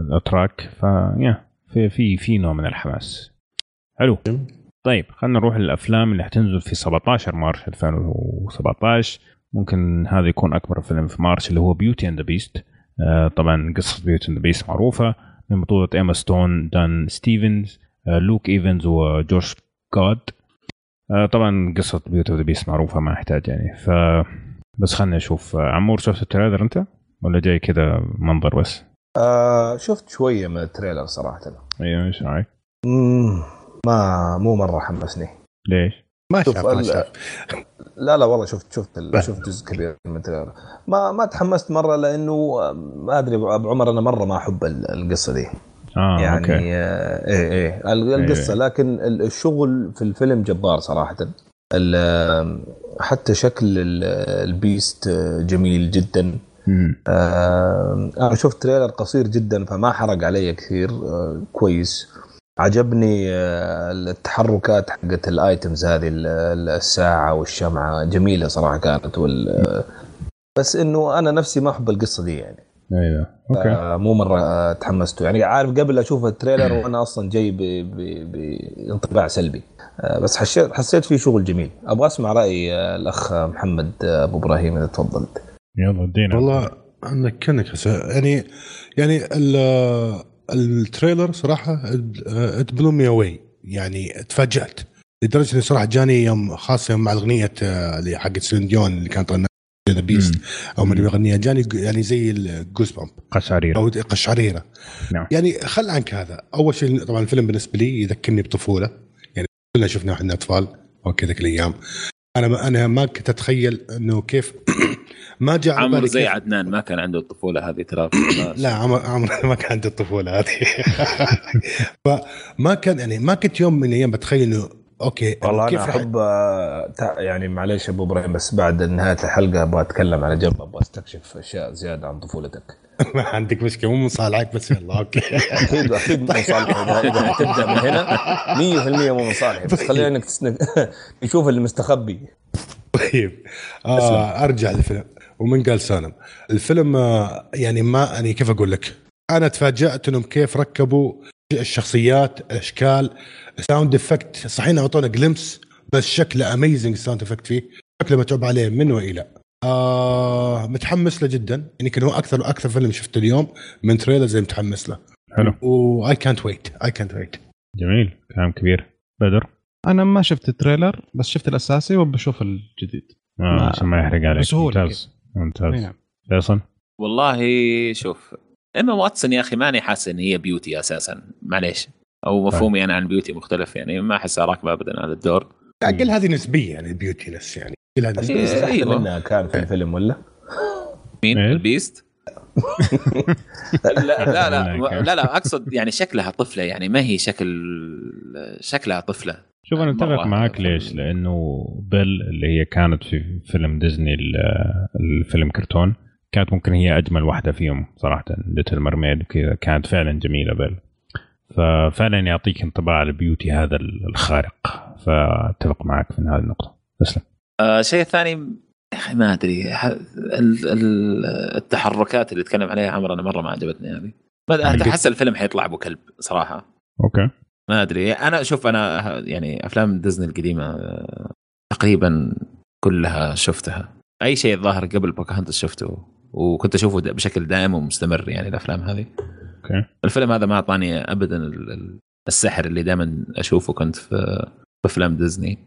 الأتراك. فيا في في في نوع من الحماس. حلو. طيب خلينا نروح للأفلام اللي حتنزل في 17 مارس 2017 ممكن هذا يكون أكبر فيلم في مارس اللي هو Beauty and the Beast طبعا قصة Beauty and the Beast معروفة من بطولة ايما ستون دان ستيفنز لوك ايفنز وجورج جود طبعا قصة Beauty and the Beast معروفة ما أحتاج يعني. ف بس خلينا نشوف. عمور شفت ال trailer أنت؟ ولا جاي كذا منظر بس؟ آه شفت شوية من ال trailer صراحة. أيوه إيش رايك؟ ما مو مرة حمسني. ليش؟ ما شاف ما شاف. لا لا والله شفت شفت شفت جزء كبير من ال trailer. ما ما تحمست مرة لأنه ما أدري أبو عمر أنا مرة ما أحب القصة دي. آه، يعني أوكي. آه، إيه إيه. القصة إيه. لكن الشغل في الفيلم جبار صراحة. حتى شكل ال Beast جميل جدا. آه أنا شفت trailer قصير جدا فما حرق علي كثير آه كويس. عجبني آه التحركات حقت ال items هذه الساعة والشمعة. جميلة صراحة كانت وال بس إنه أنا نفسي ما أحب القصة دي يعني. أيوه. أوكي. مو مرة تحمست. يعني عارف قبل أشوف ال trailer <clears throat> وأنا أصلا جاي بانطباع سلبي. آه، بس حسيت حسيت فيه شغل جميل. أبغى أسمع رأي آه، الأخ محمد آه، أبو إبراهيم إذا تفضلت. يلا ادينا. والله أنا كانك يعني يعني ال trailer صراحة it blew me away يعني تفاجأت. لدرجة اني صراحة جاني يوم خاصه يوم مع الأغنية اللي حقت سلين ديون اللي كانت the beast أو من يغنيها جاني يعني زي ال goosebump قشعريرة. أو قشعريرة. نعم. يعني خل عنك هذا. أول شيء طبعا الفيلم بالنسبة لي يذكرني بطفولة. يعني كلنا شفنا إحنا أطفال. أو كذا الأيام أنا ما أنا ما كنت أتخيل إنه كيف ما جاء عمر زي عدنان ما كان عنده الطفولة هذه ترى. <coughs> لا عمر عمر <laughs> ما كان عنده الطفولة هذه. <laughs> فما كان يعني ما كنت يوم من الأيام بتخيل إنه أوكي والله كيف أنا أحب آه، يعني معليش أبو إبراهيم بس بعد نهاية الحلقة أبغى أتكلم على جنب أبغى أستكشف أشياء زيادة عن طفولتك. <laughs> ما عندك مشكلة مو مصالحك بس يلا okay. أكيد أكيد مو مصالحي اذا تبدأ من هنا 100% مو مصالحي بس خلينا انك نشوف اللي مستخبي طيب. آه أرجع للفيلم. ومن قال سالم. الفيلم آه يعني ما يعني كيف أقول لك؟ أنا تفاجأت أنهم كيف ركبوا الشخصيات الاشكال sound effect صحيح أعطونا glimpse بس شكله amazing sound effect فيه. شكله متعوب عليه من وإلى. آه متحمس له جدا. يعني يمكن هو أكثر أكثر فيلم شفته اليوم من trailer زي متحمس له. حلو. واي كانت ويت اي كانت ويت جميل. كلام كبير. بدر؟ أنا ما شفت ال trailer بس شفت الأساسي وبشوف الجديد. آه عشان ما يحرق عليك. بسهولة ممتاز ممتاز نعم. فيصل والله شوف إما واتسون يا أخي ماني حاسس إن هي beauty أساسا معليش أو مفهومي أنا عن beauty مختلف يعني ما أحسها راكبة ابدا على الدور أقل هذه نسبية يعني ال beautiness يعني أقل هذه نسبية إيه، أيوة. منها كان في الفيلم ولا؟ مين؟ ال beast؟ <laughs> لا لا <laughs> لا لا لا أقصد يعني شكلها طفلة يعني ما هي شكل شكلها طفلة شوف أنا أتفق مرة. معك ليش؟ لأنه بيل اللي هي كانت في فيلم ديزني ال- الفيلم كرتون كانت ممكن هي أجمل واحدة فيهم صراحة Little Mermaid كذا كانت فعلا جميلة بيل ففعلا يعطيك انطباع ال beauty هذا الخارق. فأتفق معك في هذه النقطة. تسلم. آه الشيء الثاني يا أخي ما أدري. التحركات اللي تكلم عليها عمر أنا مرة ما عجبتني هذه. أحس الفيلم حيطلع أبو كلب صراحة. okay. ما أدري. أنا شوف أنا يعني أفلام ديزني القديمة آه، تقريبا كلها شفتها. أي شيء ظاهر قبل بوكاهانتس شفته وكنت أشوفه بشكل دائم ومستمر يعني الأفلام هذه. okay. الفيلم هذا ما أعطاني ابدا ال- ال- السحر اللي دائما أشوفه كنت في أفلام ديزني.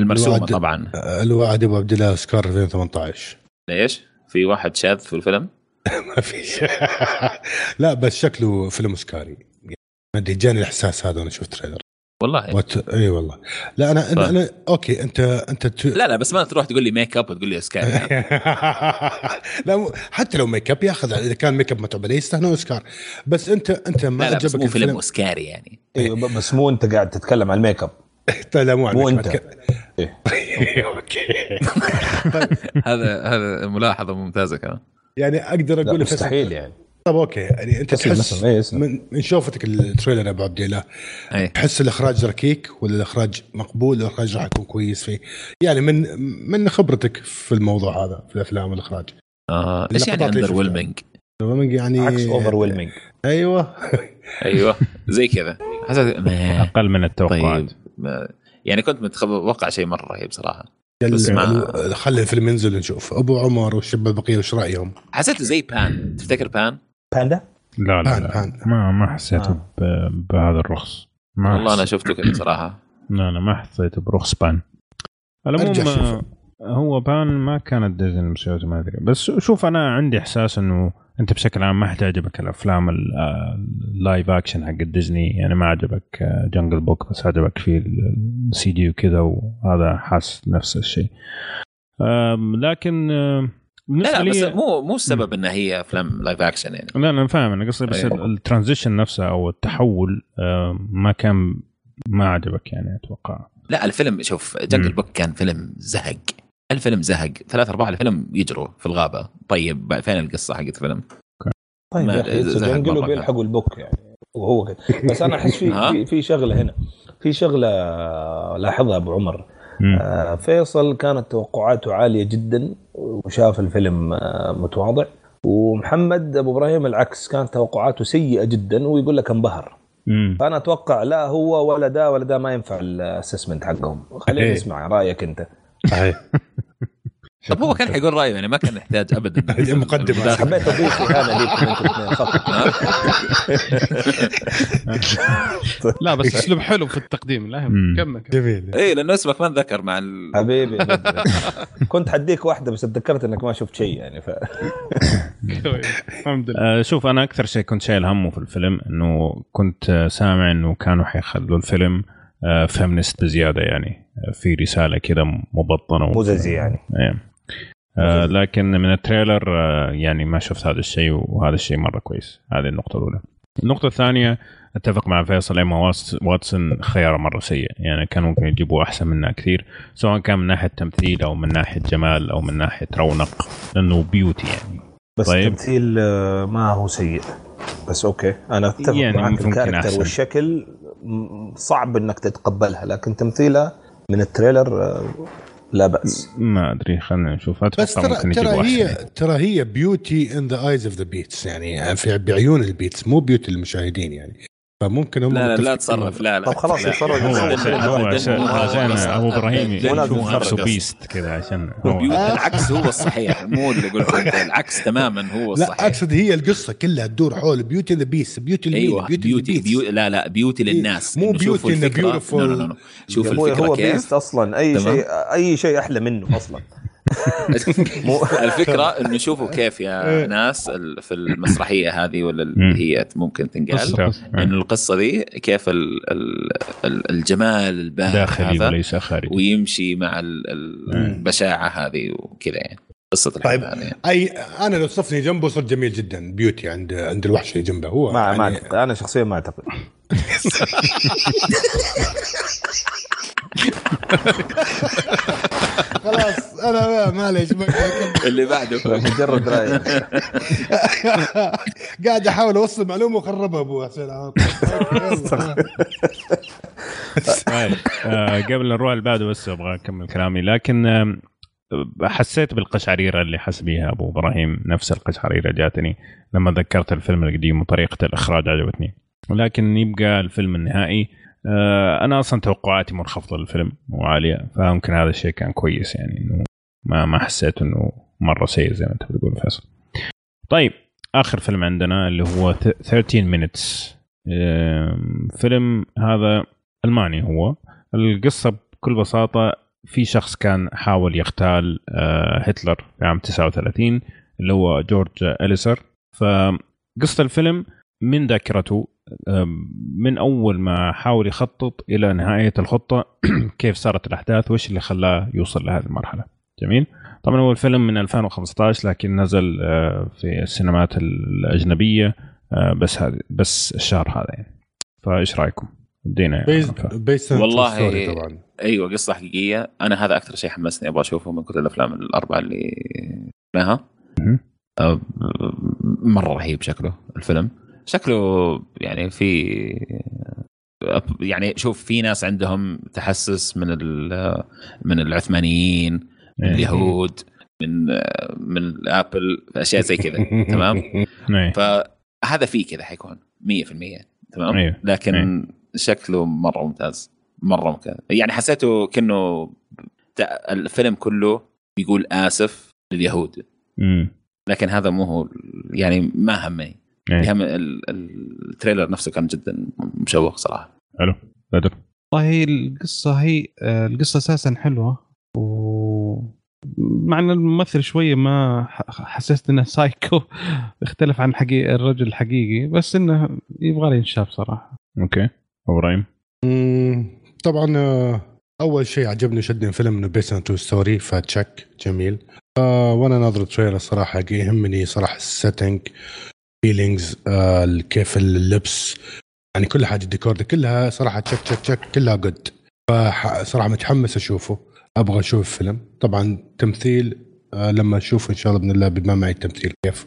المرسومة الوعد- طبعا. الوعد أبو عبد الله أوسكار 2018 ليش؟ في واحد شاذ في الفيلم؟ <laughs> ما في. <laughs> لا بس شكله فيلم أوسكاري. ما ادري جاني الإحساس هذا وأنا شفت trailer والله. وت... إي والله. لا أنا طيب. أنا, أنا okay أنت أنت ت... لا لا بس ما تروح تقول لي make up وتقول لي اوسكار <laughs> لا مو- حتى لو make up ياخذ إذا كان make up متعوب عليه يستاهل اوسكار بس أنت أنت ما لا لا بس عجبك مو فيلم الفيلم. اوسكاري يعني. أيوه بس مو أنت قاعد تتكلم عن ال make up <laughs> لا مو مو أنت. okay. <laughs> هذا هذا ملاحظة ممتازة كمان. يعني أقدر أقول مستحيل يعني. طب okay يعني أنت تحس أسلم. من من شوفتك ال trailer يا ابو عبد الله اي تحس الإخراج ركيك ولا الإخراج مقبول؟ الإخراج راح يكون كويس فيه. يعني من من خبرتك في الموضوع هذا في الأفلام والإخراج؟ آه إيش يعني underwhelming whelming يعني عكس overwhelming أيوه. أيوه زي كذا. حسيت <laughs> أقل من التوقعات. طيب يعني كنت متوقع شيء مرة رهيب صراحة. بس ما- خلي الفيلم ينزل نشوف أبو عمر والشباب البقية وش رأيهم؟ حسيته زي Pan تفتكر Pan؟ باندا؟ لا لا, لا. ما ما حسيته آه. ب- بهذا الرخص. ما والله أنا حسيت- شفته كذا صراحة. <clears throat> لا لا ما حسيته برخص Pan. على العموم. آه، هو Pan ما كانت ديزني مسويته ما أدري. بس شوف أنا عندي إحساس إنه أنت بشكل عام ما حتعجبك الأفلام ال- آه، ال live action حق ديزني. يعني ما عجبك آه، Jungle Book بس عجبك فيه ال CG وكذا وهذا حاس نفس الشيء. لكن آه، لا لا بس مو مو السبب انها هي افلام live action يعني لا أنا فاهم أنا قصدي بس أيوة. ال transition نفسه أو التحول آه، ما كان ما عجبك يعني أتوقع لا الفيلم شوف جنجل. بوك كان فيلم زهق الفيلم زهق ثلاث أرباع الفيلم يجروا في الغابة طيب فين القصة حقت الفيلم؟ طيب يا أخي جنجل وبيلحقوا البوك يعني وهو كده بس أنا أحس في؟ <laughs> في, في شغلة هنا في شغلة لاحظها أبو عمر. آه، فيصل كانت توقعاته عالية جدا وشاف الفيلم آه، متواضع. ومحمد أبو إبراهيم العكس كانت توقعاته سيئة جدا ويقول لك انبهر. مم. فأنا أتوقع لا هو ولا ده ولا ده ما ينفع الأسسمنت حقهم. خلينا إيه. نسمع رأيك أنت. صحيح. <laughs> طب هو كان حيقول رأيه يعني ما كان يحتاج ابدا. <laughs> مقدمة. <laughs> حبيت اضيف اهانه ليكم أنتم الاثنين فقط لا بس أسلوب حلو في التقديم. لا. كمل. جميل. إيه لأنه اسمك ما انذكر مع ال... حبيبي كنت حديك واحدة بس تذكرت إنك ما شفت شيء يعني ف... <laughs> الحمد لله. آه، شوف أنا أكثر شيء كنت شايل همه في الفيلم إنه كنت آه، سامع إنه كانوا حيخلوا الفيلم feminist بزيادة يعني آه، في رسالة كذا مبطنة. مززي يعني. إيه. آه لكن من ال trailer آه يعني ما شفت هذا الشيء وهذا الشيء مرة كويس. هذه النقطة الأولى. النقطة الثانية أتفق مع فيصل إيما واتس- واتسون خيار مرة سيء يعني كان ممكن يجيبوا أحسن منها كثير سواء كان من ناحية تمثيل أو من ناحية جمال أو من ناحية رونق لأنه beauty يعني. بس طيب. التمثيل آه، ما هو سيء. بس okay أنا أتفق يعني معك. ال character. والشكل صعب إنك تتقبلها لكن تمثيلها من ال trailer آه، لا بأس. ما أدري خلينا نشوف. أتوقع بس ترى ممكن ترى هي ترى هي beauty in the eyes of the beast يعني في بعيون البيتس مو beauty المشاهدين يعني. فممكن هم لا لا لا. تصرف لا لا طب خلاص لا. يتصرف. <laughs> هو عشان. أبو إبراهيم يشوف نفسه. beast كذا عشان العكس هو الصحيح مو اللي قلت أنت <laughs> العكس تماما هو لا الصحيح أقصد هي القصة كلها تدور حول beauty the beast beauty المين أيوه beauty beau... لا لا beauty للناس مو. لا، لا، لا، لا. شوف الفكرة هو beast أصلا أي. شيء أي شيء أحلى منه أصلا الفكرة إنه شوفوا كيف يا ناس ال- في المسرحية هذه ولا. اللي هي ممكن تنقال إنه القصة دي كيف ال... ال... ال- الجمال الباهر داخلي هذا وليس خارجي ويمشي مع ال- ال- مم. البشاعة هذه وكذا يعني قصة الحب طيب. يعني. اي أنا لو صفني جنبه صرت جميل جدا بيوتي عند عند الوحش اللي جنبه هو ما ما يعني أعتقد. أنا شخصيا ما أعتقد <laughs> خلاص أنا معليش اللي بعده. مجرد رأي. <laughs> قاعد أحاول أوصل معلومة وخربها أبو حسين. طيب آه، قبل نروح اللي بعده بس أبغى أكمل كلامي. لكن آم، حسيت بالقشعريرة اللي حس بيها أبو إبراهيم نفس القشعريرة جاتني لما ذكرت الفيلم القديم وطريقة الإخراج عجبتني. ولكن يبقى الفيلم النهائي آه، أنا أصلا توقعاتي منخفضه للفيلم وعاليه فممكن هذا الشيء كان كويس يعني إنه ما ما حسيت إنه مرة سيء زي ما انت بتقول فيصل. طيب آخر فيلم عندنا اللي هو 13 مينتس فيلم هذا ألماني هو. القصة بكل بساطة في شخص كان حاول يغتال آه، هتلر في عام 39 اللي هو جورج أليسر. فقصة الفيلم من ذاكرته من أول ما حاول يخطط إلى نهاية الخطة <clears throat> كيف صارت الأحداث وإيش اللي خلاه يوصل لهذه المرحلة. جميل؟ طبعا هو الفيلم من 2015 لكن نزل آه، في السينمات الأجنبية آه، بس هذه بس الشهر هذا يعني. فإيش رأيكم؟ ادينا والله- طبعا. أيوه قصة حقيقية. أنا هذا أكثر شيء حمسني أبغى أشوفه من كل الأفلام الأربعة اللي شفناها. أه، مرة رهيب شكله الفيلم. شكله يعني في يعني شوف في ناس عندهم تحسس من من العثمانيين من إيه. اليهود من من ابل أشياء زي كذا <laughs> تمام إيه. فهذا فيه كذا حيكون 100% تمام أيوه. لكن شكله مرة ممتاز مرة ممتاز يعني حسيته كأنه الفيلم كله بيقول آسف لليهود. لكن هذا مو هو يعني ما همني إيه. ال- ال trailer نفسه كان جدا مشوق صراحة. حلو. بدر والله هي القصة هي آه، القصة أساسا حلوة. و مع إن الممثل شوية ما ح- حسيت إنه سايكو. <laughs> اختلف عن حقيقي الرجل الحقيقي. بس إنه يبغى له ينشاف صراحة okay. إبراهيم. طبعا آه، أول شيء عجبني شدني الفيلم انه based true story ف check جميل. آه وأنا ناظر ال trailer صراحة يهمني صراحة ال setting feelings آه كيف اللبس يعني كل حاجة الديكور ده كلها صراحة check check check كلها good فصراحه متحمس أشوفه. أبغى أشوف الفيلم طبعا تمثيل آه لما أشوفه إن شاء الله بإذن الله بيبان معي التمثيل. كيف؟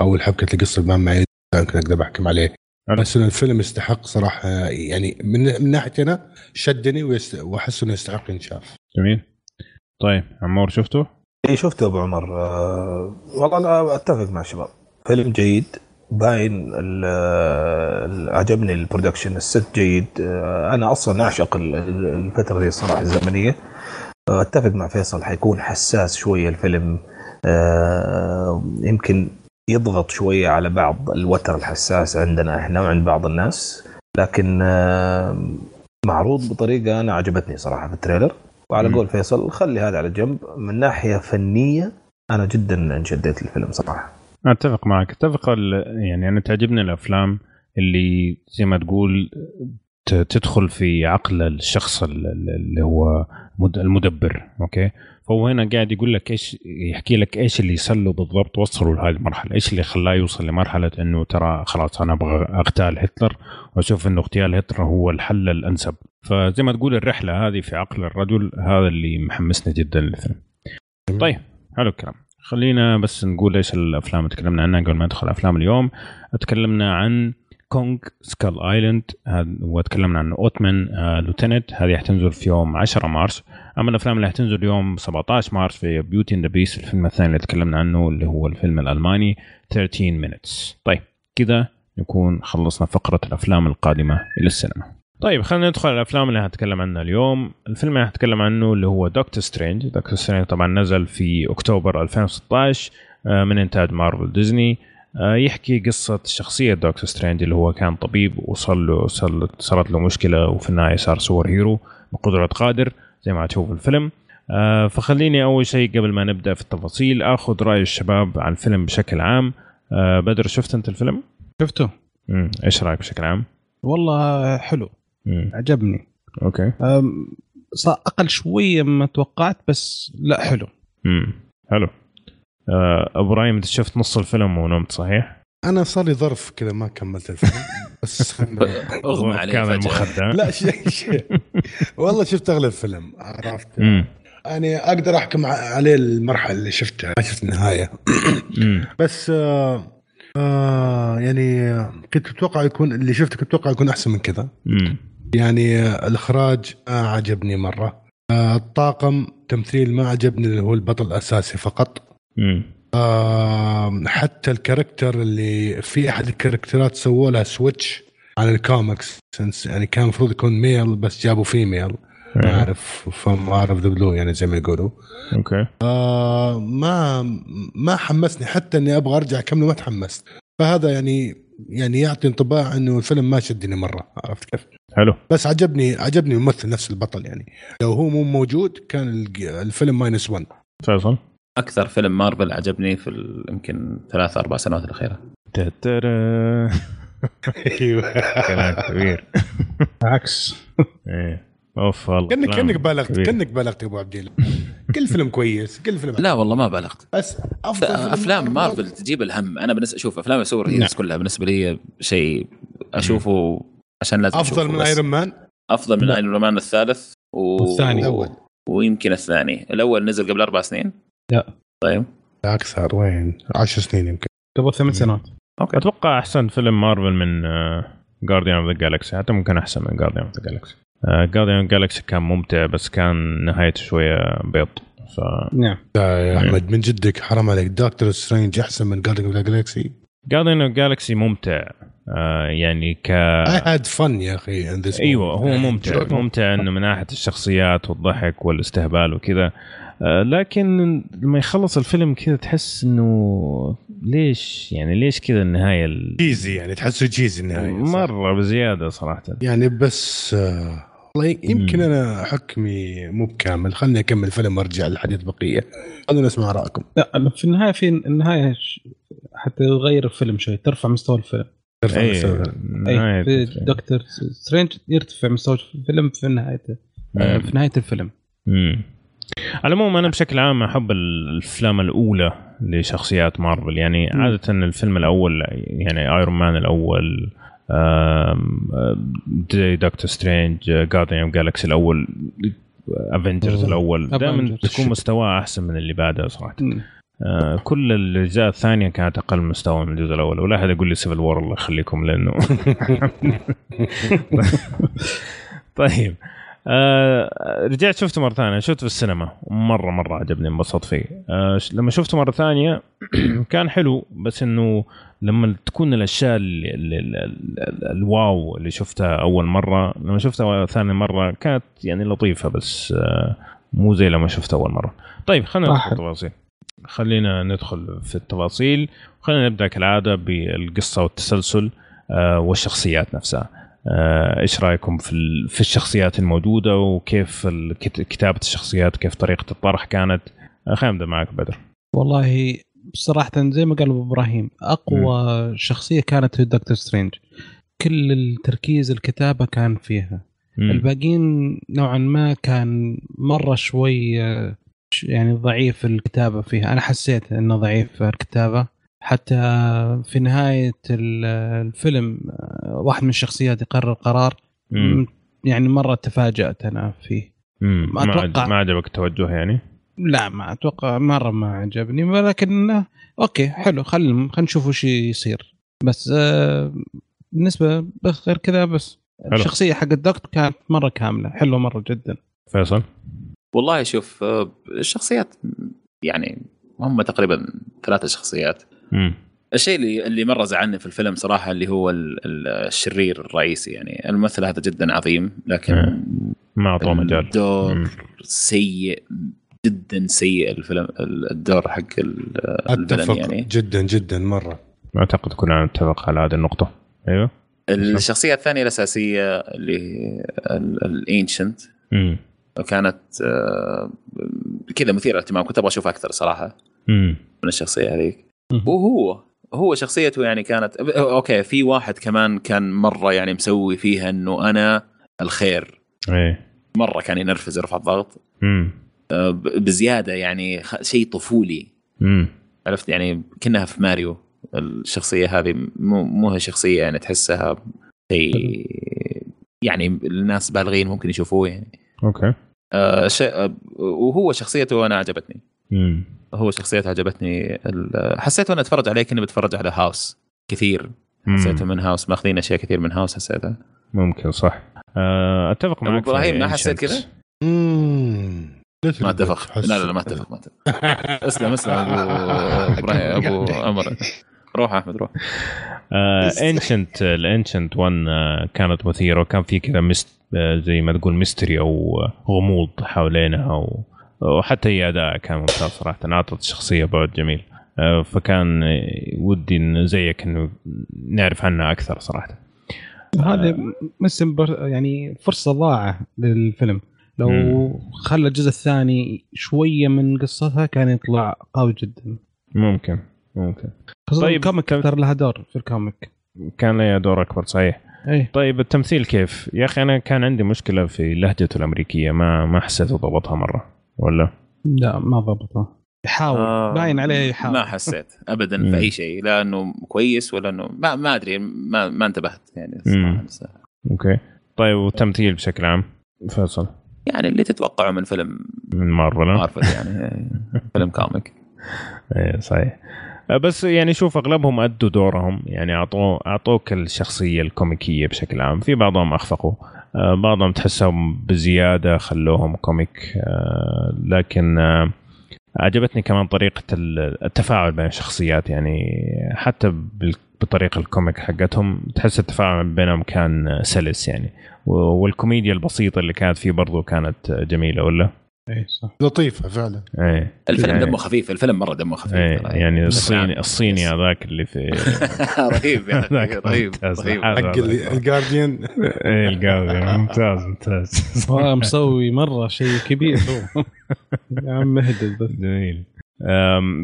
أو حبكة القصة بيبان معي يمكن أقدر أحكم عليه. بس انه الفيلم يستحق صراحة يعني من من ناحيتي أنا شدني وأحس إنه يستحق ينشاف جميل. طيب عمور شفته؟ اي شفته أبو عمر. آه والله أنا أتفق مع الشباب. فيلم جيد. باين عجبني ال production ال set جيد. أنا أصلا أعشق ال- ال- الفترة دي الصراحة الزمنية. أتفق مع فيصل حيكون حساس شوية الفيلم. آه يمكن يضغط شوية على بعض الوتر الحساس عندنا إحنا وعند بعض الناس. لكن آه معروض بطريقة أنا عجبتني صراحة في ال trailer. وعلى. قول فيصل خلي هذا على جنب. من ناحية فنية أنا جدا انشديت الفيلم صراحة. أتفق معك. أتفق يعني أنا تعجبني الأفلام اللي زي ما تقول تدخل في عقل الشخص ال- ال- اللي هو مد- المدبر okay؟ فهو هنا قاعد يقول لك إيش يحكي لك إيش اللي صار بالضبط وصلوا لهذه المرحلة. إيش اللي خلاه يوصل لمرحلة إنه ترى خلاص أنا أبغى أغتال هتلر وأشوف إنه اغتيال هتلر هو الحل الأنسب. فزي ما تقول الرحلة هذه في عقل الرجل هذا اللي محمسني جدا للفيلم. طيب حلو الكلام. خلينا بس نقول إيش الأفلام اللي تكلمنا عنها قبل ما ندخل أفلام اليوم. تكلمنا عن Kong Skull Island وتكلمنا عن Ottoman آه Lieutenant هذه حتنزل في يوم 10 مارس. أما الأفلام اللي حتنزل يوم 17 مارس في Beauty and the الفيلم الثاني اللي تكلمنا عنه اللي هو الفيلم الألماني 13 minutes. طيب كذا نكون خلصنا فقرة الأفلام القادمة إلى السينما. طيب خلينا ندخل على الأفلام اللي هنتكلم عنها اليوم الفيلم اللي هنتكلم عنه اللي هو Doctor Strange Doctor Strange طبعا نزل في أكتوبر 2016 آه، من إنتاج Marvel Disney آه، يحكي قصة شخصية Doctor Strange اللي هو كان طبيب وصل له صارت له مشكلة وفي النهاية صار superhero بقدرة قادر زي ما تشوف الفيلم آه، فخليني أول شيء قبل ما نبدأ في التفاصيل أخذ رأي الشباب عن الفيلم بشكل عام بدر شفت أنت الفيلم؟ شفته مم. إيش رأيك بشكل عام؟ والله حلو مم. عجبني أوكي أم، صار أقل شوية مما توقعت بس لا حلو مم. حلو آه، أبو إبراهيم أنت شفت نص الفيلم ونمت صحيح؟ أنا صار لي ظرف كذا ما كملت الفيلم <laughs> بس <laughs> أغمى عليه المخدة لا شيء شيء والله شفت أغلب الفيلم عرفت. يعني أقدر أحكم عليه المرحلة اللي شفتها ما شفت النهاية. بس آه آه يعني كنت أتوقع يكون اللي شفته كنت أتوقع يكون أحسن من كذا. يعني الإخراج ما عجبني مرة. الطاقم تمثيل ما عجبني اللي هو البطل الأساسي فقط. مم. حتى ال character اللي في أحد ال character ات سووا لها switch على الكوميكس. يعني كان المفروض يكون male بس جابوا female ما إيه. أعرف فما out of the blue يعني زي ما يقولوا. okay. آه ما ما حمسني. حتى إني أبغى أرجع اكمله ما تحمست. فهذا يعني يعني يعطي انطباع إنه الفيلم ما شدني مرة. عرفت كيف؟ حلو. بس عجبني عجبني الممثل نفس البطل يعني. لو هو مو موجود كان الفيلم minus 1 فيصل؟ أكثر فيلم مارفل عجبني في يمكن ثلاث أربع سنوات الأخيرة. <laughs> أيوه. كلام كبير. عكس. إيه. أوف والله. كأنك كأنك بالغت. كأنك بالغت يا أبو عبد كل فيلم كويس كل فيلم لا والله ما بالغت بس أفضل أفلام مارفل. تجيب الهم. أنا بالنسبة شوف أفلام السوبر نعم. heroes كلها بالنسبة لي شيء أشوفه عشان لازم أفضل من. Iron Man أفضل من. Iron Man الثالث و... والثاني. الأول. ويمكن الثاني. الأول نزل قبل أربع سنين. لا. طيب. أكثر. وين؟ 10 سنين يمكن. قبل ثمان سنوات. okay. أتوقع أحسن فيلم مارفل من Guardians of the Galaxy حتى ممكن أحسن من Guardians of the Galaxy Guardians of Galaxy كان ممتع بس كان نهايته شوية بيض. ف نعم. لا يا أحمد من جدك؟ حرام عليك. Doctor Strange أحسن من Guardians of the Galaxy Guardians of Galaxy ممتع آه، يعني ك اي had fun يا أخي in this أيوه. هو ممتع. ممتع إنه من ناحية الشخصيات والضحك والاستهبال وكذا آه، لكن لما يخلص الفيلم كذا تحس إنه ليش يعني ليش كذا النهاية ال- cheesy يعني تحسه cheesy النهاية صح. مرة بزيادة صراحة يعني بس آه، والله يمكن. أنا حكمي مو بكامل خلني أكمل الفيلم وأرجع للحديث بقية خلونا نسمع رأيكم لا في النهاية في النهاية حتى يغير الفيلم شوي ترفع مستوى الفيلم اي السبب. نهاية أي في الفيلم. Doctor Strange يرتفع مستوى الفيلم في نهايته آه، في نهاية الفيلم مم. على العموم أنا بشكل عام أحب الأفلام الأولى لشخصيات مارفل يعني مم. عادة الفيلم الأول يعني Iron Man الأول Doctor Strange Guardians of Galaxy الأول Avengers. الأول دائما. تكون مستواه أحسن من اللي بعده صراحة كل الأجزاء الثانية كانت أقل مستوى من الجزء الأول ولا أحد يقول لي Civil War الله يخليكم لأنه <laughs> طيب. آه رجعت شفته مرة ثانية شفته في السينما مرة مرة عجبني انبسطت فيه. آه لما شفته مرة ثانية <clears throat> كان حلو بس إنه لما تكون الأشياء اللي اللي اللي اللي الواو اللي شفتها أول مرة لما شفتها ثاني مرة كانت يعني لطيفة بس آه مو زي لما شفتها أول مرة. طيب خلينا ندخل صح. خلينا ندخل في التفاصيل. وخلينا نبدأ كالعادة بالقصة والتسلسل آه والشخصيات نفسها. آه، إيش رأيكم في في الشخصيات الموجودة وكيف كتابة الشخصيات وكيف طريقة الطرح كانت؟ آه، خلينا نبدأ معك بدر. والله صراحة زي ما قال أبو إبراهيم أقوى شخصية كانت هي دكتور سترينج. كل التركيز الكتابة كان فيها. مم. الباقيين نوعا ما كان مرة شوي يعني ضعيف الكتابة فيها أنا حسيت إنه ضعيف الكتابة حتى في نهاية ال- الفيلم آه، واحد من الشخصيات يقرر قرار مم. يعني مرة تفاجأت أنا فيه مم. ما. عج- ما عجبك التوجه يعني لا ما أتوقع مرة ما عجبني ولكن أوكي حلو خل خلينا نشوف وش يصير بس آه بالنسبة غير كذا بس حلو. الشخصية حق الدكتور كانت مرة كاملة حلوة مرة جدا فيصل والله شوف آه، الشخصيات يعني هم تقريبا ثلاثة شخصيات مم. الشيء اللي اللي مره زعلني في الفيلم صراحة اللي هو ال- ال- الشرير الرئيسي يعني الممثل هذا جدا عظيم لكن مم. ما أعطوه مجال الدور مم. سيء جدا سيء الفيلم الدور حق ال- الفيلن أتفق يعني جدا جدا مرة أعتقد كلنا نتفق على هذه النقطة أيوه الشخصية الثانية الأساسية اللي الانشنت. كانت آه، كذا مثيرة للاهتمام كنت أبغى اشوفها أكثر صراحة مم. من الشخصية هذيك. وهو هو شخصيته يعني كانت أوكي في واحد كمان كان مرة يعني مسوي فيها إنه أنا الخير. إيه. مرة كان ينرفز يرفع الضغط. آه، بزيادة يعني شيء طفولي. مم. عرفت؟ يعني كأنها في ماريو. الشخصية هذه مو مو هي شخصية يعني تحسها شيء يعني الناس بالغين ممكن يشوفوه يعني. أوكي. آه شيء آه، وهو شخصيته أنا عجبتني. مم. هو شخصيته عجبتني. ال- حسيت وأنا أتفرج عليه كاني بتفرج على هاوس كثير. حسيته من هاوس ماخذين أشياء كثير من هاوس حسيتها ممكن صح. آه، أتفق معك في إبراهيم ما حسيت. كذا؟ ما أتفق. لا لا لا ما أتفق ما أتفق. <laughs> اسلم اسلم أبو <laughs> إبراهيم أبو عمر. روح أحمد روح. Ancient ال Ancient One آه، كانت مثيرة وكان في كذا mist آه، زي ما تقول mystery أو آه، غموض حوالينها و- وحتى هي أداء كان ممتاز صراحة اعطت الشخصيه بعد جميل. آه، فكان آه، ودي إن زيك إنه نعرف عنها أكثر صراحة. هذا missed oppor- يعني فرصة ضاعة للفيلم. لو. خلى الجزء الثاني شوية من قصتها كان يطلع قوي جدا. ممكن. ممكن طيب، ال comic كم- ترى لها دور في ال comic. كان لها دور أكبر صحيح. إيه. طيب التمثيل كيف؟ يا أخي أنا كان عندي مشكلة في لهجته الأمريكية ما ما حسيته ضبطها مرة ولا؟ لا ما ضبطه يحاول آه، باين عليه يحاول. ما حسيت ابدا. في أي <laughs> شيء لا إنه كويس ولا انه ما, ما أدري ما, ما انتبهت يعني. الصراحة. okay. طيب والتمثيل بشكل عام؟ فيصل. يعني اللي تتوقعه من فيلم من Marvel؟ Marvel يعني. <laughs> فيلم comic. إيه صحيح. بس يعني شوف أغلبهم أدوا دورهم. يعني اعطوا اعطوك الشخصيه الكوميكية بشكل عام. في بعضهم أخفقوا. آه، بعضهم تحسهم بزيادة خلوهم comic. آه، لكن آه، عجبتني كمان طريقة ال- التفاعل بين الشخصيات. يعني حتى بطريقة ال comic حقتهم تحس التفاعل بينهم كان سلس يعني. والكوميديا البسيطة اللي كانت فيه برضو كانت جميلة ولا؟ إيه صح. لطيفة فعلا. إيه. الفيلم يعني- دمه خفيف الفيلم مرة دمه خفيف ترى. يعني الصيني الصيني هذاك اللي في <laughs> رهيب أخي رهيب ممتاز. رهيب. حق الجارديان إيه القاضي ممتاز ممتاز. <laughs> مسوي مرة شيء كبير هو. يا عم اهدى بس. جميل.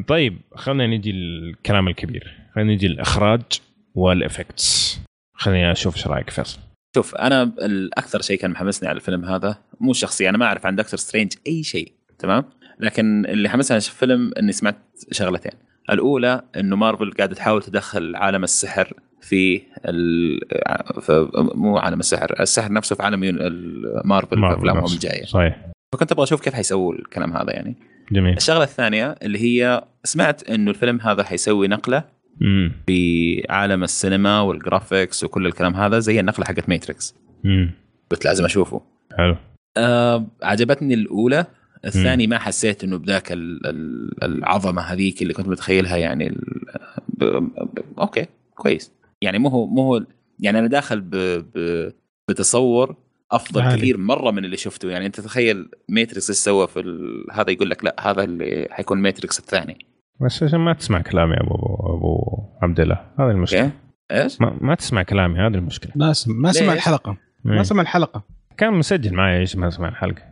طيب خلينا نجي الكلام الكبير. خلينا نجي الاخراج وال effects. خليني أشوف إيش رأيك فيصل؟ شوف أنا الأكثر شيء كان محمسني على الفيلم هذا مو شخصي أنا ما أعرف عن Doctor Strange أي شيء تمام؟ لكن اللي حمسني على الفيلم إني سمعت شغلتين. الأولى إنه مارفل قاعدة تحاول تدخل عالم السحر في, ال... في مو عالم السحر السحر نفسه في عالم ال- مارفل في أفلامهم. الجاية. صحيح. فكنت أبغى أشوف كيف حيسووا الكلام هذا يعني. جميل. الشغلة الثانية اللي هي سمعت إنه الفيلم هذا حيسوي نقلة في عالم السينما وال graphics وكل الكلام هذا زي النقلة حقت Matrix قلت لازم أشوفه. حلو. آه عجبتني الأولى. الثاني ما حسيت إنه بذاك ال- ال- العظمة هذيك اللي كنت متخيلها يعني ب... ب... okay كويس. يعني مو هو مو هو يعني أنا داخل ب... ب... بتصور أفضل عالي. كثير مرة من اللي شفته. يعني أنت تخيل Matrix إيش سوى في ال... هذا يقول لك لا هذا اللي حيكون Matrix الثاني. بس عشان ما تسمع كلامي يا ابو أبو عبد الله هذه المشكلة إيش؟ ما, ما تسمع كلامي هذه المشكلة ما سمع ما سمع؟ الحلقة إيه. ما سمع الحلقة كان مسجل معي إيش ما سمع الحلقة؟ <laughs>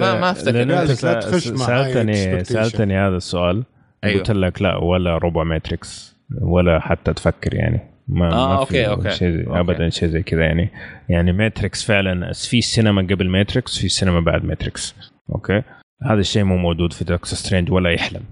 ما ما أفتكر سالتني. سألتني هذا السؤال أيوه. قلت لك لا ولا ربع Matrix ولا حتى تفكر يعني ما آه، ما okay، في okay. شيء زي- okay. ابدا شيء زي كذا يعني يعني Matrix فعلا في سينما قبل Matrix في سينما بعد Matrix okay هذا الشيء مو موجود في Doctor Strange ولا يحلم.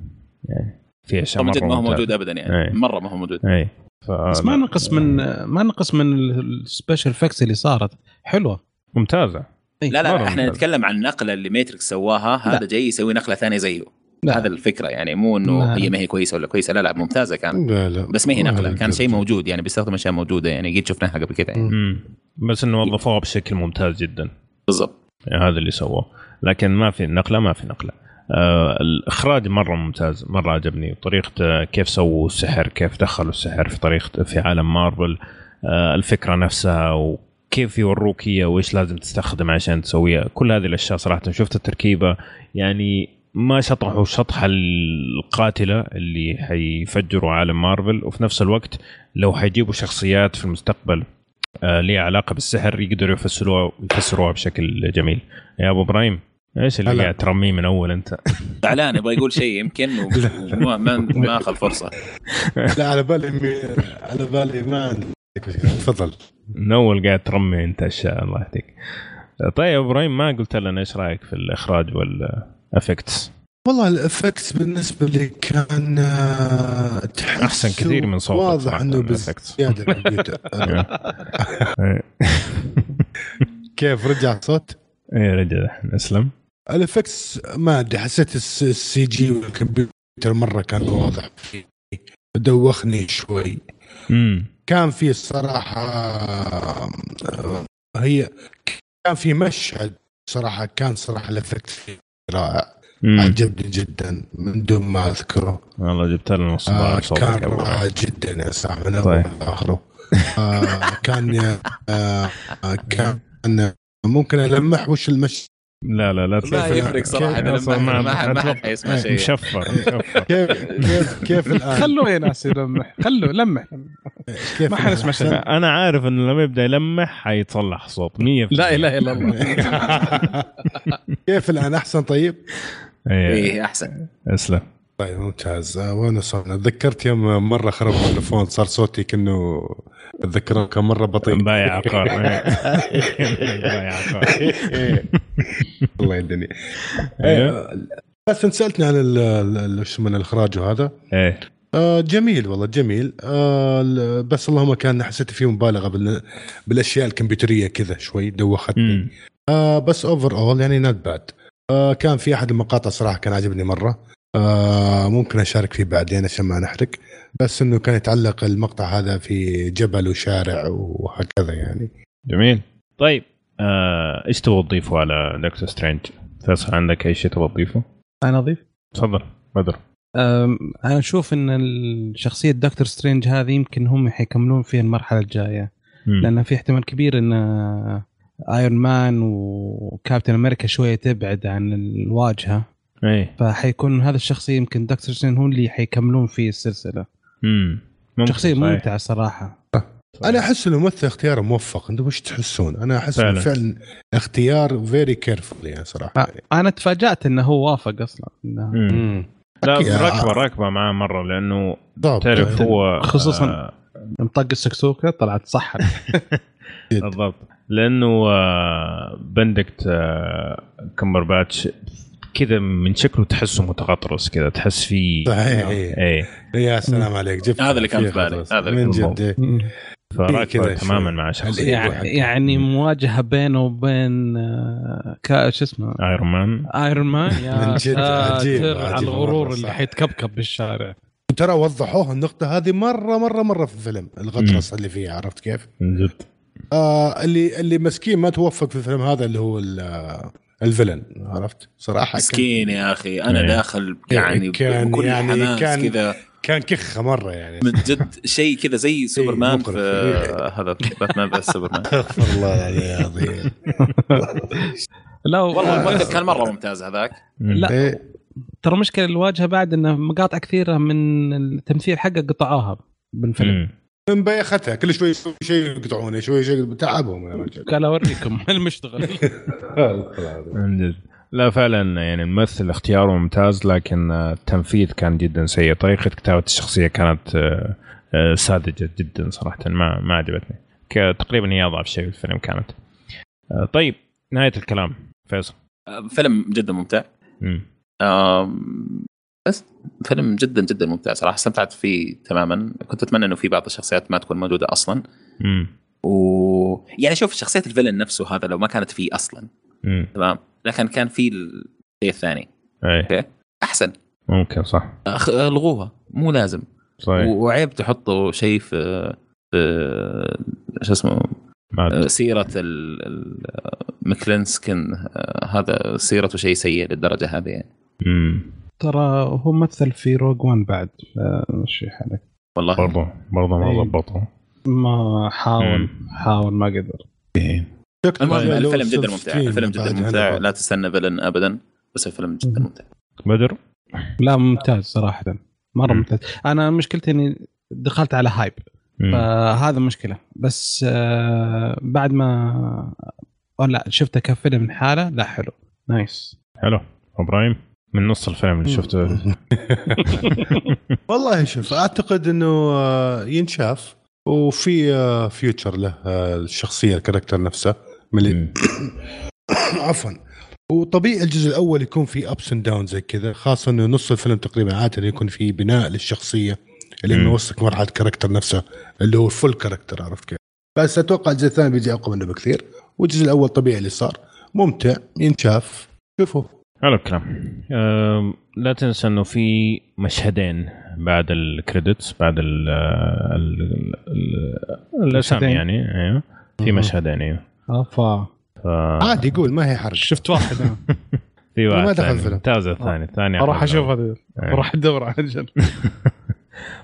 يعني في أشياء من جد مرة ما هو ممتازة. موجود ابدا يعني. إيه. مرة ما هو موجود. اي ف... بس ما نقص من ما نقص من ال special effects اللي صارت. حلوة. ممتازة. إيه. لا لا إحنا ممتاز. نتكلم عن النقله اللي Matrix سواها. هذا جاي يسوي نقلة ثانية زيه. لا. هذا الفكرة يعني. مو إنه لا. هي ما هي كويسة ولا كويسة. لا لا ممتازة كان. لا لا. بس ما هي نقلة. كان شيء موجود يعني. بيستخدم اشياء موجودة يعني. قد شفناها قبل كذا يعني. بس إنه وظفوها بشكل ممتاز جدا. بالضبط. يعني هذا اللي سووه. لكن ما في نقلة ما في نقلة. آه الإخراج مرة ممتاز مرة عجبني. طريقة آه، كيف سووا السحر كيف دخلوا السحر في طريقة في عالم مارفل. آه الفكرة نفسها وكيف يوروك هي وإيش لازم تستخدم عشان تسويها. كل هذه الأشياء صراحة شفت التركيبة. يعني ما شطحوا الشطحه القاتلة اللي حيفجروا عالم مارفل. وفي نفس الوقت لو حيجيبوا شخصيات في المستقبل ليها علاقة بالسحر يقدروا يفسروها يفسروها بشكل جميل. يا أبو إبراهيم. إيش اللي. قاعد ترميه من أول أنت؟ <laughs> زعلان يبغى يقول شيء يمكن وما ما, ما أخذ فرصة <laughs> لا على بالي مي- على بالي ما عندي تفضل من أول قاعد ترمي أنت أشياء الله يهديك. طيب إبراهيم ما قلت لنا إيش رأيك في الإخراج وال effects؟ والله ال effects بالنسبة لي كان آه، أحسن كثير من صوتك واضح إنه. بزيادة آه، <laughs> كيف رجع الصوت؟ إيه رجع اسلم ال effects ما أدري حسيت الس- ال CG والكمبيوتر مرة كان واضح فيه. دوخني شوي. امم كان في الصراحه هي كان في مشهد صراحة كان صراحة ال effect فيه رائع. مم. عجبني جدا من دون ما أذكره. والله جبت لنا نص آه كان رائع جدا يا سامي من طيب. اول لاخره آه كان آه آه، كان ممكن ألمح وش المش لا لا لا ما يفرق صراحة اذا ما ما حد ما حيسمع شيء. مشفر مشفر. كيف كيف كيف الآن؟ خلوه يا ناس يلمح خلوه لمح. كيف ما حنسمع شيء. أنا عارف إنه لما يبدأ يلمح حيتصلح صوت 100% لا إله إلا الله. <laughs> كيف الآن؟ أحسن طيب؟ إيه. إيه أحسن. أسلم. طيب ممتاز. آه، وين صرنا؟ تذكرت يوم مرة خرب التليفون صار صوتي كأنه اتذكره كان مرة بطيء. بايع عقار. <laughs> بايع عقار. الله يهدني أيوه. آه، بس أنت سألتني عن شو من الإخراج وهذا. إيه. آه جميل والله جميل. آه بس اللهم كان حسيت فيه مبالغة بال- بالأشياء الكمبيوترية كذا شوي دوختني. آه بس overall يعني not bad آه كان في أحد المقاطع صراحة كان عجبني مرة. آه ممكن أشارك فيه بعدين عشان ما نحرق. بس إنه كان يتعلق المقطع هذا في جبل وشارع وهكذا يعني. جميل. طيب آه، إيش تبغى تضيفه على Doctor Strange؟ فيصل عندك أي شيء تبغى تضيفه؟ أنا أضيف؟ تفضل بدر أنا أشوف إن الشخصية Doctor Strange هذه يمكن هم حيكملون فيها المرحلة الجاية. مم. لأن في احتمال كبير إن Iron Man و Captain America شوية تبعد عن الواجهة. إيه فحيكون هذا الشخصيه يمكن Doctor Strange هو اللي حيكملون فيه السلسلة مم. ممكن، شخصية. ممتعة صراحة أنا أحس إنه ممثل اختياره موفق أنتم وش تحسون؟ أنا أحس إنه فعلاً. فعلا اختيار very careful يعني صراحة يعني. أنا تفاجأت إنه هو وافق أصلا إنه مم. لا أكيد. راكبه راكبه معاه مرة لأنه. تعرف هو خصوصاً آه، أطلق السكسوكة طلعت صح. <laughs> بالضبط لأنه آه، بندكت آه، كمبرباتش كذا من شكله تحسه متغطرس كذا تحس فيه صحيح إيه. إيه يا سلام عليك جبت هذا اللي كان في بالي. هذا اللي من كان جد إيه. فراكبه تماما. مع شخصية يعني. يعني مواجهة بينه وبين آه، كا شو اسمه Iron Man Iron Man يا من جد عجيب، على الغرور اللي. حيتكبكب بالشارع ترى وضحوها النقطة هذه مرة مرة مرة في الفيلم الغطرس اللي فيه عرفت كيف؟ من جد آه اللي اللي مسكين ما توفق في الفيلم هذا اللي هو ال- آه، الفيلن عرفت؟ صراحة كان- مسكين يا أخي أنا إيه. داخل يعني كان بكل يعني حماس كان- كذا كان كخة مرة يعني من جد شيء كذا زي سوبرمان مقرف. في إيه. هذا باتمان بس سوبرمان <laughs> استغفر الله العلي العظيم لا <laughs> والله الممثل كان مرة ممتاز هذاك. لا. إيه. ترى مشكلة الواجهة بعد إنه مقاطع كثيرة من التمثيل حقه قطعوها بالفيلم من بيختها كل شوي شيء يقطعونه شوي شيء تعبهم يا رجل قال أوريكم <laughs> المشتغل. لا فعلا يعني الممثل اختياره ممتاز لكن التنفيذ كان جدا سيء. طريقة كتابة الشخصية كانت آه، آه، ساذجة جدا صراحة. ما ما عجبتني. تقريبا هي أضعف شيء في الفيلم كانت. آه، طيب نهاية الكلام. فيصل. فيلم جدا ممتع. بس فيلم جدا جدا ممتع صراحة استمتعت فيه تماما. كنت أتمنى إنه في بعض الشخصيات ما تكون موجودة أصلا. مم. و يعني شوف شخصية الفيلن نفسه هذا لو ما كانت فيه أصلا. تمام؟ لكن كان في الشيء الثاني إيه أحسن. ممكن صح. أخ- ألغوها. مو لازم. صحيح. وعيب تحطوا شيء في في شو اسمه؟ ما سيرة ال- ال- مكلينسكن آه، هذا سيرته شيء سيء للدرجة هذه يعني. مم. ترى هو مثل في روج وان بعد. مشي حالك والله. برضه برضه ما إيه. ضبطوا ما حاول. حاول ما قدر. المهم لو الفيلم جدا ممتع. الفيلم جدا ممتع. لا تستنى فيلن ابدا بس الفيلم جدا ممتع. بدر؟ لا ممتاز صراحة. مرة مم. ممتاز. أنا مشكلتي إني دخلت على hype. فهذا مشكلة. بس آه، بعد ما أو لا شفته كفيلم من حاله لا حلو. nice حلو. أبراهيم؟ من نص الفيلم اللي شفته. <laughs> والله شوف أعتقد إنه آه، ينشاف وفي آه، future له آه، الشخصية ال character نفسه. من مم. <coughs> عفوا. وطبيعي الجزء الأول يكون فيه ups and down زي كذا خاصة إنه نص الفيلم تقريبا عادة يكون فيه بناء للشخصية اللي. انه يوصلك مرحله ال character نفسه اللي هو ال full character عرفت كيف؟ بس أتوقع الجزء الثاني بيجي أقوى منه بكثير والجزء الأول طبيعي اللي صار ممتع ينشاف شوفوا. حلو الكلام أه لا تنسى إنه في مشهدين بعد ال credits بعد ال ال الأسامي يعني أيوه. في مشهدين أيوه. أفا. ف... عادي يقول ما هي حرج. شفت واحد. <laughs> في واحد ما دخل ثاني. الفيلم. ممتاز الثاني. الثاني أروح أحلى. أشوف هذا. إيه. أروح أدور على <laughs>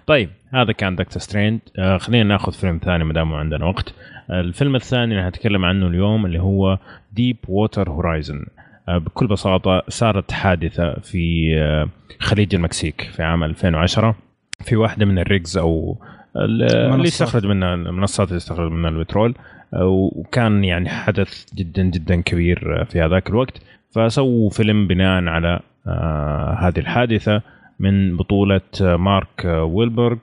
طيب هذا كان دكتور سترينج آه خلينا ناخذ فيلم ثاني ما دام عندنا وقت. آه الفيلم الثاني اللي هنتكلم عنه اليوم اللي هو ديب ووتر هورايزن بكل بساطة صارت حادثة في آه خليج المكسيك في عام 2010 في واحدة من الريجز أو ال- اللي. يستخرج منها المنصات اللي يستخرج منها البترول. آه، وكان يعني حدث جدا جدا كبير آه، في هذاك الوقت. فسووا فيلم بناء على آه، هذه الحادثة من بطولة آه، مارك آه، ويلبرغ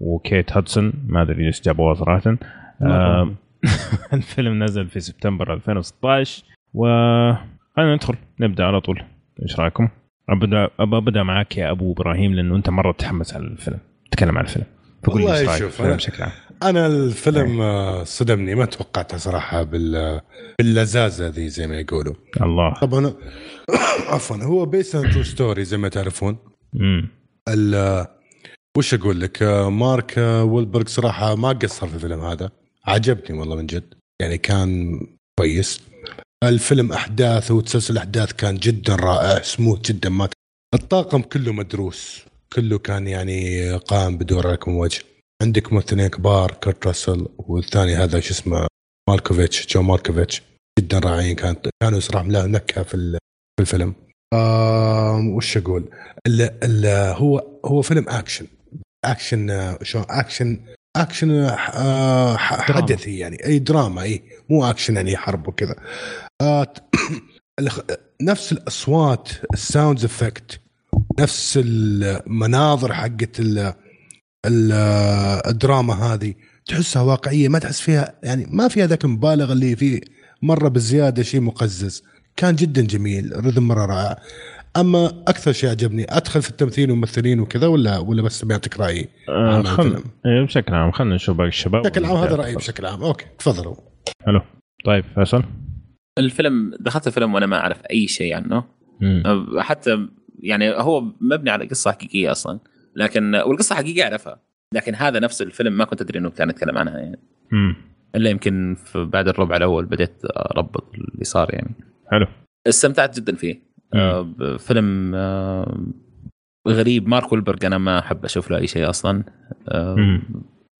وكيت هادسون. ما أدري ليش جابوها صراحة. آه، <laughs> الفيلم نزل في سبتمبر 2016 و خلينا ندخل نبدأ على طول. إيش رأيكم؟ ابدا ابدا معك يا أبو إبراهيم لأنه أنت مرة تحمس على الفيلم. تكلم عن الفيلم. فقول لي إيش رأيك بشكل عام. أنا الفيلم آه، صدمني. ما توقعته صراحة بال باللذاذة ذي زي ما يقولوا. الله. طبعا <coughs> عفوا. هو based on true story زي ما تعرفون. امم ال- وش أقول لك؟ آه، مارك آه، ويلبرغ صراحة ما قصر في الفيلم هذا. عجبني والله من جد. يعني كان كويس. الفيلم احداثه وتسلسل الاحداث كان جدا رائع سموث جدا ما الطاقم كله مدروس كله كان يعني قام بدور لكم وجه. عندك ممثلين كبار كرت راسل والثاني هذا شو اسمه مالكوفيتش جون مالكوفيتش. جدا رائعين كانت كانوا صراحة لها نكهة في ال- في الفيلم. آه وش أقول؟ ال ال هو هو فيلم أكشن. أكشن شلون اكشن أكشن آه. حدثي يعني أي دراما أي مو أكشن يعني حرب وكذا. <coughs> نفس الأصوات ال sound effect نفس المناظر حقت ال- ال- الدراما هذه. تحسها واقعية ما تحس فيها يعني ما فيها ذاك المبالغه اللي فيه مرة بزيادة شيء مقزز. كان جدا جميل ال rhythm مرة رائع. أما أكثر شيء عجبني أدخل في التمثيل والممثلين وكذا ولا ولا بس بيعطيك رأيي؟ آه خل... إيه، بشكل عام خلينا نشوف باقي الشباب بشكل عام هذا رأيي بشكل عام. أوكي تفضلوا. حلو. طيب فيصل؟ الفيلم دخلت الفيلم وأنا ما أعرف أي شيء عنه. مم. حتى يعني هو مبني على قصة حقيقية أصلا لكن والقصة حقيقية أعرفها لكن هذا نفس الفيلم ما كنت أدري إنه كان يتكلم عنها يعني. مم. إلا يمكن في بعد الربع الأول بديت أربط اللي صار يعني. حلو. استمتعت جدا فيه. آه، فيلم آه، غريب. مارك ويلبرغ أنا ما أحب أشوف له أي شيء أصلا. آه،.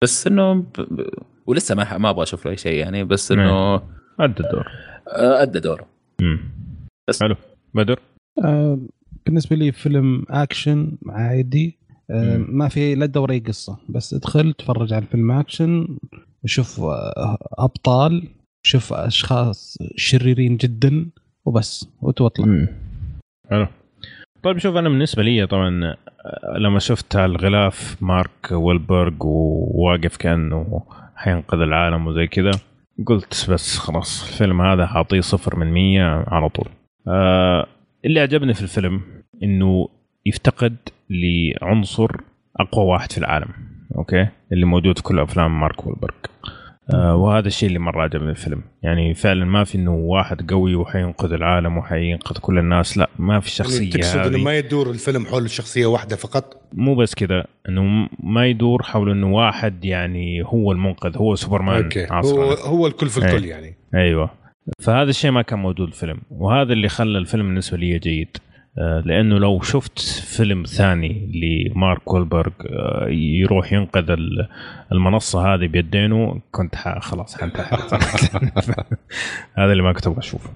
بس إنه ب- ولسه ما ما أبغى أشوف له أي شيء يعني بس إنه ادى الدور. أدى دوره مم. بس. حلو بدر آه، بالنسبة لي فيلم أكشن عادي آه،. ما في لا دوري قصة بس ادخل تفرج على الفيلم أكشن وشوف آه، أبطال شوف أشخاص شريرين جدا وبس وتطلع مم. حلو طيب شوف أنا بالنسبة لي طبعا لما شفت الغلاف مارك ويلبرغ وواقف كأنه حينقذ العالم وزي كذا قلت بس خلاص الفيلم هذا حاعطيه صفر من مية على طول. آه اللي عجبني في الفيلم إنه يفتقد لعنصر أقوى واحد في العالم أوكي؟ اللي موجود في كل أفلام مارك ويلبرغ آه وهذا الشيء اللي مرة عجبني في الفيلم. يعني فعلا ما في إنه واحد قوي وحينقذ العالم وحينقذ كل الناس لا ما في يعني شخصية تقصد إنه ما يدور الفيلم حول شخصية واحدة فقط؟ مو بس كذا إنه ما يدور حول إنه واحد يعني هو المنقذ هو سوبرمان okay. هو هو الكل في الكل إيه. يعني. أيوه. فهذا الشيء ما كان موجود في الفيلم وهذا اللي خلى الفيلم بالنسبة لي جيد. آه، لأنه لو شفت فيلم ثاني لمارك وولبرغ آه، يروح ينقذ ال- المنصة هذه بيدينه كنت خلاص حنتحر <laughs> هذا اللي ما كنت أبغى أشوفه.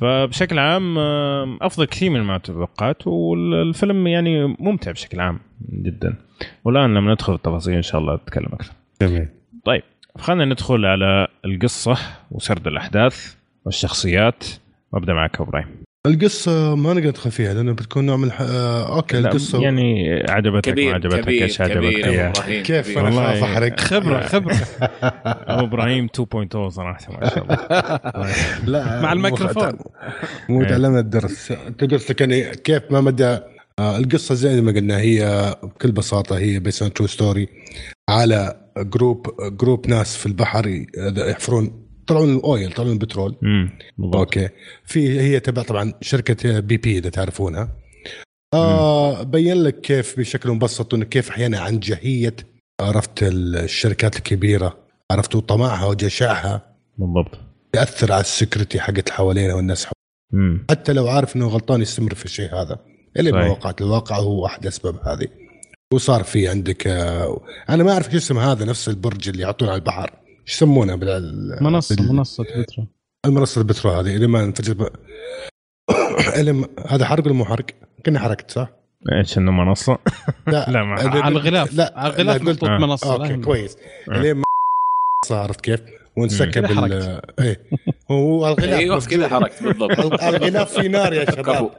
فبشكل عام آه، أفضل كثير من ما توقعت والفيلم يعني ممتع بشكل عام جدا. والآن لما ندخل في التفاصيل إن شاء الله نتكلم أكثر. جميل. طيب خلينا ندخل على القصة وسرد الأحداث والشخصيات. وأبدأ معك إبراهيم. القصة ما نقدر ندخل فيها لأنه بتكون نوع من. آه أوكي لا، القصة يعني عجبتك ما كبير عجبتك كبير إيش عجبك كبير كيف كبير. أنا خاف أحرق خبرة خبرة <laughs> أبو إبراهيم 2.0 صراحة ما شاء الله <laughs> لا مع الميكروفون. مو إيه. تعلمنا الدرس انت قصدك يعني كيف ما مدى آه، القصة زي ما قلنا هي بكل بساطة هي based true story على group group ناس في البحر ي- يحفرون يطلعون ال oil يطلعون البترول. امم okay. في هي تبع طبعا شركة BP إذا تعرفونها. آه بين لك كيف بشكل مبسط إنه كيف أحيانا عنجهيه عرفت الشركات الكبيرة عرفت طمعها وجشعها. بالضبط. يأثر على ال security حقت اللي حوالينا والناس حوالينا. حتى لو عارف إنه غلطان يستمر في الشيء هذا. اللي ما. وقعت. الواقع هو أحد أسباب هذه. وصار في عندك آه، أنا ما أعرف شو اسم هذا نفس البرج اللي يعطونه على البحر. إيش يسمونه بال منصه بال- منصة بترو المنصة البترول هذه اللي ما انفجر ب... <coughs> اللي ما- هذا حرق ولا مو حرق؟ كنا حرقت صح؟ إيش إنه منصة؟ لا، <laughs> اللي- على الغلاف لا على الغلاف لا، قلت آه. منصة لا أوكي. كويس آه. اللي ما عرفت كيف؟ وانسكب ال... إيه هو الغلاف أيوه. كذا حركت بالضبط الغلاف في نار يا شباب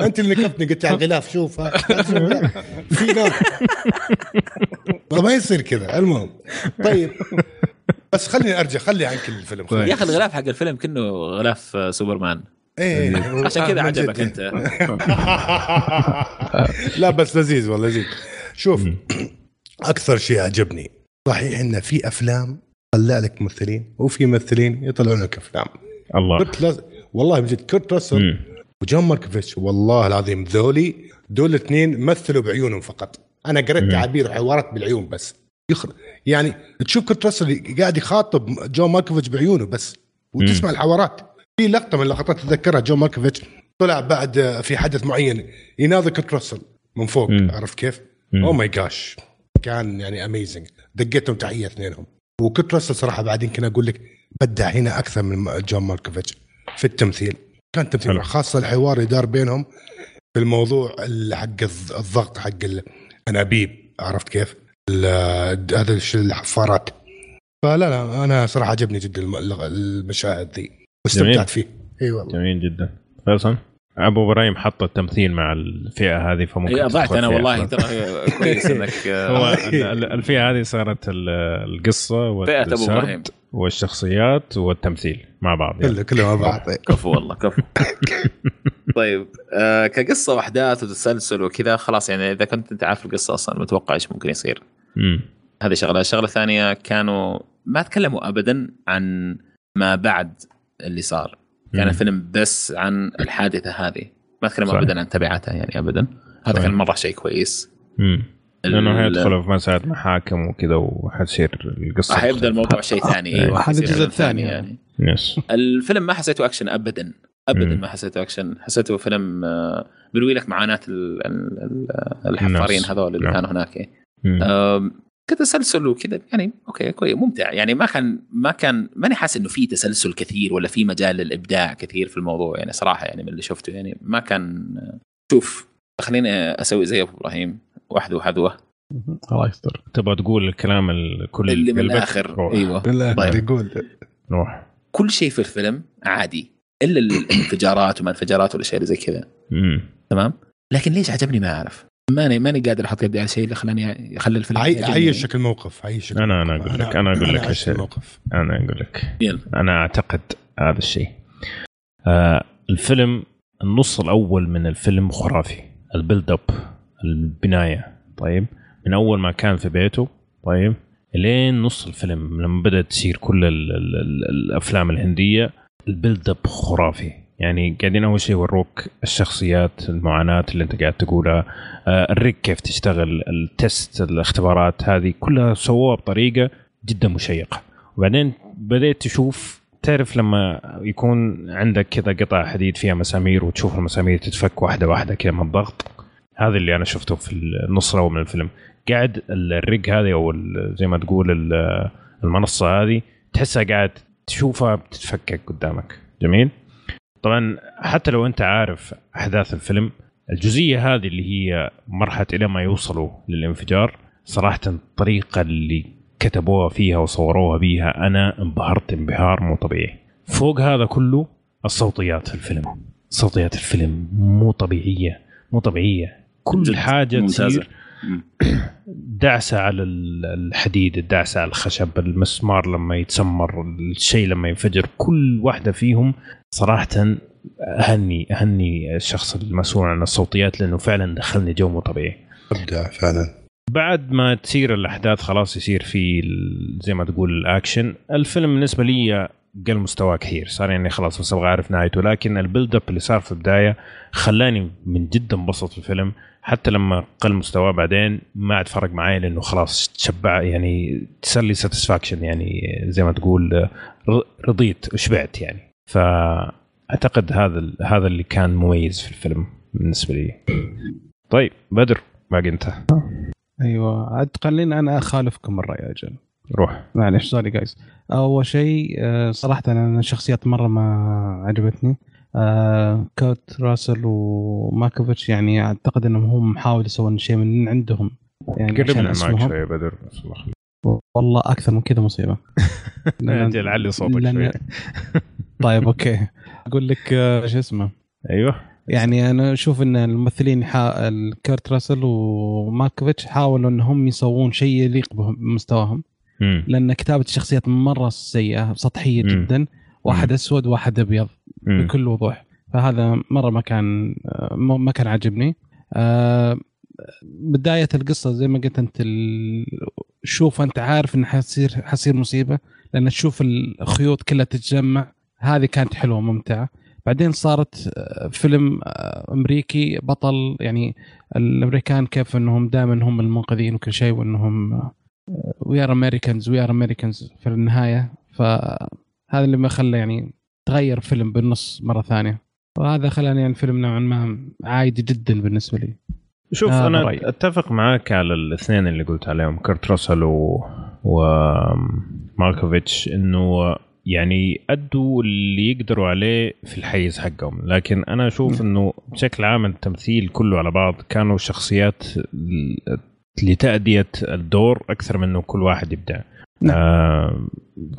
أنت اللي نكبتني قلت على الغلاف شوف. في نار <laughs> ما يصير كذا المهم طيب بس خليني أرجع خلي عنك الفيلم. يا أخي الغلاف حق الفيلم كأنه غلاف آه، سوبرمان. إيه عشان كذا من عجبك. أنت. <laughs> لا بس لذيذ والله لذيذ. شوف أكثر شيء عجبني صحيح إن في أفلام طلع لك ممثلين وفي ممثلين يطلعون لك أفلام. الله. كرت لز... والله من جد كرت راسل. وجون ماركوفيتش والله العظيم ذولي دول الاثنين مثلوا بعيونهم فقط. أنا قريت. تعابير وحوارات بالعيون بس. يخر... يعني تشوف كرت راسل قاعد يخاطب جون ماركوفيتش بعيونه بس وتسمع الحوارات في لقطة من اللقطات تذكرها جون ماركوفيتش طلع بعد في حدث معين يناظر كرت راسل من فوق مم. عرفت كيف؟ مم. oh my gosh كان يعني amazing دقيتهم تحية اثنينهم وكرت راسل صراحة بعد يمكن أقول لك بدع هنا أكثر من جون ماركوفيتش في التمثيل كان تمثيل. خاصة الحوار اللي دار بينهم في الموضوع حق الض- الضغط حق الانابيب عرفت كيف؟ هذا الشيء الحفارات فلا لا أنا صراحة عجبني جدا الم- المشاهد ذي واستمتعت فيه. إي والله. جميل جدا. فيصل؟ أبو إبراهيم حط التمثيل مع الفئة هذه فممكن هي ضعت أنا والله. ترى كويس إنك <laughs> هو آه، ال- الفئة هذه صارت ال- القصة فئة أبو والسرد إبراهيم. والشخصيات والتمثيل مع بعض يعني. كله كله مع بعض كفو والله كفو <laughs> طيب آه كقصة واحداث وتسلسل وكذا خلاص يعني إذا كنت أنت عارف القصة أصلا متوقع إيش ممكن يصير. هذه شغلة الشغله الثانية كانوا ما تكلموا ابدا عن ما بعد اللي صار كان مم. الفيلم بس عن الحادثة هذه ما تكلموا صح. ابدا عن تبعاتها يعني ابدا هذا. كان مرة شيء كويس مم. لأنه حيدخلوا في مسائل محاكم وكذا وحتصير القصة حيبدا الموضوع <laughs> شيء ثاني أيوه هذا الجزء فيلم الثاني ثاني يعني. yes الفيلم ما حسيته أكشن ابدا ابدا مم. ما حسيته أكشن حسيته فيلم آه، بيروي لك معاناة ال- ال- ال- الحفارين. هذول اللي. كانوا هناك كتسلسل وكذا. يعني okay كويس ممتع. يعني ما كان ما كان ماني حاسس إنه في تسلسل كثير ولا في مجال للإبداع كثير في الموضوع. يعني صراحة يعني من اللي شفته يعني ما كان شوف خليني أسوي زي أبو إبراهيم وحده وحذوه الله يستر. تبغى تقول الكلام الكل اللي من؟ الآخر. روح. أيوه. بالله طيب. يقول. روح. كل شيء في الفيلم عادي إلا الانفجارات وما انفجارات والاشياء اللي زي كذا. تمام؟ لكن ليش عجبني ما أعرف. ماني ماني قادر أحط يدي على الشيء اللي خلاني يخلي الفيلم عي-. عيشك الموقف عيشك أنا أنا أقول لك أنا أقول لك الموقف أنا أقول لك. يلا. أنا أعتقد هذا الشيء. آه الفيلم النص الأول من الفيلم خرافي. ال build up البناية. طيب؟ من أول ما كان في بيته. طيب؟ لين نص الفيلم لما بدأت تصير كل ال ال ال الأفلام الهندية. ال build up خرافي. يعني قاعدين اول شيء يوروك الشخصيات المعاناة اللي انت قاعد تقولها آه ال rig كيف تشتغل ال test الاختبارات هذه كلها سووها بطريقة جدا مشيقة. وبعدين بديت تشوف تعرف لما يكون عندك كذا قطع حديد فيها مسامير وتشوف المسامير تتفك واحدة واحدة كذا من الضغط هذا اللي أنا شفته في النص الأول من الفيلم. قاعد الريج هذه أو زي ما تقول ال- المنصة هذه تحسها قاعد تشوفها بتتفكك قدامك. جميل؟ طبعا حتى لو أنت عارف أحداث الفيلم الجزئية هذه اللي هي مرحلة إلى ما يوصلوا للانفجار صراحة الطريقة اللي كتبوها فيها وصوروها بيها أنا انبهرت انبهار مو طبيعي. فوق هذا كله الصوتيات في الفيلم. صوتيات الفيلم مو طبيعية مو طبيعية. كل حاجة. تصير دعسة على ال- الحديد الدعسه على الخشب المسمار لما يتسمر الشيء لما ينفجر كل واحدة فيهم صراحة أهني أهني الشخص المسؤول عن الصوتيات لأنه فعلا دخلني جو مو طبيعي. أبدع فعلا. بعد ما تصير الأحداث خلاص يصير في زي ما تقول الأكشن. الفيلم بالنسبة لي قل مستواه كثير. صار يعني خلاص بس أبغى أعرف نهايته لكن ال build up اللي صار في البداية خلاني من جد انبسط في الفيلم. حتى لما قل مستواه بعدين ما عاد فرق معي لأنه خلاص تشبع يعني صار لي satisfaction يعني زي ما تقول رضيت وشبعت يعني. فأعتقد هذا هذا اللي كان مميز في الفيلم بالنسبة لي. طيب بدر باقي أنت. أيوه عاد خليني أنا أخالفكم الراي يا أجل. روح. معلش sorry guys أول شيء آه، صراحة أنا الشخصيات مرة ما عجبتني. آه كرت راسل ومالكوفيتش يعني أعتقد إنهم هم محاولوا يسوون شيء من عندهم. يعني قربنا معك شوي بدر والله أكثر من كذا مصيبة. <laughs> أجل علي صوتك لأن... شوي <laughs> طيب okay. أقول لك آه، شو اسمه؟ أيوه. يعني أنا أشوف إن الممثلين حا... كيرت راسل وماكوفيتش حاولوا إنهم يسوون شيء يليق بمستواهم. لأن كتابة الشخصيات مرة سيئة سطحية. جدا. واحد. أسود واحد أبيض. بكل وضوح. فهذا مرة ما كان ما كان عاجبني. آه بداية القصة زي ما قلت أنت. شوف أنت عارف انه حيصير حيصير مصيبة لأن تشوف الخيوط كلها تتجمع. هذه كانت حلوة ممتعة. بعدين صارت آه، فيلم آه، أمريكي بطل. يعني الأمريكان كيف إنهم دائما هم المنقذين وكل شيء وإنهم we are Americans we are Americans في النهاية. فهذا اللي ما خلى يعني تغير فيلم بالنص مرة ثانية. وهذا خلاني الفيلم نوعا ما عادي جدا بالنسبة لي. شوف آه أنا رأي. أتفق معاك على الاثنين اللي قلت عليهم كرت راسل و... وماركوفيتش إنه يعني أدوا اللي يقدروا عليه في الحيز حقهم. لكن أنا أشوف إنه بشكل عام التمثيل كله على بعض كانوا شخصيات لتأدية الدور أكثر من أنه كل واحد يبدع نعم. آه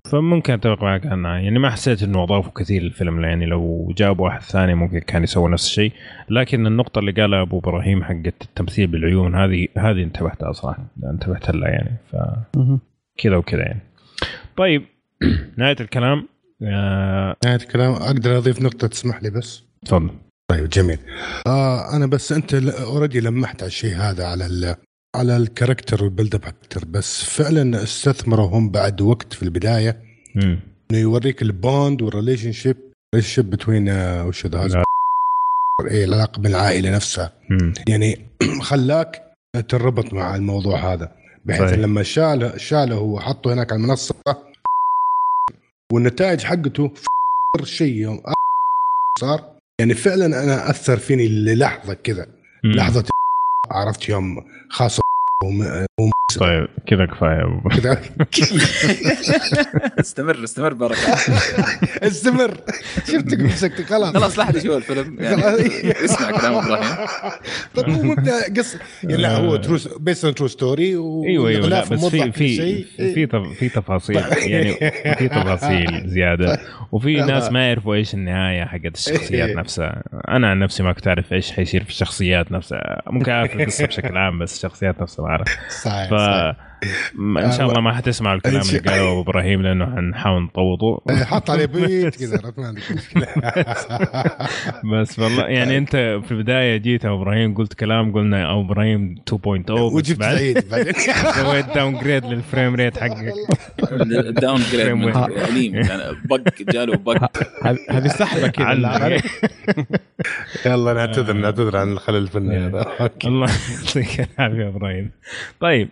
فممكن أتفق معك أنا يعني ما حسيت إنه أضافوا كثير للفيلم يعني لو جابوا واحد ثاني ممكن كان يسوي نفس الشيء. لكن النقطة اللي قالها أبو إبراهيم حقت التمثيل بالعيون هذه هذه انتبهتها صراحة. انتبهت لها يعني ف كذا وكذا يعني. طيب <clears throat> نهاية الكلام. آه نهاية الكلام. أقدر أضيف نقطة تسمح لي بس؟ تفضل. طيب جميل. آه أنا بس أنت already لمحت على الشيء هذا على على ال character وال build up أكثر بس فعلا استثمروا هم بعد وقت في البداية. إنه يوريك ال bond وال relationship relationship between وش هذا؟ إيه العلاقة بالعائله نفسها. مم. يعني <clears throat> خلاك تربط مع الموضوع هذا بحيث طيب. لما شاله شاله وحطه هناك على المنصة والنتائج حقته شيء. صار يعني فعلا أنا أثر فيني للحظة كذا لحظة عرفت يوم خاصة طيب كذا كفاية كذا. <laughs> استمر استمر بركه <laughs> استمر. شفتك مسكت خلاص. خلاص لا أحد يشوف الفيلم. <laughs> يعني اسمع كلام إبراهيم طيب هو مبدأ قص لا هو true based true story أيوه أيوه لا بس في في في في تفاصيل يعني في تفاصيل زيادة. وفي ناس ما يعرفوا إيش النهاية حقت الشخصيات نفسها. أنا عن نفسي ما كنت أعرف إيش حيصير في الشخصيات نفسها. ممكن أعرف القصة بشكل عام بس الشخصيات نفسها ما اعرف صحيح إن شاء الله ما حتسمع الكلام اللي قاله أبو إبراهيم لأنه حنحاول نطوطه. <laughs> إيه، حط عليه بيت كذا ما عندك مشكلة. <laughs> بس والله يعني أنت في البداية جيت أبو إبراهيم قلت كلام قلنا أبو إبراهيم 2.0 وجبت سعيد بعدين. <laughs> سويت داون جريد للفريم ريت حقك داون جريد أليم يعني بق جاله بق. هذه سحبه كذا يلا نعتذر نعتذر عن الخلل الفني هذا. الله يعطيك العافية إبراهيم. طيب.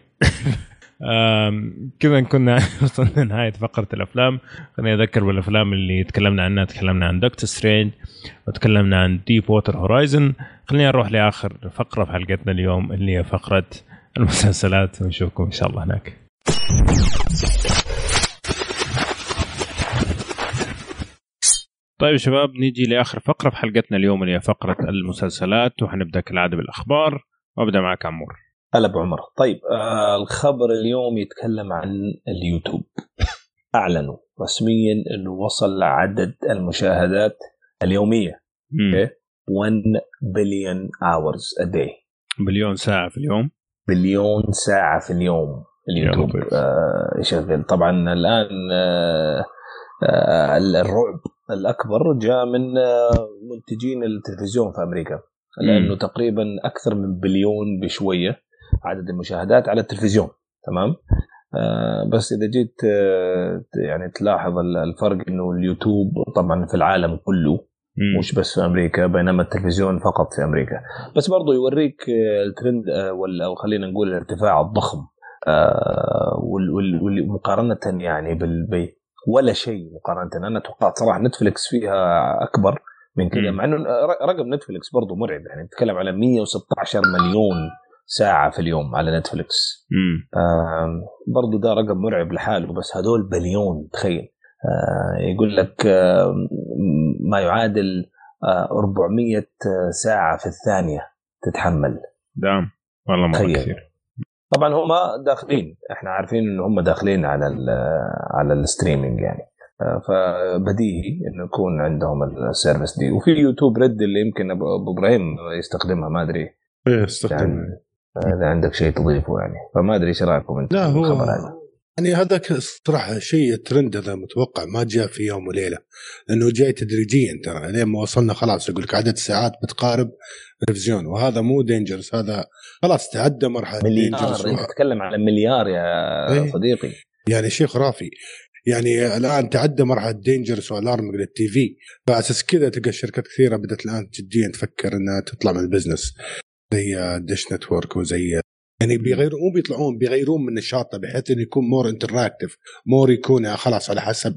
كذا كنا <laughs> وصلنا لنهاية فقرة الأفلام. خليني أذكر بالأفلام اللي تكلمنا عنها. تكلمنا عن دكتور سترينج وتكلمنا عن ديب ووتر هورايزن خلينا نروح لآخر فقرة في حلقتنا اليوم اللي هي فقرة <laughs> المسلسلات. ونشوفكم إن شاء الله هناك. طيب شباب نيجي لآخر فقرة في حلقتنا اليوم اللي هي فقرة المسلسلات. وحنبدأ كالعادة بالأخبار. وأبدأ معك عمور. هلا أبو عمر. طيب آه الخبر اليوم يتكلم عن اليوتيوب. <laughs> أعلنوا رسميا إنه وصل عدد المشاهدات اليومية. okay؟ 1 بليون اورز ا داي بليون ساعة في اليوم. بليون ساعة في اليوم اليوتيوب آه يشغل. طبعا الآن آه آه الرعب الأكبر جاء من آه منتجين التلفزيون في أمريكا. لأنه تقريبا أكثر من بليون بشوية. عدد المشاهدات على التلفزيون تمام؟ آه بس إذا جيت آه يعني تلاحظ الفرق إنه اليوتيوب طبعا في العالم كله. مش بس في أمريكا بينما التلفزيون فقط في أمريكا. بس برضو يوريك آه، الترند أو خلينا نقول الارتفاع الضخم ومقارنه يعني بالبي ولا شيء مقارنة. أنا توقعت صراحة نتفلكس فيها أكبر من كذا مع إنه رقم نتفلكس برضه مرعب. يعني نتكلم على 116 مليون ساعة في اليوم على نتفلكس آه برضو ده رقم مرعب لحاله بس هذول بليون تخيل. آه يقول لك آه ما يعادل آه 400 ساعة في الثانية تتحمل. دام والله مرة كثير طبعا هم داخلين إحنا عارفين إن هم داخلين على على ال streaming يعني. آه، فبديهي إنه يكون عندهم ال service دي. وفي يوتيوب ريد اللي يمكن ابو إبراهيم يستخدمها ما أدري. إيه يستخدمها يعني إذا عندك شيء تضيفه يعني. فما أدري إيش رأيكم انت لا هو يعني هذاك صراحة شيء ترند هذا متوقع ما جاء في يوم وليلة لأنه جاي تدريجيا ترى لين ما وصلنا خلاص يقول لك عدد ساعات بتقارب التلفزيون وهذا مو dangerous هذا خلاص تعدى مرحلة مليار أنت تتكلم على مليار يا إيه؟ صديقي. يعني شيء خرافي يعني الآن تعدى مرحلة dangerous و alarm لل TV فأساس كذا تلقى شركات كثيرة بدأت الآن جديا تفكر إنها تطلع من ال business. زي Dish Network وزي يعني بيغيرون مو بيطلعون بيغيرون من نشاطه بحيث إنه يكون more interactive more يكون خلاص على حسب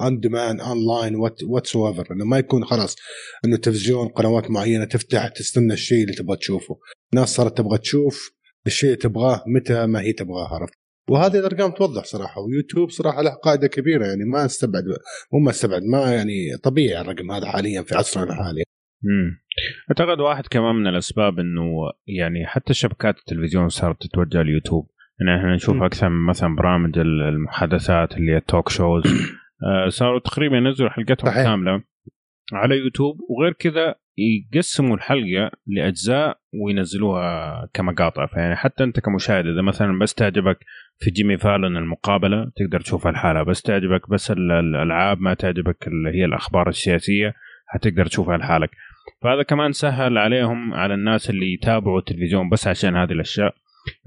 on demand online whatsoever إنه ما يكون خلاص إنه تلفزيون قنوات معينة تفتح تستنى الشيء اللي تبغى تشوفه. الناس صارت تبغى تشوف الشيء اللي تبغاه متى ما هي تبغاه عرفت؟ وهذه الأرقام توضح صراحة ويوتيوب صراحة له قاعدة كبيرة يعني ما استبعد مو ما أستبعد ما يعني طبيعي الرقم هذا حاليا في عصرنا الحالي. امم أعتقد واحد كمان من الأسباب إنه يعني حتى شبكات التلفزيون صارت تتوجه لليوتيوب يعني إحنا نشوف أكثر من مثلا برامج المحادثات اللي هي ال talk shows <coughs> آه، صاروا تقريبا ينزلوا حلقتهم صحيح. كاملة على يوتيوب وغير كذا يقسموا الحلقة لأجزاء وينزلوها كمقاطع. فيعني حتى أنت كمشاهد إذا مثلا بس تعجبك في جيمي فالون المقابلة تقدر تشوفها الحالة. بس تعجبك بس الألعاب ما تعجبك اللي هي الأخبار السياسية. حتقدر تشوفها لحالك فهذا كمان سهل عليهم على الناس اللي يتابعوا التلفزيون بس عشان هذه الأشياء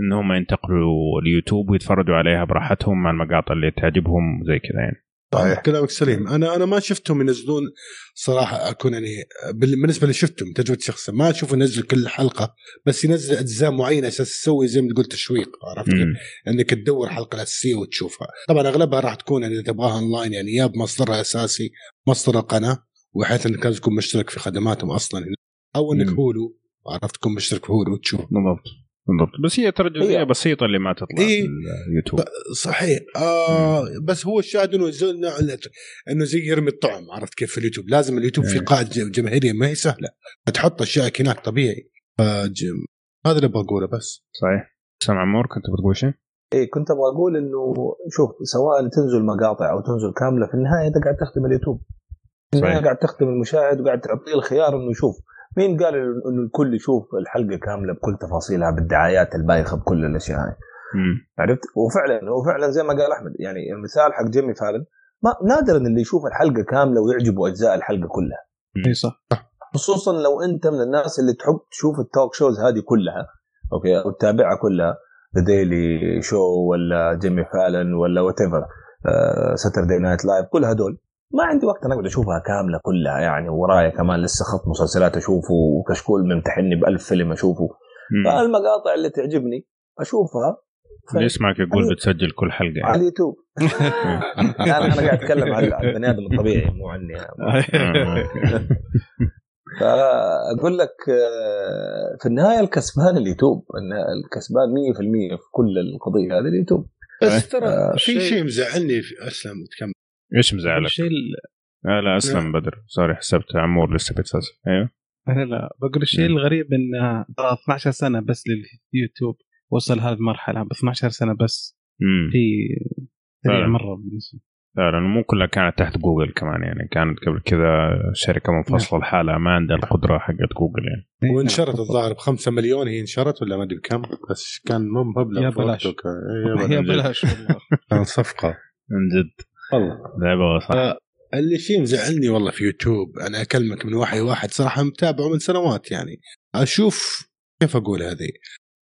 ان هم ينتقلوا اليوتيوب ويتفرجوا عليها براحتهم مع المقاطع اللي تعجبهم زي كذا يعني. صحيح كلامك سليم. أنا أنا ما شفتهم ينزلون صراحة أكون يعني بالنسبة اللي شفتهم تجربة شخصيه ما أشوف ينزل كل حلقة بس ينزل أجزاء معينة أساس تسوي زي ما تقول تشويق عرفت كيف؟ إنك تدور الحلقة الاساسيه وتشوفها. طبعا أغلبها راح تكون يعني اذا تبغاها أونلاين يعني يا بمصدرها الاساسي مصدر القناة وحيث إنك لازم تكون مشترك في خدماتهم أصلا. أو إنك هولو عرفت تكون مشترك في هولو وتشوف. بالضبط بالضبط. بس هي ترى جزئيه بسيطة اللي ما تطلع إيه. في اليوتيوب. صحيح. آه بس هو الشاهد إنه إنه زي يرمي الطعم عرفت كيف في اليوتيوب؟ لازم اليوتيوب في إيه. قاعدة جماهيرية ما هي سهلة. تحط أشياء هناك طبيعي. هذا اللي أبغى أقوله بس. صحيح. سامع عمور كنت بتقول شيء؟ إيه كنت أبغى أقول إنه شوف سواء تنزل مقاطع أو تنزل كاملة في النهاية أنت قاعد تخدم اليوتيوب. صحيح. قاعد تخدم المشاهد وقاعد تعطيه الخيار إنه يشوف. مين قال إنه الكل يشوف الحلقة كاملة بكل تفاصيلها بالدعايات البايخة بكل الأشياء هاي؟ عرفت؟ وفعلا وفعلا زي ما قال أحمد يعني المثال حق جيمي فالن مرة نادر إن اللي يشوف الحلقة كاملة ويعجبه أجزاء الحلقة كلها. إي صح. خصوصا لو أنت من الناس اللي تحب تشوف ال talk shows هذه كلها okay وتتابعها كلها The Daily Show ولا جيمي فالن ولا whatever Saturday Night Live كل هدول. ما عندي وقت أنا أقعد أشوفها كاملة كلها يعني ورايا كمان لسه خط مسلسلات أشوفه وكشكول ممتحني بألف فيلم أشوفه. فالمقاطع اللي تعجبني أشوفها. اللي يسمعك يقول بتسجل كل حلقة؟ يعني. على اليوتيوب. <laughs> أنا أنا قاعد أتكلم عن البني آدم الطبيعي مو عني <laughs> فأقول لك آه، في النهاية الكسبان اليوتيوب الكسبان 100% في كل القضية هذه اليوتيوب. بس ترى آه، في شيء مزعلني أسلم تكمل. إيش مزعلك؟ الشيء لا لا أسلم بدر. سوري حسبت عمور لسه بيتفلسف أيوه. لا لا بقول الشيء الغريب إن 12 سنة بس لليوتيوب وصل هذه المرحلة. ب 12 سنة بس في سريع مرة بالنسبة. فعلا. مو كلها كانت تحت جوجل كمان يعني كانت قبل كذا شركة منفصلة نعم. لحالها ما عندها القدرة حقت جوجل يعني. إيه، وانشرت الظاهر ب 5 مليون هي انشرت ولا ما أدري بكم؟ بس كان مبلغ يا بلاش. <laughs> يا بلاش. كان صفقة. من جد. والله لعبة صح. آه اللي شيء مزعلني والله في يوتيوب أنا أكلمك من وحي واحد صراحة متابعه من سنوات يعني. أشوف كيف أقول هذه؟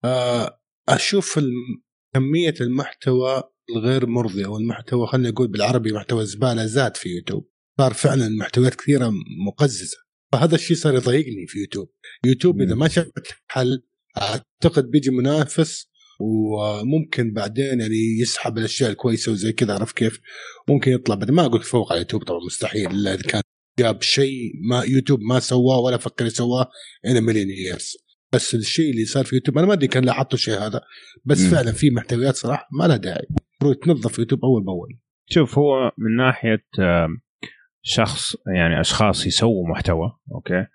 آه أشوف كمية المحتوى الغير مرضي أو المحتوى خلينا نقول بالعربي محتوى زبالة زاد في يوتيوب. صار فعلا محتويات كثيرة مقززة. فهذا الشيء صار يضايقني في يوتيوب. يوتيوب إذا ما شافت حل أعتقد بيجي منافس وممكن بعدين يعني يسحب الأشياء الكويسة وزي كذا عرف كيف؟ ممكن يطلع بعد ما أقول فوق على يوتيوب طبعا مستحيل إلا إذا كان جاب شيء ما يوتيوب ما سواه ولا فكر يسواه ان million years بس الشيء اللي صار في يوتيوب أنا ما أدري كان لاحظتوا شيء هذا بس م. فعلا في محتويات صراحة ما لها داعي. المفروض تنظف يوتيوب أول بأول. شوف هو من ناحية شخص يعني أشخاص يسووا محتوى أوكي؟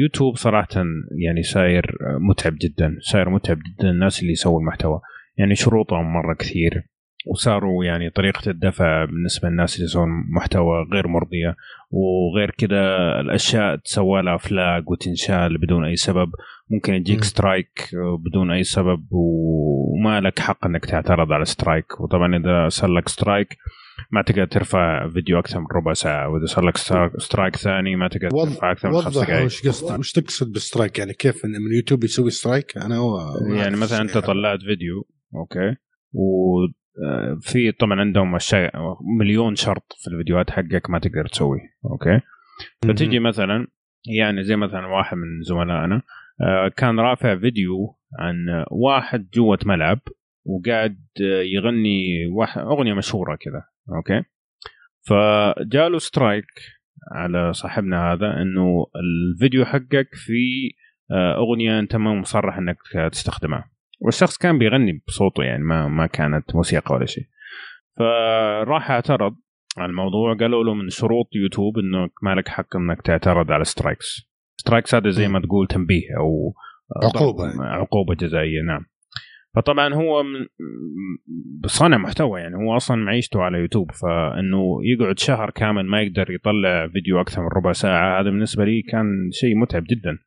يوتيوب صراحة يعني صاير متعب جدا صاير متعب جدا الناس اللي يسووا المحتوى. يعني شروطهم مرة كثير وصاروا يعني طريقة الدفع بالنسبة للناس اللي يسوون محتوى غير مرضية وغير كذا الأشياء تسوى لها flag وتنشال بدون أي سبب. ممكن يجيك strike بدون أي سبب وما لك حق أنك تعترض على strike وطبعا إذا صار لك strike ما تقدر ترفع فيديو أكثر من ربع ساعة وإذا صار لك strike ثاني ما تقدر ترفع أكثر من خمس دقائق وش قصدك؟ وش تقصد بال strike؟ يعني كيف من يوتيوب يسوي strike؟ أنا هو يعني مثلا أنت طلعت فيديو okay و آه، في طبعا عندهم مليون شرط في الفيديوهات حقك ما تقدر تسوي okay؟ فتجي مثلا يعني زي مثلا واحد من زملائنا آه، كان رافع فيديو عن واحد جوة ملعب وقاعد يغني واحد أغنية مشهورة كذا. okay. فجاله strike على صاحبنا هذا إنه الفيديو حقك في آه، أغنية أنت ما مصرح إنك تستخدمها. والشخص كان بيغني بصوته يعني ما ما كانت موسيقى ولا شيء. فراح اعترض على الموضوع قالوا له من شروط يوتيوب انك ما لك حق إنك تعترض على strikes. strikes هذا زي ما تقول تنبيه أو عقوبة. عقوبة جزائية نعم. فطبعا هو من صانع محتوى يعني هو أصلا معيشته على يوتيوب فإنه يقعد شهر كامل ما يقدر يطلع فيديو أكثر من ربع ساعة هذا بالنسبة لي كان شيء متعب جدا.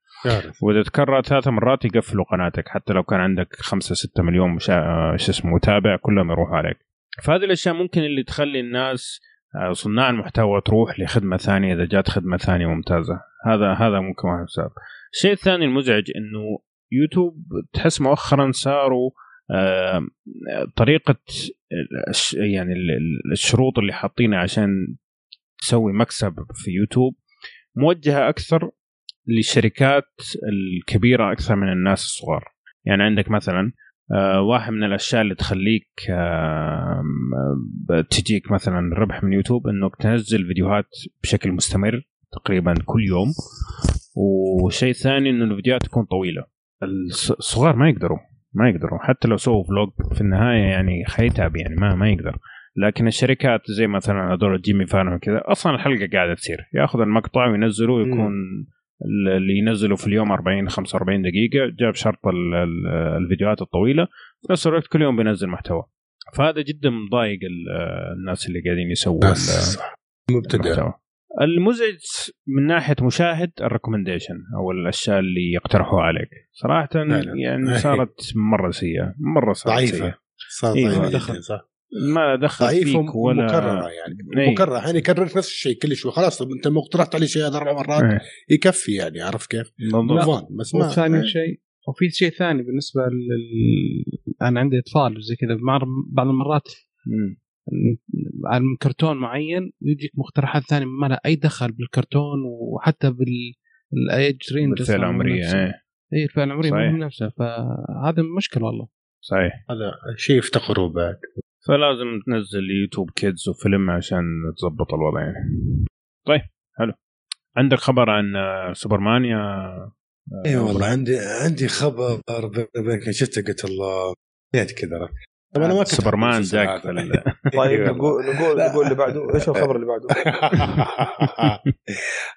وإذا تكرر ثلاث مرات يقفلوا قناتك حتى لو كان عندك خمسة ستة مليون مشا... شو اسمه متابع كلهم يروحوا عليك. فهذه الأشياء ممكن اللي تخلي الناس آه، صناع المحتوى تروح لخدمة ثانية إذا جات خدمة ثانية ممتازة. هذا هذا ممكن واحد سبب الشيء الثاني المزعج إنه يوتيوب تحس مؤخرا صاروا طريقة يعني الشروط اللي حاطينها عشان تسوي مكسب في يوتيوب موجهة أكثر للشركات الكبيرة أكثر من الناس الصغار. يعني عندك مثلا آه، واحد من الأشياء اللي تخليك تجيك مثلا ربح من يوتيوب انك تنزل فيديوهات بشكل مستمر تقريبا كل يوم. وشيء ثاني إنه الفيديوهات تكون طويلة. الصغار ما يقدروا ما يقدروا. حتى لو سووا فلوج في النهاية يعني حيتعب يعني ما ما يقدر. لكن الشركات زي مثلا هذول جيمي فالن وكذا أصلا الحلقة قاعدة تصير. ياخذ المقطع وينزله ويكون اللي ينزله في اليوم 40 45 دقيقة جاب شرط الفيديوهات الطويلة في نفس الوقت كل يوم بينزل محتوى. فهذا جدا مضايق الناس اللي قاعدين يسووا مبتدئ المزعج من ناحية مشاهد ال recommendation أو الأشياء اللي يقترحوها عليك. صراحة لا لا. يعني <laughs> صارت مرة سيئة. مرة صارت ضعيفة. صارت إيه دخل صح. ما دخل ضعيفة فيك ولا مكررة يعني. أيه. مكررة. يعني يكرر نفس الشيء كل شوي خلاص طب أنت ما اقترحت علي شيء هذا أربع مرات؟ أيه. يكفي يعني عرفت كيف؟ بالضبط. بس ما ثاني أيه. شيء وفي شيء ثاني بالنسبة لل أنا عندي إطفال وزي كذا. بعض المرات عن كرتون معين ويجيك مقترحات ثانية ما لها أي دخل بالكرتون وحتى بال age range الفئه العمرية اي الفئة العمرية من نفسها فهذا مشكلة والله. صحيح. هذا شيء يفتقروا بعد. فلازم تنزل يوتيوب كيدز وفيلم عشان تظبط الوضع يعني. طيب حلو. عندك خبر عن سوبرمان يا اي والله عندي عندي خبر بينك. شفته؟ قلت الله نسيت كذا طب أنا ما كنت سوبرمان جاك <laughs> طيب نقول نقول نقول اللي بعده. <laughs> إيش الخبر اللي بعده؟ <laughs>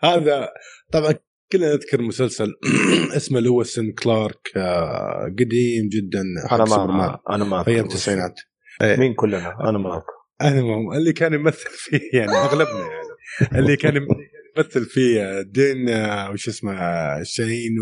هذا طبعا كلنا نذكر مسلسل <clears throat> اسمه لويس وكلارك آه، قديم جدا أنا ما أنا ما في التسعينات إيه. مين كلنا؟ أنا ما أنا ما اللي كان يمثل فيه يعني أغلبنا يعني. اللي كان يمثل فيه دين آه، وش اسمه كين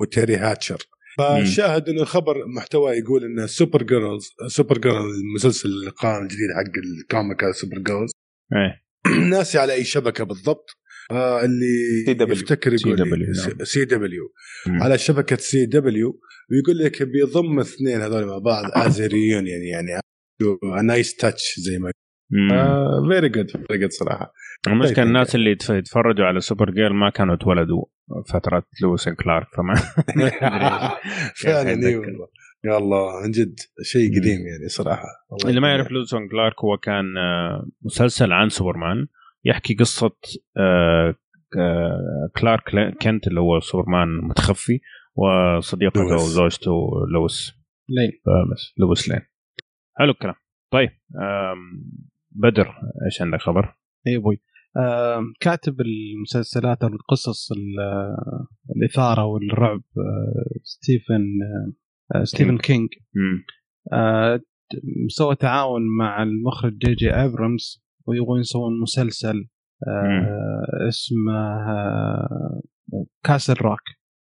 وتيري هاتشر. فشاهد إنه الخبر محتوى يقول إن سوبر جيرلز سوبر جيرل المسلسل القائم الجديد حق الكوميكا سوبر جيرلز إيه. <clears throat> ناسي على أي شبكة بالضبط. آه اللي سي دبليو. يفتكر يقول سي دبليو, سي دبليو. على شبكة سي دبليو ويقول لك بيضم اثنين هذول مع بعض as reunion يعني nice touch زي ما very good very good صراحة. المشكلة طيب، الناس اللي يتف- يتفرجوا على سوبر جيرل ما كانوا اتولدوا فترة لويس كلارك فما <laughs> <laughs> فعلا. إي والله. يا الله عن جد شيء قديم يعني صراحة. اللي ما. يعرف لويس كلارك هو كان آه، مسلسل عن سوبرمان يحكي قصة آه، آه، كلارك ل- كنت اللي هو سوبرمان متخفي وصديقته لويس. وزوجته لويس. لين. لويس لين. حلو الكلام. طيب بدر إيش عندك خبر؟ اي أبوي. آم، كاتب المسلسلات أو القصص ال- آه، الإثارة والرعب آه، ستيفن آه، ستيفن كينج. آه، سوى تعاون مع المخرج J.J. Abrams ويبغون يسوون مسلسل آه، اسمه آه، Castle Rock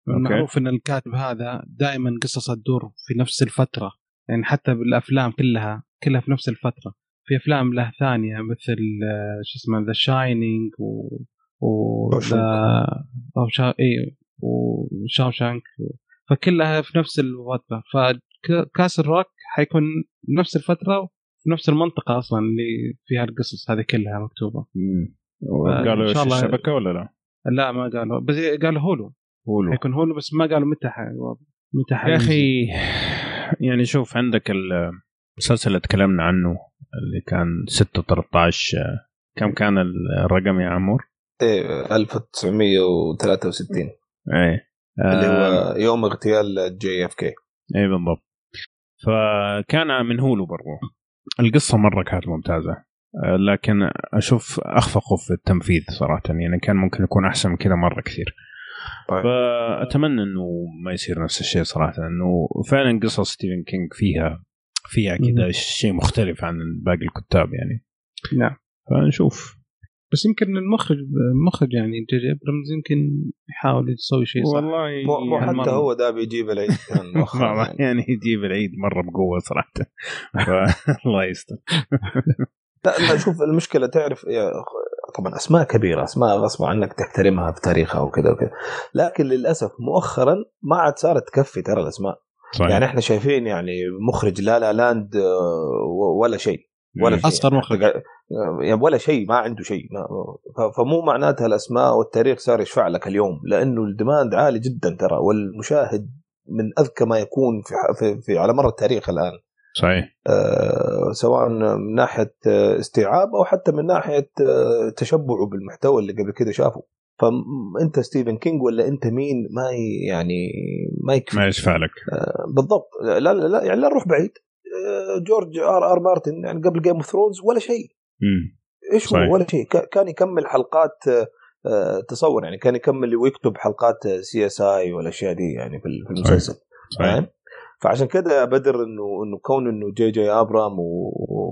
معروف إن الكاتب هذا دائما قصصه تدور في نفس الفترة يعني حتى بالأفلام كلها كلها في نفس الفترة. في أفلام له ثانية مثل آه، شو اسمه The Shining و و. ذا- أو شا... اي وشاوشانك فكلها في نفس الفترة فكاس الروك حيكون نفس الفترة في نفس المنطقة أصلا اللي فيها القصص هذه كلها مكتوبة قالوا إيش الشبكة ولا لا؟ لا ما قالوا بس قالوا هولو قولوا حيكون هولو بس ما قالوا متى. متى يا. أخي يعني شوف عندك المسلسل اللي تكلمنا عنه اللي كان 11 22 63 كم كان الرقم يا عمور؟ إيه 1963 إيه. اللي آه، هو يوم اغتيال JFK. إيه بالضبط. فكان من Hulu برضو. القصة مرة كانت ممتازة. آه، لكن أشوف أخفقوا في التنفيذ صراحة. يعني كان ممكن يكون أحسن من كذا مرة كثير. طيب. فأتمنى إنه ما يصير نفس الشيء صراحة. إنه فعلا قصص ستيفن كينج فيها فيها كذا. شيء مختلف عن باقي الكتاب يعني. نعم. فنشوف. بس يمكن المخرج المخرج يعني J.J. Abrams يمكن يحاول يسوي شيء صح. والله مو مو يعني حتى هو ده بيجيب العيد. <laughs> يعني. <laughs> يعني يجيب العيد مرة بقوة صراحة. فالله يستر. <laughs> لا لا شوف المشكلة تعرف طبعا أسماء كبيرة. أسماء غصب عنك تحترمها في تاريخها وكذا وكذا. لكن للأسف مؤخرا ما عاد صارت تكفي ترى الأسماء. صحيح. يعني إحنا شايفين يعني مخرج لا لا لاند آه، ولا شيء ولا. شيء. أصغر مخرج. يعني ولا شيء ما عنده شيء. فمو معناتها الأسماء والتاريخ صار يشفع لك اليوم لأنه ال demand عالي جدا ترى والمشاهد من أذكى ما يكون في, في, في على مر التاريخ الآن. صحيح. آه، سواء من ناحية آه، استيعاب أو حتى من ناحية آه، تشبعه بالمحتوى اللي قبل كده شافه. فانت ستيفن كينج ولا انت مين ما يعني ما يكفي. ما يشفع لك. بالضبط. لا لا, لا يعني لا نروح بعيد. آه، جورج R.R. مارتن يعني قبل Game of Thrones ولا شيء. إيش هو. ولا شيء؟ كان يكمل حلقات آه، آه، تصور يعني كان يكمل ويكتب حلقات CSI والاشياء دي يعني في المسلسل. فاهم؟ فعشان كده بدر إنه إنه كون إنه J.J. Abrams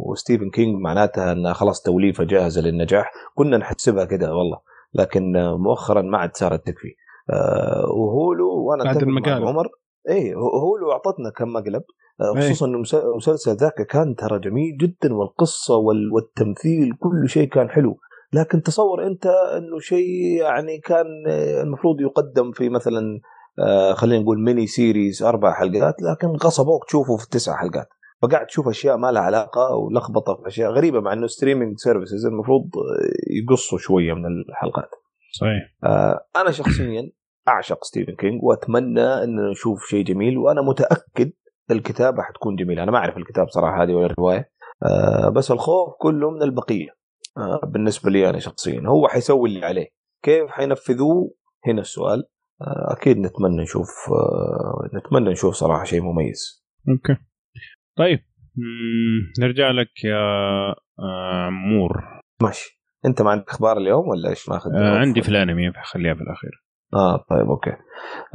وستيفن كينج معناتها إنها خلاص توليفة جاهزة للنجاح. كنا نحسبها كده والله. لكن مؤخرا ما عاد صارت تكفي آه و Hulu وأنا بعد المقالب. عمر. اي Hulu أعطتنا كم مقلب. آه، إيه. خصوصا انه المس- المسلسل ذاك كان ترى جميل جدا والقصة وال- والتمثيل كل شيء كان حلو. لكن تصور أنت إنه شيء يعني كان آه، المفروض يقدم في مثلا خلينا نقول mini series أربع حلقات لكن غصبوك تشوفه في تسع حلقات. فقاعد تشوف أشياء ما لها علاقة ولخبطة في أشياء غريبة مع إنه streaming services المفروض يقصوا شوية من الحلقات. صحيح. آه، أنا شخصيا أعشق ستيفن كينج وأتمنى ان نشوف شيء جميل وأنا متأكد الكتابة حتكون جميلة. أنا ما أعرف الكتاب صراحة هذه ولا الرواية آه، بس الخوف كله من البقية. آه، بالنسبة لي أنا شخصيا هو حيسوي اللي عليه. كيف حينفذوه؟ هنا السؤال. آه، أكيد نتمنى نشوف آه، نتمنى نشوف صراحة شيء مميز. أوكي. طيب. نرجع لك يا آه، عمور ماشي. انت ما عندك أخبار اليوم ولا إيش ماخذ آه عندي في الأنمي خليها في الأخير. آه طيب أوكي.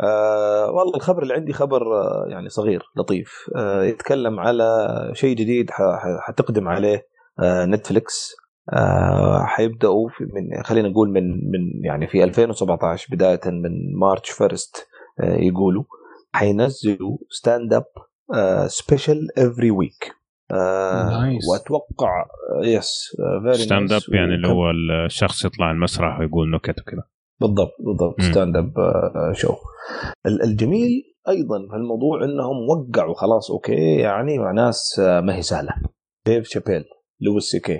آه والله الخبر اللي عندي خبر آه يعني صغير لطيف. آه يتكلم على شيء جديد حتقدم عليه آه نتفليكس. آه حيبدأوا في من خلينا نقول من من يعني في 2017 بداية من March first آه يقولوا. حينزلوا stand up special every week. وأتوقع yes every stand up يعني اللي هو الشخص يطلع المسرح ويقول نكت وكذا. بالضبط بالضبط. stand up show ال- الجميل أيضا في الموضوع إنهم وقعوا خلاص أوكي يعني مع ناس آه، ما هي سهلة. ديف شابيل لويس C.K.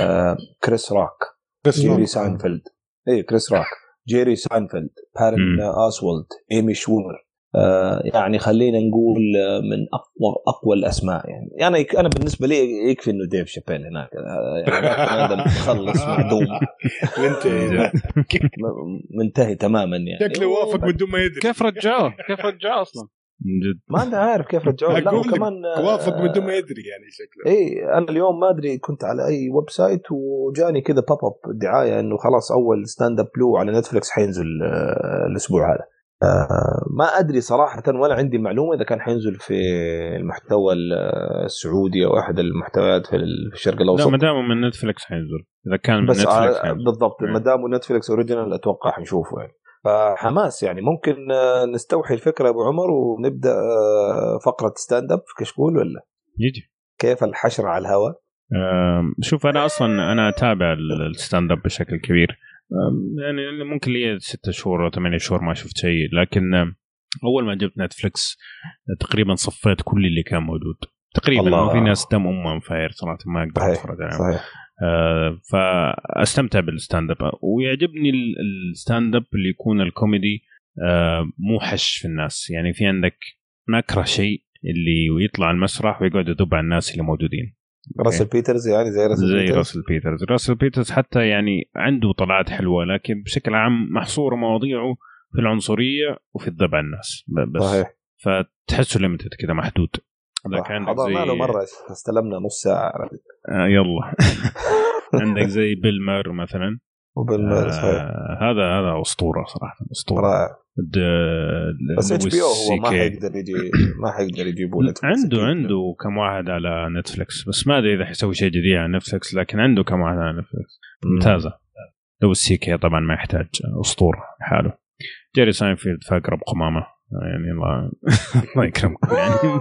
آه، كريس روك جيري ساينفيلد اي كريس روك جيري ساينفيلد باتن. اوزوالت ايمي شومر يعني خلينا نقول آه، من أقوى أقوى الأسماء يعني. يعني يك- أنا بالنسبة لي يكفي إنه ديف شابيل هناك. آه، يعني الآدم مخلص معدوم انت م- منتهي تماما يعني. شكله وافق بدون ما يدري. كيف رجعوه؟ كيف رجعوه أصلا؟ من جد. ما أنت عارف كيف رجعوه. لا وكمان آه، وافق بدون ما يدري يعني شكله. اي أنا اليوم ما أدري كنت على أي website وجاني كذا pop up دعاية إنه خلاص أول stand up بلو على نتفلكس حينزل آه، الأسبوع هذا. آه، ما أدري صراحة ولا عندي معلومة إذا كان حينزل في المحتوى السعودي أو أحد المحتويات في ال- في الشرق لا الأوسط. ما دام من نتفلكس حينزل. إذا كان من بس نتفلكس آه، حينزل. بالضبط. ما دام نتفلكس original أتوقع حنشوفه يعني. فحماس يعني. ممكن آه، نستوحي الفكرة أبو عمر ونبدأ آه، فقرة stand up في كشكول ولا؟ يجي. كيف الحشر على الهواء؟ شوف أنا أصلا أنا أتابع ال- ال stand up بشكل كبير. يعني ممكن لي ستة شهور أو ثمانية شهور ما شفت شيء. لكن أول ما جبت نتفلكس تقريبا صفيت كل اللي كان موجود. تقريبا الله. في ناس دم أمهم فاير صراحة ما أقدر صحيح أتفرج عليهم. صحيح. آه، فأستمتع بال stand up ويعجبني ال- ال stand up اللي يكون الكوميدي آه، مو حش في الناس. يعني في عندك ما أكره شيء اللي يطلع المسرح ويقعد يدب على الناس اللي موجودين. راسل بيترز يعني زي راسل زي بيترز؟ راسل بيترز. راسل بيترز حتى يعني عنده طلعات حلوة لكن بشكل عام محصوره مواضيعه في العنصرية وفي الذب على الناس. بس صحيح. فتحسه ليمتد كذا محدود. لكن عندك حضرنا له زي مرة استلمنا نص ساعة. آه يلا. <laughs> عندك زي بيل مير مثلا. وبال آه هذا هذا أسطورة صراحة أسطورة. رائع. بس HBO هو ما. حيقدر يجي ما حيقدر يجيبوا له عنده عنده كم واحد على نتفلكس بس ما أدري إذا حيسوي شيء جديد على نتفلكس لكن عنده كم واحد على نتفلكس ممتازة. لوي سي كي طبعا ما يحتاج أسطورة حاله جيري ساينفيلد في أقرب قمامه يعني الله <laughs> الله يكرمكم يعني.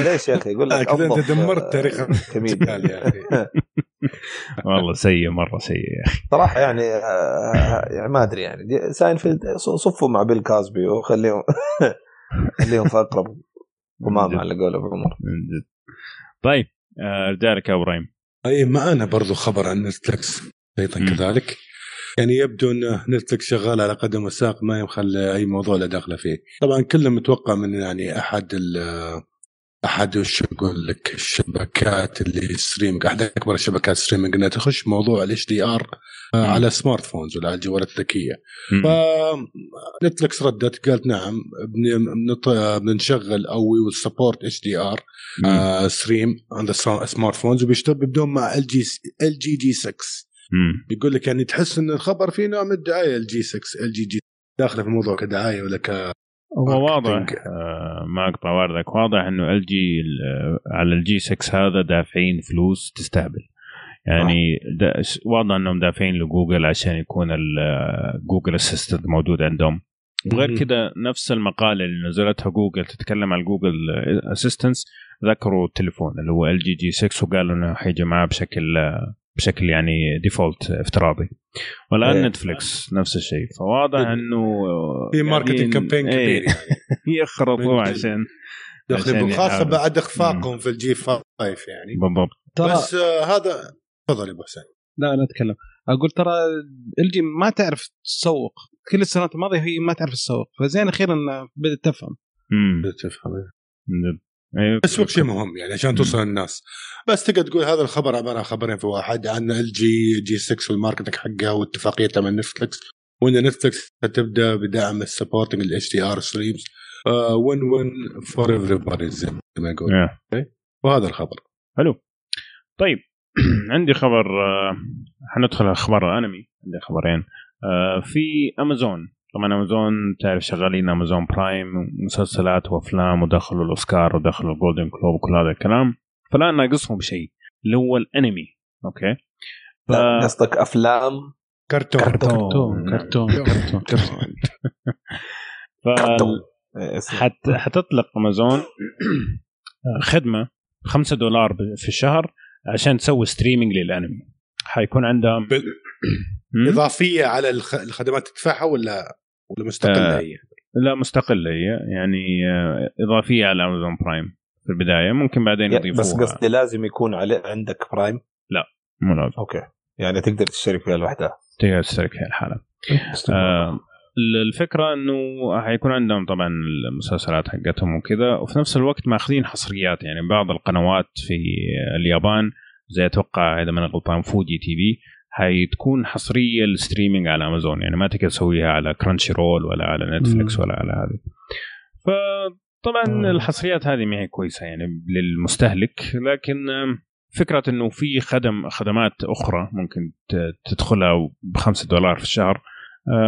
<laughs> ليش يا أخي؟ يقول لك كذا أنت دمرت آه، تاريخ كوميديا يا أخي. <laughs> والله سيء مرة سيء يا أخي. صراحة يعني آه، يعني ما أدري يعني. ساينفيلد صفوا مع بيل كاسبي وخليهم خليهم في أقرب قمامه على قول ابو عمر من جد. طيب آه، رجالك يا إبراهيم. اي معانا برضو خبر عن نتفلكس أيضا. كذلك. يعني يبدو أن نتفلكس شغال على قدم وساق ما يخلي أي موضوع له داخله فيه. طبعا كله متوقع من يعني أحد ال أحد وش أقول لك الشبكات اللي streaming أحد أكبر الشبكات streaming إنها تخش موضوع ال HDR على smart phones ولا على الجوالات الذكية. فنتفلكس ردت قالت نعم بنشغل أو we will support HDR stream on smart phones وبيشتغل بدون مع LG LG G6 مم. يقول لك يعني تحس إن الخبر فيه نوع من الدعاية ال جي 6 ال جي جي داخلة في الموضوع كدعاية ولا ك هو واضح. آه، ما اقطع واردك واضح إنه ال جي على الجي 6 هذا دافعين فلوس تستهبل يعني دا واضح إنهم دافعين لجوجل عشان يكون ال- Google Assistant موجود عندهم وغير. كده نفس المقالة اللي نزلتها جوجل تتكلم عن Google Assistant ذكروا التليفون اللي هو LG G6 وقالوا إنه حيجي معاه بشكل بشكل يعني default افتراضي. والآن إيه. نتفلكس نفس الشيء. فواضح إنه في marketing campaign إيه، كبير. <laughs> يعني يخرطوا. عشان خاصه. بعد إخفاقهم في ال G5 يعني. بالضبط. بس آه هذا تفضل يا أبو حسين. لا أنا أتكلم. أقول ترى LG ما تعرف تسوق. كل السنوات الماضية هي ما تعرف تسوق. فزين أخيرا بدأت تفهم. امم تفهم جد. أيوة. تسويق شيء مهم يعني عشان توصل للناس بس تقدر تقول هذا الخبر عبارة عن خبرين في واحد عن LG G6 وال marketing حقها واتفاقيتها مع نتفلكس وإن نتفلكس تبدأ بدعم ال supporting ال HDR streams win win for every زي ما يقول إيه. وهذا الخبر حلو طيب <clears throat> عندي خبر آه، حندخل على أخبار الانمي عندي خبرين آه، في امازون طبعا امازون تعرف شغالين امازون برايم مسلسلات وأفلام ودخلوا الأوسكار ودخلوا ال Golden Globe وكل هذا الكلام. فالآن ناقصهم شيء اللي هو الأنمي. أوكي؟ ف... قصدك أفلام؟ كرتون. كرتون. كرتون. كرتون. كرتون. <laughs> ف... كرتون. إيه،. حت... حتطلق امازون خدمة 5 دولار في الشهر عشان تسوي streaming للأنمي. حيكون عندها؟ إضافية على الخ- الخدمات تدفعها ولا ولا مستقلة آه. هي؟ لا مستقلة هي. يعني آه، إضافية على امازون برايم في البداية. ممكن بعدين يضيفوها بس قصدي لازم يكون علي عندك برايم مو لازم. أوكي. يعني تقدر تشترك فيها لوحدها. تقدر تشترك فيها لحالها آه الفكرة إنه حيكون عندهم طبعا المسلسلات حقتهم وكذا وفي نفس الوقت ماخذين حصريات. يعني بعض القنوات في اليابان زي أتوقع اذا ما غلطان Fuji TV حتكون حصرية لل streaming على أمازون. يعني ما تقدر تسويها على Crunchyroll ولا على نتفلكس ولا على هذه فطبعا الحصريات هذه ما هي كويسة يعني للمستهلك لكن فكرة إنه في خدم خدمات أخرى ممكن تدخلها ب 5 دولار في الشهر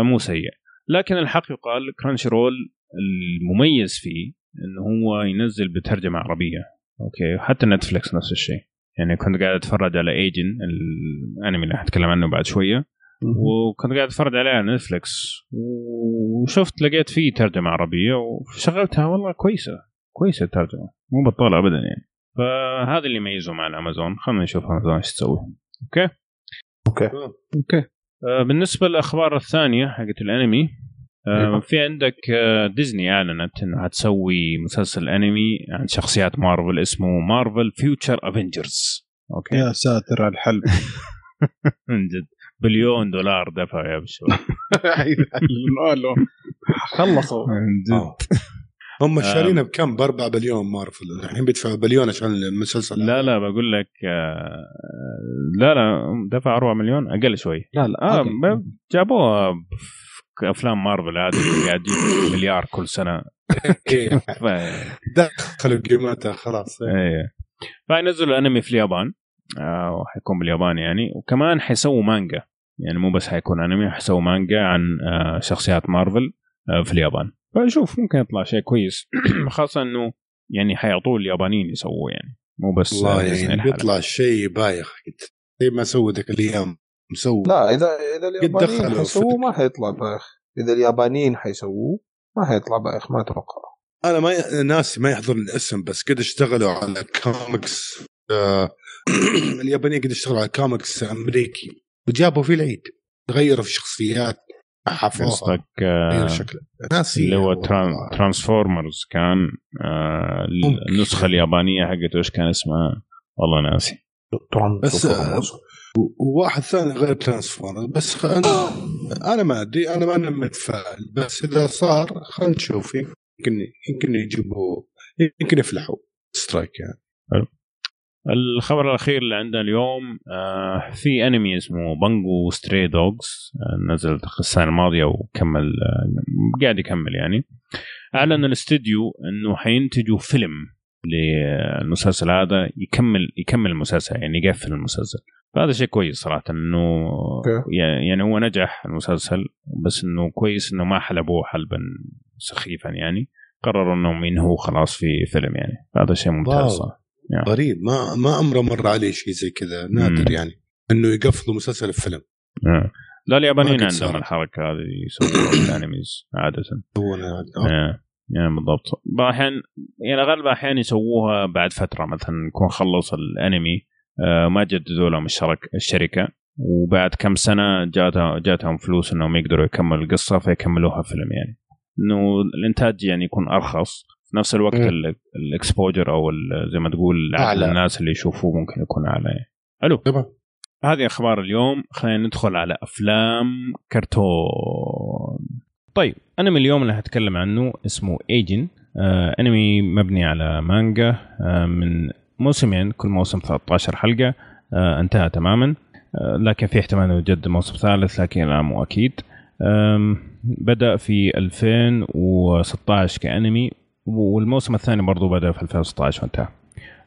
مو سيء. لكن الحق يقال Crunchyroll المميز فيه إنه هو ينزل بترجمة عربية. أوكي؟ حتى نتفلكس نفس الشيء. يعني كنت قاعد أتفرج على Ajin الأنمي اللي حتكلم عنه بعد شوية. وكنت قاعد أتفرج عليه على نتفلكس وشفت لقيت فيه ترجمة عربية وشغلتها والله كويسة كويسة الترجمة مو بطالة ابدا يعني. فهذا اللي يميزه مع الامازون خلينا نشوف امازون إيش تسوي. أوكي؟ أوكي. أوكي. آه بالنسبة للأخبار الثانية حقت الأنمي في عندك آه ديزني اعلنت انها حتسوي مسلسل انمي عن شخصيات مارفل اسمه Marvel Future Avengers. أوكي؟ يا ساتر على الحلب. <laughs> من جد. بليون دولار دفع يا بشو <laughs> خلصوا. من جد. هم شارينه بكم؟ ب 4 بليون مارفل. الحين بيدفعوا بليون عشان المسلسل. لا لا بقول لك آه لا لا دفع 4 مليون أقل شوي. لا لا آه جابوها أفلام مارفل هذه قاعد تجيب مليار كل سنة. <laughs> ف... دخلوا قيمتها خلاص. إيه. فينزلوا الأنمي في اليابان. آه وحيكون باليابان يعني. وكمان حيسووا مانجا. يعني مو بس حيكون أنمي حيسووا مانجا عن آه شخصيات مارفل آه في اليابان. فنشوف ممكن يطلع شيء كويس. <clears throat> خاصة إنه يعني حيعطوه اليابانيين يسووه يعني. مو بس والله يعني بيطلع شيء بايخ. زي ما سووا ذاك الأيام مسوي. لا اذا إذا اليابانيين حيسووه ما حيطلع بايخ إذا اليابانيين حيسووه ما حيطلع بايخ ما أتوقع. أنا ما ناسي ما يحضرني الاسم بس قد اشتغلوا على كوميكس آه <clears throat> اليابانيين قد اشتغلوا على كوميكس أمريكي وجابوا في العيد. غيروا في شخصيات حفظوها قصدك آه ناسي. اللي هو تران Transformers كان آه النسخة اليابانية حقته إيش كان اسمها والله ناسي. بس وواحد ثاني غير ترانسفورمر. بس خ... أنا, أنا ما أدري أنا ما أنا متفائل. بس إذا صار خلينا نشوف. يمكن يمكن يجيبوا يمكن يفلحوا. strike يعني. حلو. الخبر الأخير اللي عندنا اليوم آه في أنمي اسمه Bungo Stray Dogs. آه نزل السنة الماضية وكمل آه قاعد يكمل يعني. أعلن الاستديو إنه حينتجوا فيلم. للمسلسل هذا يكمل يكمل المسلسل يعني يقفل المسلسل. فهذا شيء كويس صراحة إنه يعني هو نجح المسلسل بس إنه كويس إنه ما حلبوه حلبا سخيفا يعني. قرروا إنهم ينهوا خلاص في فيلم يعني. هذا شيء ممتاز صراحة. يعني. غريب. ما ما عمره مر عليه شيء زي كذا. نادر. يعني إنه يقفلوا مسلسل بفيلم. آه. لا اليابانيين عندهم الحركة هذه يسووها الانميز عادة. يعني بالضبط. أحيانا يعني أغلب الاحيان يسووها بعد فترة مثلا يكون خلص الأنمي آه ما جددوا لهم الشركة الشركة وبعد كم سنة جاتها جاتهم فلوس إنهم يقدروا يكملوا القصة فيكملوها فيلم يعني. إنه الإنتاج يعني يكون أرخص. في نفس الوقت الاكسبوجر أو زي ما تقول عدد الناس اللي يشوفوه ممكن يكون أعلى يعني. حلو. طبعا هذه أخبار اليوم. خلينا ندخل على أفلام كرتون. طيب أنمي اليوم اللي هتكلم عنه اسمه ايجن آه أنمي مبني على مانجا آه من موسمين كل موسم 13 حلقة آه انتهى تماما. آه لكن في احتمال إنه يجد موسم ثالث لكن لا مو أكيد. بدأ في 2016 كأنمي والموسم الثاني برضو بدأ في 2016 وانتهى.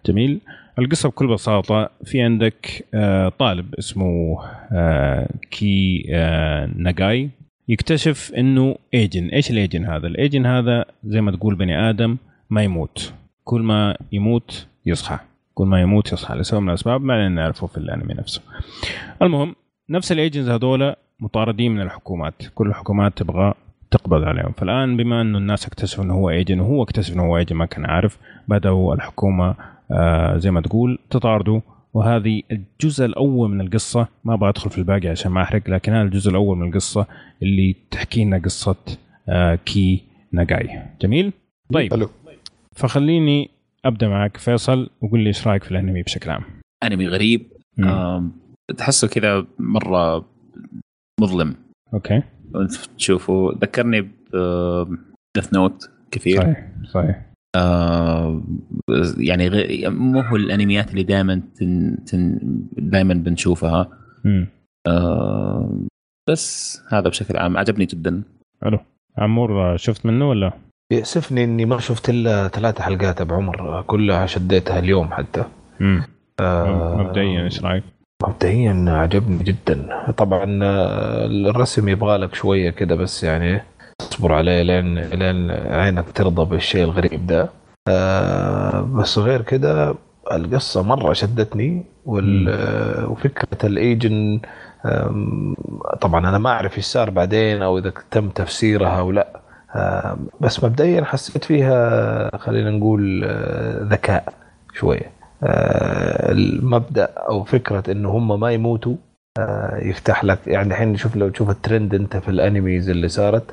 جميل. القصة بكل بساطة في عندك آه طالب اسمه آه Kei آه Nagai. يكتشف إنه Ajin إيش ال Ajin هذا؟ ال Ajin هذا زي ما تقول بني آدم ما يموت. كل ما يموت يصحى. كل ما يموت يصحى. لسبب من الأسباب ما نعرفه في الأنمي نفسه. المهم نفس ال Ajins هذول مطاردين من الحكومات. كل الحكومات تبغى تقبض عليهم. فالآن بما إنه الناس اكتشفوا إنه هو Ajin وهو اكتشف إنه هو Ajin ما كان عارف بدأوا الحكومة آه زي ما تقول تطارده. وهذه الجزء الأول من القصة. ما أبغى أدخل في الباقي عشان ما أحرق لكن هذا الجزء الأول من القصة اللي تحكي لنا قصة آه كي ناجاي جميل؟ طيب. حلو. فخليني أبدأ معك فيصل وقول لي إيش رأيك في الأنمي بشكل عام. أنمي غريب. تحسه كذا مرة مظلم. أوكي. تشوفه ذكرني ب ديث نوت كثير. صحيح صحيح. آه يعني غ... مو هو الأنميات اللي دائما تن... تن... دائما بنشوفها. آه بس هذا بشكل عام. عجبني جدا. حلو. عمور شفت منه ولا؟ يأسفني إني ما شفت إلا ثلاث حلقات أبو عمر. كلها شديتها اليوم حتى. امم آه مبدئيا إيش رأيك؟ مبدئيا عجبني جدا. طبعا آه، الرسم يبغى لك شوية كده بس يعني تصبر عليه لين لين عينك ترضى بالشيء الغريب ده. آه بس غير كده القصة مرة شدتني وفكرة الايجن طبعا أنا ما أعرف إيش صار بعدين أو إذا تم تفسيرها أو لا. بس مبدئيا حسيت فيها خلينا نقول آه، ذكاء شوية. آه، المبدأ أو فكرة إنه هم ما يموتوا آه، يفتح لك يعني الحين شوف لو تشوف الترند أنت في الانميز اللي صارت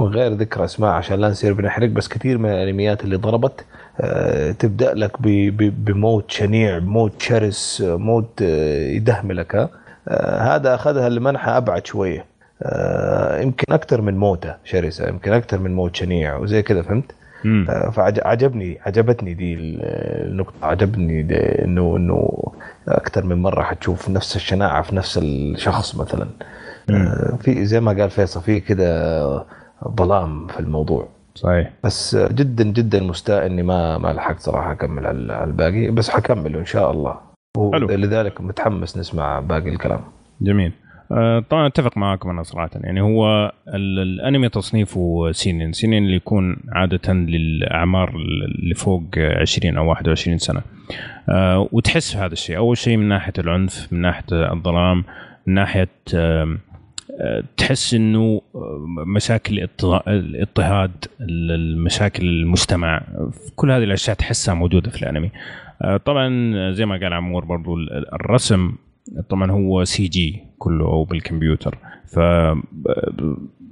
غير ذكر أسماء عشان لا نصير بنحرق بس كثير من الأنميات اللي ضربت تبدأ لك بموت شنيع موت شرس موت يدهملك هذا أخذها لمنحى أبعد شوية. آه، يمكن أكثر من موتة شرسة يمكن أكثر من موت شنيع وزي كذا فهمت؟ آه، فعجبني عجبتني دي النقطة عجبني انه إنه أكثر من مرة حتشوف نفس الشناعة في نفس الشخص مثلا. آه، في زي ما قال فيصل في كذا ظلام في الموضوع. صحيح. بس جدا جدا مستاء إني ما ما لحقت صراحة أكمل على الباقي بس حكمله إن شاء الله. ولذلك متحمس نسمع باقي الكلام. جميل. آه، طبعا أتفق معاكم أنا صراحة. يعني هو الأنمي تصنيفه سينين. سينين اللي يكون عادة للأعمار اللي فوق 20 أو 21 سنة. آه، وتحس هذا الشيء. أول شيء من ناحية العنف من ناحية الظلام من ناحية آه، تحس إنه مشاكل الاضطهاد المشاكل المجتمع كل هذه الأشياء تحسها موجودة في الأنمي. طبعا زي ما قال عمور برضو الرسم طبعا هو سي جي كله أو بالكمبيوتر. ف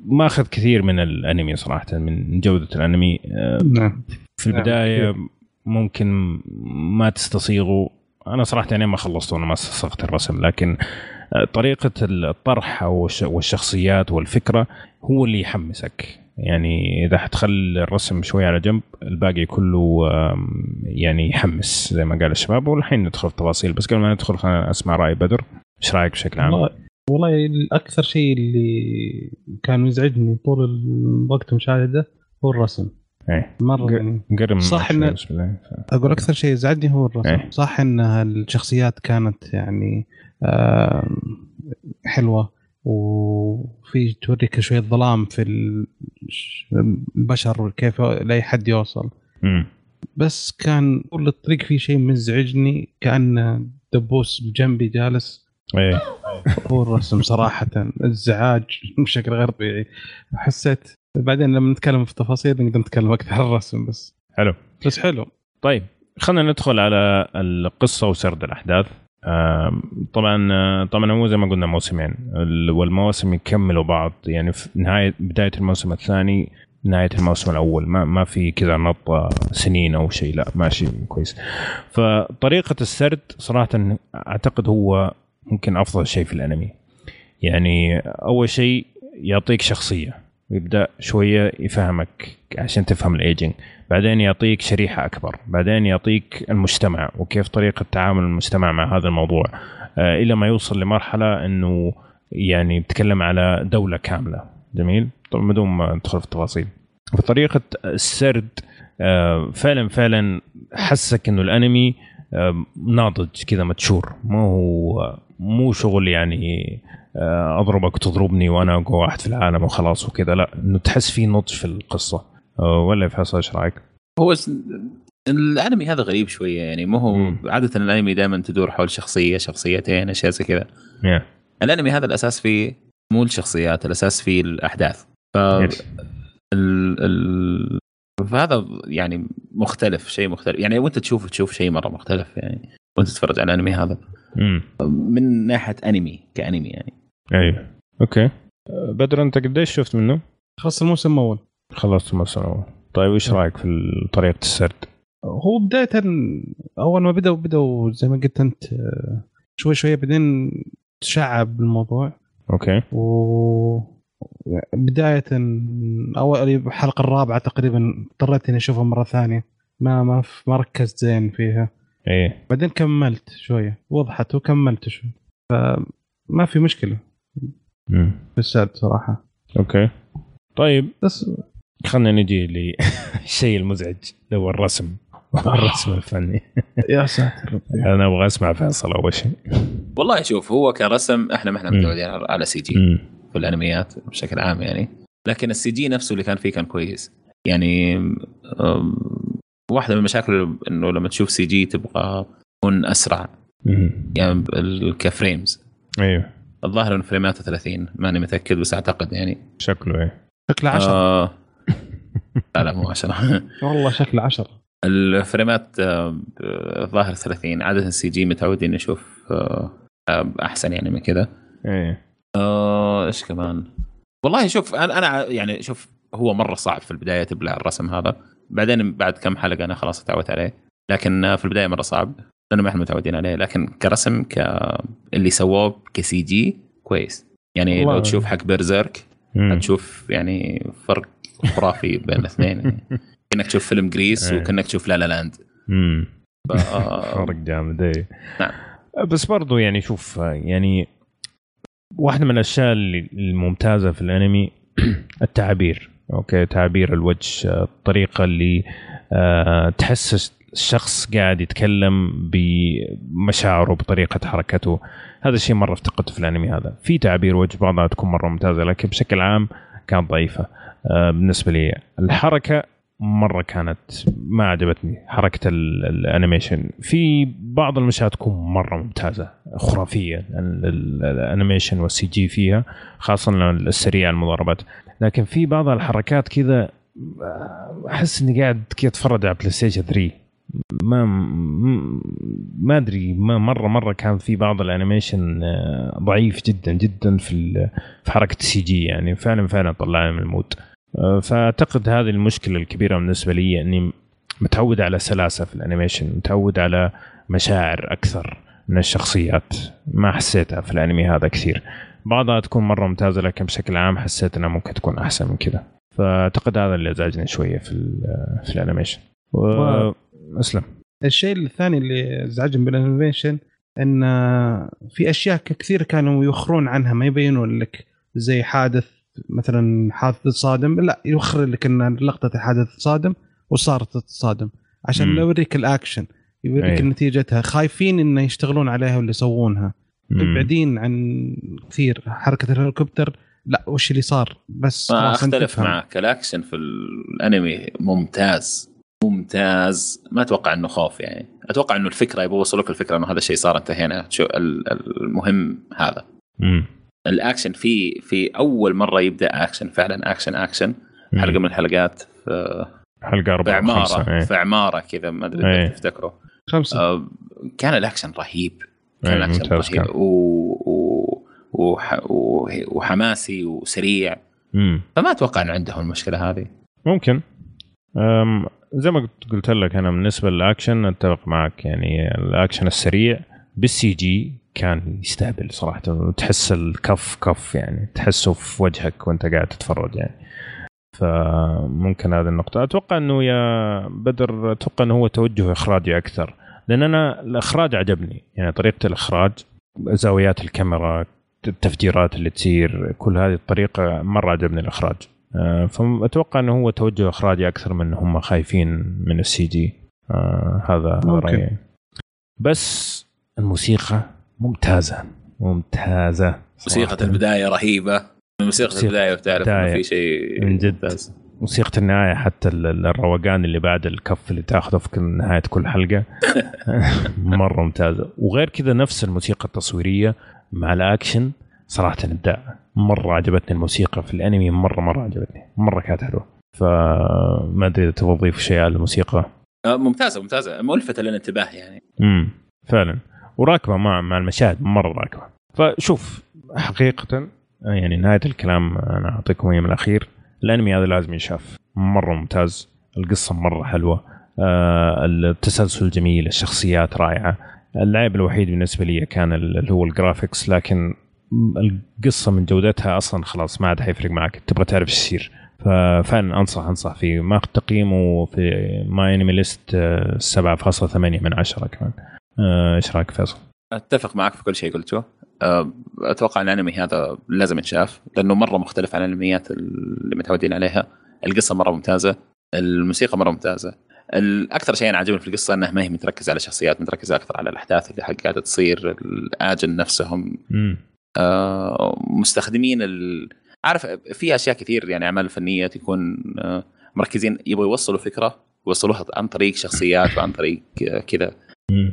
ماخذ كثير من الأنمي صراحة من جودة الأنمي. نعم. في. البداية ممكن ما تستصيغه أنا صراحة يعني ما خلصته أنا ما استصغت الرسم لكن طريقة الطرح والشخصيات والفكرة هو اللي يحمسك. يعني إذا حتخلي الرسم شوي على جنب الباقي كله يعني يحمس زي ما قال الشباب. والحين ندخل في تفاصيل. بس قبل ما ندخل خلينا اسمع رأي بدر. إيش رأيك بشكل عام؟ والله والله الأكثر شيء اللي كان يزعجني طول الوقت المشاهده هو الرسم. إيه. مرة يعني قرب صح ان أقول أكثر شيء يزعجني هو الرسم. إيه. صح ان الشخصيات كانت يعني حلوة. وفي توريك شوية ظلام في البشر وكيف لأي حد يوصل. م. بس كان طول الطريق في شيء مزعجني كأن دبوس بجنبي جالس. إيه. هو الرسم صراحة. ازعاج بشكل غير طبيعي. حسيت بعدين لما نتكلم في تفاصيل نقدر نتكلم أكثر عن الرسم بس. حلو. بس حلو. طيب خلينا ندخل على القصة وسرد الأحداث. طبعا طبعا هو زي ما قلنا موسمين. والمواسم يكملوا بعض. يعني في نهايه بداية الموسم الثاني نهاية الموسم الأول. ما ما في كذا نط سنين أو شيء. لا ماشي كويس. فطريقة السرد صراحة أعتقد هو ممكن أفضل شيء في الأنمي. يعني أول شيء يعطيك شخصية. ويبدا شوية يفهمك عشان تفهم الايجنج بعدين يعطيك شريحة أكبر. بعدين يعطيك المجتمع وكيف طريقة تعامل المجتمع مع هذا الموضوع. آه، إلى ما يوصل لمرحلة إنه يعني بتكلم على دولة كاملة. جميل؟ طبعا بدون ما ندخل في التفاصيل. فطريقة السرد آه، فعلا فعلا حسك إنه الأنمي آه، ناضج كذا متشور. ما هو مو شغل يعني أضربك وتضربني وأنا أقوى واحد في العالم وخلاص وكذا. لا إنه تحس في نضج في القصة. ولا فيصل إيش رأيك؟ هو الأنمي هذا غريب شوية يعني مو هو عادة الأنمي دائما تدور حول شخصية شخصيتين أشياء زي كذا yeah. الأنمي هذا الأساس فيه مو الشخصيات الأساس فيه الأحداث ف yes. ال... ال... فهذا يعني مختلف شيء مختلف يعني وانت تشوف تشوف شيء مرة مختلف يعني وانت تتفرج على الأنمي هذا مم. من ناحية أنمي كأنمي يعني أيوه أوكي بدر أنت قديش شفت منه؟ خلص الموسم الأول خلصت الموسم الأول طيب إيش رأيك في طريقة السرد؟ هو بداية أول ما بدأوا بدأوا زي ما قلت أنت شوي شوي بعدين تشعب الموضوع. أوكي. و بداية أول الحلقة الرابعة تقريبا اضطريت إني أشوفها مرة ثانية. ما ما ما ركزت زين فيها. إيه. بعدين كملت شوية وضحت وكملت شوي. فما في مشكلة. مم. في السرد صراحة. أوكي. طيب. بس خلينا نجي للشيء المزعج اللي هو الرسم. الرسم <laughs> الفني. يا ساتر. أنا أبغى أسمع فيصل أول شيء. والله شوف هو كرسم إحنا ما إحنا. متعودين على CG. في الأنميات بشكل عام يعني. لكن ال CG نفسه اللي كان فيه كان كويس. يعني واحدة من المشاكل إنه لما تشوف CG تبغى تكون أسرع. يعني ك frames. أيوه. الظاهر إنه فريماته 30 ماني متأكد بس أعتقد يعني. شكله إيه شكله عشرة. آه لا لا مو 10 <laughs> والله شكله عشرة. الفريمات آه، الظاهر 30 عادة ال CG متعودين نشوف آه، آه، أحسن يعني من كذا. إيه. إيش كمان؟ والله شوف أنا يعني شوف هو مرة صعب في البداية تبلع الرسم هذا. بعدين بعد كم حلقة أنا خلاص تعودت عليه. لكن في البداية مرة صعب لأنه ما إحنا متعودين عليه. لكن كرسم ك اللي سووه ك CG كويس. يعني لو. تشوف حق Berserk. هتشوف يعني فرق خرافي بين الاثنين يعني. كأنك تشوف فيلم Grease إيه. وكأنك تشوف La La Land. ف- <laughs> فرق جامد إيه نعم. بس برضو يعني شوف يعني واحدة من الأشياء الممتازة في الأنمي <clears throat> التعابير أوكي تعابير الوجه الطريقة اللي آه، تحس الشخص قاعد يتكلم بمشاعره بطريقة حركته هذا الشيء مرة افتقدته في الأنمي هذا في تعابير وجه بعضها تكون مرة ممتازة لكن بشكل عام كانت ضعيفة بالنسبة لي الحركة مرة كانت ما عجبتني حركة ال- ال animation. في بعض المشاهد تكون مرة ممتازة خرافية ال- ال- ال animation وال CG فيها خاصة السريع المضاربات. لكن في بعض الحركات كذا آه، أحس إني قاعد كذا أتفرج على بلاي ستيشن 3 ما ما أدري ما مرة مرة كان في بعض ال animation آه، ضعيف جدا جدا في في حركة ال CG يعني. فعلا فعلا طلعني من ال mood آه، فأعتقد هذه المشكلة الكبيرة بالنسبة لي إني متعود على سلاسة في ال animation متعود على مشاعر أكثر من الشخصيات. ما حسيتها في الأنمي هذا كثير. بعضها تكون مرة ممتازة لكن بشكل عام حسيت إنها ممكن تكون أحسن من كذا. فأعتقد هذا اللي ازعجني شوية في ال- في ال animation. و... أسلم الشيء الثاني اللي ازعجني بال animation إن في أشياء كثير كانوا يوخرون عنها ما يبينون لك زي حادث مثلا حادث صادم لا يوخر لك إن لقطة الحادث صادم وصارت تتصادم عشان. لا يوريك الأكشن يوريك. نتيجتها خايفين انه يشتغلون عليها واللي يسوونها مم. بعدين عن كثير حركة الهليكوبتر لا وش اللي صار بس ما أختلف. معك الأكشن في الأنمي ممتاز ممتاز ما أتوقع إنه خوف يعني أتوقع إنه الفكرة يبغى يوصلوك الفكرة إنه هذا الشيء صار انتهينا شو ال- ال- المهم هذا مم. الأكشن في في أول مرة يبدأ أكشن فعلا أكشن أكشن مم. حلقة من الحلقات في, حلقة في اربعه خمسة عماره إيه. في عمارة كذا ما أدري. إذا تفتكروا خمسة آه، كان الأكشن رهيب كان إيه، الأكشن رهيب كان. و... و... وح... و... وحماسي وسريع مم. فما أتوقع إنه عندهم المشكلة هذه ممكن زي ما قلت- لك أنا بالنسبة للأكشن أتفق معك. يعني الأكشن السريع بال CG كان يستهبل صراحة. وتحس الكف كف يعني تحسه في وجهك وأنت قاعد تتفرج يعني. فممكن هذه النقطة. أتوقع أنه يا بدر أتوقع أنه هو توجه إخراجي أكثر. لأن أنا الإخراج عجبني. يعني طريقة الإخراج زاويات الكاميرا التفجيرات اللي تصير كل هذه الطريقة مرة عجبني الإخراج. آه، فأتوقع أنه هو توجه إخراجي أكثر من هم خايفين من السي جي آه، هذا. رأيي بس الموسيقى ممتازة ممتازة موسيقى صراحة. البداية رهيبة موسيقى البداية بتعرف إنه. في شيء من جد. ممتاز. موسيقى النهاية حتى ال- ال- الروقان اللي بعد الكف اللي تاخذه في كل نهاية كل حلقة <laughs> مرة ممتازة وغير كذا نفس الموسيقى التصويرية مع الأكشن صراحة إبداع. مرة عجبتني الموسيقى في الأنمي مرة مرة عجبتني. مرة كانت حلوة. فما أدري إذا تبغى تضيف شيء على الموسيقى. آه، ممتازة ممتازة. ملفتة للانتباه يعني. امم فعلا. وراكبة مع مع المشاهد. مرة راكبة. فشوف حقيقة يعني نهاية الكلام أنا أعطيكم إياه من الأخير. الأنمي هذا لازم ينشاف. مرة ممتاز. القصة مرة حلوة. آه التسلسل جميل. الشخصيات رائعة. العيب الوحيد بالنسبة لي كان اللي هو ال graphics لكن القصة من جودتها أصلا خلاص ما عاد حيفرق معك. تبغى تعرف إيش يصير. ففعلا أنصح أنصح فيه ما تقييمه في MyAnimeList 7.8 من 10 كمان. آه، إيش رأيك فيصل؟ أتفق معك في كل شيء قلته آه، أتوقع إن الأنمي هذا لازم يتشاف لأنه مرة مختلف عن الأنميات اللي متعودين عليها. القصة مرة ممتازة الموسيقى مرة ممتازة. الأكثر شيء أنا عجبني في القصة انها ما هي متركزة على شخصيات متركزة أكثر على الأحداث اللي قاعدة تصير الاجن نفسهم. مستخدمين ال... عارف في أشياء كثير يعني أعمال فنية تكون آه مركزين يبغوا يوصلوا فكرة يوصلوها عن طريق شخصيات وعن طريق كذا.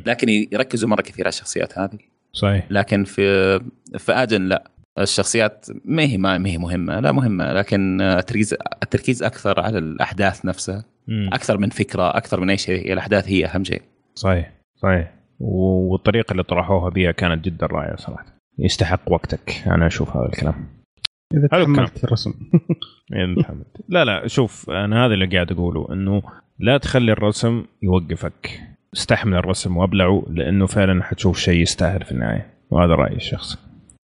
لكن يركزوا مرة كثير على الشخصيات هذه. صحيح. لكن في في أجن لا. الشخصيات ما هي ما هي مهمة. لا مهمة لكن التركيز التركيز أكثر على الأحداث نفسها. مم. أكثر من فكرة أكثر من أي شيء. الأحداث هي أهم شيء. صحيح صحيح. والطريقة اللي طرحوها بها كانت جدا رائعة صراحة. يستحق وقتك. أنا أشوف هذا الكلام. إذا تحملت الرسم. <laughs> إذا تحملت. لا لا شوف أنا هذا اللي قاعد أقوله إنه لا تخلي الرسم يوقفك. استحمل الرسم وأبلعه لأنه فعلا حتشوف شيء يستاهل في النهاية. وهذا رأيي الشخصي.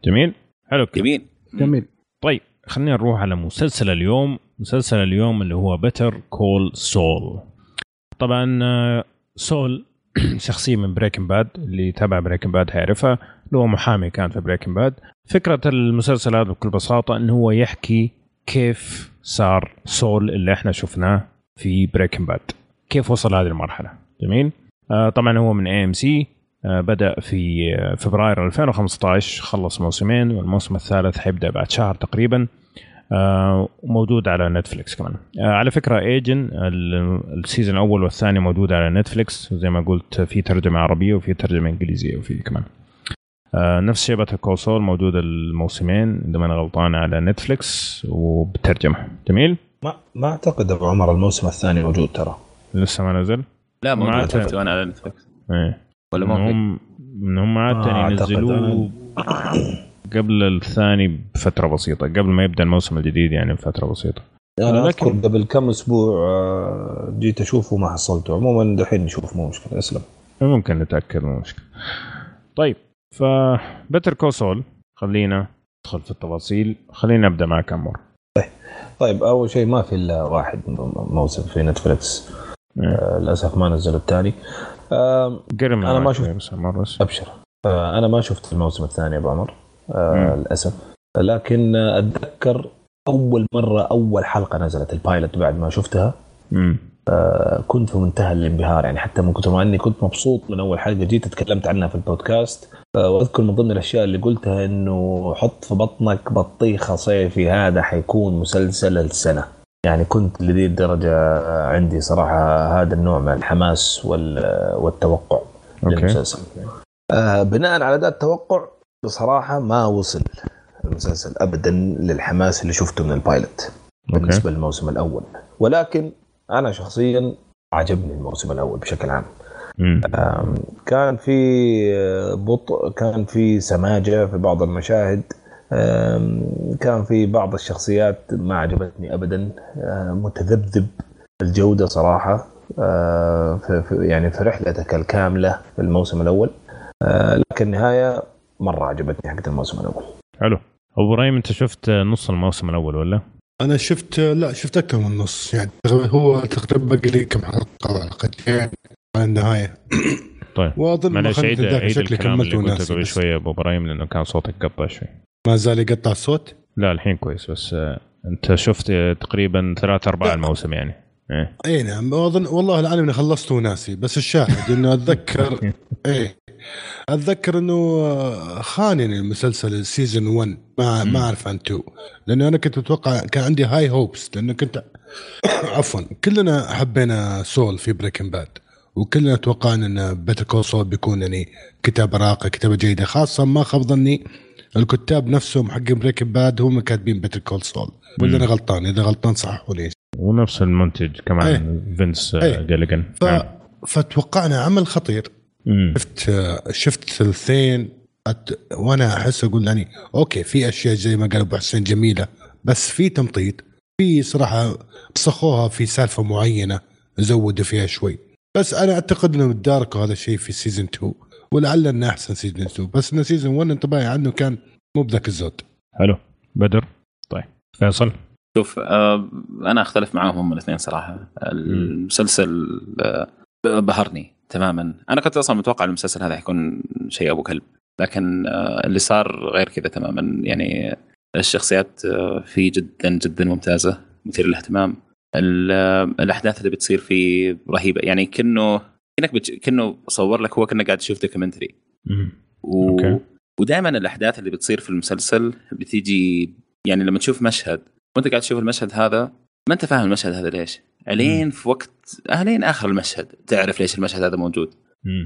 جميل؟ حلو جميل. جميل. طيب خلينا نروح على مسلسل اليوم. مسلسل اليوم اللي هو Better Call Saul طبعا Saul <clears throat> شخصية من Breaking Bad اللي تابع Breaking Bad هيعرفها. اللي هو محامي كان في Breaking Bad فكرة المسلسل هذا بكل بساطة انه هو يحكي كيف صار Saul اللي إحنا شفناه في Breaking Bad كيف وصل هذه المرحلة. جميل؟ آه طبعا هو من AMC بدأ في فبراير 2015 خلص موسمين والموسم الثالث حيبدأ بعد شهر تقريبا. آه موجود على نتفلكس كمان. آه على فكرة again ال season الأول والثاني موجود على نتفلكس زي ما قلت في ترجمة عربية وفي ترجمة إنجليزية وفي كمان. آه نفس شيء Better Call موجود الموسمين اذا ما أنا غلطان على نتفلكس وبترجمة. جميل؟ ما ما أعتقد أبو عمر الموسم الثاني موجود ترى. لسه ما نزل؟ لا موجود شفته أنا على نتفلكس إيه. ولا ما هم من هم عاده آه ينزلوه قبل الثاني بفترة بسيطة قبل ما يبدأ الموسم الجديد يعني بفترة بسيطة. أنا أذكر قبل كم أسبوع آه، جيت اشوفه وما حصلته. عموما دحين نشوف مو مشكلة أسلم. ممكن نتأكد مو مشكلة. طيب ف بتر كوسول خلينا ندخل في التفاصيل. خلينا نبدأ معك عمر. طيب طيب أول شيء ما في إلا واحد موسم في نتفلكس آه للأسف ما نزلوا الثاني. آه أنا ما شفت أبشر. آه أنا ما شفت الموسم الثاني أبو عمر. آه للأسف. لكن أتذكر أول مرة أول حلقة نزلت ال pilot بعد ما شفتها. آه كنت في منتهى الانبهار يعني حتى من كثر ما إني كنت مبسوط من أول حلقة جيت تكلمت عنها في البودكاست. وأذكر من ضمن الأشياء اللي قلتها إنه حط في بطنك بطيخه صيفي هذا حيكون مسلسل السنة. يعني كنت لذي الدرجة عندي صراحة هذا النوع من الحماس والتوقع okay. للمسلسل. آه بناء على ذا التوقع بصراحة ما وصل المسلسل ابدا للحماس اللي شفته من ال pilot بالنسبة للموسم الأول. ولكن أنا شخصيا عجبني الموسم الأول بشكل عام. كان في بطء كان في سماجة في بعض المشاهد. كان في بعض الشخصيات ما عجبتني ابدا. متذبذب الجودة صراحة. في يعني في رحلتك الكاملة في الموسم الأول. لكن النهاية مرة عجبتني حقت الموسم الأول. حلو. أبو إبراهيم أنت شفت نص الموسم الأول ولا؟ أنا شفت لا شفت أكثر من نص. يعني هو تقريبا باقي لي كم حلقة حلقتين. على النهاية. طيب. واظن معلش عيد عيد الكلام اللي قلته قبل شوية أبو إبراهيم لأنه كان صوتك قطع شوي. ما زال يقطع الصوت؟ لا الحين كويس بس أنت شفت تقريبا ثلاث ارباع الموسم يعني. إيه. إي نعم. اظن والله الان إني خلصته وناسي بس الشاهد إنه اتذكر <laughs> إيه أتذكر إنه خانني المسلسل ال season 1 ما ما أعرف عن 2 لأنه أنا كنت متوقع كان عندي high hopes لأنه كنت <coughs> عفوا كلنا حبينا Saul في Breaking Bad وكلنا توقعنا أن Better Call Saul بيكون يعني كتابه راقيه كتابه جيده خاصة ما خاب ظني الكتاب نفسهم حق Breaking Bad هم كاتبين Better Call Saul ولا أنا غلطان إذا غلطان صححوا لي ونفس المنتج كمان إيه. فينس إيه. جيليجن ف... نعم. فتوقعنا عمل خطير مم. شفت شفت ثلثين أت... وأنا أحس أقول يعني okay في أشياء زي ما قال أبو حسين جميلة بس في تمطيط في صراحة مسخوها في سالفة معينة زودوا فيها شوي بس أنا أعتقد إنهم تداركوا هذا الشيء في season 2 ولعل إنه أحسن season 2 بس انه season 1 انطباعي عنه كان مو بذاك الزود. حلو. بدر؟ طيب. فيصل؟ شوف آه أنا أختلف معاهم هم الاثنين صراحة. المسلسل آه بهرني تماما. أنا كنت أصلا متوقع المسلسل هذا حيكون شيء أبو كلب لكن آه اللي صار غير كذا تماما. يعني الشخصيات فيه جدا جدا ممتازة مثير للاهتمام. الأحداث اللي بتصير فيه رهيبة. يعني كأنه كأنك بتش... كأنه صور لك هو كأنه قاعد تشوف دوكيومنتري و... ودائما الأحداث اللي بتصير في المسلسل بتيجي يعني لما تشوف مشهد وأنت قاعد تشوف المشهد هذا ما أنت فاهم المشهد هذا ليش. الين في وقت الين آخر المشهد تعرف ليش المشهد هذا موجود.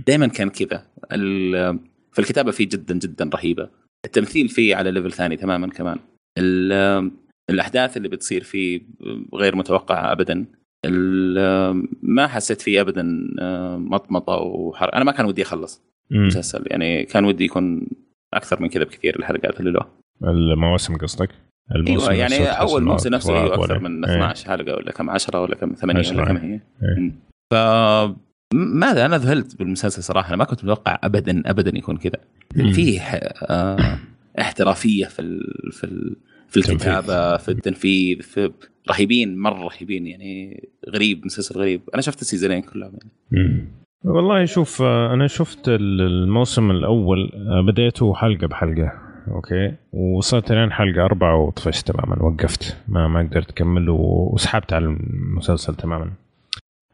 دائما كان كذا. ال... فالكتابه فيه جدا جدا رهيبة. التمثيل فيه على ليفل ثاني تماما كمان. الأحداث اللي بتصير فيه غير متوقعة ابدا. ما حسيت فيه ابدا آه، مطمطة وحر... أنا ما كان ودي أخلص المسلسل. يعني كان ودي يكون أكثر من كذا بكثير الحلقات اللي له المواسم قصدك؟ الموسم أيوه يعني أول موسم نفسه أيوه أكثر من 12 إيه. حلقة ولا كم 10 ولا كم 8 ولا كم هي. إيه. ف ماذا؟ أنا ذهلت بالمسلسل صراحة. أنا ما كنت متوقع ابدا ابدا يكون كذا. فيه آه احترافية في ال في ال في الكتابة في التنفيذ في رهيبين مرة رهيبين يعني غريب مسلسل غريب. أنا شفت السيزونين كلهم يعني. والله شوف أنا شفت الموسم الأول بديته حلقة بحلقة okay؟ وصلت لين حلقة أربعة وطفشت تماما وقفت. ما ما قدرت أكمل وسحبت على المسلسل تماما.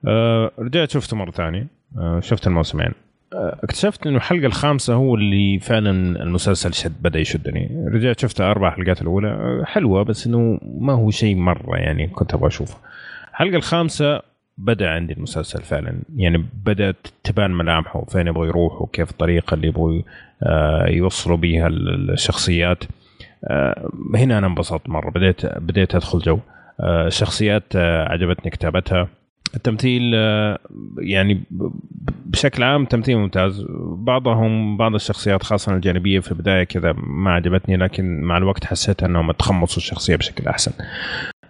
أه رجعت شفته مرة ثانية. أه شفت الموسمين. اكتشفت إنه الحلقة الخامسة هو اللي فعلا المسلسل شد بدأ يشدني. رجعت شفت أربع حلقات الأولى حلوة بس إنه ما هو شيء مرة يعني كنت أبغى أشوفه. الحلقة الخامسة بدأ عندي المسلسل فعلا. يعني بدأت تبان ملامحه فين يبغوا يروحوا كيف الطريقة اللي يبغوا آه، يوصلوا بها الشخصيات. آه، هنا أنا انبسطت مرة بديت بديت أدخل جو. آه، الشخصيات عجبتني كتابتها. التمثيل آه، يعني بشكل عام تمثيل ممتاز. بعضهم بعض الشخصيات خاصة الجانبية في البداية كذا ما عجبتني لكن مع الوقت حسيت أنهم تخمصوا الشخصية بشكل أحسن.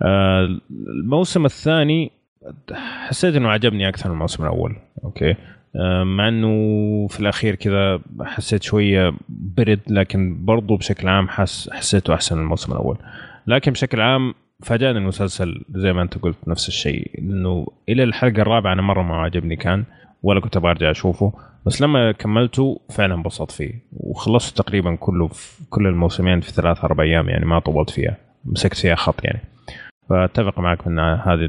آه، الموسم الثاني حسيت أنه عجبني أكثر من الموسم الأول. أوكي؟ آه، مع إنه في الأخير كذا حسيت شوية برد لكن برضو بشكل عام حس حسيته أحسن من الموسم الأول. لكن بشكل عام فاجأني المسلسل زي ما انت قلت نفس الشيء إنه إلى الحلقة الرابعة أنا مرة ما عجبني كان ولا كنت أبغى أرجع أشوفه بس لما كملته فعلا انبسطت فيه وخلصت تقريبا كله في كل الموسمين في ثلاث أربع أيام يعني ما طولت فيها مسكت فيها خط يعني. فأتفق معك من هذه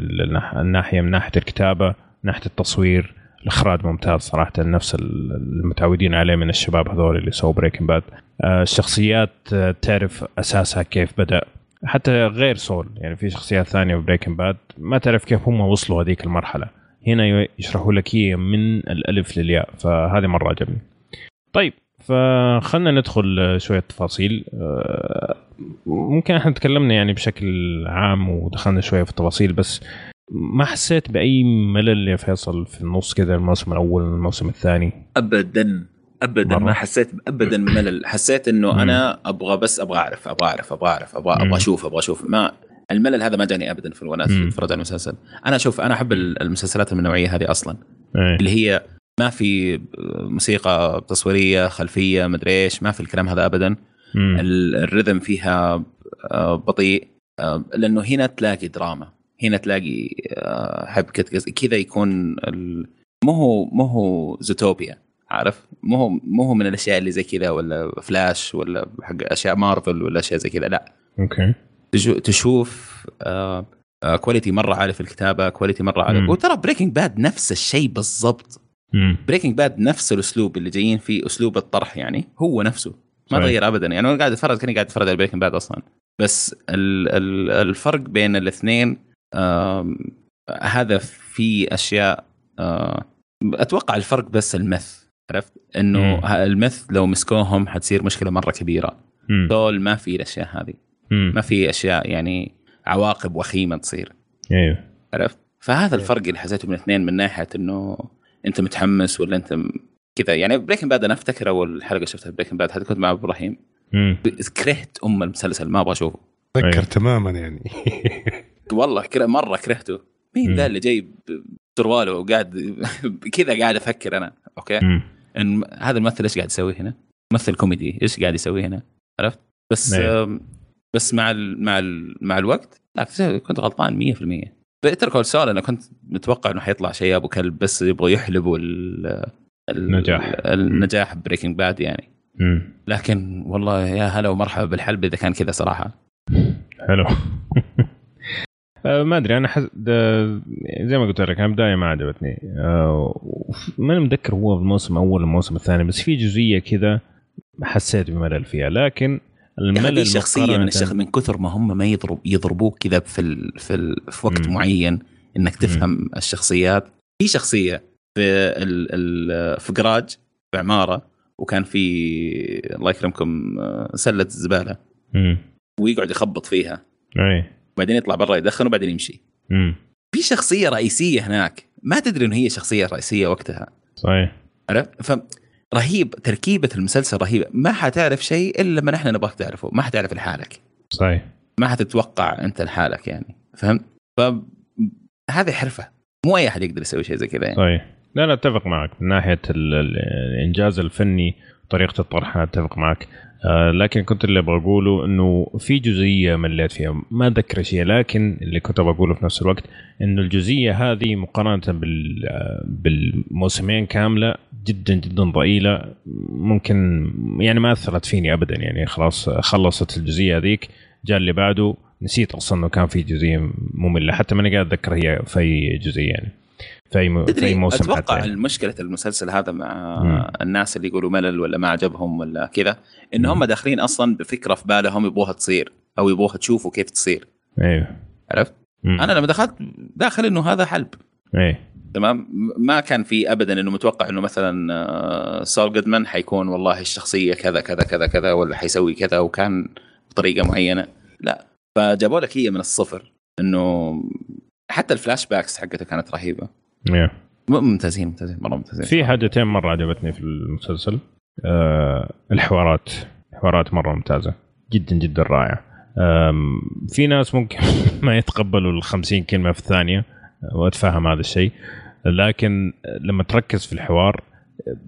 الناحية من ناحية الكتابة ناحية التصوير الإخراج ممتاز صراحة نفس المتعودين عليه من الشباب هذول اللي سووا Breaking Bad آه، الشخصيات آه، تعرف أساسها كيف بدأ حتى غير Saul. يعني في شخصيات ثانية في Breaking Bad ما تعرف كيف هم وصلوا هذيك المرحلة. هنا يشرحوا لك هي من الألف للياء فهذه مرة عجبني. طيب فخلنا ندخل شوية تفاصيل. آه، ممكن إحنا تكلمنا يعني بشكل عام ودخلنا شوية في التفاصيل بس ما حسيت بأي ملل يا فيصل في النص كذا الموسم الأول والموسم الثاني؟ ابدا. ابدا مرة. ما حسيت ابدا بملل حسيت إنه مم. أنا أبغى بس أبغى أعرف أبغى أعرف أبغى أعرف أبغى أبغى أشوف أبغى أشوف. ما الملل هذا ما جاني ابدا في الوناس اتفرج على المسلسل. أنا أشوف أنا أحب المسلسلات من النوعيه هذه أصلا. أي. اللي هي ما في موسيقى تصويرية خلفية مدري إيش ما في الكلام هذا ابدا. الرذم فيها آه، بطيء آه، لأنه هنا تلاقي دراما. هنا تلاقي آه، حبكة كذا يكون مو هو مو هو زوتوبيا. عارف؟ مو هو مو هو من الأشياء اللي زي كذا ولا فلاش ولا حق أشياء مارفل ولا أشياء زي كذا لا. okay. تشوف آه آه quality مرة عالي في الكتابة quality مرة عالي. وترى Breaking Bad نفس الشيء بالضبط. Breaking Bad نفس الأسلوب اللي جايين فيه أسلوب الطرح يعني هو نفسه. ما تغير ابدا. يعني أنا قاعد أتفرج كأني قاعد أتفرج على Breaking Bad أصلا. بس ال ال الفرق بين الاثنين آه هذا في أشياء آه أتوقع الفرق بس ال meth. عرفت؟ إنه ال meth لو مسكوهم حتصير مشكلة مرة كبيرة. دول ما في الأشياء هذه. مم. ما في أشياء يعني عواقب وخيمة تصير. أيوه. عرفت؟ فهذا أيوه. الفرق اللي حسيته من الاثنين من ناحية إنه أنت متحمس ولا أنت كذا. يعني Breaking Bad أنا أفتكر أول حلقة شفتها Breaking Bad هذه كنت مع إبراهيم. كرهت أم المسلسل ما أبغى أشوفه. أتذكر أيوه. تماما يعني. <laughs> والله كره مرة كرهته. مين مم. ذا اللي جاي سرواله وقاعد <laughs> كذا قاعد أفكر أنا okay؟ مم. إن هذا الممثل إيش قاعد يسوي هنا؟ ممثل كوميدي إيش قاعد يسوي هنا؟ عرفت؟ بس. آم، بس مع ال مع ال مع الوقت لا كنت غلطان 100% Better Call Saul أنا كنت متوقع إنه حيطلع شيء أبو كلب بس يبغوا يحلبوا ال ال- النجاح. النجاح Breaking Bad يعني مم. لكن والله يا هلا ومرحبا بالحلب إذا كان كذا صراحة <laughs> حلو <laughs> آه، ما أدري أنا حس... ده- زي ما قلت لك أنا بداية ما عجبتني. آه، وف- ماني متذكر هو الموسم الأول الموسم الثاني بس في جزئية كذا حسيت بملل فيها. لكن الملل شخصية من الشخص من كثر ما هم ما يضرب يضربوك كذا في ال في, ال في وقت مم. معين إنك تفهم الشخصيات. في شخصية في ال ال في جراج في عمارة وكان في الله يكرمكم آه، سلة زبالة. ويقعد يخبط فيها. أي. وبعدين يطلع برا يدخن وبعدين يمشي. مم. في شخصية رئيسية هناك. ما تدري إنه هي شخصية رئيسية وقتها. صحيح. عرفت؟ فرهيب تركيبة المسلسل رهيبة. ما حتعرف شيء إلا لما نحن نبغاك تعرفه. ما حتعرف لحالك. صحيح. ما حتتوقع أنت لحالك يعني. فهمت؟ فهذه حرفة. مو أي أحد يقدر يسوي شيء زي كذا يعني. صحيح. لا لا أتفق معك. من ناحية ال- ال- الإنجاز الفني طريقة الطرح أنا أتفق معك. لكن كنت اللي بقوله إنه في جزئية مليت فيها. ما اتذكر شيء لكن اللي كنت بقوله في نفس الوقت إنه الجزئية هذه مقارنة بال آه، بالموسمين كاملة جدا جدا ضئيلة. ممكن يعني ما أثرت فيني ابدا يعني خلاص خلصت الجزئية هذيك جاء اللي بعده نسيت أصلا إنه كان في جزئية مملة. حتى ماني قاعد اتذكر هي في جزئية يعني. في أي في أي موسم أتوقع حتى يعني. المشكلة المسلسل هذا مع مم. الناس اللي يقولوا ملل ولا ما عجبهم ولا كذا إن هم داخلين أصلا بفكرة في بالهم يبغوها تصير أو يبغوها تشوفوا كيف تصير. أيوه عرفت؟ مم. أنا لما دخلت داخل إنه هذا حلب. إيه. تمام؟ ما كان في ابدا إنه متوقع إنه مثلا آه، سول جودمان حيكون والله الشخصية كذا كذا كذا كذا ولا حيسوي كذا وكان بطريقة معينة. لا. فجابوا لك هي من الصفر إنه حتى ال flashbacks حقته كانت رهيبة. م- ممتازين ممتازين مرة ممتازين. في حاجتين مرة عجبتني في المسلسل. آه الحوارات الحوارات مرة ممتازة. جدا جدا رائعة. في ناس ممكن <laughs> ما يتقبلوا ال 50 كلمة في الثانية وأتفهم هذا الشيء. لكن لما تركز في الحوار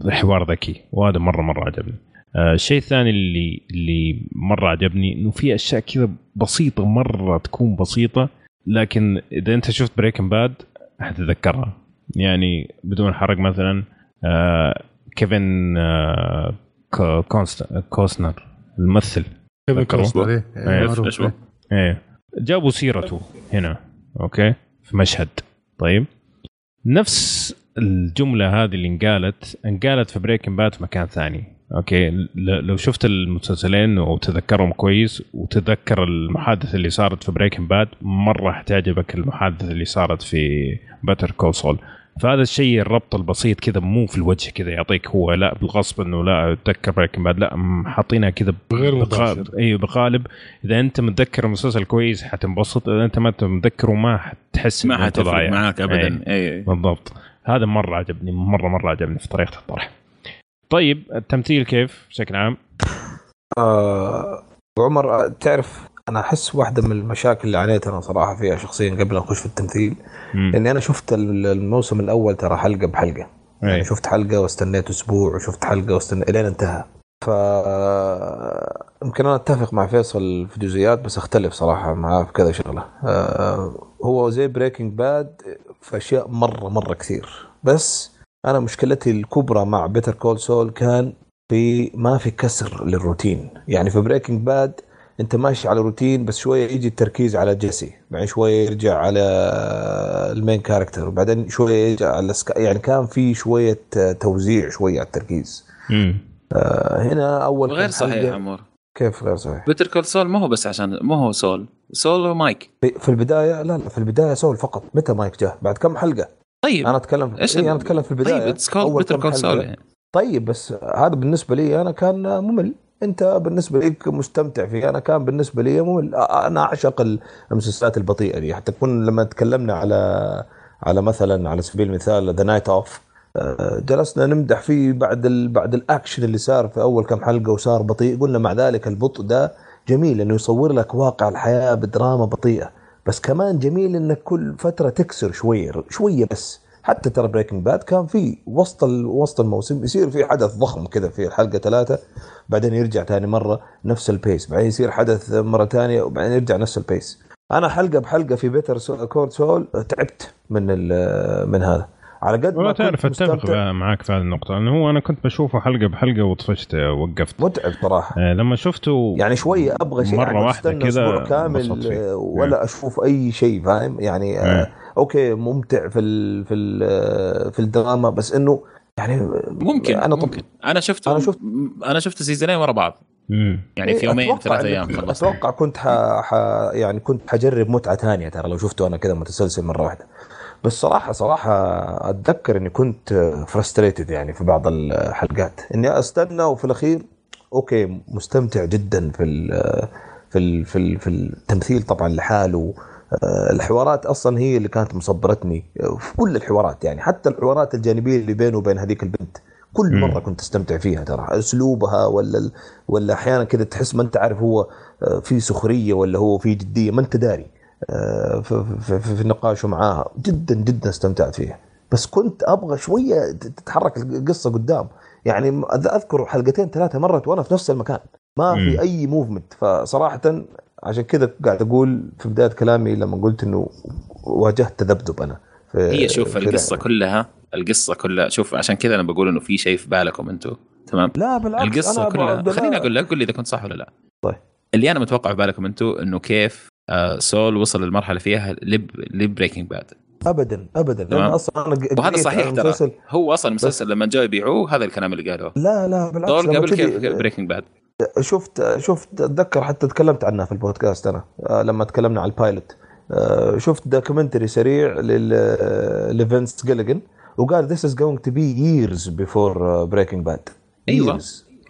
الحوار ذكي وهذا مرة مرة عجبني. آه، الشيء الثاني اللي اللي مرة عجبني إنه في أشياء كذا بسيطة مرة تكون بسيطة لكن إذا أنت شفت بريكن باد حتتذكرها يعني بدون حرق مثلا آه كيفن آه كوستنر الممثل. كيفن؟ كوستنر إيه. إيه، هو؟ إيه. جابوا سيرته هنا okay؟ في مشهد. طيب. نفس الجملة هذه اللي انقالت انقالت في Breaking Bad في مكان ثاني okay؟ لو شفت المسلسلين وتذكرهم كويس وتذكر المحادثة اللي صارت في Breaking Bad مرة حتعجبك المحادثة اللي صارت في Better Call Saul فهذا الشيء الربط البسيط كذا مو في الوجه كذا يعطيك هو لا بالغصب إنه لا أتذكر Breaking Bad لا حاطينها كذا غير بقا- مباشر. أيوه بقالب إذا أنت متذكر المسلسل كويس حتنبسط إذا أنت ما انت متذكره ما حتحس ما حتفرق. معاك إيه. ابدا اي بالضبط هذا مرة عجبني مرة مرة عجبني في طريقة الطرح طيب التمثيل كيف بشكل عام؟ آه عمر آه، تعرف أنا أحس واحدة من المشاكل اللي عانيت أنا صراحة فيها شخصيا قبل أن أخش في التمثيل مم. إني أنا شفت ال- الموسم الأول ترى حلقة بحلقة. يعني أي. شفت حلقة واستنيت أسبوع وشفت حلقة واستنيت إلين انتهى. ف يمكن أنا أتفق مع فيصل في جزئيات بس أختلف صراحة معاه في كذا شغلة. آه، هو زي Breaking Bad في أشياء مرة مرة كثير. بس أنا مشكلتي الكبرى مع Better Call Saul كان في ما في كسر للروتين. يعني في Breaking Bad انت ماشي على روتين بس شوية يجي التركيز على جيسي بعدين شوية يرجع على ال main character وبعدين شوية يرجع على سكايلر يعني كان في شوية توزيع شوية على التركيز. مم. آه، هنا أول غير صحيح حلقة- عمور كيف غير صحيح؟ Better Call Saul ما هو بس عشان ما هو سول. سول ومايك. في البداية لا لا في البداية سول فقط. متى مايك جاء بعد كم حلقة؟ طيب. أنا أتكلم إيش إيه أنا أتكلم في البداية. طيب it's called أول Better Call. Saul يعني. طيب بس هذا بالنسبة لي أنا كان ممل. انت بالنسبة لك مستمتع فيه أنا كان بالنسبة لي ممل أنا أعشق المسلسلات البطيئة دي. حتى كنا لما تكلمنا على على مثلا على سبيل المثال The Night Of جلسنا نمدح فيه بعد ال... بعد الأكشن اللي صار في أول كم حلقة وصار بطيء. قلنا مع ذلك البطء ده جميل إنه يصور لك واقع الحياة بدراما بطيئة. بس كمان جميل انك كل فترة تكسر شوية شوية بس. حتى ترى Breaking Bad كان في وسط وسط الموسم يصير في حدث ضخم كذا في الحلقة ثلاثة بعدين يرجع ثاني مرة نفس ال pace بعدين يصير حدث مرة ثانية وبعدين يرجع نفس ال pace أنا حلقة بحلقة في Better Call Saul تعبت من من هذا. على قد ما تعرف أتفق معك في هذه النقطة لأنه هو أنا كنت بشوفه حلقة بحلقة وطفشت وقفت متعب صراحة. آه لما شفته يعني شوية أبغى شيء مرة واحدة كذا كامل آه، ولا م. أشوف أي شيء فاهم؟ يعني آه. okay ممتع في ال في ال في الدراما بس إنه يعني ممكن أنا ممكن. أنا شفته أنا شفت أنا شفت سيزونين ورا بعض. يعني في يومين ثلاث أيام خلصت. أتوقع كنت ح... ح... يعني كنت حجرب متعة ثانية ترى لو شفته أنا كذا متسلسل مرة واحدة. بس صراحة صراحة أتذكر إني كنت frustrated يعني في بعض الحلقات. إني أستنى وفي الأخير okay مستمتع جدا في ال في ال في, ال في التمثيل طبعا لحاله. الحوارات أصلا هي اللي كانت مصبرتني. في كل الحوارات يعني حتى الحوارات الجانبية اللي بينه وبين هذيك البنت كل مرة كنت أستمتع فيها ترى. أسلوبها ولا ولا أحيانا كذا تحس ما أنت عارف هو آه، في سخرية ولا هو في جدية ما أنت داري آه، في, في, في, في نقاشه معاها. جدا جدا استمتعت فيها. بس كنت أبغى شوية تتحرك القصة قدام. يعني أذكر حلقتين ثلاثة مرت وأنا في نفس المكان. ما في أي موفمنت فصراحه عشان كذا قاعد أقول في بداية كلامي لما قلت إنه واجهت تذبذب أنا هي شوف القصة كلها القصة كلها شوف عشان كذا أنا بقول إنه في شيء في بالكم أنتم تمام؟ لا بالعكس القصة كلها. خليني أقول لك قول لي إذا كنت صح ولا لا. طيب. اللي أنا متوقع في بالكم أنتم إنه كيف آه سول وصل للمرحلة فيها لب ل Breaking Bad ابدا ابدا. لأن أصلا أنا وهذا صحيح ترى. هو أصلا المسلسل لما جاء يبيعوه هذا الكلام اللي قالوه لا لا بالعكس سول قبل كيف Breaking Bad شفت شفت أتذكر حتى تكلمت عنها في البودكاست أنا آه، لما تكلمنا عن ال pilot. آه، شفت documentary سريع لفينس جيليجن وقال is going to be years before uh, Breaking Bad. أيوه.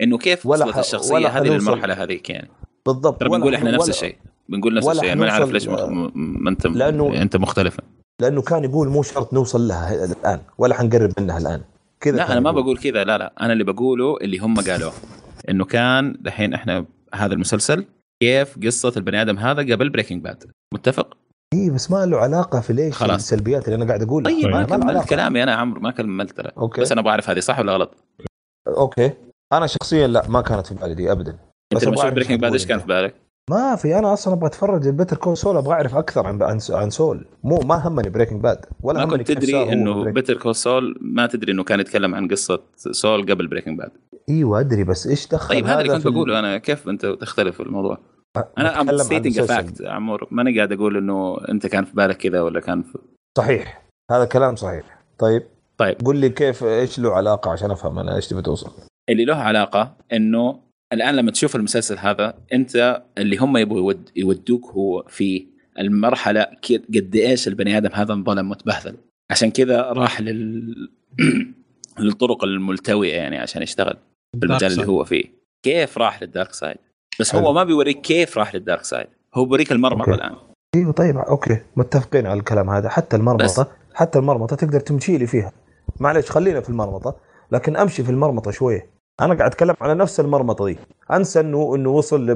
إنه كيف وصلت الشخصية هذه للمرحلة هذيك يعني؟ بالضبط. ترى بنقول إحنا نفس الشيء. بنقول نفس الشيء. ما نعرف ليش ما أنت لأنه أنت مختلف لأنه كان يقول مو شرط نوصل لها الآن ولا حنقرب منها الآن. كذا لا أنا ما بقول كذا. لا لا. أنا اللي بقوله اللي هم قالوه. إنه كان دحين إحنا هذا المسلسل كيف قصة البني آدم هذا قبل Breaking Bad متفق؟ إي بس ما له علاقة في ليش خلاص. السلبيات اللي أنا قاعد أقولها. طيب ما كملت كلامي أنا عمرو ما كملت ترى. بس أنا أبغى أعرف هذه صح ولا غلط؟ Okay. أنا شخصيا لا ما كانت في بالي دي ابدا. أنت لما شفت Breaking Bad إيش كان في بالك؟ ما في أنا أصلا أبغى أتفرج Better Call Saul أبغى أعرف أكثر عن عن سول. مو ما همني Breaking Bad ولا ما كنت تدري إنه Better Call Saul ما تدري إنه كان يتكلم عن قصة سول قبل Breaking Bad إيوه أدري بس إيش دخل طيب هذا اللي كنت بقوله أنا كيف أنت تختلف في الموضوع؟ أنا I'm stating fact عمور. ماني قاعد أقول إنه أنت كان في بالك كذا ولا كان في. صحيح. هذا كلام صحيح. طيب طيب. قول لي كيف إيش له علاقة عشان أفهم أنا إيش تبي توصل؟ اللي له علاقة إنه الآن لما تشوف المسلسل هذا أنت اللي هم يبغوا يود يودوك هو في المرحلة قد إيش البني آدم هذا انظلم متبهذل. عشان كذا راح لل <clears throat> للطرق الملتوية يعني عشان يشتغل في المجال اللي هو فيه. كيف راح لل dark side بس هو ما بيوريك كيف راح لل dark side هو بيوريك المرمطة الآن. أيوه طيب okay. متفقين على الكلام هذا. حتى المرمطة حتى المرمطة تقدر تمشي لي فيها. معلش خلينا في المرمطة لكن أمشي في المرمطة شوية. أنا قاعد أتكلم على نفس المرمطة دي. أنسى انه إنه وصل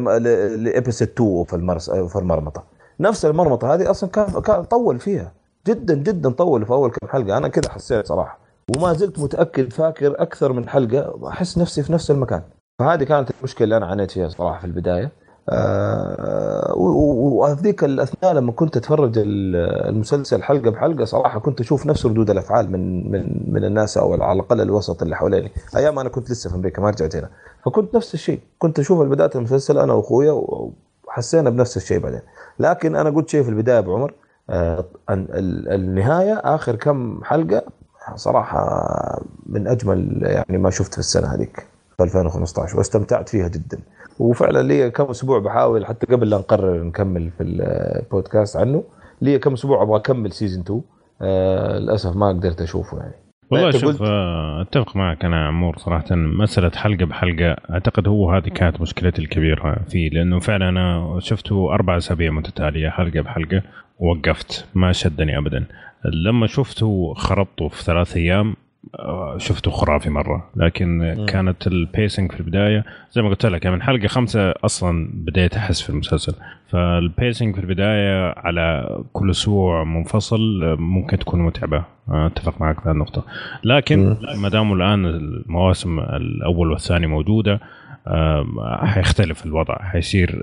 ل episode 2 في المرس في المرمطة. نفس المرمطة هذه أصلا كان كان طول فيها. جدا جدا طول في أول كم حلقة. أنا كذا حسيت صراحة. وما زلت متأكد فاكر أكثر من حلقة. أحس نفسي في نفس المكان. فهذه كانت المشكلة اللي أنا عانيت فيها صراحة في البداية. آه وهذيك الأثناء لما كنت أتفرج المسلسل حلقة بحلقة صراحة كنت أشوف نفس ردود الأفعال من من من الناس أو على الأقل الوسط اللي حواليني. أيام أنا كنت لسه في أمريكا ما رجعت هنا. فكنت نفس الشيء. كنت أشوف بداية المسلسل أنا وأخويا وحسينا بنفس الشيء بعدين. لكن أنا قلت شيء في البداية أبو عمر آه النهاية آخر كم حلقة صراحة من أجمل يعني ما شفت في السنة هذيك في 2015 واستمتعت فيها جدا. وفعلا لي كم أسبوع بحاول حتى قبل لا نقرر نكمل في البودكاست عنه لي كم أسبوع أبغى أكمل سيزون 2 آه للأسف ما قدرت أشوفه يعني. والله شوف قلت... آه، أتفق معك أنا عمور صراحة. مسألة حلقة بحلقة أعتقد هو هذه كانت مشكلتي الكبيرة فيه لأنه فعلا أنا شفته أربع أسابيع متتالية حلقة بحلقة ووقفت ما شدني ابدا. لما شفته خرطته في ثلاث أيام شفته خرافي مرة لكن م. كانت ال pacing في البداية زي ما قلت لك يعني من حلقة خمسة أصلا بديت أحس في المسلسل. فال pacing في البداية على كل أسبوع منفصل آه، ممكن تكون متعبة. أتفق معك في النقطة. لكن ما دام الآن المواسم الأول والثاني موجودة حيختلف الوضع حيصير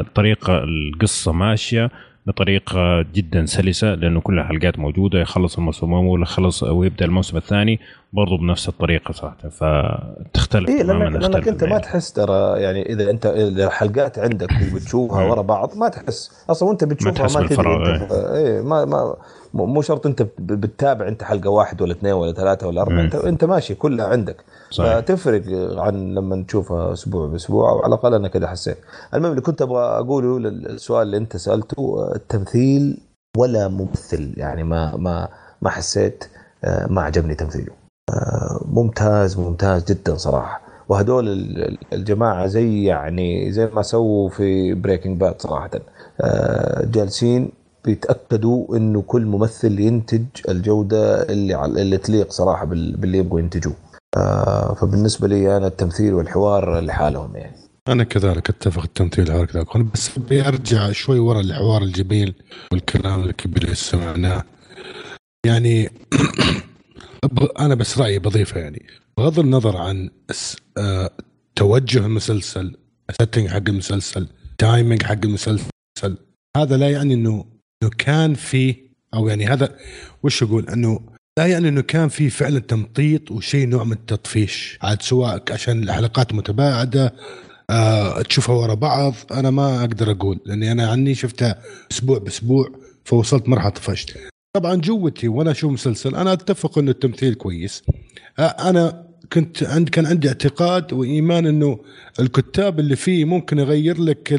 الطريقة القصة ماشية بطريقة جدا سلسة لأنه كل الحلقات موجودة يخلص الموسم الأول يخلص ويبدا الموسم الثاني برضه بنفس الطريقة صراحة. فتختلف إيه لانك, لأنك أنت ما تحس ترى يعني إذا انت إذا الحلقات عندك وبتشوفها ورا بعض ما تحس. أصلا وأنت بتشوفها ما, تدري انت إيه ما ما مو شرط انت بتتابع انت حلقة واحد ولا اثنين ولا ثلاثة ولا أربعة انت انت ماشي كلها عندك. صحيح. فتفرق عن لما تشوفها أسبوع بأسبوع أو على الأقل أنا كذا حسيت. المهم اللي كنت أبغى أقوله للسؤال اللي أنت سألته التمثيل ولا ممثل؟ يعني ما ما ما حسيت آه، ما عجبني تمثيله. آه، ممتاز ممتاز جدا صراحة. وهدول الجماعة زي يعني زي ما سووا في بريكنج باد صراحة. آه، جالسين بيتأكدوا إنه كل ممثل ينتج الجودة اللي اللي تليق صراحة باللي يبغوا ينتجوه. آه فبالنسبة لي أنا التمثيل والحوار لحالهم يعني. أنا كذلك أتفق التمثيل هكذا بس أبي أرجع شوي ورا الحوار الجميل والكلام الكبير اللي سمعناه. يعني <clears throat> أنا بس رأيي بضيفة يعني. بغض النظر عن آه، توجه المسلسل ال setting حق المسلسل timing حق المسلسل هذا لا يعني إنه إنه كان في أو يعني هذا وش أقول؟ إنه لا يعني إنه كان في فعلا تمطيط وشيء نوع من التطفيش. عاد سواء عشان الحلقات متباعدة آه تشوفها ورا بعض أنا ما أقدر أقول. لأني أنا عني شفتها أسبوع بأسبوع فوصلت مرحلة طفشت. طبعا جوتي وأنا أشوف مسلسل أنا أتفق إنه التمثيل كويس. آه أنا كنت عند كان عندي اعتقاد وإيمان إنه الكتاب اللي فيه ممكن يغير لك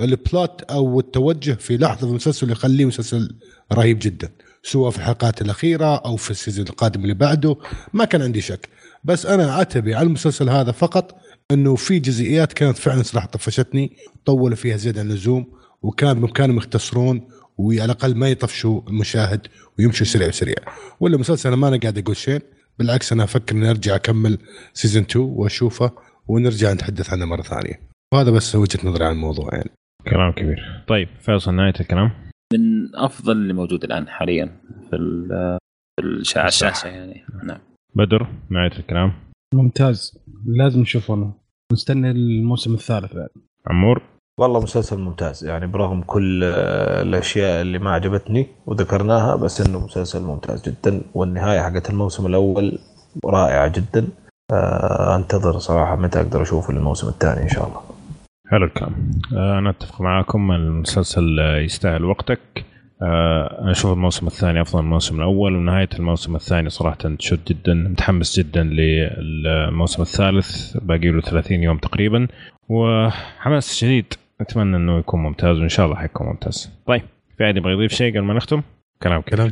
ال plot أو التوجه في لحظة في المسلسل يخليه مسلسل رهيب جدا سواء في الحلقات الأخيرة أو في ال season القادم اللي بعده ما كان عندي شك. بس أنا عتبي على المسلسل هذا فقط إنه في جزئيات كانت فعلا صراحة طفشتني طولوا فيها زيادة عن اللزوم وكان بإمكانهم يختصرون وعلى الأقل ما يطفشوا المشاهد ويمشوا سريع سريع ولا مسلسل أنا ما أنا قاعد أقول شيء. بالعكس أنا أفكر إني أرجع أكمل season 2 وأشوفه ونرجع نتحدث عنه مرة ثانية. وهذا بس وجهة نظري عن الموضوع يعني. كلام كبير. طيب فيصل نهاية الكلام؟ من أفضل اللي موجود الآن حاليا في في الشاشه. يعني. نعم. بدر نهاية الكلام؟ ممتاز. لازم نشوفه نستنى الموسم الثالث بعد. عمور؟ والله مسلسل ممتاز. يعني برغم كل الأشياء اللي ما عجبتني وذكرناها بس إنه مسلسل ممتاز جدا. والنهاية حقت الموسم الأول رائعة جدا. آه، أنتظر صراحة متى أقدر أشوف الموسم الثاني إن شاء الله. حلو الكلام. آه، أنا أتفق معاكم المسلسل يستاهل وقتك. آه، أنا أشوف الموسم الثاني أفضل من الموسم الأول ونهاية الموسم الثاني صراحة تشد جدا متحمس جدا للموسم الثالث. باقي له 30 يوم تقريبا وحماس شديد. أتمنى إنه يكون ممتاز وإن شاء الله حيكون ممتاز. طيب في احد يبغى يضيف شيء قبل ما نختم؟ كلام كلام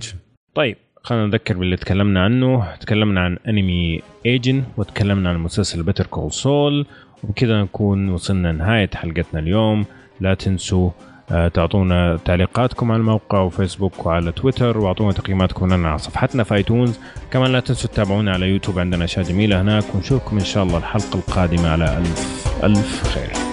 طيب خلينا نذكر باللي تكلمنا عنه. تكلمنا عن انمي ايجن وتكلمنا عن مسلسل بيتر كول ساول وبكذا نكون وصلنا نهاية حلقتنا اليوم. لا تنسوا آه، تعطونا تعليقاتكم على الموقع وفيسبوك وعلى تويتر واعطونا تقييماتكم لنا على صفحتنا في آيتونز. كمان لا تنسوا تتابعونا على يوتيوب عندنا أشياء جميلة هناك. ونشوفكم إن شاء الله الحلقة القادمة على ألف ألف خير.